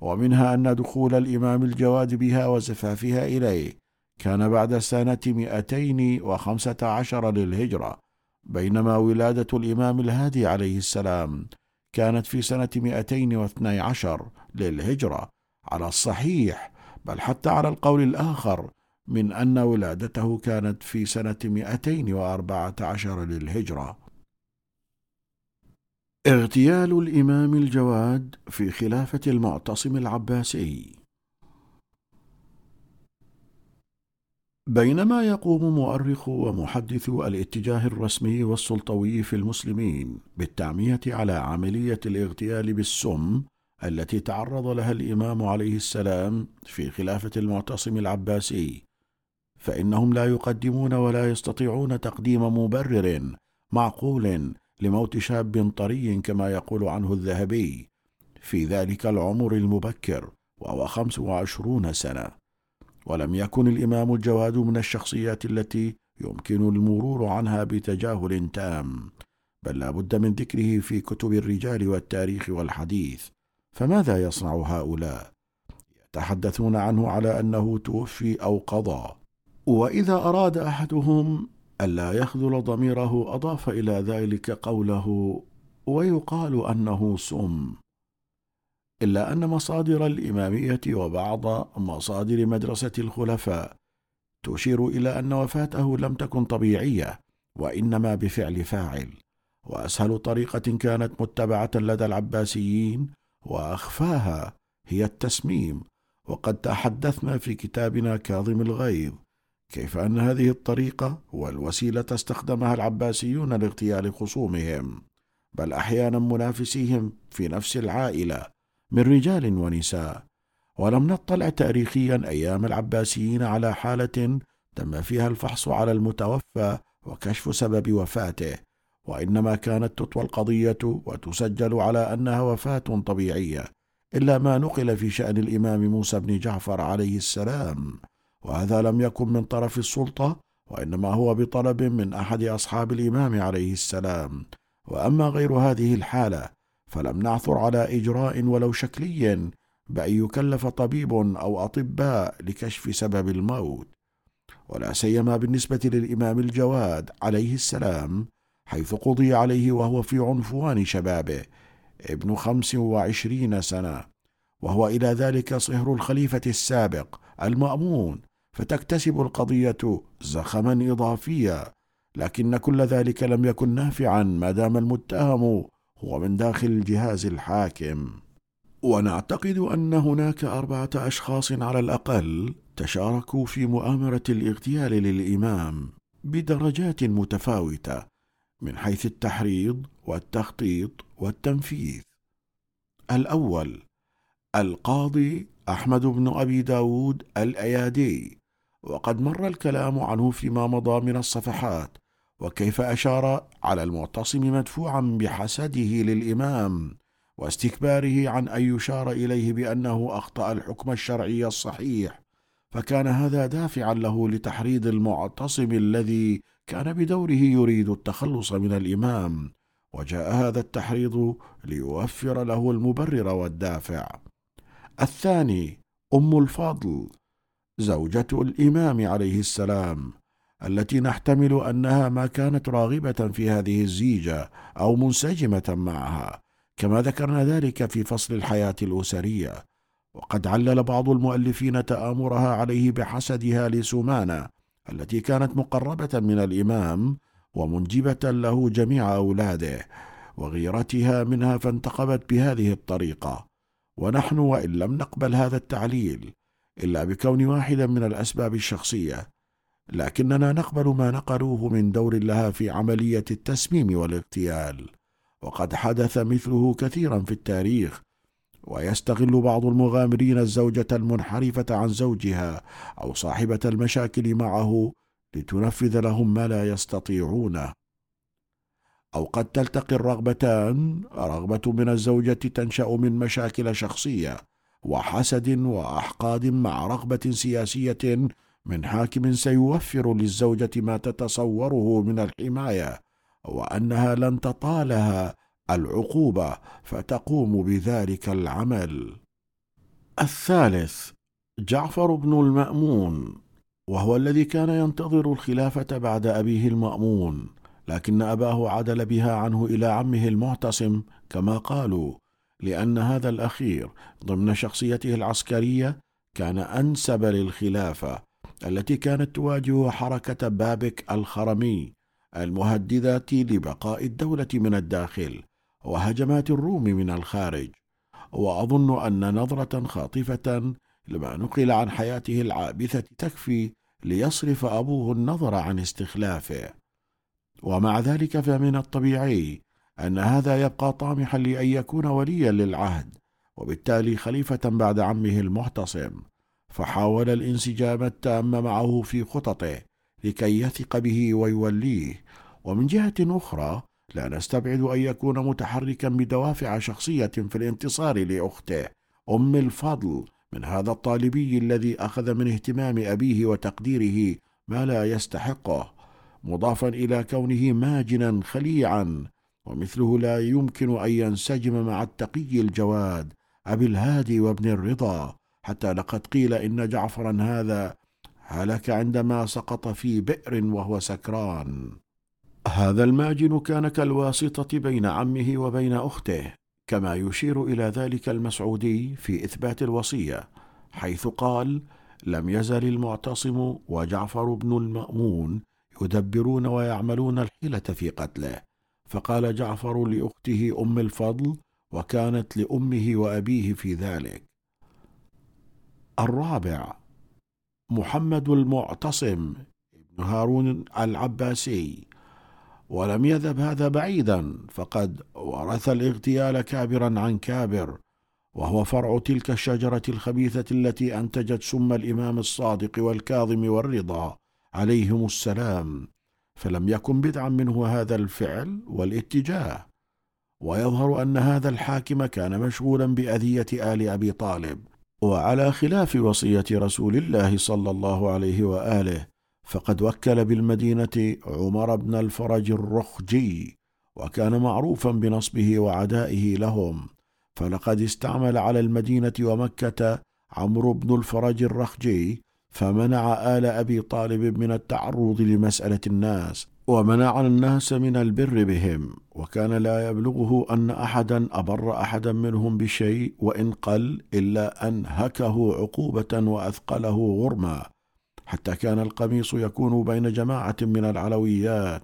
ومنها أن دخول الإمام الجواد بها وزفافها إليه كان بعد سنة 215 للهجرة. بينما ولادة الإمام الهادي عليه السلام كانت في سنة 212 للهجرة على الصحيح بل حتى على القول الآخر من أن ولادته كانت في سنة 214 للهجرة. اغتيال الإمام الجواد في خلافة المعتصم العباسي. بينما يقوم مؤرخ ومحدث الاتجاه الرسمي والسلطوي في المسلمين بالتعمية على عملية الاغتيال بالسم التي تعرض لها الإمام عليه السلام في خلافة المعتصم العباسي فإنهم لا يقدمون ولا يستطيعون تقديم مبرر معقول لموت شاب طري كما يقول عنه الذهبي في ذلك العمر المبكر وهو خمس وعشرون سنة. ولم يكن الإمام الجواد من الشخصيات التي يمكن المرور عنها بتجاهل تام بل لا بد من ذكره في كتب الرجال والتاريخ والحديث. فماذا يصنع هؤلاء؟ يتحدثون عنه على أنه توفي أو قضى. وإذا أراد أحدهم الا يخذل ضميره أضاف إلى ذلك قوله ويقال أنه سم إلا أن مصادر الإمامية وبعض مصادر مدرسة الخلفاء تشير إلى أن وفاته لم تكن طبيعية وإنما بفعل فاعل. وأسهل طريقة كانت متبعة لدى العباسيين وأخفاها هي التسميم. وقد تحدثنا في كتابنا كاظم الغيظ كيف أن هذه الطريقة والوسيلة استخدمها العباسيون لاغتيال خصومهم بل أحيانا منافسيهم في نفس العائلة. من رجال ونساء. ولم نطلع تاريخيا أيام العباسيين على حالة تم فيها الفحص على المتوفى وكشف سبب وفاته. وإنما كانت تطوى القضية وتسجل على أنها وفاة طبيعية إلا ما نقل في شأن الإمام موسى بن جعفر عليه السلام. وهذا لم يكن من طرف السلطة وإنما هو بطلب من أحد أصحاب الإمام عليه السلام. وأما غير هذه الحالة فلم نعثر على إجراء ولو شكلي بأن يكلف طبيب أو أطباء لكشف سبب الموت. ولا سيما بالنسبة للإمام الجواد عليه السلام حيث قضي عليه وهو في عنفوان شبابه ابن خمس وعشرين سنة. وهو إلى ذلك صهر الخليفة السابق المأمون فتكتسب القضية زخما إضافيا لكن كل ذلك لم يكن نافعا ما دام المتهم هو من داخل الجهاز الحاكم. ونعتقد أن هناك أربعة أشخاص على الأقل تشاركوا في مؤامرة الاغتيال للإمام بدرجات متفاوتة من حيث التحريض والتخطيط والتنفيذ. الأول القاضي أحمد بن أبي داود الأيادي وقد مر الكلام عنه فيما مضى من الصفحات وكيف أشار على المعتصم مدفوعا بحسده للإمام واستكباره عن أن يشار إليه بأنه أخطأ الحكم الشرعي الصحيح فكان هذا دافعا له لتحريض المعتصم الذي كان بدوره يريد التخلص من الإمام وجاء هذا التحريض ليوفر له المبرر والدافع. الثاني أم الفضل زوجة الإمام عليه السلام. التي نحتمل أنها ما كانت راغبة في هذه الزيجة أو منسجمة معها كما ذكرنا ذلك في فصل الحياة الأسرية. وقد علل بعض المؤلفين تآمرها عليه بحسدها لسمانة التي كانت مقربة من الإمام ومنجبة له جميع أولاده وغيرتها منها فانتقبت بهذه الطريقة. ونحن وإن لم نقبل هذا التعليل إلا بكون واحدا من الأسباب الشخصية. لكننا نقبل ما نقلوه من دور لها في عملية التسميم والاغتيال. وقد حدث مثله كثيرا في التاريخ ويستغل بعض المغامرين الزوجة المنحرفة عن زوجها أو صاحبة المشاكل معه لتنفذ لهم ما لا يستطيعونه. أو قد تلتقي الرغبتان رغبة من الزوجة تنشأ من مشاكل شخصية وحسد وأحقاد مع رغبة سياسية من حاكم سيوفر للزوجة ما تتصوره من الحماية وأنها لن تطالها العقوبة فتقوم بذلك العمل. الثالث جعفر بن المأمون وهو الذي كان ينتظر الخلافة بعد أبيه المأمون لكن أباه عدل بها عنه إلى عمه المعتصم كما قالوا لأن هذا الأخير ضمن شخصيته العسكرية كان أنسب للخلافة التي كانت تواجه حركة بابك الخرمي المهددة لبقاء الدولة من الداخل وهجمات الروم من الخارج. وأظن أن نظرة خاطفة لما نقل عن حياته العابثة تكفي ليصرف أبوه النظر عن استخلافه. ومع ذلك فمن الطبيعي أن هذا يبقى طامحا لأن يكون وليا للعهد وبالتالي خليفة بعد عمه المعتصم. فحاول الانسجام التام معه في خططه لكي يثق به ويوليه. ومن جهة أخرى لا نستبعد أن يكون متحركا بدوافع شخصية في الانتصار لأخته أم الفضل من هذا الطالبي الذي أخذ من اهتمام أبيه وتقديره ما لا يستحقه مضافا إلى كونه ماجنا خليعا ومثله لا يمكن أن ينسجم مع التقي الجواد أبي الهادي وابن الرضا. حتى لقد قيل إن جعفرا هذا هلك عندما سقط في بئر وهو سكران. هذا الماجن كان كالواسطة بين عمه وبين أخته كما يشير إلى ذلك المسعودي في إثبات الوصية حيث قال لم يزل المعتصم وجعفر بن المأمون يدبرون ويعملون الحيلة في قتله فقال جعفر لأخته أم الفضل وكانت لأمه وأبيه في ذلك. الرابع محمد المعتصم ابن هارون العباسي. ولم يذهب هذا بعيدا فقد ورث الاغتيال كابرا عن كابر وهو فرع تلك الشجرة الخبيثة التي أنتجت سم الإمام الصادق والكاظم والرضا عليهم السلام. فلم يكن بدعا منه هذا الفعل والاتجاه. ويظهر أن هذا الحاكم كان مشغولا بأذية آل أبي طالب. وعلى خلاف وصية رسول الله صلى الله عليه وآله فقد وكل بالمدينة عمر بن الفرج الرخجي وكان معروفا بنصبه وعدائه لهم فلقد استعمل على المدينة ومكة عمرو بن الفرج الرخجي فمنع آل أبي طالب من التعرض لمسألة الناس. ومنع الناس من البر بهم وكان لا يبلغه أن أحدا أبر أحدا منهم بشيء وإن قل إلا أنهكه عقوبة وأثقله غرما. حتى كان القميص يكون بين جماعة من العلويات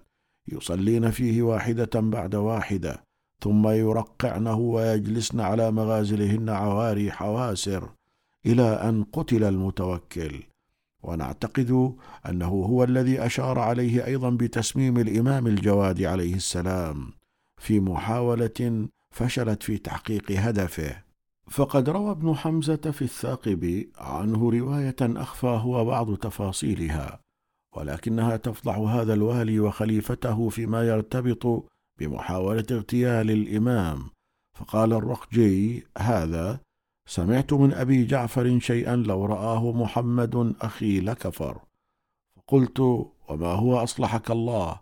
يصلين فيه واحدة بعد واحدة ثم يرقعنه ويجلسن على مغازلهن عواري حواسر إلى أن قتل المتوكل. ونعتقد أنه هو الذي أشار عليه أيضا بتسميم الإمام الجواد عليه السلام في محاولة فشلت في تحقيق هدفه. فقد روى ابن حمزة في الثاقب عنه رواية أخفى هو بعض تفاصيلها ولكنها تفضح هذا الوالي وخليفته فيما يرتبط بمحاولة اغتيال الإمام. فقال الرقجي هذا سمعت من أبي جعفر شيئا لو رآه محمد أخي لكفر. فقلت وما هو أصلحك الله؟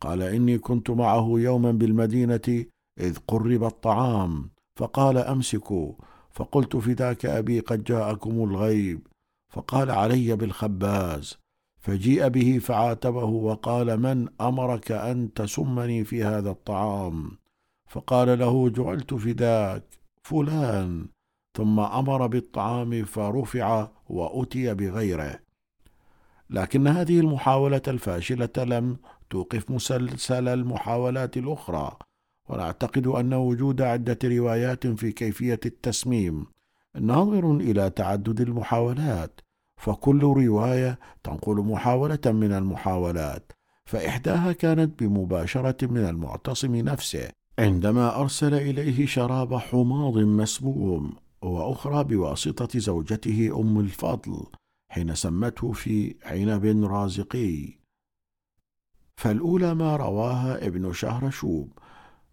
قال إني كنت معه يوما بالمدينة إذ قرب الطعام. فقال أمسكوا. فقلت فداك أبي قد جاءكم الغيب. فقال علي بالخباز. فجيء به فعاتبه وقال من أمرك أن تسمني في هذا الطعام؟ فقال له جعلت فداك فلان. ثم أمر بالطعام فرفع وأتي بغيره. لكن هذه المحاولة الفاشلة لم توقف مسلسل المحاولات الأخرى ونعتقد أن وجود عدة روايات في كيفية التسميم ناظر إلى تعدد المحاولات فكل رواية تنقل محاولة من المحاولات فإحداها كانت بمباشرة من المعتصم نفسه عندما أرسل إليه شراب حماض مسموم. وأخرى بواسطة زوجته أم الفضل حين سمته في عنب رازقي. فالأولى ما رواها ابن شهرشوب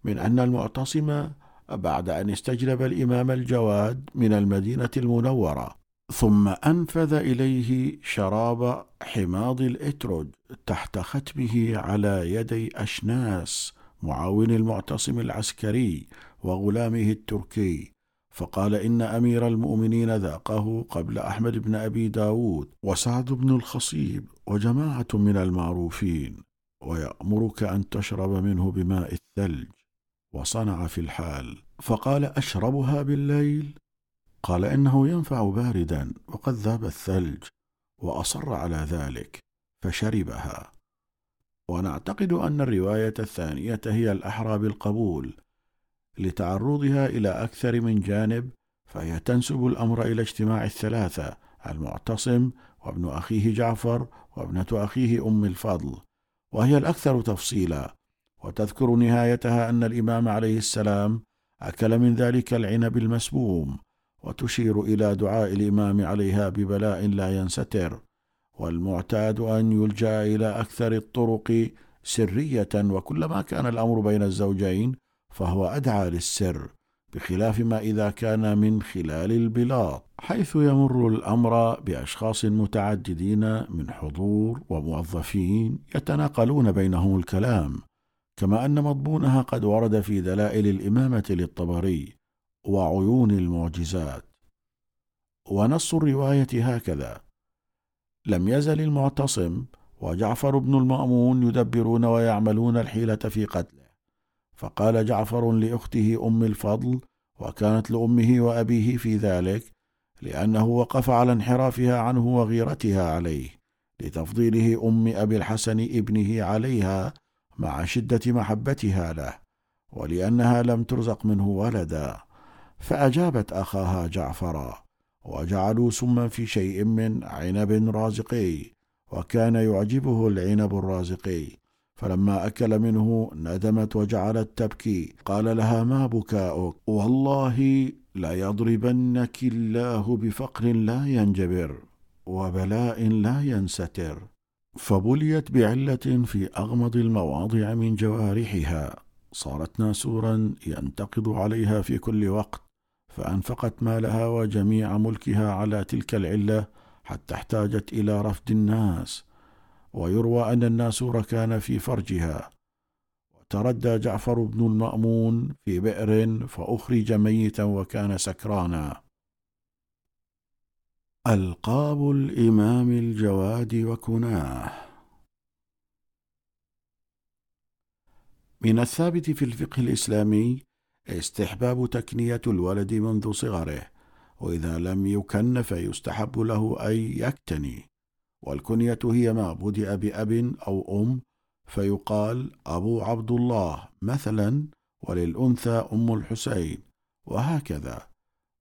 من أن المعتصم بعد أن استجلب الإمام الجواد من المدينة المنورة ثم أنفذ إليه شراب حماض الإترج تحت ختمه على يدي أشناس معاون المعتصم العسكري وغلامه التركي. فقال إن أمير المؤمنين ذاقه قبل أحمد بن أبي داود وسعد بن الخصيب وجماعة من المعروفين ويأمرك أن تشرب منه بماء الثلج وصنع في الحال. فقال أشربها بالليل؟ قال إنه ينفع باردا وقد ذاب الثلج وأصر على ذلك فشربها. ونعتقد أن الرواية الثانية هي الأحرى بالقبول لتعرضها إلى أكثر من جانب فهي تنسب الأمر إلى اجتماع الثلاثة المعتصم وابن أخيه جعفر وابنة أخيه أم الفضل وهي الأكثر تفصيلا. وتذكر نهايتها أن الإمام عليه السلام أكل من ذلك العنب المسموم وتشير إلى دعاء الإمام عليها ببلاء لا ينستر. والمعتاد أن يلجأ إلى أكثر الطرق سرية وكلما كان الأمر بين الزوجين فهو أدعى للسر بخلاف ما إذا كان من خلال البلاط حيث يمر الأمر بأشخاص متعددين من حضور وموظفين يتناقلون بينهم الكلام كما أن مضمونها قد ورد في دلائل الإمامة للطبري وعيون المعجزات. ونص الرواية هكذا لم يزل المعتصم وجعفر بن المأمون يدبرون ويعملون الحيلة في قتله. فقال جعفر لأخته أم الفضل وكانت لأمه وأبيه في ذلك لأنه وقف على انحرافها عنه وغيرتها عليه لتفضيله أم أبي الحسن ابنه عليها مع شدة محبتها له ولأنها لم ترزق منه ولدا. فأجابت أخاها جعفرا وجعلوا سما في شيء من عنب رازقي وكان يعجبه العنب الرازقي فلما أكل منه ندمت وجعلت تبكي قال لها ما بكاؤك؟ والله ليضربنك الله بفقر لا ينجبر وبلاء لا ينستر. فبليت بعلة في أغمض المواضع من جوارحها. صارت ناسورا ينتقض عليها في كل وقت. فأنفقت مالها وجميع ملكها على تلك العلة حتى احتاجت إلى رفد الناس. ويروى أن الناسور كان في فرجها. وتردى جعفر بن المأمون في بئر فأخرج ميتا وكان سكرانا. ألقاب الإمام الجواد وكناه. من الثابت في الفقه الإسلامي استحباب تكنية الولد منذ صغره وإذا لم يكن فيستحب له أن يكتني. والكنية هي ما بدأ بأب أو أم فيقال أبو عبد الله مثلا وللأنثى أم الحسين وهكذا.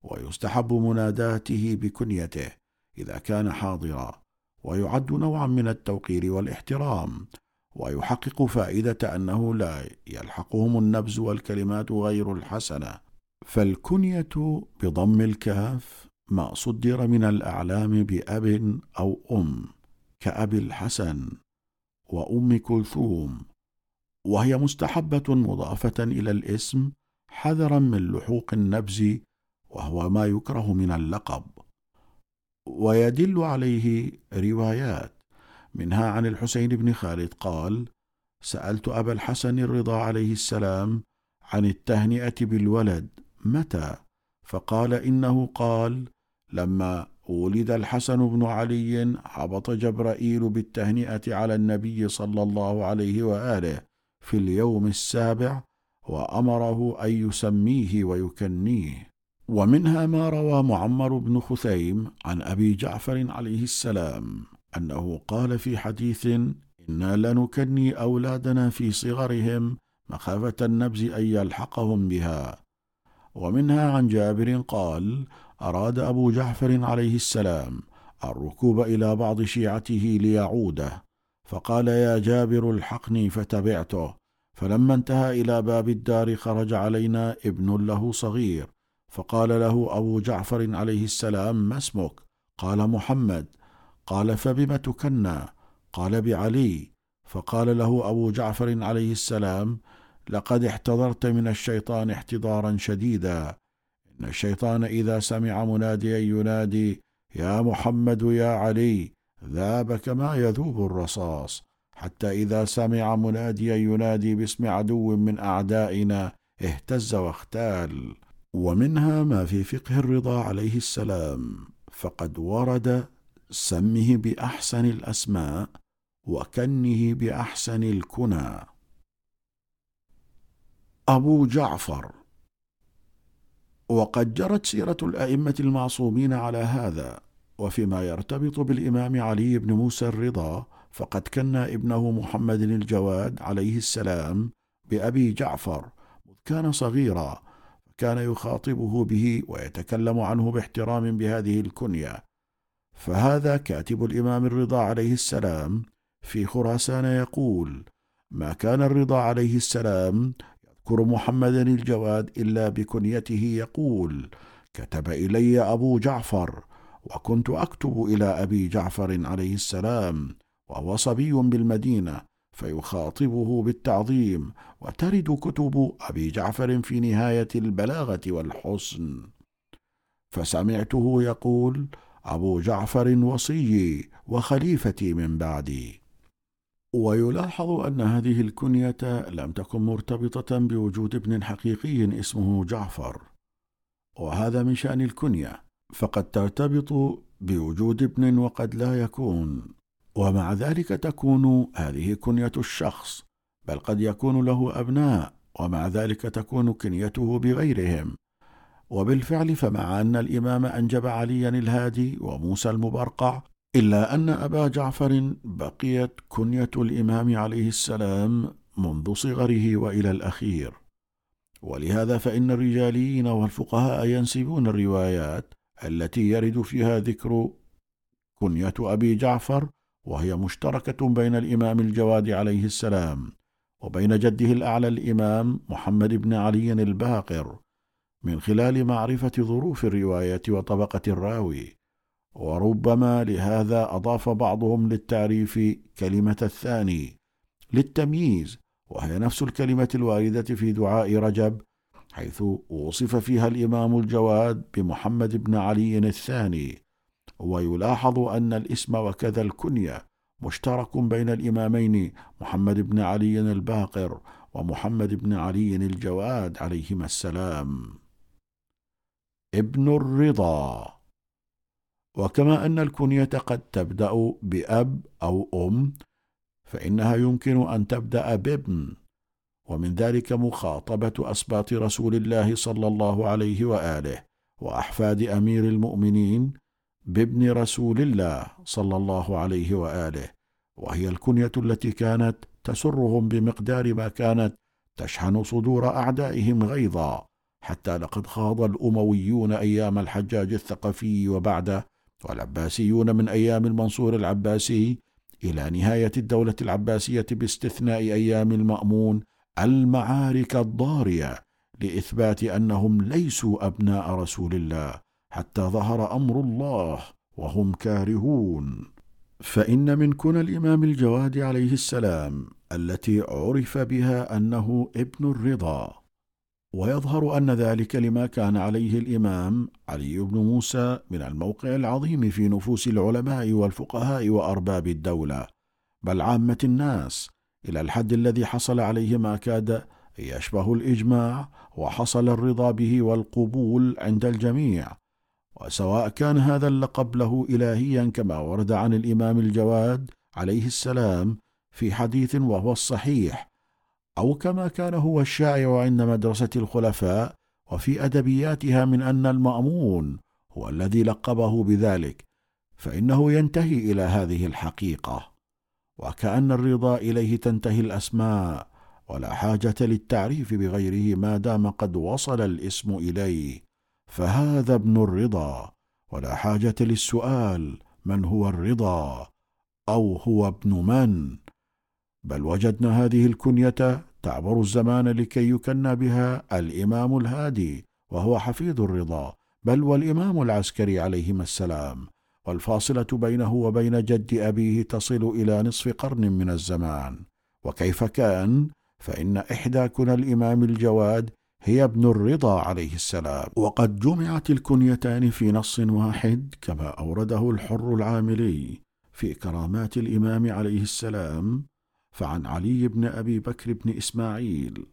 ويستحب مناداته بكنيته إذا كان حاضرا ويعد نوعا من التوقير والاحترام. ويحقق فائدة أنه لا يلحقهم النبز والكلمات غير الحسنة. فالكنية بضم الكاف ما صدر من الأعلام بأب أو أم كابي الحسن وأم كلثوم وهي مستحبة مضافة إلى الاسم حذرا من لحوق النبز وهو ما يكره من اللقب. ويدل عليه روايات منها عن الحسين بن خالد قال سألت أبا الحسن الرضا عليه السلام عن التهنئة بالولد متى؟ فقال إنه قال لما ولد الحسن بن علي هبط جبرائيل بالتهنئة على النبي صلى الله عليه وآله في اليوم السابع وأمره أن يسميه ويكنيه. ومنها ما روى معمر بن خثيم عن أبي جعفر عليه السلام أنه قال في حديث إنا لنكني أولادنا في صغرهم مخافة النبز أن يلحقهم بها ومنها عن جابر قال أراد أبو جعفر عليه السلام الركوب إلى بعض شيعته ليعوده فقال يا جابر الحقني فتبعته. فلما انتهى إلى باب الدار خرج علينا ابن له صغير فقال له أبو جعفر عليه السلام ما اسمك؟ قال محمد. قال فبم تكنى؟ قال بعلي. فقال له أبو جعفر عليه السلام لقد احتضرت من الشيطان احتضارا شديدا إن الشيطان إذا سمع مناديا ينادي يا محمد يا علي ذاب كما يذوب الرصاص. حتى إذا سمع مناديا ينادي باسم عدو من أعدائنا اهتز واختال. ومنها ما في فقه الرضا عليه السلام فقد ورد سمه بأحسن الأسماء وكنه بأحسن الكنى. أبو جعفر وقد جرت سيرة الأئمة المعصومين على هذا وفيما يرتبط بالإمام علي بن موسى الرضا فقد كنا ابنه محمد الجواد عليه السلام بأبي جعفر كان صغيرا كان يخاطبه به ويتكلم عنه باحترام بهذه الكنية. فهذا كاتب الإمام الرضا عليه السلام في خراسان يقول ما كان الرضا عليه السلام يذكر محمدا الجواد إلا بكنيته يقول كتب إلي أبو جعفر وكنت أكتب إلى أبي جعفر عليه السلام وهو صبي بالمدينة فيخاطبه بالتعظيم وترد كتب أبي جعفر في نهاية البلاغة والحسن. فسمعته يقول أبو جعفر وصيي وخليفتي من بعدي. ويلاحظ أن هذه الكنية لم تكن مرتبطة بوجود ابن حقيقي اسمه جعفر وهذا من شأن الكنية فقد ترتبط بوجود ابن وقد لا يكون. ومع ذلك تكون هذه كنية الشخص بل قد يكون له أبناء ومع ذلك تكون كنيته بغيرهم. وبالفعل فمع أن الإمام أنجب عليا الهادي وموسى المبرقع إلا أن أبا جعفر بقيت كنية الإمام عليه السلام منذ صغره وإلى الأخير. ولهذا فإن الرجاليين والفقهاء ينسبون الروايات التي يرد فيها ذكر كنية أبي جعفر وهي مشتركة بين الإمام الجواد عليه السلام وبين جده الأعلى الإمام محمد بن علي الباقر من خلال معرفة ظروف الرواية وطبقة الراوي. وربما لهذا أضاف بعضهم للتعريف كلمة الثاني للتمييز وهي نفس الكلمة الواردة في دعاء رجب حيث وصف فيها الإمام الجواد بمحمد بن علي الثاني ويلاحظ أن الاسم وكذا الكنية مشترك بين الإمامين محمد بن علي الباقر ومحمد بن علي الجواد عليهما السلام. ابن الرضا وكما أن الكنية قد تبدأ بأب أو أم فإنها يمكن أن تبدأ بابن. ومن ذلك مخاطبة أسباط رسول الله صلى الله عليه وآله وأحفاد أمير المؤمنين بابن رسول الله صلى الله عليه وآله. وهي الكنية التي كانت تسرهم بمقدار ما كانت تشحن صدور أعدائهم غيظا حتى لقد خاض الأمويون أيام الحجاج الثقفي وبعده والعباسيون من أيام المنصور العباسي إلى نهاية الدولة العباسية باستثناء أيام المأمون المعارك الضارية لإثبات أنهم ليسوا أبناء رسول الله حتى ظهر أمر الله وهم كارهون. فإن من كن الإمام الجواد عليه السلام التي عرف بها أنه ابن الرضا ويظهر أن ذلك لما كان عليه الإمام علي بن موسى من الموقع العظيم في نفوس العلماء والفقهاء وأرباب الدولة بل عامة الناس إلى الحد الذي حصل عليه ما كاد يشبه الإجماع وحصل الرضا به والقبول عند الجميع. وسواء كان هذا اللقب له إلهيا كما ورد عن الإمام الجواد عليه السلام في حديث وهو الصحيح أو كما كان هو الشائع عند مدرسة الخلفاء وفي أدبياتها من أن المأمون هو الذي لقبه بذلك فإنه ينتهي إلى هذه الحقيقة. وكأن الرضا إليه تنتهي الأسماء ولا حاجة للتعريف بغيره ما دام قد وصل الاسم إليه. فهذا ابن الرضا ولا حاجة للسؤال من هو الرضا أو هو ابن من. بل وجدنا هذه الكنية تعبر الزمان لكي يكنى بها الإمام الهادي وهو حفيظ الرضا بل والإمام العسكري عليهما السلام. والفاصلة بينه وبين جد أبيه تصل إلى نصف قرن من الزمان. وكيف كان؟ فإن إحدى كنى الإمام الجواد هي ابن الرضا عليه السلام. وقد جمعت الكنيتان في نص واحد كما أورده الحر العاملي. في كرامات الإمام عليه السلام فعن علي بن أبي بكر بن إسماعيل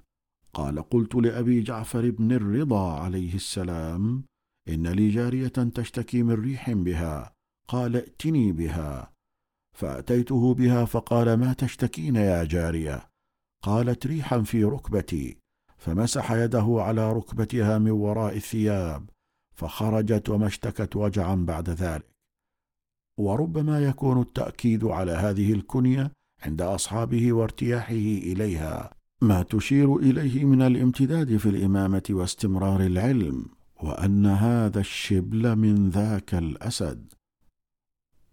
قال قلت لأبي جعفر بن الرضا عليه السلام إن لي جارية تشتكي من ريح بها قال ائتني بها. فأتيته بها فقال ما تشتكين يا جارية؟ قالت ريحا في ركبتي. فمسح يده على ركبتها من وراء الثياب فخرجت وما اشتكت وجعا بعد ذلك. وربما يكون التأكيد على هذه الكنية عند أصحابه وارتياحه إليها ما تشير إليه من الامتداد في الإمامة واستمرار العلم وأن هذا الشبل من ذاك الأسد.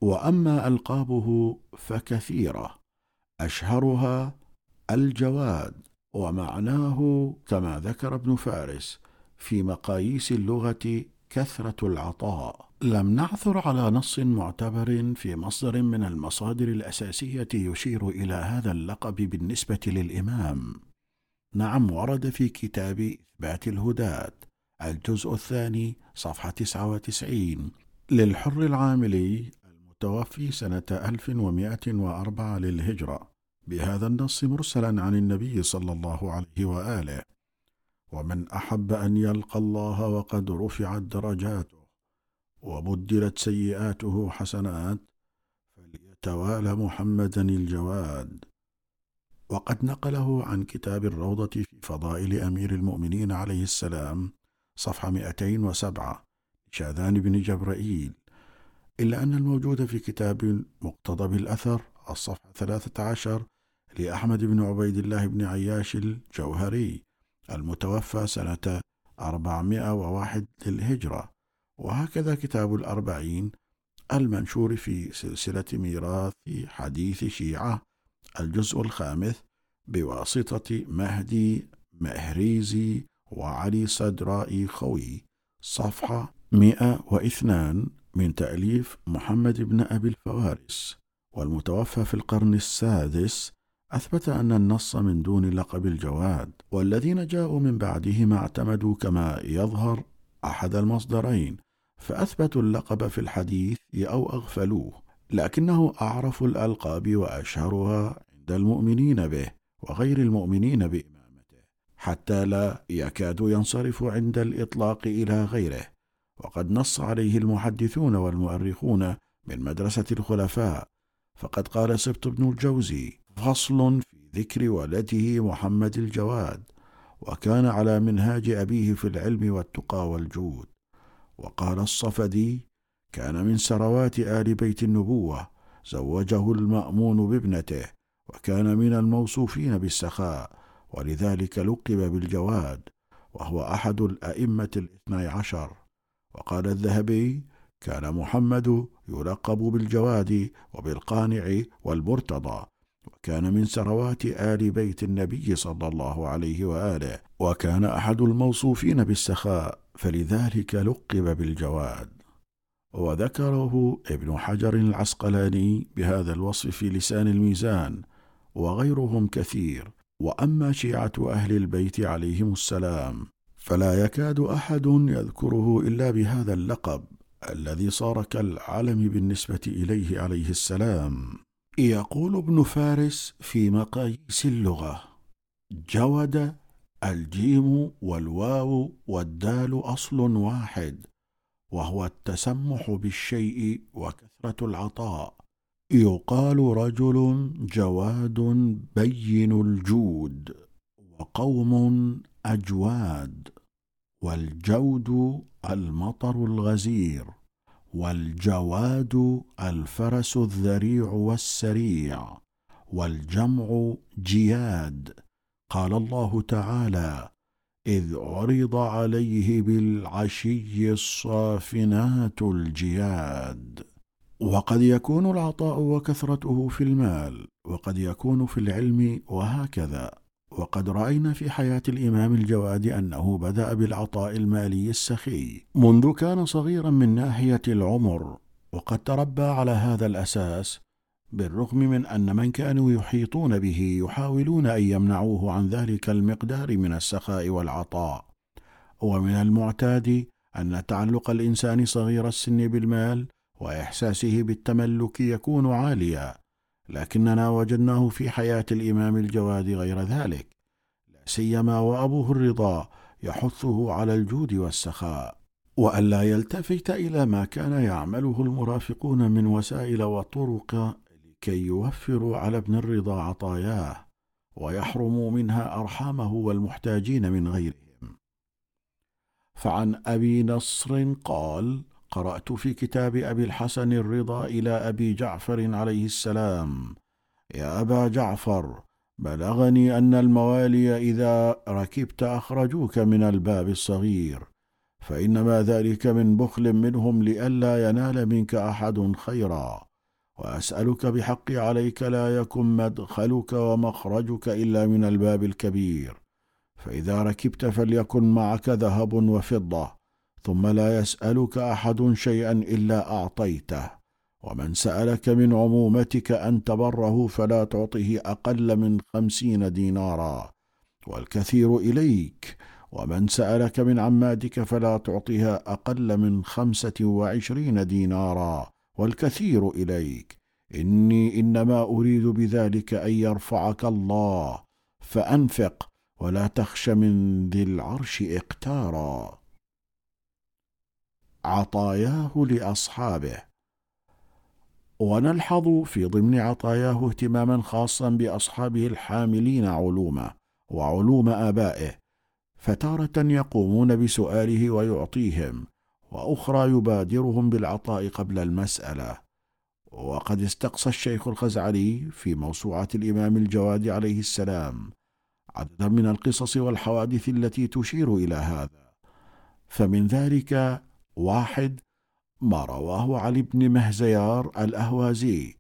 وأما ألقابه فكثيرة أشهرها الجواد ومعناه كما ذكر ابن فارس في مقاييس اللغة كثرة العطاء. لم نعثر على نص معتبر في مصدر من المصادر الأساسية يشير إلى هذا اللقب بالنسبة للإمام. نعم ورد في كتاب إثبات الهداة الجزء الثاني صفحة 99 للحر العاملي المتوفي سنة 1104 للهجرة. بهذا النص مرسلا عن النبي صلى الله عليه وآله. ومن أحب أن يلقى الله وقد رفعت درجاته وبدلت سيئاته حسنات فليتوالى محمدا الجواد. وقد نقله عن كتاب الروضة في فضائل أمير المؤمنين عليه السلام صفحة 207 شاذان بن جبرائيل. إلا أن الموجود في كتاب مقتضب الأثر الصفحة 13 لأحمد بن عبيد الله بن عياش الجوهري المتوفى سنة 401 للهجرة. وهكذا كتاب الأربعين المنشور في سلسلة ميراث حديث شيعة الجزء الخامس بواسطة مهدي مهريزي وعلي صدرائي خوي صفحة 102 من تأليف محمد بن أبي الفوارس. والمتوفى في القرن السادس أثبت أن النص من دون لقب الجواد والذين جاءوا من بعدهما اعتمدوا كما يظهر أحد المصدرين. فأثبتوا اللقب في الحديث أو أغفلوه لكنه أعرف الألقاب وأشهرها عند المؤمنين به وغير المؤمنين بإمامته حتى لا يكاد ينصرف عند الإطلاق إلى غيره. وقد نص عليه المحدثون والمؤرخون من مدرسة الخلفاء فقد قال سبط بن الجوزي فصل في ذكر ولده محمد الجواد وكان على منهاج أبيه في العلم والتقى والجود وقال الصفدي كان من سروات آل بيت النبوة زوجه المأمون بابنته وكان من الموصوفين بالسخاء ولذلك لقب بالجواد وهو أحد الأئمة الاثني عشر. وقال الذهبي كان محمد يلقب بالجواد وبالقانع والمرتضى وكان من سروات آل بيت النبي صلى الله عليه وآله وكان أحد الموصوفين بالسخاء فلذلك لقب بالجواد. وذكره ابن حجر العسقلاني بهذا الوصف في لسان الميزان وغيرهم كثير. وأما شيعة أهل البيت عليهم السلام فلا يكاد أحد يذكره إلا بهذا اللقب الذي صار كالعلم بالنسبة إليه عليه السلام. يقول ابن فارس في مقاييس اللغة جود الجيم والواو والدال أصل واحد وهو التسمح بالشيء وكثرة العطاء. يقال رجل جواد بين الجود وقوم أجواد والجود المطر الغزير. والجواد الفرس الذريع والسريع والجمع جياد. قال الله تعالى إذ عرض عليه بالعشي الصافنات الجياد. وقد يكون العطاء وكثرته في المال وقد يكون في العلم وهكذا. وقد رأينا في حياة الإمام الجواد أنه بدأ بالعطاء المالي السخي. منذ كان صغيرا من ناحية العمر وقد تربى على هذا الأساس بالرغم من أن من كانوا يحيطون به يحاولون أن يمنعوه عن ذلك المقدار من السخاء والعطاء. ومن المعتاد أن تعلق الإنسان صغير السن بالمال وإحساسه بالتملك يكون عاليا. لكننا وجدناه في حياة الإمام الجواد غير ذلك لا سيما وأبوه الرضا يحثه على الجود والسخاء. والا يلتفت إلى ما كان يعمله المرافقون من وسائل وطرق لكي يوفروا على ابن الرضا عطاياه ويحرموا منها أرحامه والمحتاجين من غيرهم. فعن أبي نصر قال قرأت في كتاب أبي الحسن الرضا إلى أبي جعفر عليه السلام. يا أبا جعفر بلغني أن الموالي إذا ركبت أخرجوك من الباب الصغير فإنما ذلك من بخل منهم لئلا ينال منك أحد خيرا. وأسألك بحقي عليك لا يكن مدخلك ومخرجك إلا من الباب الكبير فإذا ركبت فليكن معك ذهب وفضة. ثم لا يسألك أحد شيئا إلا أعطيته. ومن سألك من عمومتك أن تبره فلا تعطه أقل من خمسين دينارا. والكثير إليك. ومن سألك من عماتك فلا تعطها أقل من خمسة وعشرين دينارا. والكثير إليك. إني إنما أريد بذلك أن يرفعك الله. فأنفق ولا تخش من ذي العرش اقتارا. عطاياه لأصحابه. ونلحظ في ضمن عطاياه اهتماما خاصا بأصحابه الحاملين علومه وعلوم آبائه فتارة يقومون بسؤاله ويعطيهم وأخرى يبادرهم بالعطاء قبل المسألة. وقد استقصى الشيخ الخزعلي في موسوعة الإمام الجواد عليه السلام عددا من القصص والحوادث التي تشير إلى هذا. فمن ذلك واحد ما رواه علي بن مهزيار الأهوازي.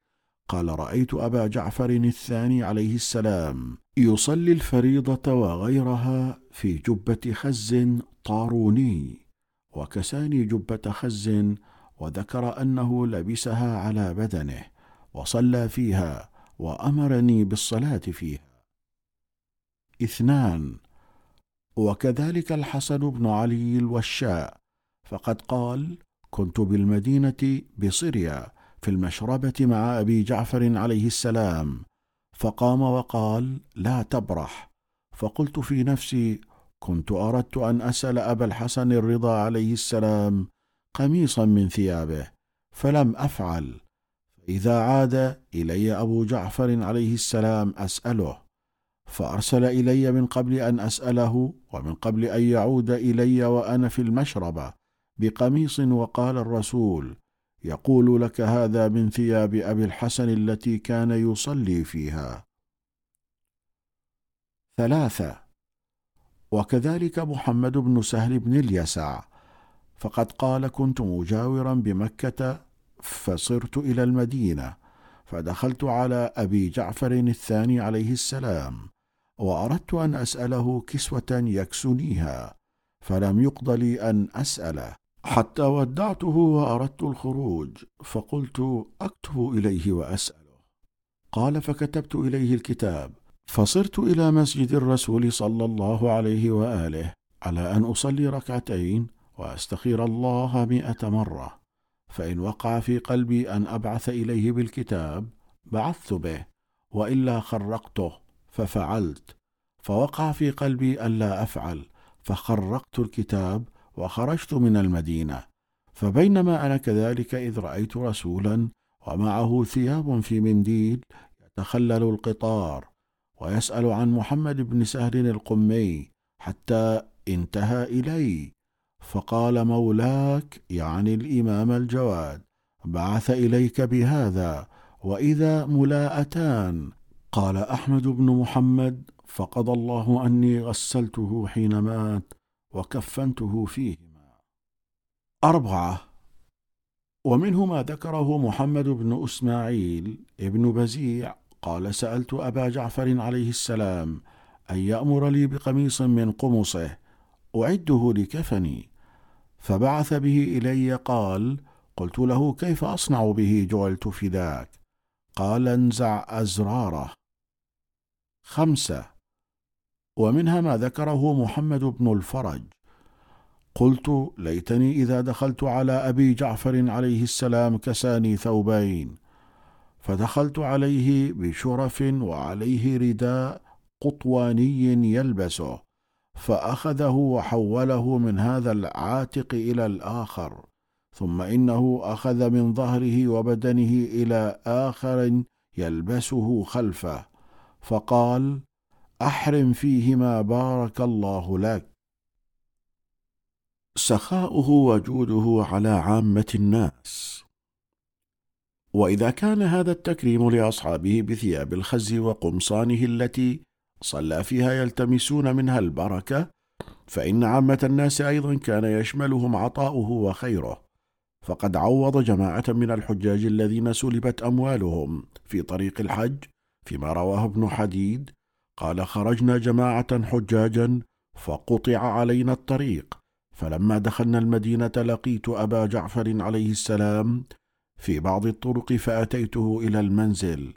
قال رأيت أبا جعفر الثاني عليه السلام يصلي الفريضة وغيرها في جبة خز طاروني. وكساني جبة خز وذكر أنه لبسها على بدنه وصلى فيها وأمرني بالصلاة فيها. اثنان. وكذلك الحسن بن علي الوشاء فقد قال كنت بالمدينة بصريا في المشربة مع أبي جعفر عليه السلام فقام وقال لا تبرح فقلت في نفسي كنت أردت أن أسأل أبا الحسن الرضا عليه السلام قميصا من ثيابه فلم أفعل. فإذا عاد إلي أبو جعفر عليه السلام أسأله فأرسل إلي من قبل أن أسأله ومن قبل أن يعود إلي وأنا في المشربة بقميص وقال الرسول يقول لك هذا من ثياب أبي الحسن التي كان يصلي فيها. ثلاثة. وكذلك محمد بن سهل بن اليسع فقد قال كنت مجاورا بمكة فصرت إلى المدينة فدخلت على أبي جعفر الثاني عليه السلام وأردت أن أسأله كسوة يكسنيها فلم يقض لي أن أسأله. حتى ودعته وأردت الخروج فقلت أكتب إليه وأسأله. قال فكتبت إليه الكتاب فصرت إلى مسجد الرسول صلى الله عليه وآله على أن أصلي ركعتين وأستخير الله مئة مرة فإن وقع في قلبي أن أبعث إليه بالكتاب بعثت به وإلا خرقته ففعلت فوقع في قلبي ألا أفعل فخرقت الكتاب وخرجت من المدينة فبينما أنا كذلك إذ رأيت رسولا ومعه ثياب في منديل يتخلل القطار ويسأل عن محمد بن سهل القمي حتى انتهى إلي فقال مولاك يعني الإمام الجواد بعث إليك بهذا وإذا ملاءتان. قال أحمد بن محمد فقضى الله أني غسلته حين مات وكفنته فيهما. أربعة. ومنه ما ذكره محمد بن إسماعيل ابن بزيع. قال سألت أبا جعفر عليه السلام أن يأمر لي بقميص من قمصه أعده لكفني. فبعث به إلي قال قلت له كيف أصنع به؟ جعلت فداك. قال انزع أزراره. خمسة. ومنها ما ذكره محمد بن الفرج. قلت ليتني إذا دخلت على أبي جعفر عليه السلام كساني ثوبين. فدخلت عليه بشرف وعليه رداء قطواني يلبسه فأخذه وحوله من هذا العاتق إلى الآخر ثم إنه أخذ من ظهره وبدنه إلى آخر يلبسه خلفه فقال أحرم فيهما بارك الله لك. سخاؤه وجوده على عامة الناس. وإذا كان هذا التكريم لأصحابه بثياب الخز وقمصانه التي صلى فيها يلتمسون منها البركة فإن عامة الناس أيضا كان يشملهم عطاؤه وخيره. فقد عوض جماعة من الحجاج الذين سلبت أموالهم في طريق الحج فيما رواه ابن حديد قال خرجنا جماعة حجاجا فقطع علينا الطريق. فلما دخلنا المدينة لقيت أبا جعفر عليه السلام في بعض الطرق فأتيته إلى المنزل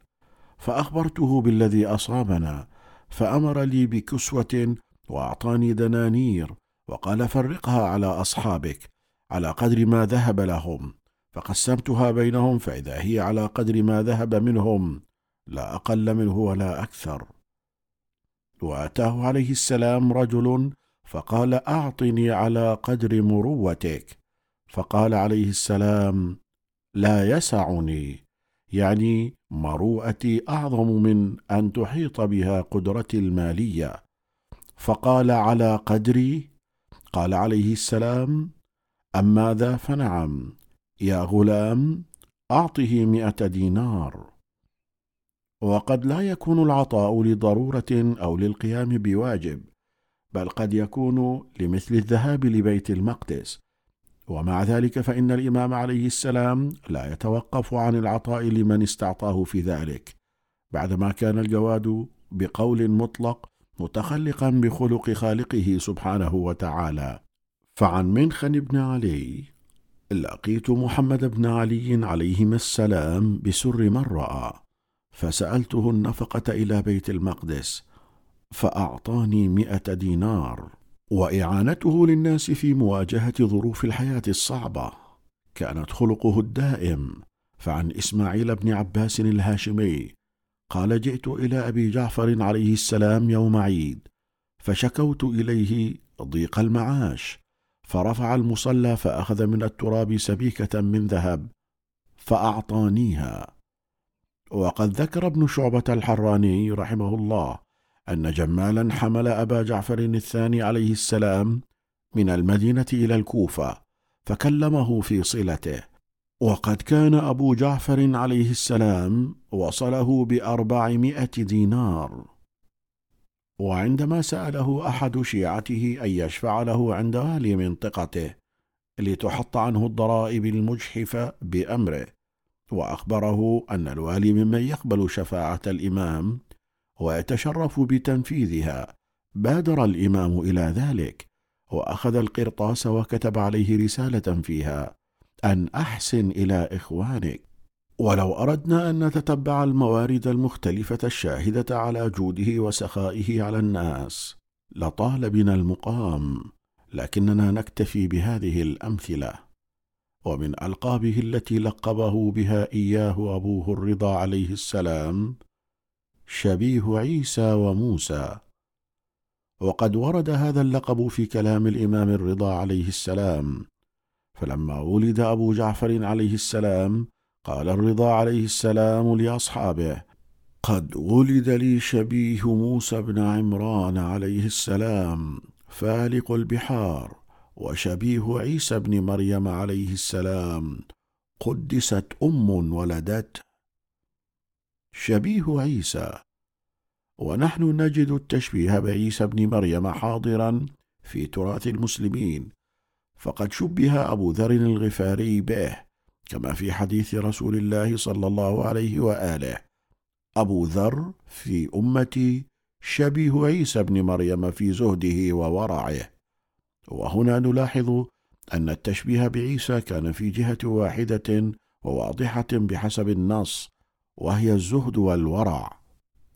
فأخبرته بالذي أصابنا فأمر لي بكسوة وأعطاني دنانير وقال فرقها على أصحابك على قدر ما ذهب لهم فقسمتها بينهم فإذا هي على قدر ما ذهب منهم لا أقل منه ولا أكثر. وأتاه عليه السلام رجل فقال أعطني على قدر مروتك. فقال عليه السلام لا يسعني يعني مروءتي أعظم من أن تحيط بها قدرتي المالية. فقال على قدري؟ قال عليه السلام اما ذا فنعم يا غلام أعطه مائه دينار. وقد لا يكون العطاء لضرورة أو للقيام بواجب بل قد يكون لمثل الذهاب لبيت المقدس. ومع ذلك فإن الإمام عليه السلام لا يتوقف عن العطاء لمن استعطاه في ذلك بعدما كان الجواد بقول مطلق متخلقا بخلق خالقه سبحانه وتعالى. فعن منخن بن علي لقيت محمد بن علي عليهما السلام بسر من رأى. فسألته النفقة إلى بيت المقدس فأعطاني مائه دينار. وإعانته للناس في مواجهة ظروف الحياة الصعبة. كانت خلقه الدائم. فعن إسماعيل بن عباس الهاشمي قال جئت إلى أبي جعفر عليه السلام يوم عيد فشكوت إليه ضيق المعاش فرفع المصلى فأخذ من التراب سبيكة من ذهب فأعطانيها. وقد ذكر ابن شعبة الحراني رحمه الله أن جمالا حمل أبا جعفر الثاني عليه السلام من المدينة إلى الكوفة فكلمه في صلته وقد كان أبو جعفر عليه السلام وصله بأربعمائة دينار. وعندما سأله أحد شيعته أن يشفع له عند والي منطقته لتحط عنه الضرائب المجحفة بأمره وأخبره أن الوالي ممن يقبل شفاعة الإمام ويتشرف بتنفيذها. بادر الإمام إلى ذلك وأخذ القرطاس وكتب عليه رسالة فيها أن أحسن إلى إخوانك. ولو أردنا أن نتتبع الموارد المختلفة الشاهدة على جوده وسخائه على الناس لطال بنا المقام لكننا نكتفي بهذه الأمثلة. ومن ألقابه التي لقبه بها إياه أبوه الرضا عليه السلام شبيه عيسى وموسى. وقد ورد هذا اللقب في كلام الإمام الرضا عليه السلام. فلما ولد أبو جعفر عليه السلام قال الرضا عليه السلام لأصحابه قد ولد لي شبيه موسى بن عمران عليه السلام فالق البحار. وشبيه عيسى بن مريم عليه السلام قدست أم ولدته شبيه عيسى. ونحن نجد التشبيه بعيسى بن مريم حاضرا في تراث المسلمين فقد شبه أبو ذر الغفاري به كما في حديث رسول الله صلى الله عليه وآله. أبو ذر في أمتي شبيه عيسى بن مريم في زهده وورعه. وهنا نلاحظ أن التشبيه بعيسى كان في جهة واحدة وواضحة بحسب النص وهي الزهد والورع.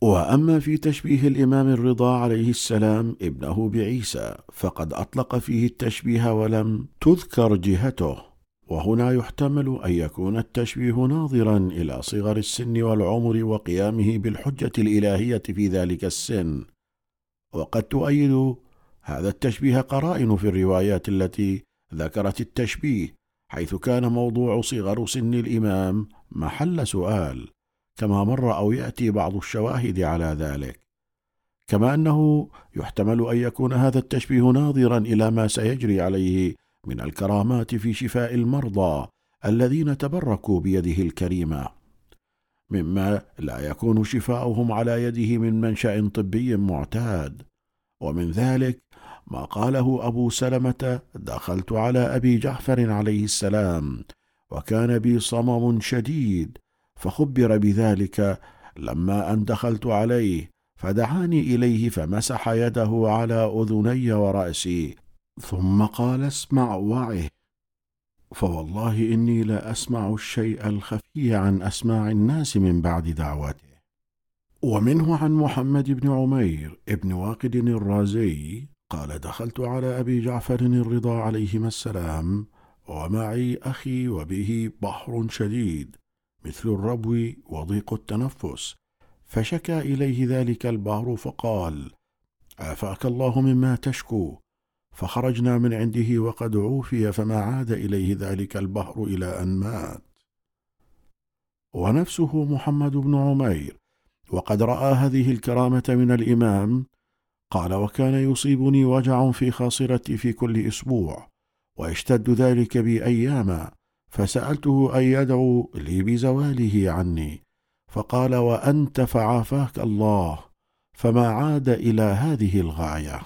وأما في تشبيه الإمام الرضا عليه السلام ابنه بعيسى فقد أطلق فيه التشبيه ولم تذكر جهته. وهنا يحتمل أن يكون التشبيه ناظرا إلى صغر السن والعمر وقيامه بالحجة الإلهية في ذلك السن. وقد تؤيد هذا التشبيه قرائن في الروايات التي ذكرت التشبيه حيث كان موضوع صغر سن الإمام محل سؤال كما مر أو يأتي بعض الشواهد على ذلك. كما أنه يحتمل أن يكون هذا التشبيه ناظرا إلى ما سيجري عليه من الكرامات في شفاء المرضى الذين تبركوا بيده الكريمة مما لا يكون شفاؤهم على يده من منشأ طبي معتاد. ومن ذلك ما قاله أبو سلمة دخلت على أبي جعفر عليه السلام وكان بي صمم شديد فخبر بذلك لما أن دخلت عليه فدعاني إليه فمسح يده على أذني ورأسي ثم قال اسمع وعه. فوالله إني لا أسمع الشيء الخفي عن أسماع الناس من بعد دعوته ومنه عن محمد بن عمير ابن واقد الرازي قال دخلت على أبي جعفر الرضا عليهما السلام ومعي أخي وبه بحر شديد مثل الربو وضيق التنفس فشكى إليه ذلك البحر فقال عافاك الله مما تشكو فخرجنا من عنده وقد عوفي فما عاد إليه ذلك البحر إلى أن مات. ونفسه محمد بن عمير وقد رأى هذه الكرامة من الإمام قال وكان يصيبني وجع في خاصرتي في كل أسبوع ويشتد ذلك بي أياما فسألته أن يدعو لي بزواله عني فقال وأنت فعافاك الله فما عاد إلى هذه الغاية.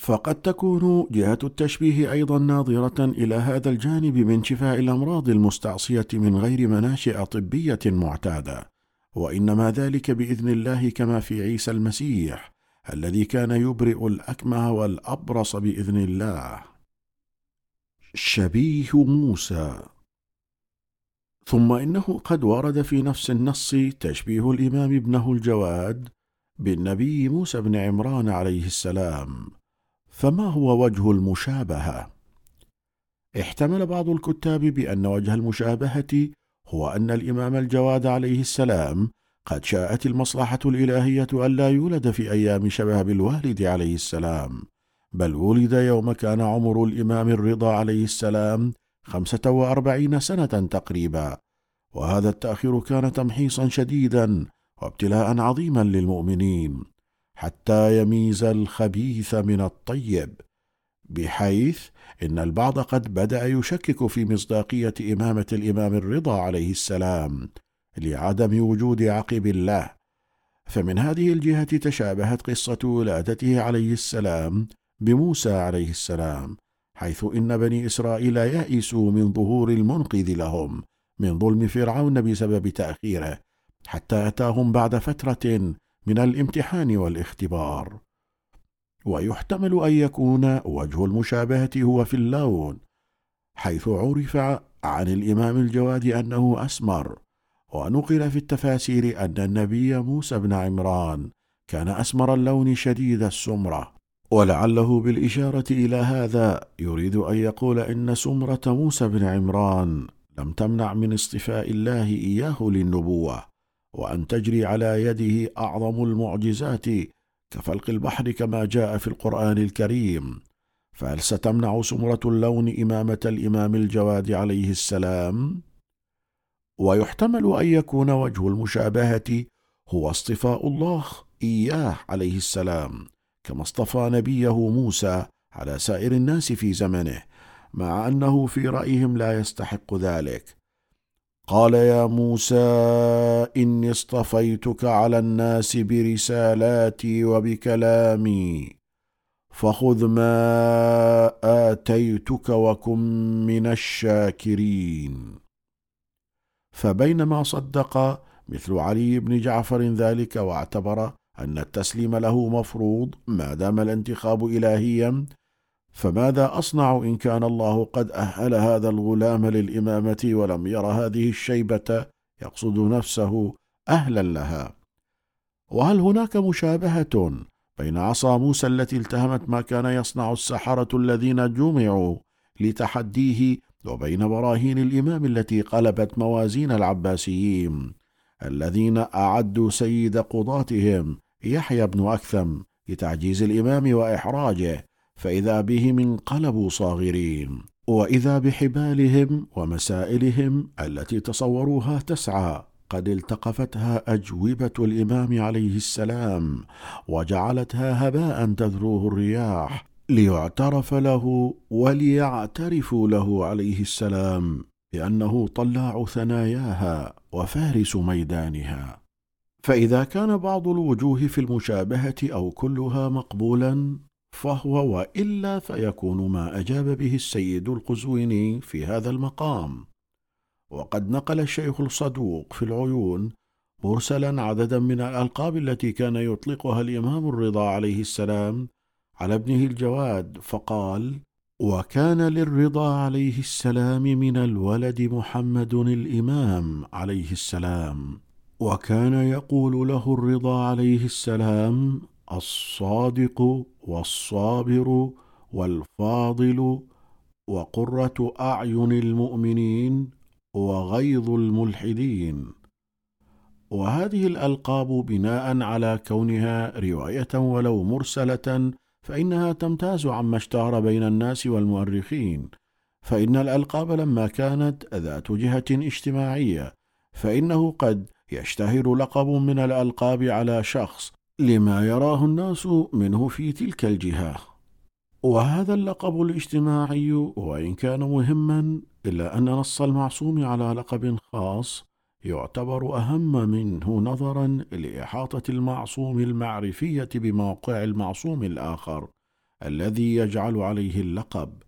فقد تكون جهة التشبيه أيضا ناظرة إلى هذا الجانب من شفاء الأمراض المستعصية من غير مناشئ طبيه معتادة. وإنما ذلك بإذن الله كما في عيسى المسيح الذي كان يبرئ الأكمه والأبرص بإذن الله. شبيه موسى. ثم إنه قد ورد في نفس النص تشبيه الإمام ابنه الجواد بالنبي موسى بن عمران عليه السلام. فما هو وجه المشابهة؟ احتمل بعض الكتاب بأن وجه المشابهة هو أن الإمام الجواد عليه السلام قد شاءت المصلحة الإلهية الا يولد في أيام شباب الوالد عليه السلام بل ولد يوم كان عمر الإمام الرضا عليه السلام خمسة وأربعين سنة تقريبا. وهذا التأخير كان تمحيصا شديدا وابتلاء عظيما للمؤمنين حتى يميز الخبيث من الطيب بحيث إن البعض قد بدأ يشكك في مصداقية إمامة الإمام الرضا عليه السلام لعدم وجود عقب الله. فمن هذه الجهة تشابهت قصة ولادته عليه السلام بموسى عليه السلام حيث إن بني إسرائيل يئسوا من ظهور المنقذ لهم من ظلم فرعون بسبب تأخيره حتى أتاهم بعد فترة من الامتحان والاختبار. ويحتمل أن يكون وجه المشابهة هو في اللون حيث عرف عن الإمام الجواد أنه أسمر ونقل في التفاسير أن النبي موسى بن عمران كان أسمر اللون شديد السمرة. ولعله بالإشارة إلى هذا يريد أن يقول إن سمرة موسى بن عمران لم تمنع من اصطفاء الله إياه للنبوة وأن تجري على يده أعظم المعجزات كفلق البحر كما جاء في القرآن الكريم فهل ستمنع سمرة اللون إمامة الإمام الجواد عليه السلام؟ ويحتمل أن يكون وجه المشابهة هو اصطفاء الله إياه عليه السلام كما اصطفى نبيه موسى على سائر الناس في زمنه مع أنه في رأيهم لا يستحق ذلك قال يا موسى إني اصطفيتك على الناس برسالاتي وبكلامي فخذ ما آتيتك وكن من الشاكرين. فبينما صدق مثل علي بن جعفر ذلك واعتبر أن التسليم له مفروض ما دام الانتخاب الهيا فماذا أصنع إن كان الله قد أهل هذا الغلام للإمامة ولم ير هذه الشيبة يقصد نفسه أهلا لها؟ وهل هناك مشابهة بين عصا موسى التي التهمت ما كان يصنع السحرة الذين جمعوا لتحديه وبين براهين الإمام التي قلبت موازين العباسيين الذين أعدوا سيد قضاتهم يحيى بن أكثم لتعجيز الإمام وإحراجه فإذا بهم انقلبوا صاغرين وإذا بحبالهم ومسائلهم التي تصوروها تسعى قد التقفتها أجوبة الإمام عليه السلام وجعلتها هباء تذروه الرياح ليعترف له وليعترفوا له عليه السلام بأنه طلاع ثناياها وفارس ميدانها. فإذا كان بعض الوجوه في المشابهة أو كلها مقبولا فهو وإلا فيكون ما أجاب به السيد القزويني في هذا المقام. وقد نقل الشيخ الصدوق في العيون مرسلا عددا من الألقاب التي كان يطلقها الإمام الرضا عليه السلام على ابنه الجواد فقال وكان للرضا عليه السلام من الولد محمد الإمام عليه السلام وكان يقول له الرضا عليه السلام الصادق والصابر والفاضل وقرة أعين المؤمنين وغيظ الملحدين. وهذه الألقاب بناء على كونها رواية ولو مرسلة فإنها تمتاز عما اشتهر بين الناس والمؤرخين. فإن الألقاب لما كانت ذات جهة اجتماعية فإنه قد يشتهر لقب من الألقاب على شخص لما يراه الناس منه في تلك الجهة. وهذا اللقب الاجتماعي وإن كان مهما إلا أن نص المعصوم على لقب خاص يعتبر أهم منه نظرا لإحاطة المعصوم المعرفية بموقع المعصوم الآخر الذي يجعل عليه اللقب.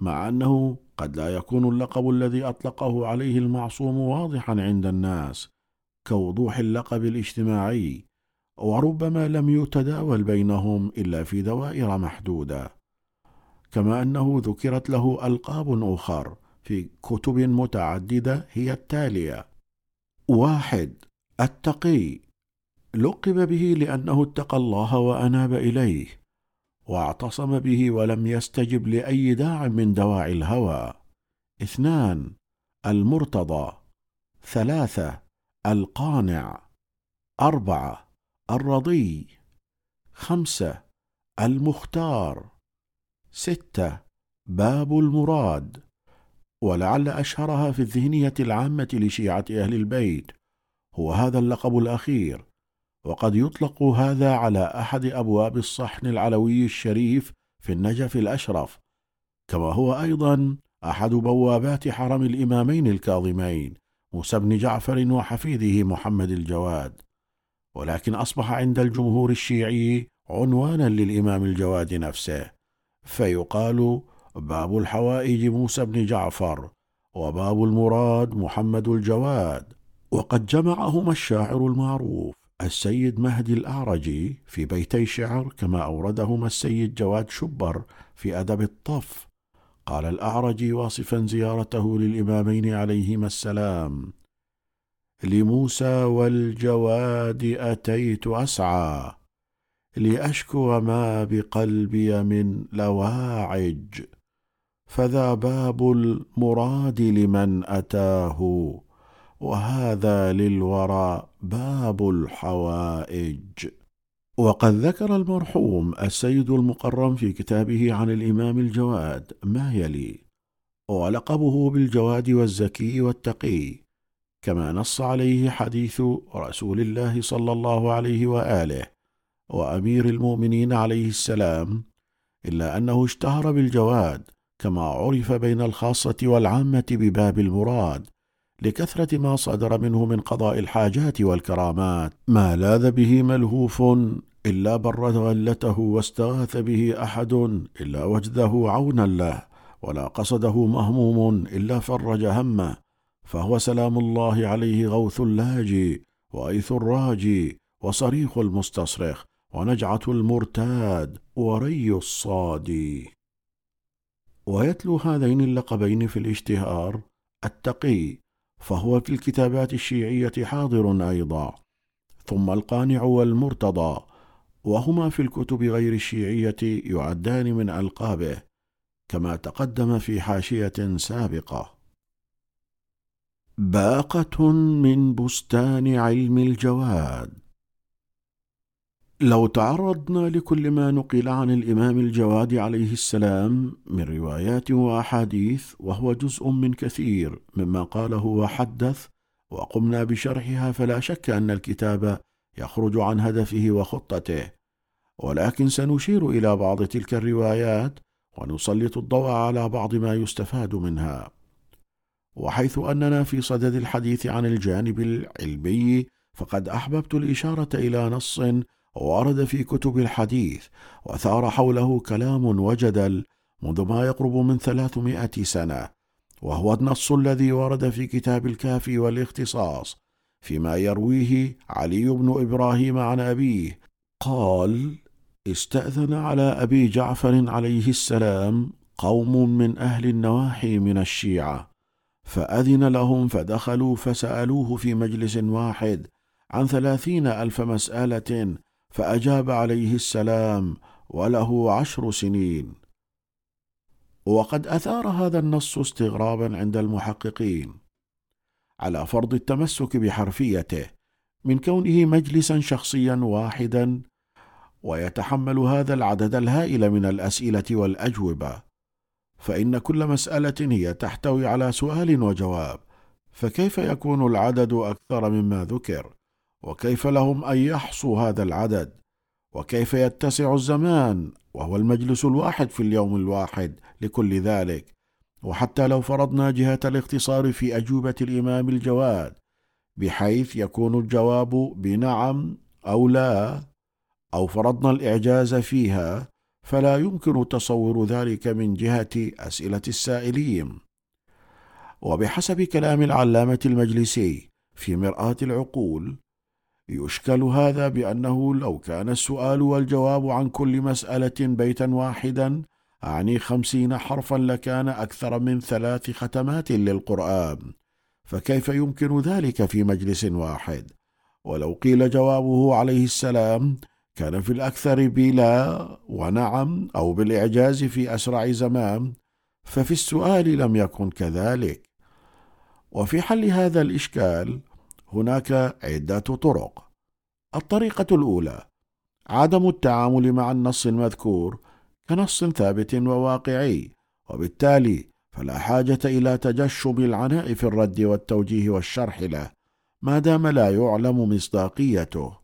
مع أنه قد لا يكون اللقب الذي أطلقه عليه المعصوم واضحا عند الناس كوضوح اللقب الاجتماعي وربما لم يتداول بينهم إلا في دوائر محدودة كما أنه ذكرت له ألقاب أخر في كتب متعددة هي التالية: واحد التقي لقب به لأنه اتقى الله وأناب إليه، واعتصم به ولم يستجب لأي داع من دواعي الهوى. اثنان المرتضى. ثلاثة القانع. أربعة الرضي. خمسة المختار. ستة باب المراد. ولعل أشهرها في الذهنية العامة لشيعة أهل البيت هو هذا اللقب الأخير وقد يطلق هذا على أحد أبواب الصحن العلوي الشريف في النجف الأشرف كما هو أيضا أحد بوابات حرم الإمامين الكاظمين موسى بن جعفر وحفيده محمد الجواد ولكن أصبح عند الجمهور الشيعي عنوانا للإمام الجواد نفسه فيقال باب الحوائج موسى بن جعفر وباب المراد محمد الجواد وقد جمعهما الشاعر المعروف السيد مهدي الأعرجي في بيتي شعر كما أوردهما السيد جواد شبر في أدب الطف. قال الأعرجي واصفا زيارته للإمامين عليهما السلام لموسى والجواد أتيت أسعى لأشكو ما بقلبي من لواعج فذا باب المراد لمن أتاه وهذا للورى باب الحوائج. وقد ذكر المرحوم السيد المقرم في كتابه عن الإمام الجواد ما يلي ولقبه بالجواد والزكي والتقي كما نص عليه حديث رسول الله صلى الله عليه وآله وأمير المؤمنين عليه السلام إلا أنه اشتهر بالجواد كما عرف بين الخاصة والعامة بباب المراد لكثرة ما صدر منه من قضاء الحاجات والكرامات. ما لاذ به ملهوف إلا برد غلته واستغاث به أحد إلا وجده عونا له ولا قصده مهموم إلا فرج همه. فهو سلام الله عليه غوث اللاجي وأيث الراجي وصريخ المستصرخ ونجعة المرتاد وري الصادي ويتلو هذين اللقبين في الاشتهار التقي فهو في الكتابات الشيعية حاضر أيضا ثم القانع والمرتضى وهما في الكتب غير الشيعية يعدان من ألقابه كما تقدم في حاشية سابقة. باقة من بستان علم الجواد. لو تعرضنا لكل ما نقل عن الإمام الجواد عليه السلام من روايات وأحاديث وهو جزء من كثير مما قاله وحدث وقمنا بشرحها فلا شك أن الكتاب يخرج عن هدفه وخطته. ولكن سنشير إلى بعض تلك الروايات ونسلط الضوء على بعض ما يستفاد منها. وحيث أننا في صدد الحديث عن الجانب العلمي فقد أحببت الإشارة إلى نص ورد في كتب الحديث وثار حوله كلام وجدل منذ ما يقرب من ثلاثمائة سنة وهو النص الذي ورد في كتاب الكافي والاختصاص فيما يرويه علي بن إبراهيم عن أبيه قال استأذن على أبي جعفر عليه السلام قوم من أهل النواحي من الشيعة فأذن لهم فدخلوا فسألوه في مجلس واحد عن ثلاثين ألف مسألة فأجاب عليه السلام وله عشر سنين. وقد أثار هذا النص استغرابا عند المحققين. على فرض التمسك بحرفيته من كونه مجلسا شخصيا واحدا ويتحمل هذا العدد الهائل من الأسئلة والأجوبة. فإن كل مسألة هي تحتوي على سؤال وجواب فكيف يكون العدد أكثر مما ذكر؟ وكيف لهم أن يحصوا هذا العدد؟ وكيف يتسع الزمان؟ وهو المجلس الواحد في اليوم الواحد لكل ذلك. وحتى لو فرضنا جهة الاختصار في أجوبة الإمام الجواد بحيث يكون الجواب بنعم أو لا أو فرضنا الإعجاز فيها فلا يمكن تصور ذلك من جهة أسئلة السائلين. وبحسب كلام العلامة المجلسي في مرآة العقول يشكل هذا بأنه لو كان السؤال والجواب عن كل مسألة بيتا واحدا أعني خمسين حرفا لكان أكثر من ثلاث ختمات للقرآن. فكيف يمكن ذلك في مجلس واحد؟ ولو قيل جوابه عليه السلام كان في الأكثر بلا ونعم أو بالإعجاز في أسرع زمان ففي السؤال لم يكن كذلك. وفي حل هذا الإشكال هناك عدة طرق. الطريقة الأولى عدم التعامل مع النص المذكور كنص ثابت وواقعي وبالتالي فلا حاجة إلى تجشم العناء في الرد والتوجيه والشرح له ما دام لا يعلم مصداقيته.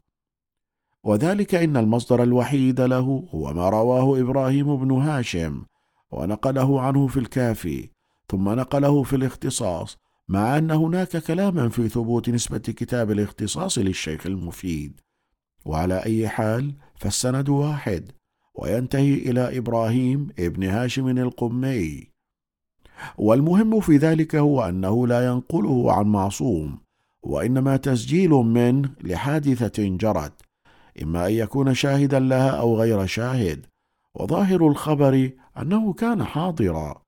وذلك إن المصدر الوحيد له هو ما رواه إبراهيم بن هاشم ونقله عنه في الكافي ثم نقله في الاختصاص مع أن هناك كلاما في ثبوت نسبة كتاب الاختصاص للشيخ المفيد. وعلى أي حال فالسند واحد وينتهي إلى إبراهيم ابن هاشم القمي. والمهم في ذلك هو أنه لا ينقله عن معصوم وإنما تسجيل منه لحادثة جرت. إما أن يكون شاهدا لها أو غير شاهد. وظاهر الخبر أنه كان حاضرا.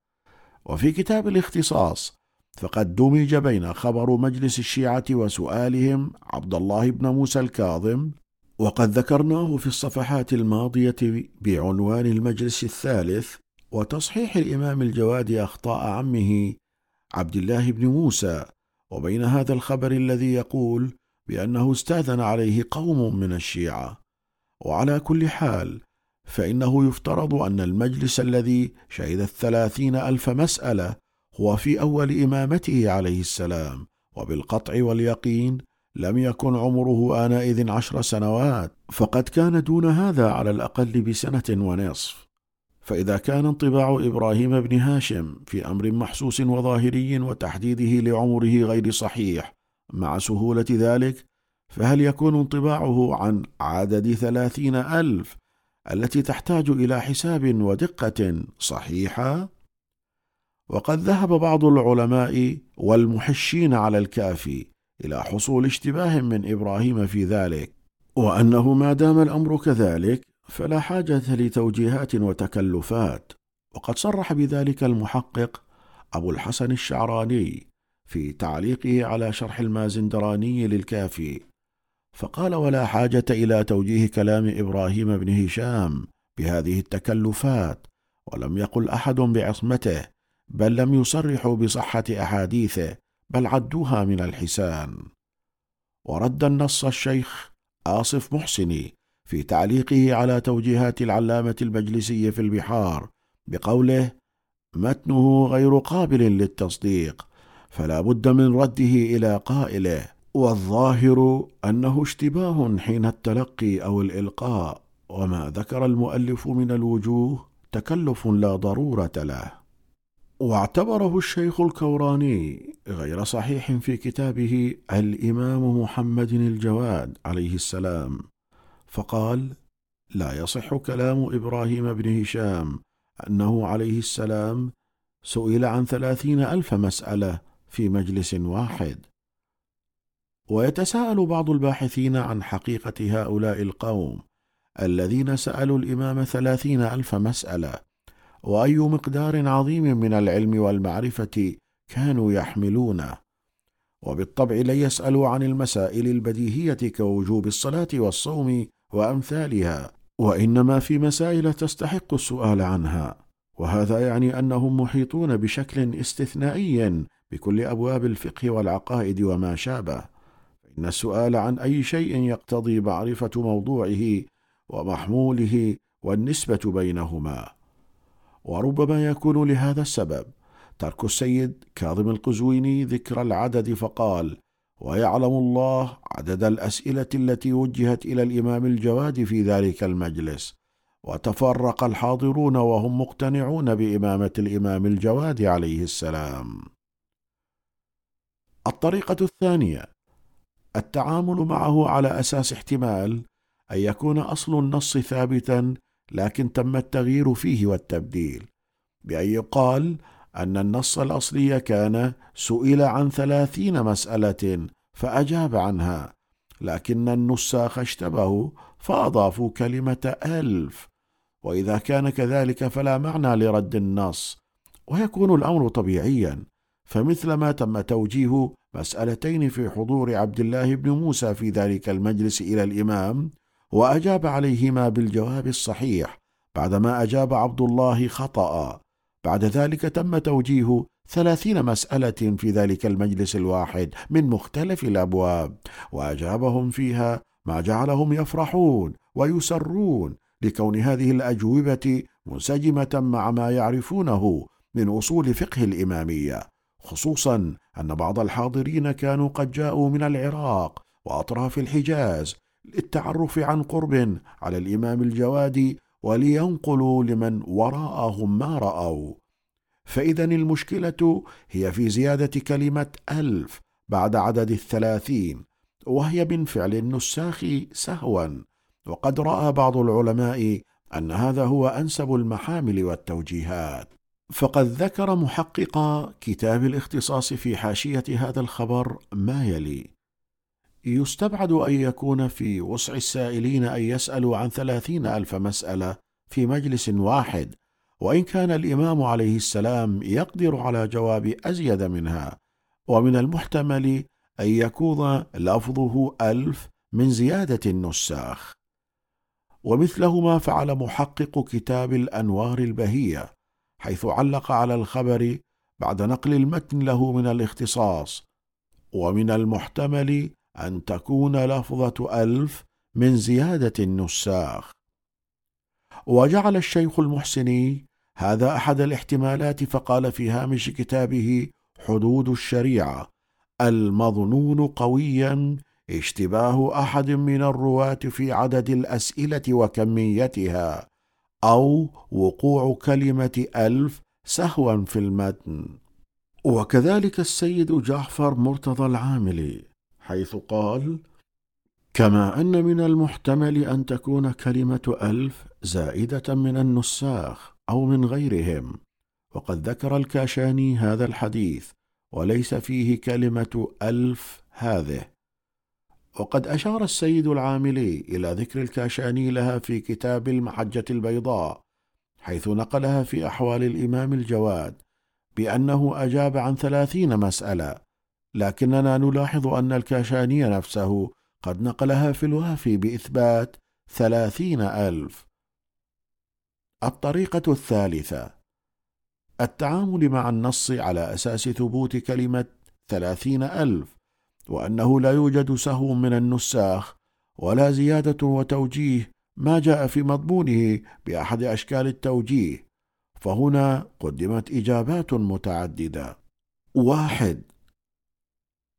وفي كتاب الاختصاص فقد دمج بين خبر مجلس الشيعة وسؤالهم عبد الله بن موسى الكاظم وقد ذكرناه في الصفحات الماضية بعنوان المجلس الثالث وتصحيح الإمام الجواد أخطاء عمه عبد الله بن موسى. وبين هذا الخبر الذي يقول بأنه استأذن عليه قوم من الشيعة. وعلى كل حال فإنه يفترض أن المجلس الذي شهد الثلاثين ألف مسألة هو في أول إمامته عليه السلام وبالقطع واليقين لم يكن عمره آنئذ عشر سنوات. فقد كان دون هذا على الأقل بسنة ونصف. فإذا كان انطباع إبراهيم بن هاشم في أمر محسوس وظاهري وتحديده لعمره غير صحيح مع سهولة ذلك فهل يكون انطباعه عن عدد ثلاثين ألف التي تحتاج إلى حساب ودقة صحيحة؟ وقد ذهب بعض العلماء والمحشين على الكافي إلى حصول اشتباه من إبراهيم في ذلك وأنه ما دام الأمر كذلك فلا حاجة لتوجيهات وتكلفات وقد صرح بذلك المحقق أبو الحسن الشعراني في تعليقه على شرح المازندراني للكافي فقال ولا حاجة إلى توجيه كلام إبراهيم بن هشام بهذه التكلفات ولم يقل أحد بعصمته بل لم يصرحوا بصحة أحاديثه بل عدوها من الحسان. ورد النص الشيخ آصف محسني في تعليقه على توجيهات العلامة المجلسي في البحار بقوله متنه غير قابل للتصديق. فلا بد من رده إلى قائله والظاهر أنه اشتباه حين التلقي أو الإلقاء وما ذكر المؤلف من الوجوه تكلف لا ضرورة له. واعتبره الشيخ الكوراني غير صحيح في كتابه الإمام محمد الجواد عليه السلام فقال لا يصح كلام إبراهيم بن هشام أنه عليه السلام سئل عن ثلاثين ألف مسألة في مجلس واحد. ويتساءل بعض الباحثين عن حقيقة هؤلاء القوم الذين سألوا الإمام ثلاثين ألف مسألة وأي مقدار عظيم من العلم والمعرفة كانوا يحملونه. وبالطبع لا يسألوا عن المسائل البديهية كوجوب الصلاة والصوم وأمثالها وإنما في مسائل تستحق السؤال عنها. وهذا يعني أنهم محيطون بشكل استثنائي بكل أبواب الفقه والعقائد وما شابه. فإن السؤال عن أي شيء يقتضي معرفة موضوعه ومحموله والنسبة بينهما. وربما يكون لهذا السبب ترك السيد كاظم القزويني ذكر العدد فقال ويعلم الله عدد الأسئلة التي وجهت إلى الإمام الجواد في ذلك المجلس وتفرق الحاضرون وهم مقتنعون بإمامة الإمام الجواد عليه السلام. الطريقة الثانية التعامل معه على أساس احتمال أن يكون أصل النص ثابتا لكن تم التغيير فيه والتبديل بأن يقال أن النص الأصلي كان سئل عن ثلاثين مسألة فأجاب عنها لكن النساخ اشتبهوا فأضافوا كلمة ألف وإذا كان كذلك فلا معنى لرد النص ويكون الأمر طبيعيا. فمثلما تم توجيه مسألتين في حضور عبد الله بن موسى في ذلك المجلس إلى الإمام وأجاب عليهما بالجواب الصحيح بعدما أجاب عبد الله خطأ. بعد ذلك تم توجيه ثلاثين مسألة في ذلك المجلس الواحد من مختلف الأبواب وأجابهم فيها ما جعلهم يفرحون ويسرون لكون هذه الأجوبة منسجمة مع ما يعرفونه من أصول فقه الإمامية. خصوصا أن بعض الحاضرين كانوا قد جاءوا من العراق وأطراف الحجاز للتعرف عن قرب على الإمام الجوادي ولينقلوا لمن وراءهم ما رأوا. فإذا المشكلة هي في زيادة كلمة ألف بعد عدد الثلاثين وهي من فعل النساخ سهوا. وقد رأى بعض العلماء أن هذا هو أنسب المحامل والتوجيهات. فقد ذكر محقق كتاب الاختصاص في حاشية هذا الخبر ما يلي. يستبعد أن يكون في وسع السائلين أن يسألوا عن ثلاثين ألف مسألة في مجلس واحد وإن كان الإمام عليه السلام يقدر على جواب أزيد منها. ومن المحتمل أن يكون لفظه ألف من زيادة النساخ. ومثله ما فعل محقق كتاب الأنوار البهية حيث علق على الخبر بعد نقل المتن له من الاختصاص. ومن المحتمل أن تكون لفظة ألف من زيادة النساخ. وجعل الشيخ المحسني هذا أحد الاحتمالات فقال في هامش كتابه حدود الشريعة المظنون قويا اشتباه أحد من الرواة في عدد الأسئلة وكميتها. أو وقوع كلمة ألف سهوا في المتن. وكذلك السيد جعفر مرتضى العاملي حيث قال كما أن من المحتمل أن تكون كلمة ألف زائدة من النساخ أو من غيرهم. وقد ذكر الكاشاني هذا الحديث وليس فيه كلمة ألف هذه. وقد أشار السيد العاملي إلى ذكر الكاشاني لها في كتاب المحجة البيضاء حيث نقلها في أحوال الإمام الجواد بأنه أجاب عن ثلاثين مسألة لكننا نلاحظ أن الكاشاني نفسه قد نقلها في الوافي بإثبات ثلاثين ألف. الطريقة الثالثة التعامل مع النص على أساس ثبوت كلمة ثلاثين ألف. وأنه لا يوجد سهو من النساخ ولا زيادة وتوجيه ما جاء في مضمونه بأحد أشكال التوجيه فهنا قدمت إجابات متعددة. واحد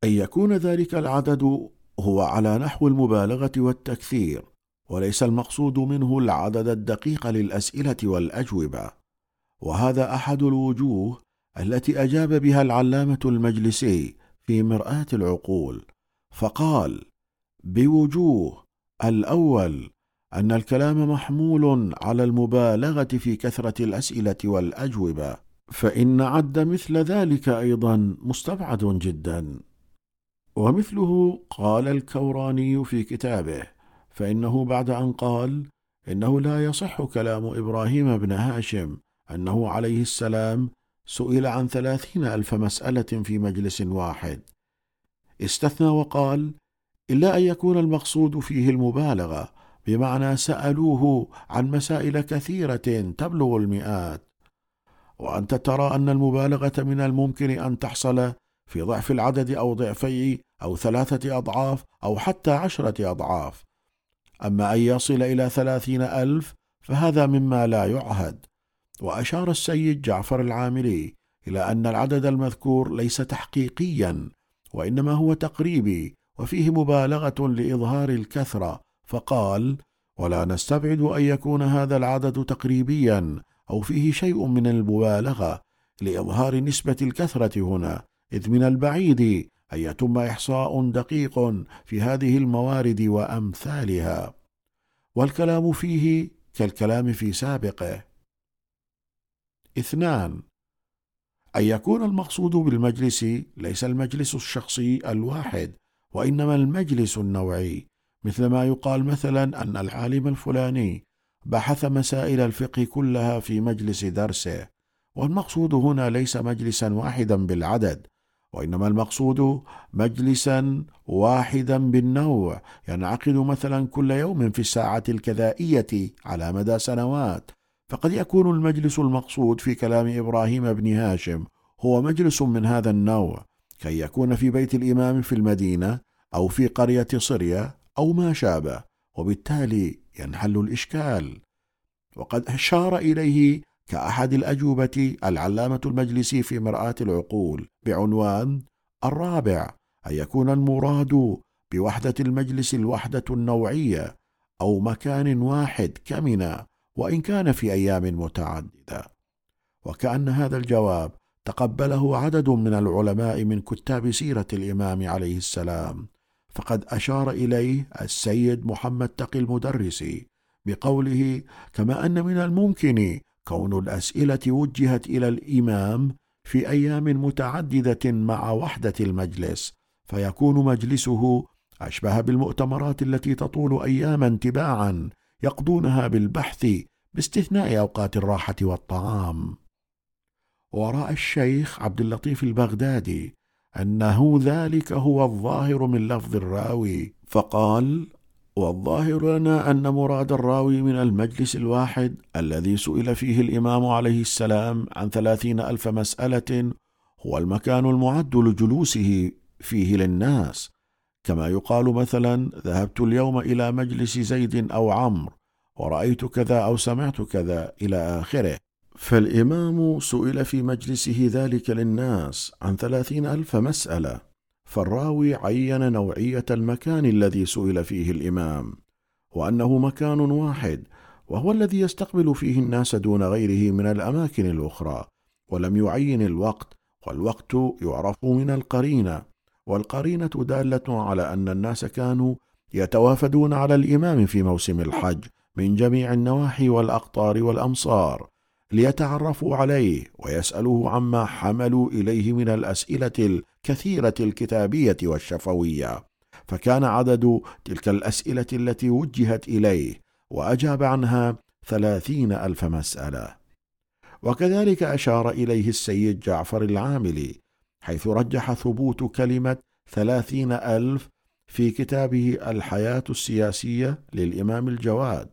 أن يكون ذلك العدد هو على نحو المبالغة والتكثير وليس المقصود منه العدد الدقيق للأسئلة والأجوبة. وهذا أحد الوجوه التي أجاب بها العلامة المجلسي في مرآة العقول فقال بوجوه الأول أن الكلام محمول على المبالغة في كثرة الأسئلة والأجوبة فإن عد مثل ذلك أيضا مستبعد جدا. ومثله قال الكوراني في كتابه فإنه بعد أن قال إنه لا يصح كلام إبراهيم بن هاشم أنه عليه السلام سئل عن ثلاثين ألف مسألة في مجلس واحد. استثنى وقال إلا أن يكون المقصود فيه المبالغة بمعنى سألوه عن مسائل كثيرة تبلغ المئات. وأنت ترى أن المبالغة من الممكن أن تحصل في ضعف العدد أو ضعفي أو ثلاثة أضعاف أو حتى عشرة أضعاف. أما أن يصل إلى ثلاثين ألف فهذا مما لا يعهد. وأشار السيد جعفر العاملي إلى أن العدد المذكور ليس تحقيقيا وإنما هو تقريبي وفيه مبالغة لإظهار الكثرة. فقال ولا نستبعد أن يكون هذا العدد تقريبيا أو فيه شيء من المبالغة لإظهار نسبة الكثرة هنا إذ من البعيد أن يتم إحصاء دقيق في هذه الموارد وأمثالها والكلام فيه كالكلام في سابقه. اثنان. أن يكون المقصود بالمجلس ليس المجلس الشخصي الواحد وإنما المجلس النوعي مثل ما يقال مثلا أن العالم الفلاني بحث مسائل الفقه كلها في مجلس درسه والمقصود هنا ليس مجلسا واحدا بالعدد وإنما المقصود مجلسا واحدا بالنوع ينعقد مثلا كل يوم في الساعة الكذائية على مدى سنوات. فقد يكون المجلس المقصود في كلام إبراهيم بن هاشم هو مجلس من هذا النوع كي يكون في بيت الإمام في المدينة أو في قرية صريا أو ما شابه وبالتالي ينحل الإشكال. وقد أشار إليه كأحد الأجوبة العلامة المجلسي في مرآة العقول بعنوان الرابع أن يكون المراد بوحدة المجلس الوحدة النوعية أو مكان واحد كمنا وإن كان في أيام متعددة. وكأن هذا الجواب تقبله عدد من العلماء من كتاب سيرة الإمام عليه السلام فقد أشار إليه السيد محمد تقي المدرسي بقوله كما أن من الممكن كون الأسئلة وجهت إلى الإمام في أيام متعددة مع وحدة المجلس فيكون مجلسه أشبه بالمؤتمرات التي تطول أياما تباعا يقضونها بالبحث باستثناء أوقات الراحة والطعام. وراى الشيخ عبد اللطيف البغدادي أنه ذلك هو الظاهر من لفظ الراوي فقال والظاهر لنا أن مراد الراوي من المجلس الواحد الذي سئل فيه الإمام عليه السلام عن ثلاثين ألف مسألة هو المكان المعد لجلوسه فيه للناس. كما يقال مثلا ذهبت اليوم إلى مجلس زيد أو عمرو ورأيت كذا أو سمعت كذا إلى آخره. فالإمام سئل في مجلسه ذلك للناس عن ثلاثين ألف مسألة فالراوي عين نوعية المكان الذي سئل فيه الإمام وأنه مكان واحد وهو الذي يستقبل فيه الناس دون غيره من الأماكن الأخرى ولم يعين الوقت والوقت يعرف من القرينة. والقرينة دالة على أن الناس كانوا يتوافدون على الإمام في موسم الحج من جميع النواحي والأقطار والأمصار ليتعرفوا عليه ويسألوه عما حملوا إليه من الأسئلة الكثيرة الكتابية والشفوية. فكان عدد تلك الأسئلة التي وجهت إليه وأجاب عنها ثلاثين ألف مسألة. وكذلك أشار إليه السيد جعفر العاملي حيث رجح ثبوت كلمة ثلاثين ألف في كتابه الحياة السياسية للإمام الجواد.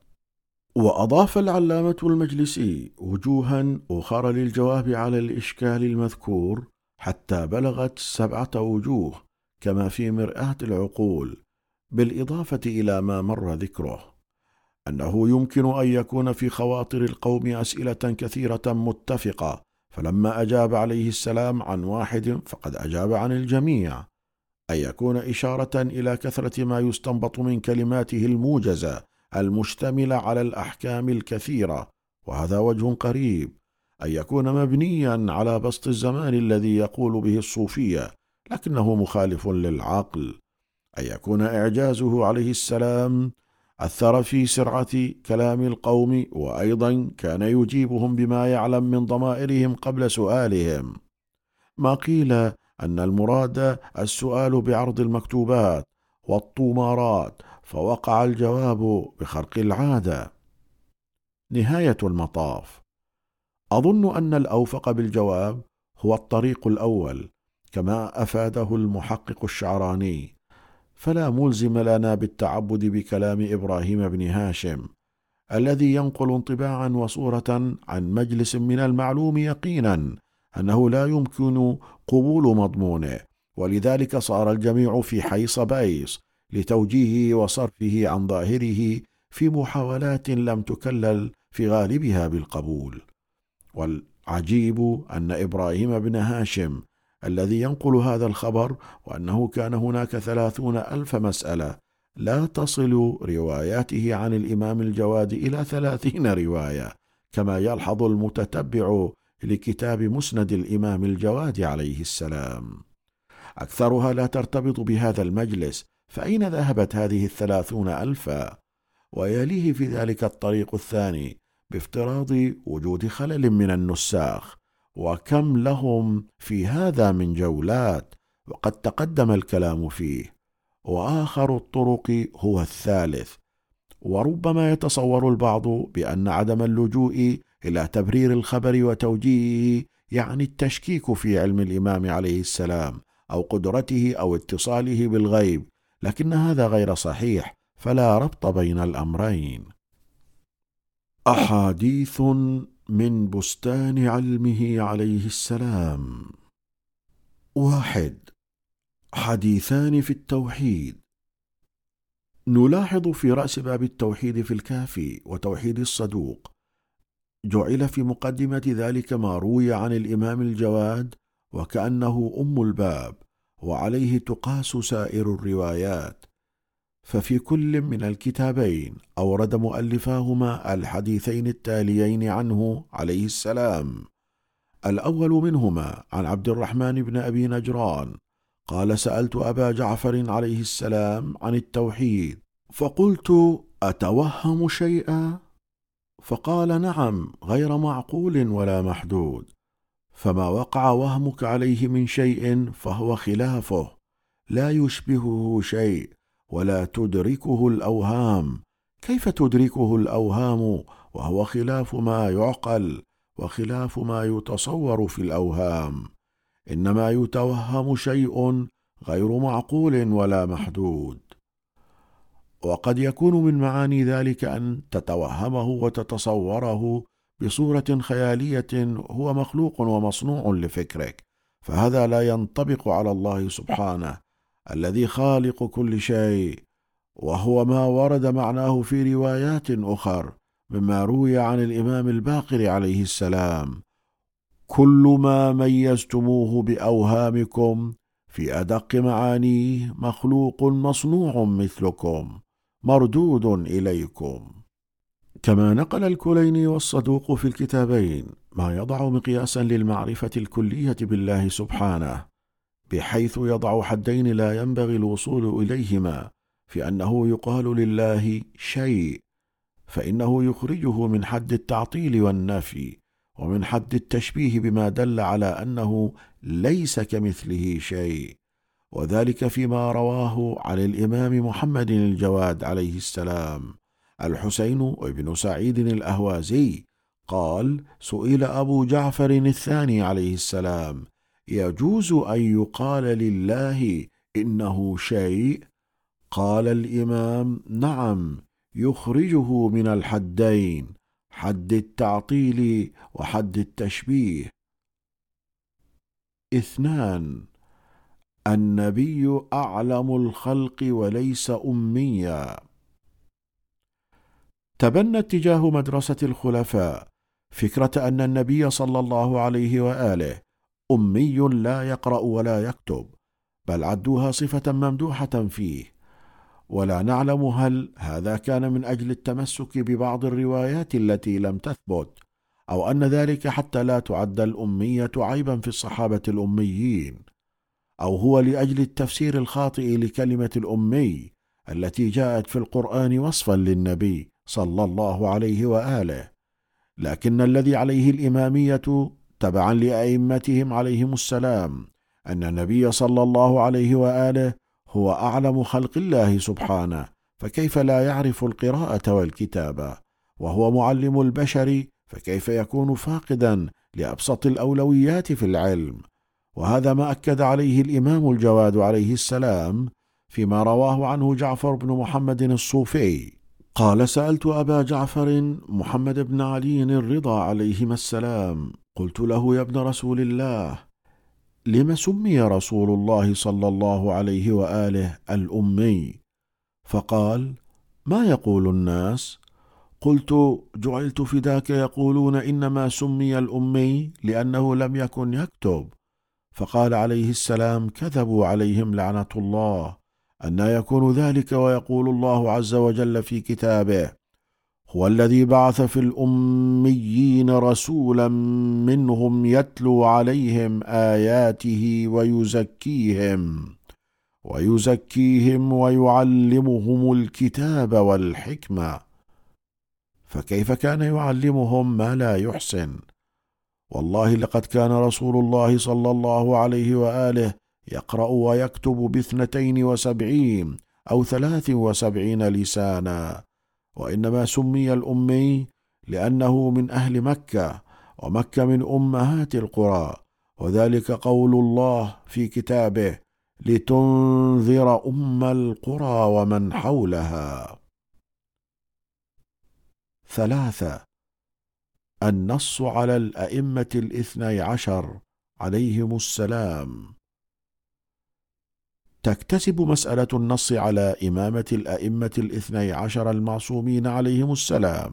وأضاف العلامة المجلسي وجوها أخرى للجواب على الإشكال المذكور حتى بلغت سبعة وجوه كما في مرآة العقول بالإضافة إلى ما مر ذكره أنه يمكن أن يكون في خواطر القوم أسئلة كثيرة متفقة فلما أجاب عليه السلام عن واحد فقد أجاب عن الجميع أن يكون إشارة إلى كثرة ما يستنبط من كلماته الموجزة المشتملة على الأحكام الكثيرة وهذا وجه قريب أن يكون مبنيا على بسط الزمان الذي يقول به الصوفية لكنه مخالف للعقل أن يكون إعجازه عليه السلام أثر في سرعة كلام القوم وأيضا كان يجيبهم بما يعلم من ضمائرهم قبل سؤالهم. ما قيل أن المراد السؤال بعرض المكتوبات والطمارات فوقع الجواب بخرق العادة. نهاية المطاف. أظن أن الأوفق بالجواب هو الطريق الأول كما أفاده المحقق الشعراني. فلا ملزم لنا بالتعبد بكلام إبراهيم بن هاشم الذي ينقل انطباعا وصورة عن مجلس من المعلوم يقينا أنه لا يمكن قبول مضمونه ولذلك صار الجميع في حيص بيص لتوجيهه وصرفه عن ظاهره في محاولات لم تكلل في غالبها بالقبول. والعجيب أن إبراهيم بن هاشم الذي ينقل هذا الخبر وأنه كان هناك ثلاثون ألف مسألة. لا تصل رواياته عن الإمام الجواد إلى ثلاثين رواية كما يلحظ المتتبع لكتاب مسند الإمام الجواد عليه السلام. أكثرها لا ترتبط بهذا المجلس فأين ذهبت هذه الثلاثون ألفا؟ ويليه في ذلك الطريق الثاني بافتراض وجود خلل من النساخ. وكم لهم في هذا من جولات وقد تقدم الكلام فيه. وآخر الطرق هو الثالث. وربما يتصور البعض بأن عدم اللجوء إلى تبرير الخبر وتوجيهه يعني التشكيك في علم الإمام عليه السلام أو قدرته أو اتصاله بالغيب لكن هذا غير صحيح فلا ربط بين الأمرين. أحاديث من بستان علمه عليه السلام. واحد حديثان في التوحيد. نلاحظ في رأس باب التوحيد في الكافي وتوحيد الصدوق. جعل في مقدمة ذلك ما روي عن الإمام الجواد وكأنه أم الباب وعليه تقاس سائر الروايات. ففي كل من الكتابين أورد مؤلفاهما الحديثين التاليين عنه عليه السلام. الأول منهما عن عبد الرحمن بن أبي نجران قال سألت أبا جعفر عليه السلام عن التوحيد فقلت أتوهم شيئا؟ فقال نعم غير معقول ولا محدود. فما وقع وهمك عليه من شيء فهو خلافه لا يشبهه شيء. ولا تدركه الأوهام. كيف تدركه الأوهام؟ وهو خلاف ما يعقل وخلاف ما يتصور في الأوهام. إنما يتوهم شيء غير معقول ولا محدود. وقد يكون من معاني ذلك أن تتوهمه وتتصوره بصورة خيالية هو مخلوق ومصنوع لفكرك فهذا لا ينطبق على الله سبحانه. الذي خالق كل شيء وهو ما ورد معناه في روايات أخر مما روي عن الإمام الباقر عليه السلام. كل ما ميزتموه بأوهامكم في أدق معانيه مخلوق مصنوع مثلكم مردود إليكم. كما نقل الكليني والصدوق في الكتابين ما يضع مقياسا للمعرفة الكلية بالله سبحانه. بحيث يضع حدين لا ينبغي الوصول إليهما في أنه يقال لله شيء فإنه يخرجه من حد التعطيل والنفي ومن حد التشبيه بما دل على أنه ليس كمثله شيء. وذلك فيما رواه عن الإمام محمد الجواد عليه السلام. الحسين بن سعيد الأهوازي قال سئل أبو جعفر الثاني عليه السلام يجوز أن يقال لله إنه شيء؟ قال الإمام نعم يخرجه من الحدين حد التعطيل وحد التشبيه. اثنان النبي أعلم الخلق وليس أميا. تبنى اتجاه مدرسة الخلفاء فكرة أن النبي صلى الله عليه وآله أمي لا يقرأ ولا يكتب بل عدوها صفة ممدوحة فيه. ولا نعلم هل هذا كان من أجل التمسك ببعض الروايات التي لم تثبت أو أن ذلك حتى لا تعد الأمية عيبا في الصحابة الأميين أو هو لأجل التفسير الخاطئ لكلمة الأمي التي جاءت في القرآن وصفا للنبي صلى الله عليه وآله. لكن الذي عليه الإمامية تبعا لأئمتهم عليهم السلام أن النبي صلى الله عليه وآله هو أعلم خلق الله سبحانه فكيف لا يعرف القراءة والكتابه وهو معلم البشر فكيف يكون فاقدا لأبسط الأولويات في العلم؟ وهذا ما أكد عليه الإمام الجواد عليه السلام فيما رواه عنه جعفر بن محمد الصوفي. قال سألت أبا جعفر محمد بن علي الرضا عليهما السلام. قلت له يا ابن رسول الله لم سمي رسول الله صلى الله عليه وآله الأمي؟ فقال ما يقول الناس؟ قلت جعلت فداك يقولون إنما سمي الأمي لأنه لم يكن يكتب. فقال عليه السلام كذبوا عليهم لعنة الله. أن يكون ذلك ويقول الله عز وجل في كتابه هو الذي بعث في الأميين رسولا منهم يتلو عليهم آياته ويزكيهم ويزكيهم ويعلمهم الكتاب والحكمة. فكيف كان يعلمهم ما لا يحسن؟ والله لقد كان رسول الله صلى الله عليه وآله يقرأ ويكتب باثنتين وسبعين أو ثلاث وسبعين لسانا. وإنما سمي الأمي لأنه من أهل مكة ومكة من أمهات القرى. وذلك قول الله في كتابه لتنذر أم القرى ومن حولها. ثلاثة النص على الأئمة الاثني عشر عليهم السلام. تكتسب مسألة النص على إمامة الأئمة الاثني عشر المعصومين عليهم السلام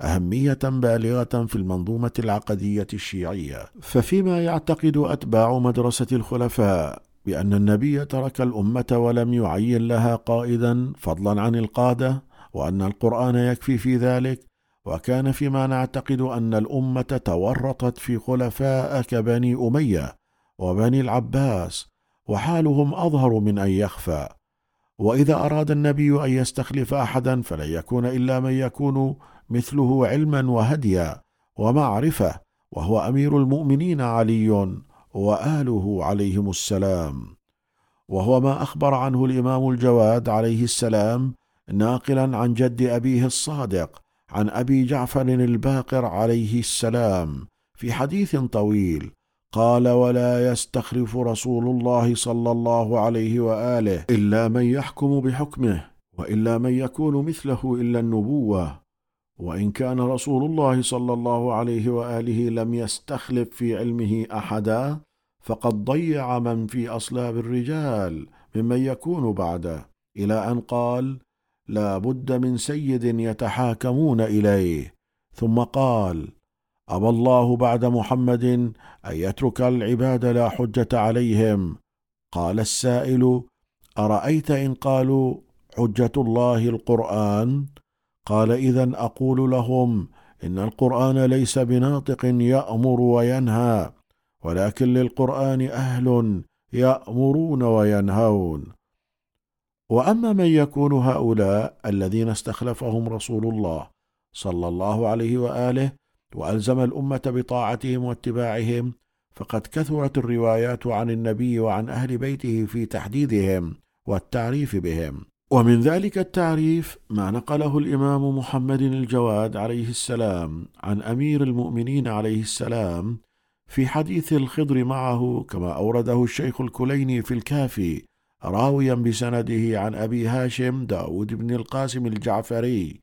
أهمية بالغة في المنظومة العقدية الشيعية، ففيما يعتقد أتباع مدرسة الخلفاء بأن النبي ترك الأمة ولم يعين لها قائدا فضلا عن القادة، وأن القرآن يكفي في ذلك، وكان فيما نعتقد أن الأمة تورطت في خلفاء كبني أمية وبني العباس وحالهم أظهر من أن يخفى. وإذا أراد النبي أن يستخلف احدا فلن يكون إلا من يكون مثله علما وهديا ومعرفة وهو أمير المؤمنين علي وآله عليهم السلام. وهو ما أخبر عنه الإمام الجواد عليه السلام ناقلا عن جد أبيه الصادق عن أبي جعفر الباقر عليه السلام في حديث طويل. قال ولا يستخلف رسول الله صلى الله عليه وآله إلا من يحكم بحكمه وإلا من يكون مثله إلا النبوة. وإن كان رسول الله صلى الله عليه وآله لم يستخلف في علمه أحدا فقد ضيع من في أصلاب الرجال ممن يكون بعده إلى أن قال لا بد من سيد يتحاكمون إليه. ثم قال أبى الله بعد محمد أن يترك العباد لا حجة عليهم. قال السائل أرأيت إن قالوا حجة الله القرآن؟ قال اذا أقول لهم إن القرآن ليس بناطق يأمر وينهى ولكن للقرآن أهل يأمرون وينهون. وأما من يكون هؤلاء الذين استخلفهم رسول الله صلى الله عليه وآله وألزم الأمة بطاعتهم واتباعهم فقد كثرت الروايات عن النبي وعن أهل بيته في تحديدهم والتعريف بهم. ومن ذلك التعريف ما نقله الإمام محمد الجواد عليه السلام عن أمير المؤمنين عليه السلام في حديث الخضر معه كما أورده الشيخ الكليني في الكافي راويا بسنده عن أبي هاشم داود بن القاسم الجعفري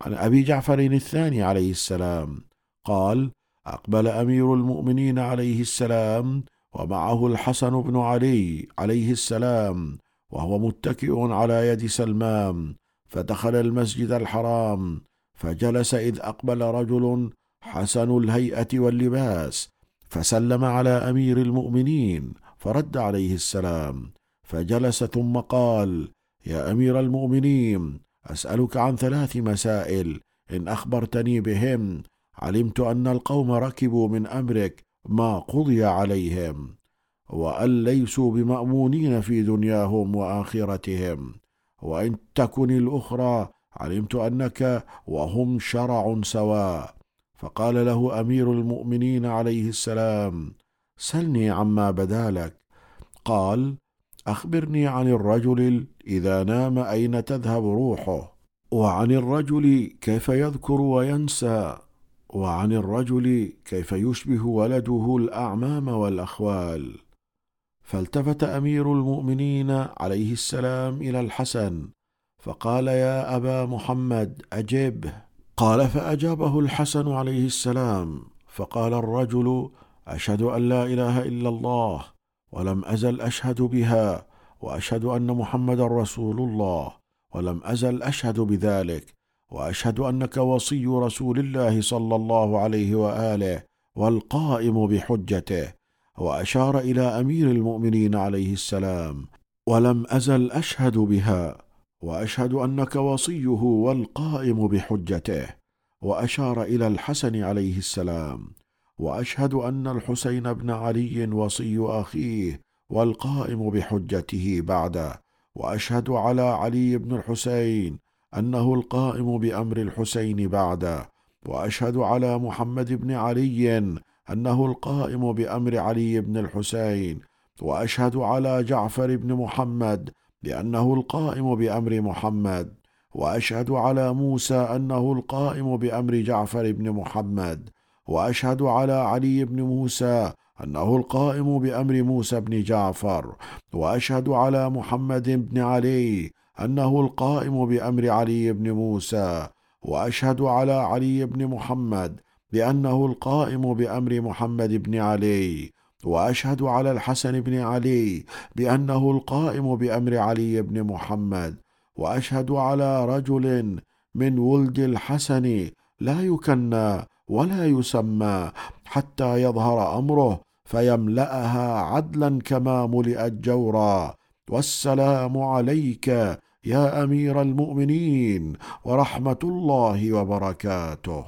عن أبي جعفر الثاني عليه السلام. قال أقبل أمير المؤمنين عليه السلام ومعه الحسن بن علي عليه السلام وهو متكئ على يد سلمان فدخل المسجد الحرام فجلس إذ أقبل رجل حسن الهيئة واللباس فسلم على أمير المؤمنين فرد عليه السلام فجلس ثم قال يا أمير المؤمنين أسألك عن ثلاث مسائل إن أخبرتني بهن علمت أن القوم ركبوا من أمرك ما قضي عليهم وأن ليسوا بمأمونين في دنياهم وآخرتهم. وإن تكن الأخرى علمت أنك وهم شرع سواء. فقال له أمير المؤمنين عليه السلام سلني عما بدا لك. قال أخبرني عن الرجل إذا نام أين تذهب روحه؟ وعن الرجل كيف يذكر وينسى؟ وعن الرجل كيف يشبه ولده الأعمام والأخوال. فالتفت أمير المؤمنين عليه السلام إلى الحسن فقال يا أبا محمد اجبه قال فأجابه الحسن عليه السلام فقال الرجل أشهد أن لا إله إلا الله ولم أزل أشهد بها وأشهد أن محمدا رسول الله ولم أزل أشهد بذلك وأشهد أنك وصي رسول الله صلى الله عليه وآله والقائم بحجته وأشار إلى أمير المؤمنين عليه السلام ولم أزل أشهد بها وأشهد أنك وصيه والقائم بحجته. وأشار إلى الحسن عليه السلام وأشهد أن الحسين بن علي وصي أخيه والقائم بحجته بعده وأشهد على علي بن الحسين أنه القائم بأمر الحسين بعده وأشهد على محمد بن علي أنه القائم بأمر علي بن الحسين وأشهد على جعفر بن محمد بانه القائم بأمر محمد وأشهد على موسى أنه القائم بأمر جعفر بن محمد وأشهد على علي بن موسى أنه القائم بأمر موسى بن جعفر وأشهد على محمد بن علي أنه القائم بأمر علي بن موسى وأشهد على علي بن محمد بأنه القائم بأمر محمد بن علي وأشهد على الحسن بن علي بأنه القائم بأمر علي بن محمد وأشهد على رجل من ولد الحسن لا يكنى ولا يسمى حتى يظهر أمره فيملأها عدلا كما ملئت جورا. والسلام عليك يا أمير المؤمنين ورحمة الله وبركاته.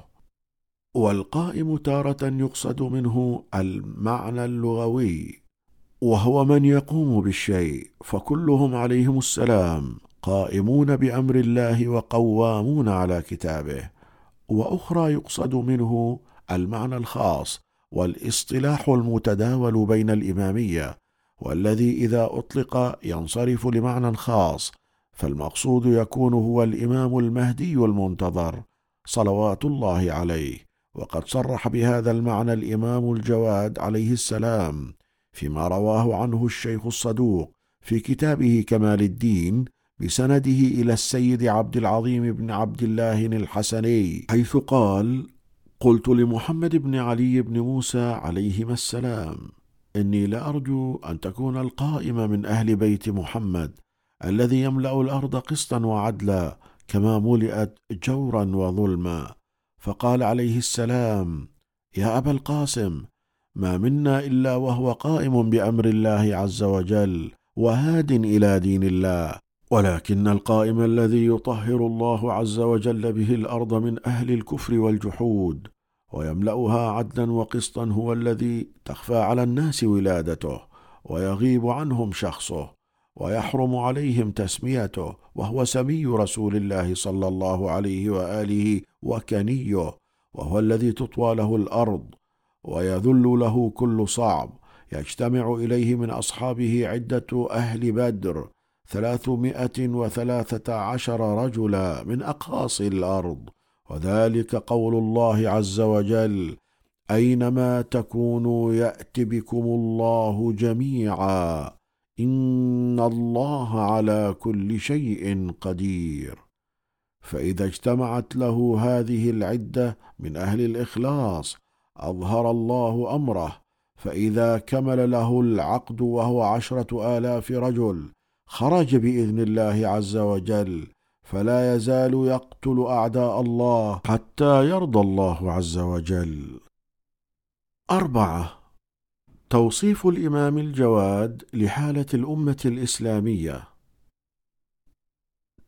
والقائم تارة يقصد منه المعنى اللغوي وهو من يقوم بالشيء فكلهم عليهم السلام قائمون بأمر الله وقوامون على كتابه. وأخرى يقصد منه المعنى الخاص والاصطلاح المتداول بين الإمامية والذي إذا أطلق ينصرف لمعنى خاص فالمقصود يكون هو الإمام المهدي المنتظر صلوات الله عليه وقد صرح بهذا المعنى الإمام الجواد عليه السلام فيما رواه عنه الشيخ الصدوق في كتابه كمال الدين بسنده إلى السيد عبد العظيم بن عبد الله الحسني حيث قال قلت لمحمد بن علي بن موسى عليهما السلام إني لارجو أن تكون القائم من أهل بيت محمد الذي يملأ الأرض قسطا وعدلا كما ملئت جورا وظلما. فقال عليه السلام يا أبا القاسم ما منا إلا وهو قائم بأمر الله عز وجل وهاد إلى دين الله. ولكن القائم الذي يطهر الله عز وجل به الأرض من أهل الكفر والجحود ويملأها عدلا وقسطا هو الذي تخفى على الناس ولادته ويغيب عنهم شخصه ويحرم عليهم تسميته وهو سمي رسول الله صلى الله عليه وآله وكنيه وهو الذي تطوى له الأرض ويذل له كل صعب. يجتمع إليه من أصحابه عدة أهل بدر ثلاثمائة وثلاثة عشر رجلا من أقاصي الأرض. وذلك قول الله عز وجل أينما تكونوا يات بكم الله جميعا إن الله على كل شيء قدير. فإذا اجتمعت له هذه العدة من أهل الإخلاص أظهر الله أمره. فإذا كمل له العقد وهو عشرة آلاف رجل خرج بإذن الله عز وجل. فلا يزال يقتل أعداء الله حتى يرضى الله عز وجل. أربعة. توصيف الإمام الجواد لحالة الأمة الإسلامية.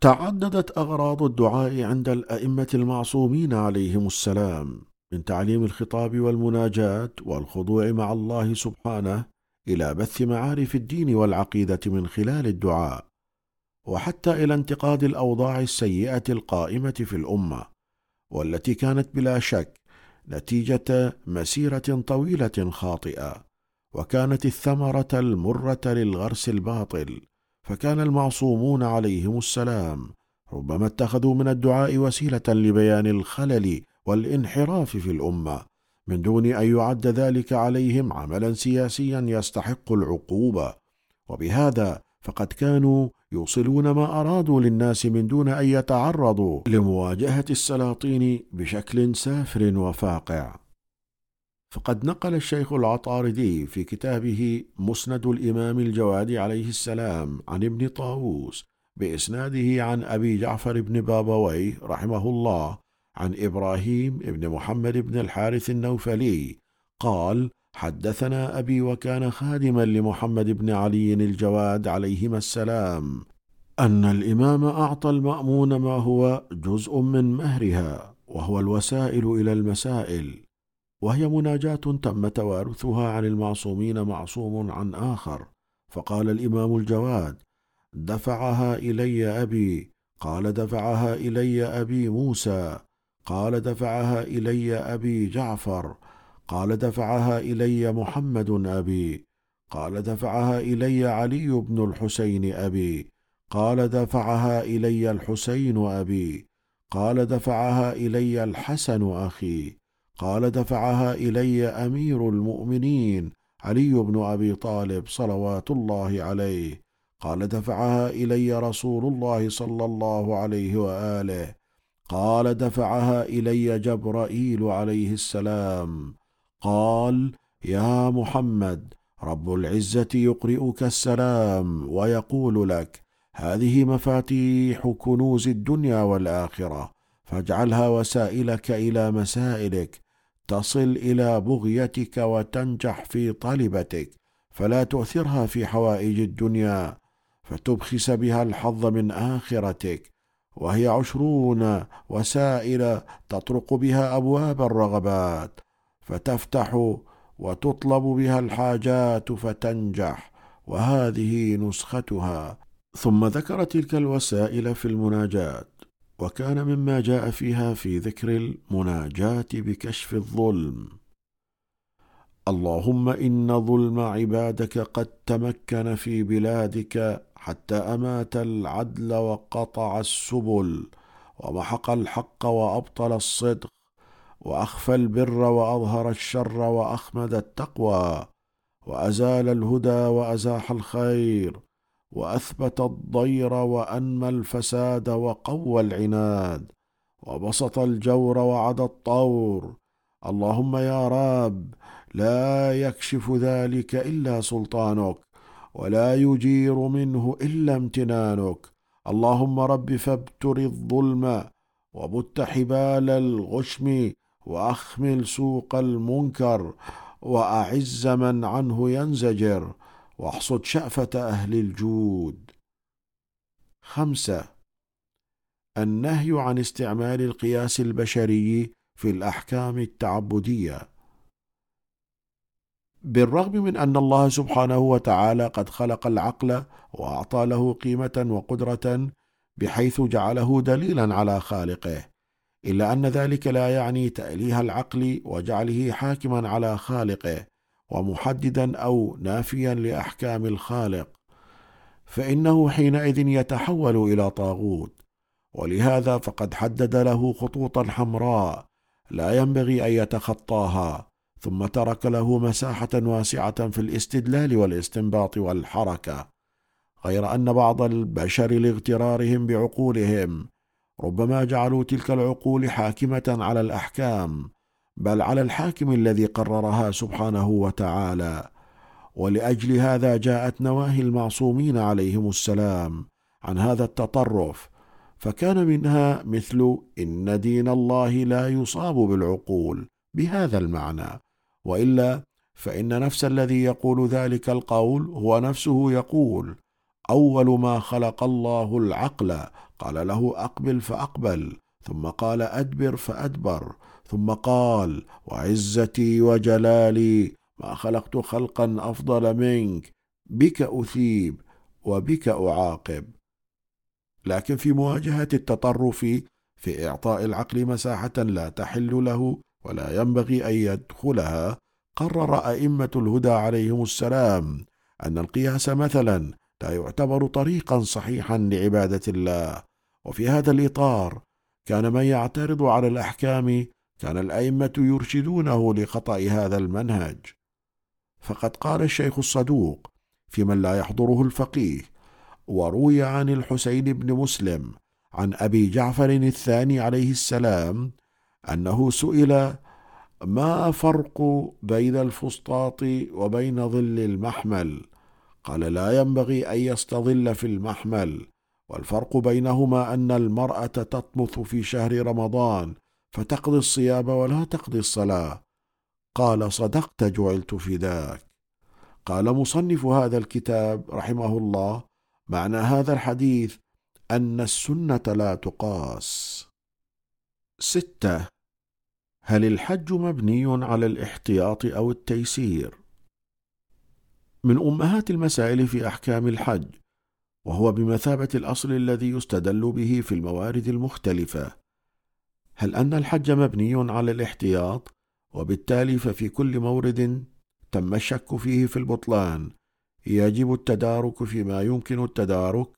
تعددت أغراض الدعاء عند الأئمة المعصومين عليهم السلام من تعليم الخطاب والمناجاه والخضوع مع الله سبحانه إلى بث معارف الدين والعقيدة من خلال الدعاء. وحتى إلى انتقاد الأوضاع السيئة القائمة في الأمة والتي كانت بلا شك نتيجة مسيرة طويلة خاطئة وكانت الثمرة المرة للغرس الباطل فكان المعصومون عليهم السلام ربما اتخذوا من الدعاء وسيلة لبيان الخلل والانحراف في الأمة من دون أن يعد ذلك عليهم عملا سياسيا يستحق العقوبة. وبهذا فقد كانوا يوصلون ما أرادوا للناس من دون أن يتعرضوا لمواجهة السلاطين بشكل سافر وفاقع. فقد نقل الشيخ العطاردي في كتابه مسند الإمام الجواد عليه السلام عن ابن طاووس بإسناده عن أبي جعفر بن بابويه رحمه الله عن إبراهيم بن محمد بن الحارث النوفلي قال حدثنا أبي وكان خادما لمحمد بن علي الجواد عليهما السلام أن الإمام أعطى المأمون ما هو جزء من مهرها وهو الوسائل إلى المسائل وهي مناجاة تم توارثها عن المعصومين معصوم عن آخر. فقال الإمام الجواد دفعها إلي أبي. قال دفعها إلي أبي موسى. قال دفعها إلي أبي جعفر. قال دفعها إلي محمد أبي قال دفعها إلي علي بن الحسين أبي قال دفعها إلي الحسين أبي قال دفعها إلي الحسن أخي قال دفعها إلي أمير المؤمنين علي بن أبي طالب صلوات الله عليه قال دفعها إلي رسول الله صلى الله عليه وآله قال دفعها إلي جبرائيل عليه السلام. قال يا محمد رب العزة يقرئك السلام ويقول لك هذه مفاتيح كنوز الدنيا والآخرة فاجعلها وسائلك إلى مسائلك تصل إلى بغيتك وتنجح في طلبتك فلا تؤثرها في حوائج الدنيا فتبخس بها الحظ من آخرتك وهي عشرون وسائل تطرق بها أبواب الرغبات فتفتح وتطلب بها الحاجات فتنجح وهذه نسختها. ثم ذكر تلك الوسائل في المناجات وكان مما جاء فيها في ذكر المناجاه بكشف الظلم. اللهم إن ظلم عبادك قد تمكن في بلادك حتى أمات العدل وقطع السبل ومحق الحق وأبطل الصدق. وأخفى البر وأظهر الشر وأخمد التقوى وأزال الهدى وأزاح الخير وأثبت الضير وأنمى الفساد وقوى العناد وبسط الجور وعد الطور. اللهم يا رب لا يكشف ذلك إلا سلطانك ولا يجير منه إلا امتنانك. اللهم رب فابتر الظلم وبت حبال الغشم وأخمل سوق المنكر وأعز من عنه ينزجر واحصد شأفة أهل الجود. خمسة النهي عن استعمال القياس البشري في الأحكام التعبدية. بالرغم من أن الله سبحانه وتعالى قد خلق العقل وأعطى له قيمة وقدرة بحيث جعله دليلا على خالقه إلا أن ذلك لا يعني تأليه العقل وجعله حاكما على خالقه ومحددا أو نافيا لأحكام الخالق فإنه حينئذ يتحول إلى طاغوت. ولهذا فقد حدد له خطوطا حمراء لا ينبغي أن يتخطاها ثم ترك له مساحة واسعة في الاستدلال والاستنباط والحركة غير أن بعض البشر لاغترارهم بعقولهم ربما جعلوا تلك العقول حاكمة على الأحكام بل على الحاكم الذي قررها سبحانه وتعالى. ولأجل هذا جاءت نواهي المعصومين عليهم السلام عن هذا التطرف فكان منها مثل إن دين الله لا يصاب بالعقول بهذا المعنى. وإلا فإن نفس الذي يقول ذلك القول هو نفسه يقول أول ما خلق الله العقل قال له أقبل فأقبل ثم قال أدبر فأدبر ثم قال وعزتي وجلالي ما خلقت خلقا أفضل منك بك أثيب وبك أعاقب. لكن في مواجهة التطرف في إعطاء العقل مساحة لا تحل له ولا ينبغي أن يدخلها قرر أئمة الهدى عليهم السلام أن القياس مثلا لا يعتبر طريقا صحيحا لعبادة الله. وفي هذا الإطار كان من يعترض على الأحكام كان الأئمة يرشدونه لخطأ هذا المنهج. فقد قال الشيخ الصدوق في من لا يحضره الفقيه وروي عن الحسين بن مسلم عن أبي جعفر الثاني عليه السلام أنه سئل ما فرق بين الفسطاط وبين ظل المحمل؟ قال لا ينبغي أن يستظل في المحمل والفرق بينهما أن المرأة تطمث في شهر رمضان فتقضي الصيام ولا تقضي الصلاة. قال صدقت جعلت فداك قال مصنف هذا الكتاب رحمه الله معنى هذا الحديث أن السنة لا تقاس. ستة. هل الحج مبني على الاحتياط أو التيسير؟ من أمهات المسائل في أحكام الحج وهو بمثابة الأصل الذي يستدل به في الموارد المختلفة. هل أن الحج مبني على الاحتياط؟ وبالتالي ففي كل مورد تم الشك فيه في البطلان. يجب التدارك فيما يمكن التدارك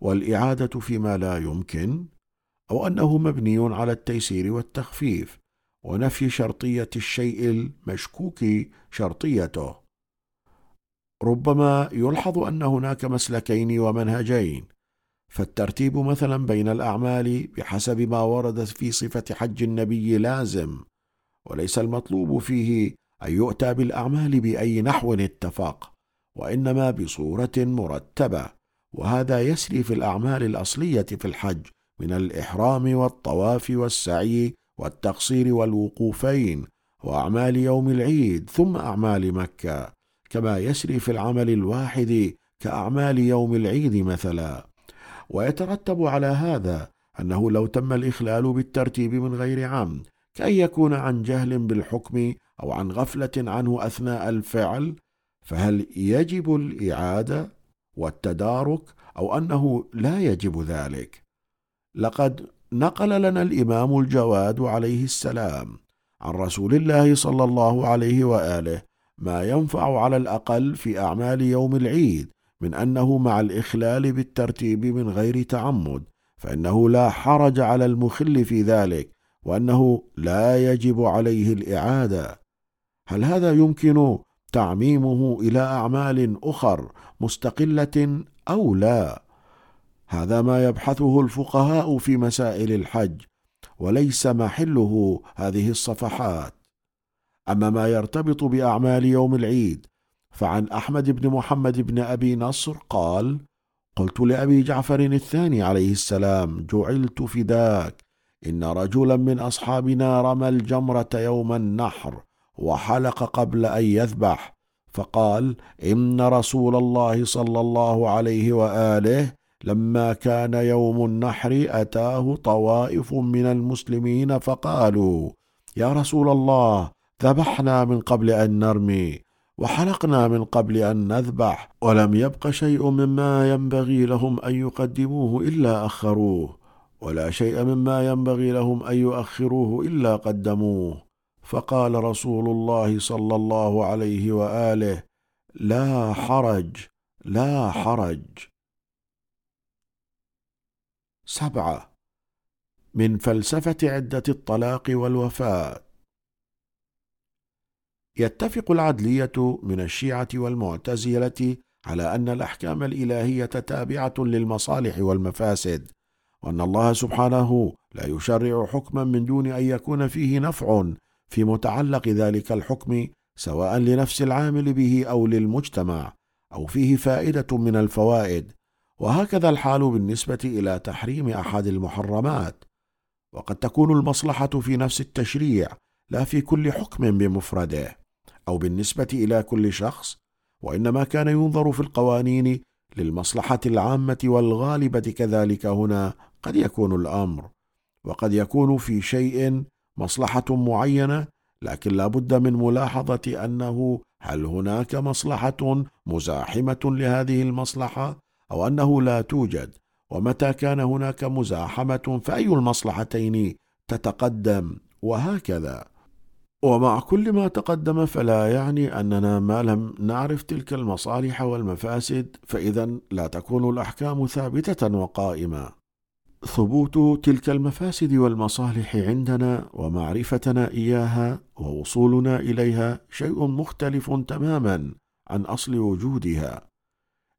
والإعادة فيما لا يمكن أو أنه مبني على التيسير والتخفيف ونفي شرطية الشيء المشكوك شرطيته. ربما يلحظ أن هناك مسلكين ومنهجين. فالترتيب مثلا بين الأعمال بحسب ما ورد في صفة حج النبي لازم وليس المطلوب فيه أن يؤتى بالأعمال بأي نحو اتفق وإنما بصورة مرتبة وهذا يسري في الأعمال الأصلية في الحج من الإحرام والطواف والسعي والتقصير والوقوفين وأعمال يوم العيد ثم أعمال مكة. كما يسري في العمل الواحد كأعمال يوم العيد مثلا ويترتب على هذا أنه لو تم الإخلال بالترتيب من غير عمد كأن يكون عن جهل بالحكم أو عن غفلة عنه أثناء الفعل فهل يجب الإعادة والتدارك أو أنه لا يجب ذلك؟ لقد نقل لنا الإمام الجواد عليه السلام عن رسول الله صلى الله عليه وآله ما ينفع على الأقل في أعمال يوم العيد من أنه مع الإخلال بالترتيب من غير تعمد فإنه لا حرج على المخل في ذلك وأنه لا يجب عليه الإعادة هل هذا يمكن تعميمه إلى أعمال أخر مستقلة أو لا؟ هذا ما يبحثه الفقهاء في مسائل الحج وليس محله هذه الصفحات أما ما يرتبط بأعمال يوم العيد فعن أحمد بن محمد بن أبي نصر قال قلت لأبي جعفر الثاني عليه السلام جعلت فداك إن رجلا من أصحابنا رمى الجمرة يوم النحر وحلق قبل أن يذبح فقال إن رسول الله صلى الله عليه وآله لما كان يوم النحر أتاه طوائف من المسلمين فقالوا يا رسول الله ذبحنا من قبل أن نرمي وحلقنا من قبل أن نذبح ولم يبق شيء مما ينبغي لهم أن يقدموه إلا أخروه ولا شيء مما ينبغي لهم أن يؤخروه إلا قدموه. فقال رسول الله صلى الله عليه وآله لا حرج لا حرج. سبعة. من فلسفة عدة الطلاق والوفاة. يتفق العدلية من الشيعة والمعتزلة على أن الأحكام الإلهية تابعة للمصالح والمفاسد، وأن الله سبحانه لا يشرع حكما من دون أن يكون فيه نفع في متعلق ذلك الحكم سواء لنفس العامل به أو للمجتمع، أو فيه فائدة من الفوائد، وهكذا الحال بالنسبة إلى تحريم أحد المحرمات، وقد تكون المصلحة في نفس التشريع لا في كل حكم بمفرده. أو بالنسبة إلى كل شخص وإنما كان ينظر في القوانين للمصلحة العامة والغالبة كذلك هنا قد يكون الأمر. وقد يكون في شيء مصلحة معينة لكن لا بد من ملاحظة أنه هل هناك مصلحة مزاحمة لهذه المصلحة أو أنه لا توجد؟ ومتى كان هناك مزاحمة فأي المصلحتين تتقدم؟ وهكذا. ومع كل ما تقدم فلا يعني أننا ما لم نعرف تلك المصالح والمفاسد فإذا لا تكون الأحكام ثابتة وقائمة. ثبوت تلك المفاسد والمصالح عندنا ومعرفتنا إياها ووصولنا إليها شيء مختلف تماما عن أصل وجودها.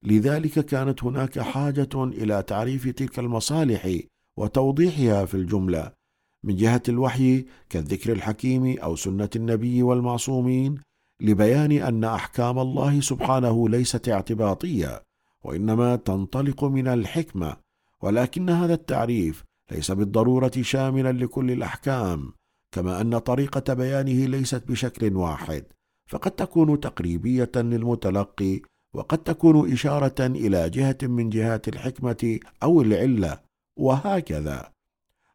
لذلك كانت هناك حاجة إلى تعريف تلك المصالح وتوضيحها في الجملة من جهة الوحي كالذكر الحكيم أو سنة النبي والمعصومين لبيان أن أحكام الله سبحانه ليست اعتباطية وإنما تنطلق من الحكمة ولكن هذا التعريف ليس بالضرورة شاملا لكل الأحكام كما أن طريقة بيانه ليست بشكل واحد فقد تكون تقريبية للمتلقي وقد تكون إشارة إلى جهة من جهات الحكمة أو العلة وهكذا.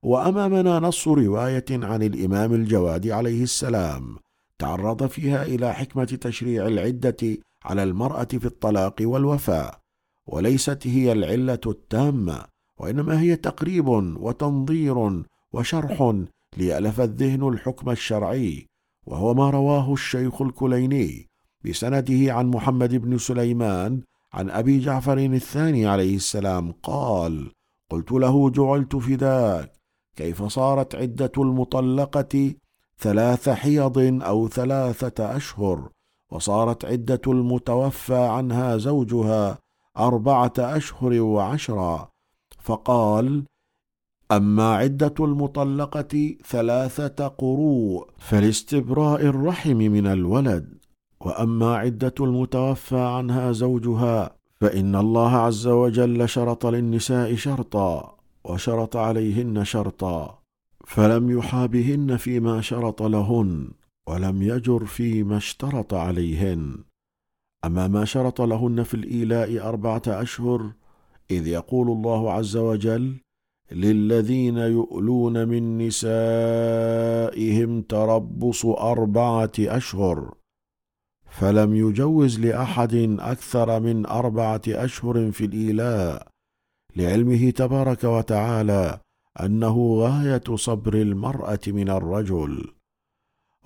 وأمامنا نص رواية عن الإمام الجواد عليه السلام تعرض فيها إلى حكمة تشريع العدة على المرأة في الطلاق والوفاء وليست هي العلة التامة وإنما هي تقريب وتنظير وشرح ليالف الذهن الحكم الشرعي وهو ما رواه الشيخ الكليني بسنده عن محمد بن سليمان عن أبي جعفر الثاني عليه السلام قال قلت له جعلت فداك كيف صارت عدة المطلقة ثلاث حيض أو ثلاثة أشهر وصارت عدة المتوفى عنها زوجها أربعة أشهر وعشرا فقال أما عدة المطلقة ثلاثة قروء فلاستبراء الرحم من الولد وأما عدة المتوفى عنها زوجها فإن الله عز وجل شرط للنساء شرطا. وشرط عليهن شرطا فلم يحابهن فيما شرط لهن ولم يجر فيما اشترط عليهن. أما ما شرط لهن في الإيلاء أربعة أشهر إذ يقول الله عز وجل للذين يؤلون من نسائهم تربص أربعة أشهر. فلم يجوز لأحد أكثر من أربعة أشهر في الإيلاء. لعلمه تبارك وتعالى أنه غاية صبر المرأة من الرجل.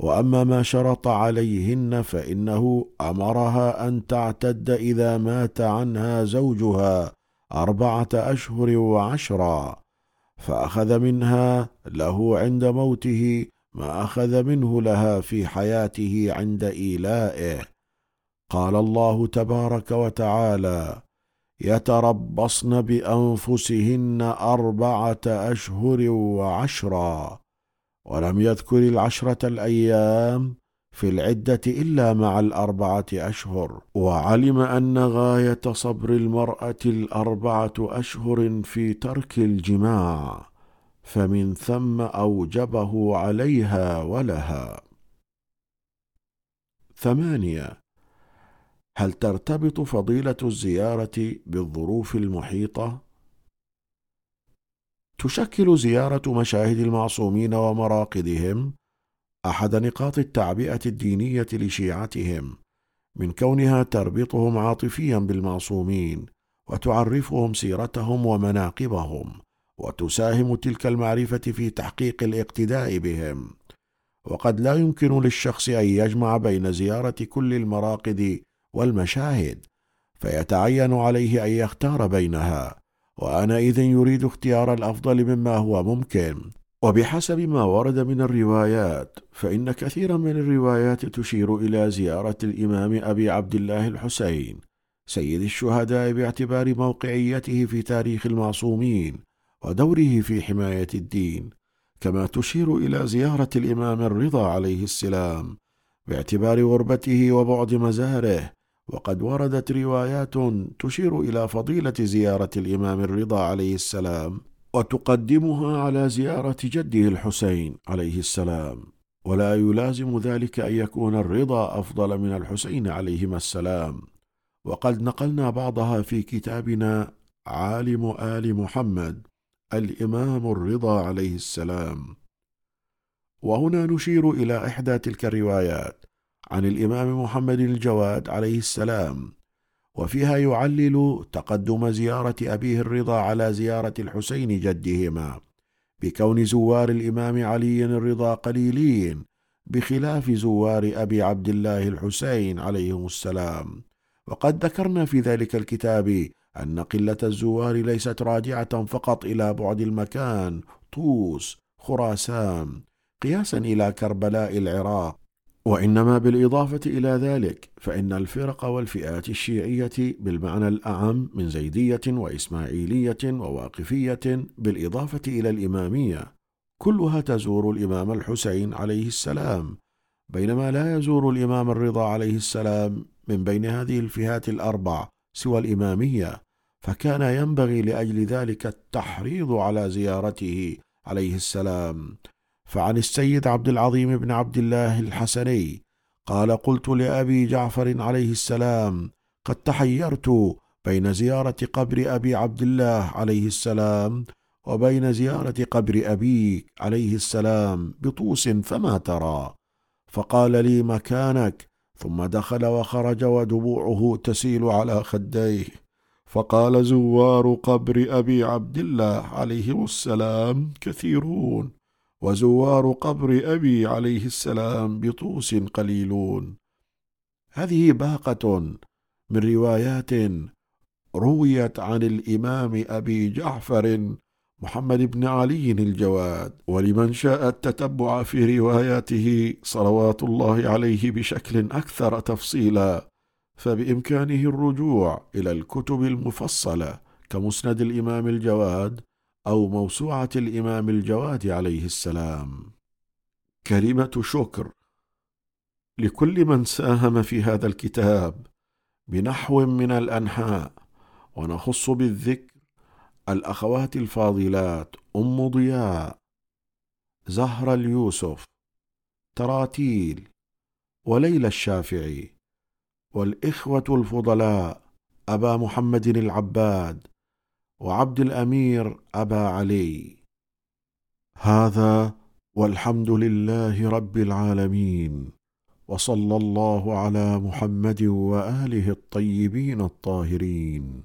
وأما ما شرط عليهن فإنه أمرها أن تعتد إذا مات عنها زوجها أربعة أشهر وعشرا فأخذ منها له عند موته ما أخذ منه لها في حياته عند إيلائه. قال الله تبارك وتعالى يتربصن بأنفسهن أربعة أشهر وعشرا ولم يذكر العشرة الأيام في العدة إلا مع الأربعة أشهر. وعلم أن غاية صبر المرأة الأربعة أشهر في ترك الجماع فمن ثم أوجبه عليها ولها. ثمانية هل ترتبط فضيلة الزيارة بالظروف المحيطة؟ تشكل زيارة مشاهد المعصومين ومراقدهم أحد نقاط التعبئة الدينية لشيعتهم من كونها تربطهم عاطفيا بالمعصومين وتعرفهم سيرتهم ومناقبهم وتساهم تلك المعرفة في تحقيق الاقتداء بهم. وقد لا يمكن للشخص أن يجمع بين زيارة كل المراقد والمشاهد فيتعين عليه أن يختار بينها وانئذ يريد اختيار الأفضل مما هو ممكن. وبحسب ما ورد من الروايات فإن كثيرا من الروايات تشير إلى زيارة الإمام أبي عبد الله الحسين سيد الشهداء باعتبار موقعيته في تاريخ المعصومين ودوره في حماية الدين كما تشير إلى زيارة الإمام الرضا عليه السلام باعتبار غربته وبعد مزاره وقد وردت روايات تشير إلى فضيلة زيارة الإمام الرضا عليه السلام وتقدمها على زيارة جده الحسين عليه السلام. ولا يلازم ذلك أن يكون الرضا أفضل من الحسين عليهما السلام. وقد نقلنا بعضها في كتابنا عالم آل محمد الإمام الرضا عليه السلام. وهنا نشير إلى إحدى تلك الروايات. عن الإمام محمد الجواد عليه السلام وفيها يعلل تقدم زيارة أبيه الرضا على زيارة الحسين جدهما بكون زوار الإمام علي الرضا قليلين بخلاف زوار أبي عبد الله الحسين عليهم السلام. وقد ذكرنا في ذلك الكتاب أن قلة الزوار ليست راجعه فقط إلى بعد المكان طوس خراسان قياسا إلى كربلاء العراق وإنما بالإضافة إلى ذلك فإن الفرق والفئات الشيعية بالمعنى الأعم من زيدية وإسماعيلية وواقفية بالإضافة إلى الإمامية كلها تزور الإمام الحسين عليه السلام بينما لا يزور الإمام الرضا عليه السلام من بين هذه الفئات الأربع سوى الإمامية فكان ينبغي لأجل ذلك التحريض على زيارته عليه السلام. فعن السيد عبد العظيم بن عبد الله الحسني قال قلت لأبي جعفر عليه السلام قد تحيرت بين زيارة قبر أبي عبد الله عليه السلام وبين زيارة قبر أبيك عليه السلام بطوس فما ترى. فقال لي مكانك. ثم دخل وخرج ودموعه تسيل على خديه. فقال زوار قبر أبي عبد الله عليه السلام كثيرون. وزوار قبر أبي عليه السلام بطوس قليلون. هذه باقة من روايات رويت عن الإمام أبي جعفر محمد بن علي الجواد ولمن شاء التتبع في رواياته صلوات الله عليه بشكل أكثر تفصيلا. فبإمكانه الرجوع إلى الكتب المفصلة كمسند الإمام الجواد أو موسوعة الإمام الجواد عليه السلام. كلمة شكر لكل من ساهم في هذا الكتاب بنحو من الأنحاء ونخص بالذكر الأخوات الفاضلات أم ضياء زهرة اليوسف تراتيل وليلى الشافعي والإخوة الفضلاء أبا محمد العباد وعبد الأمير أبا علي. هذا والحمد لله رب العالمين وصلى الله على محمد وآله الطيبين الطاهرين.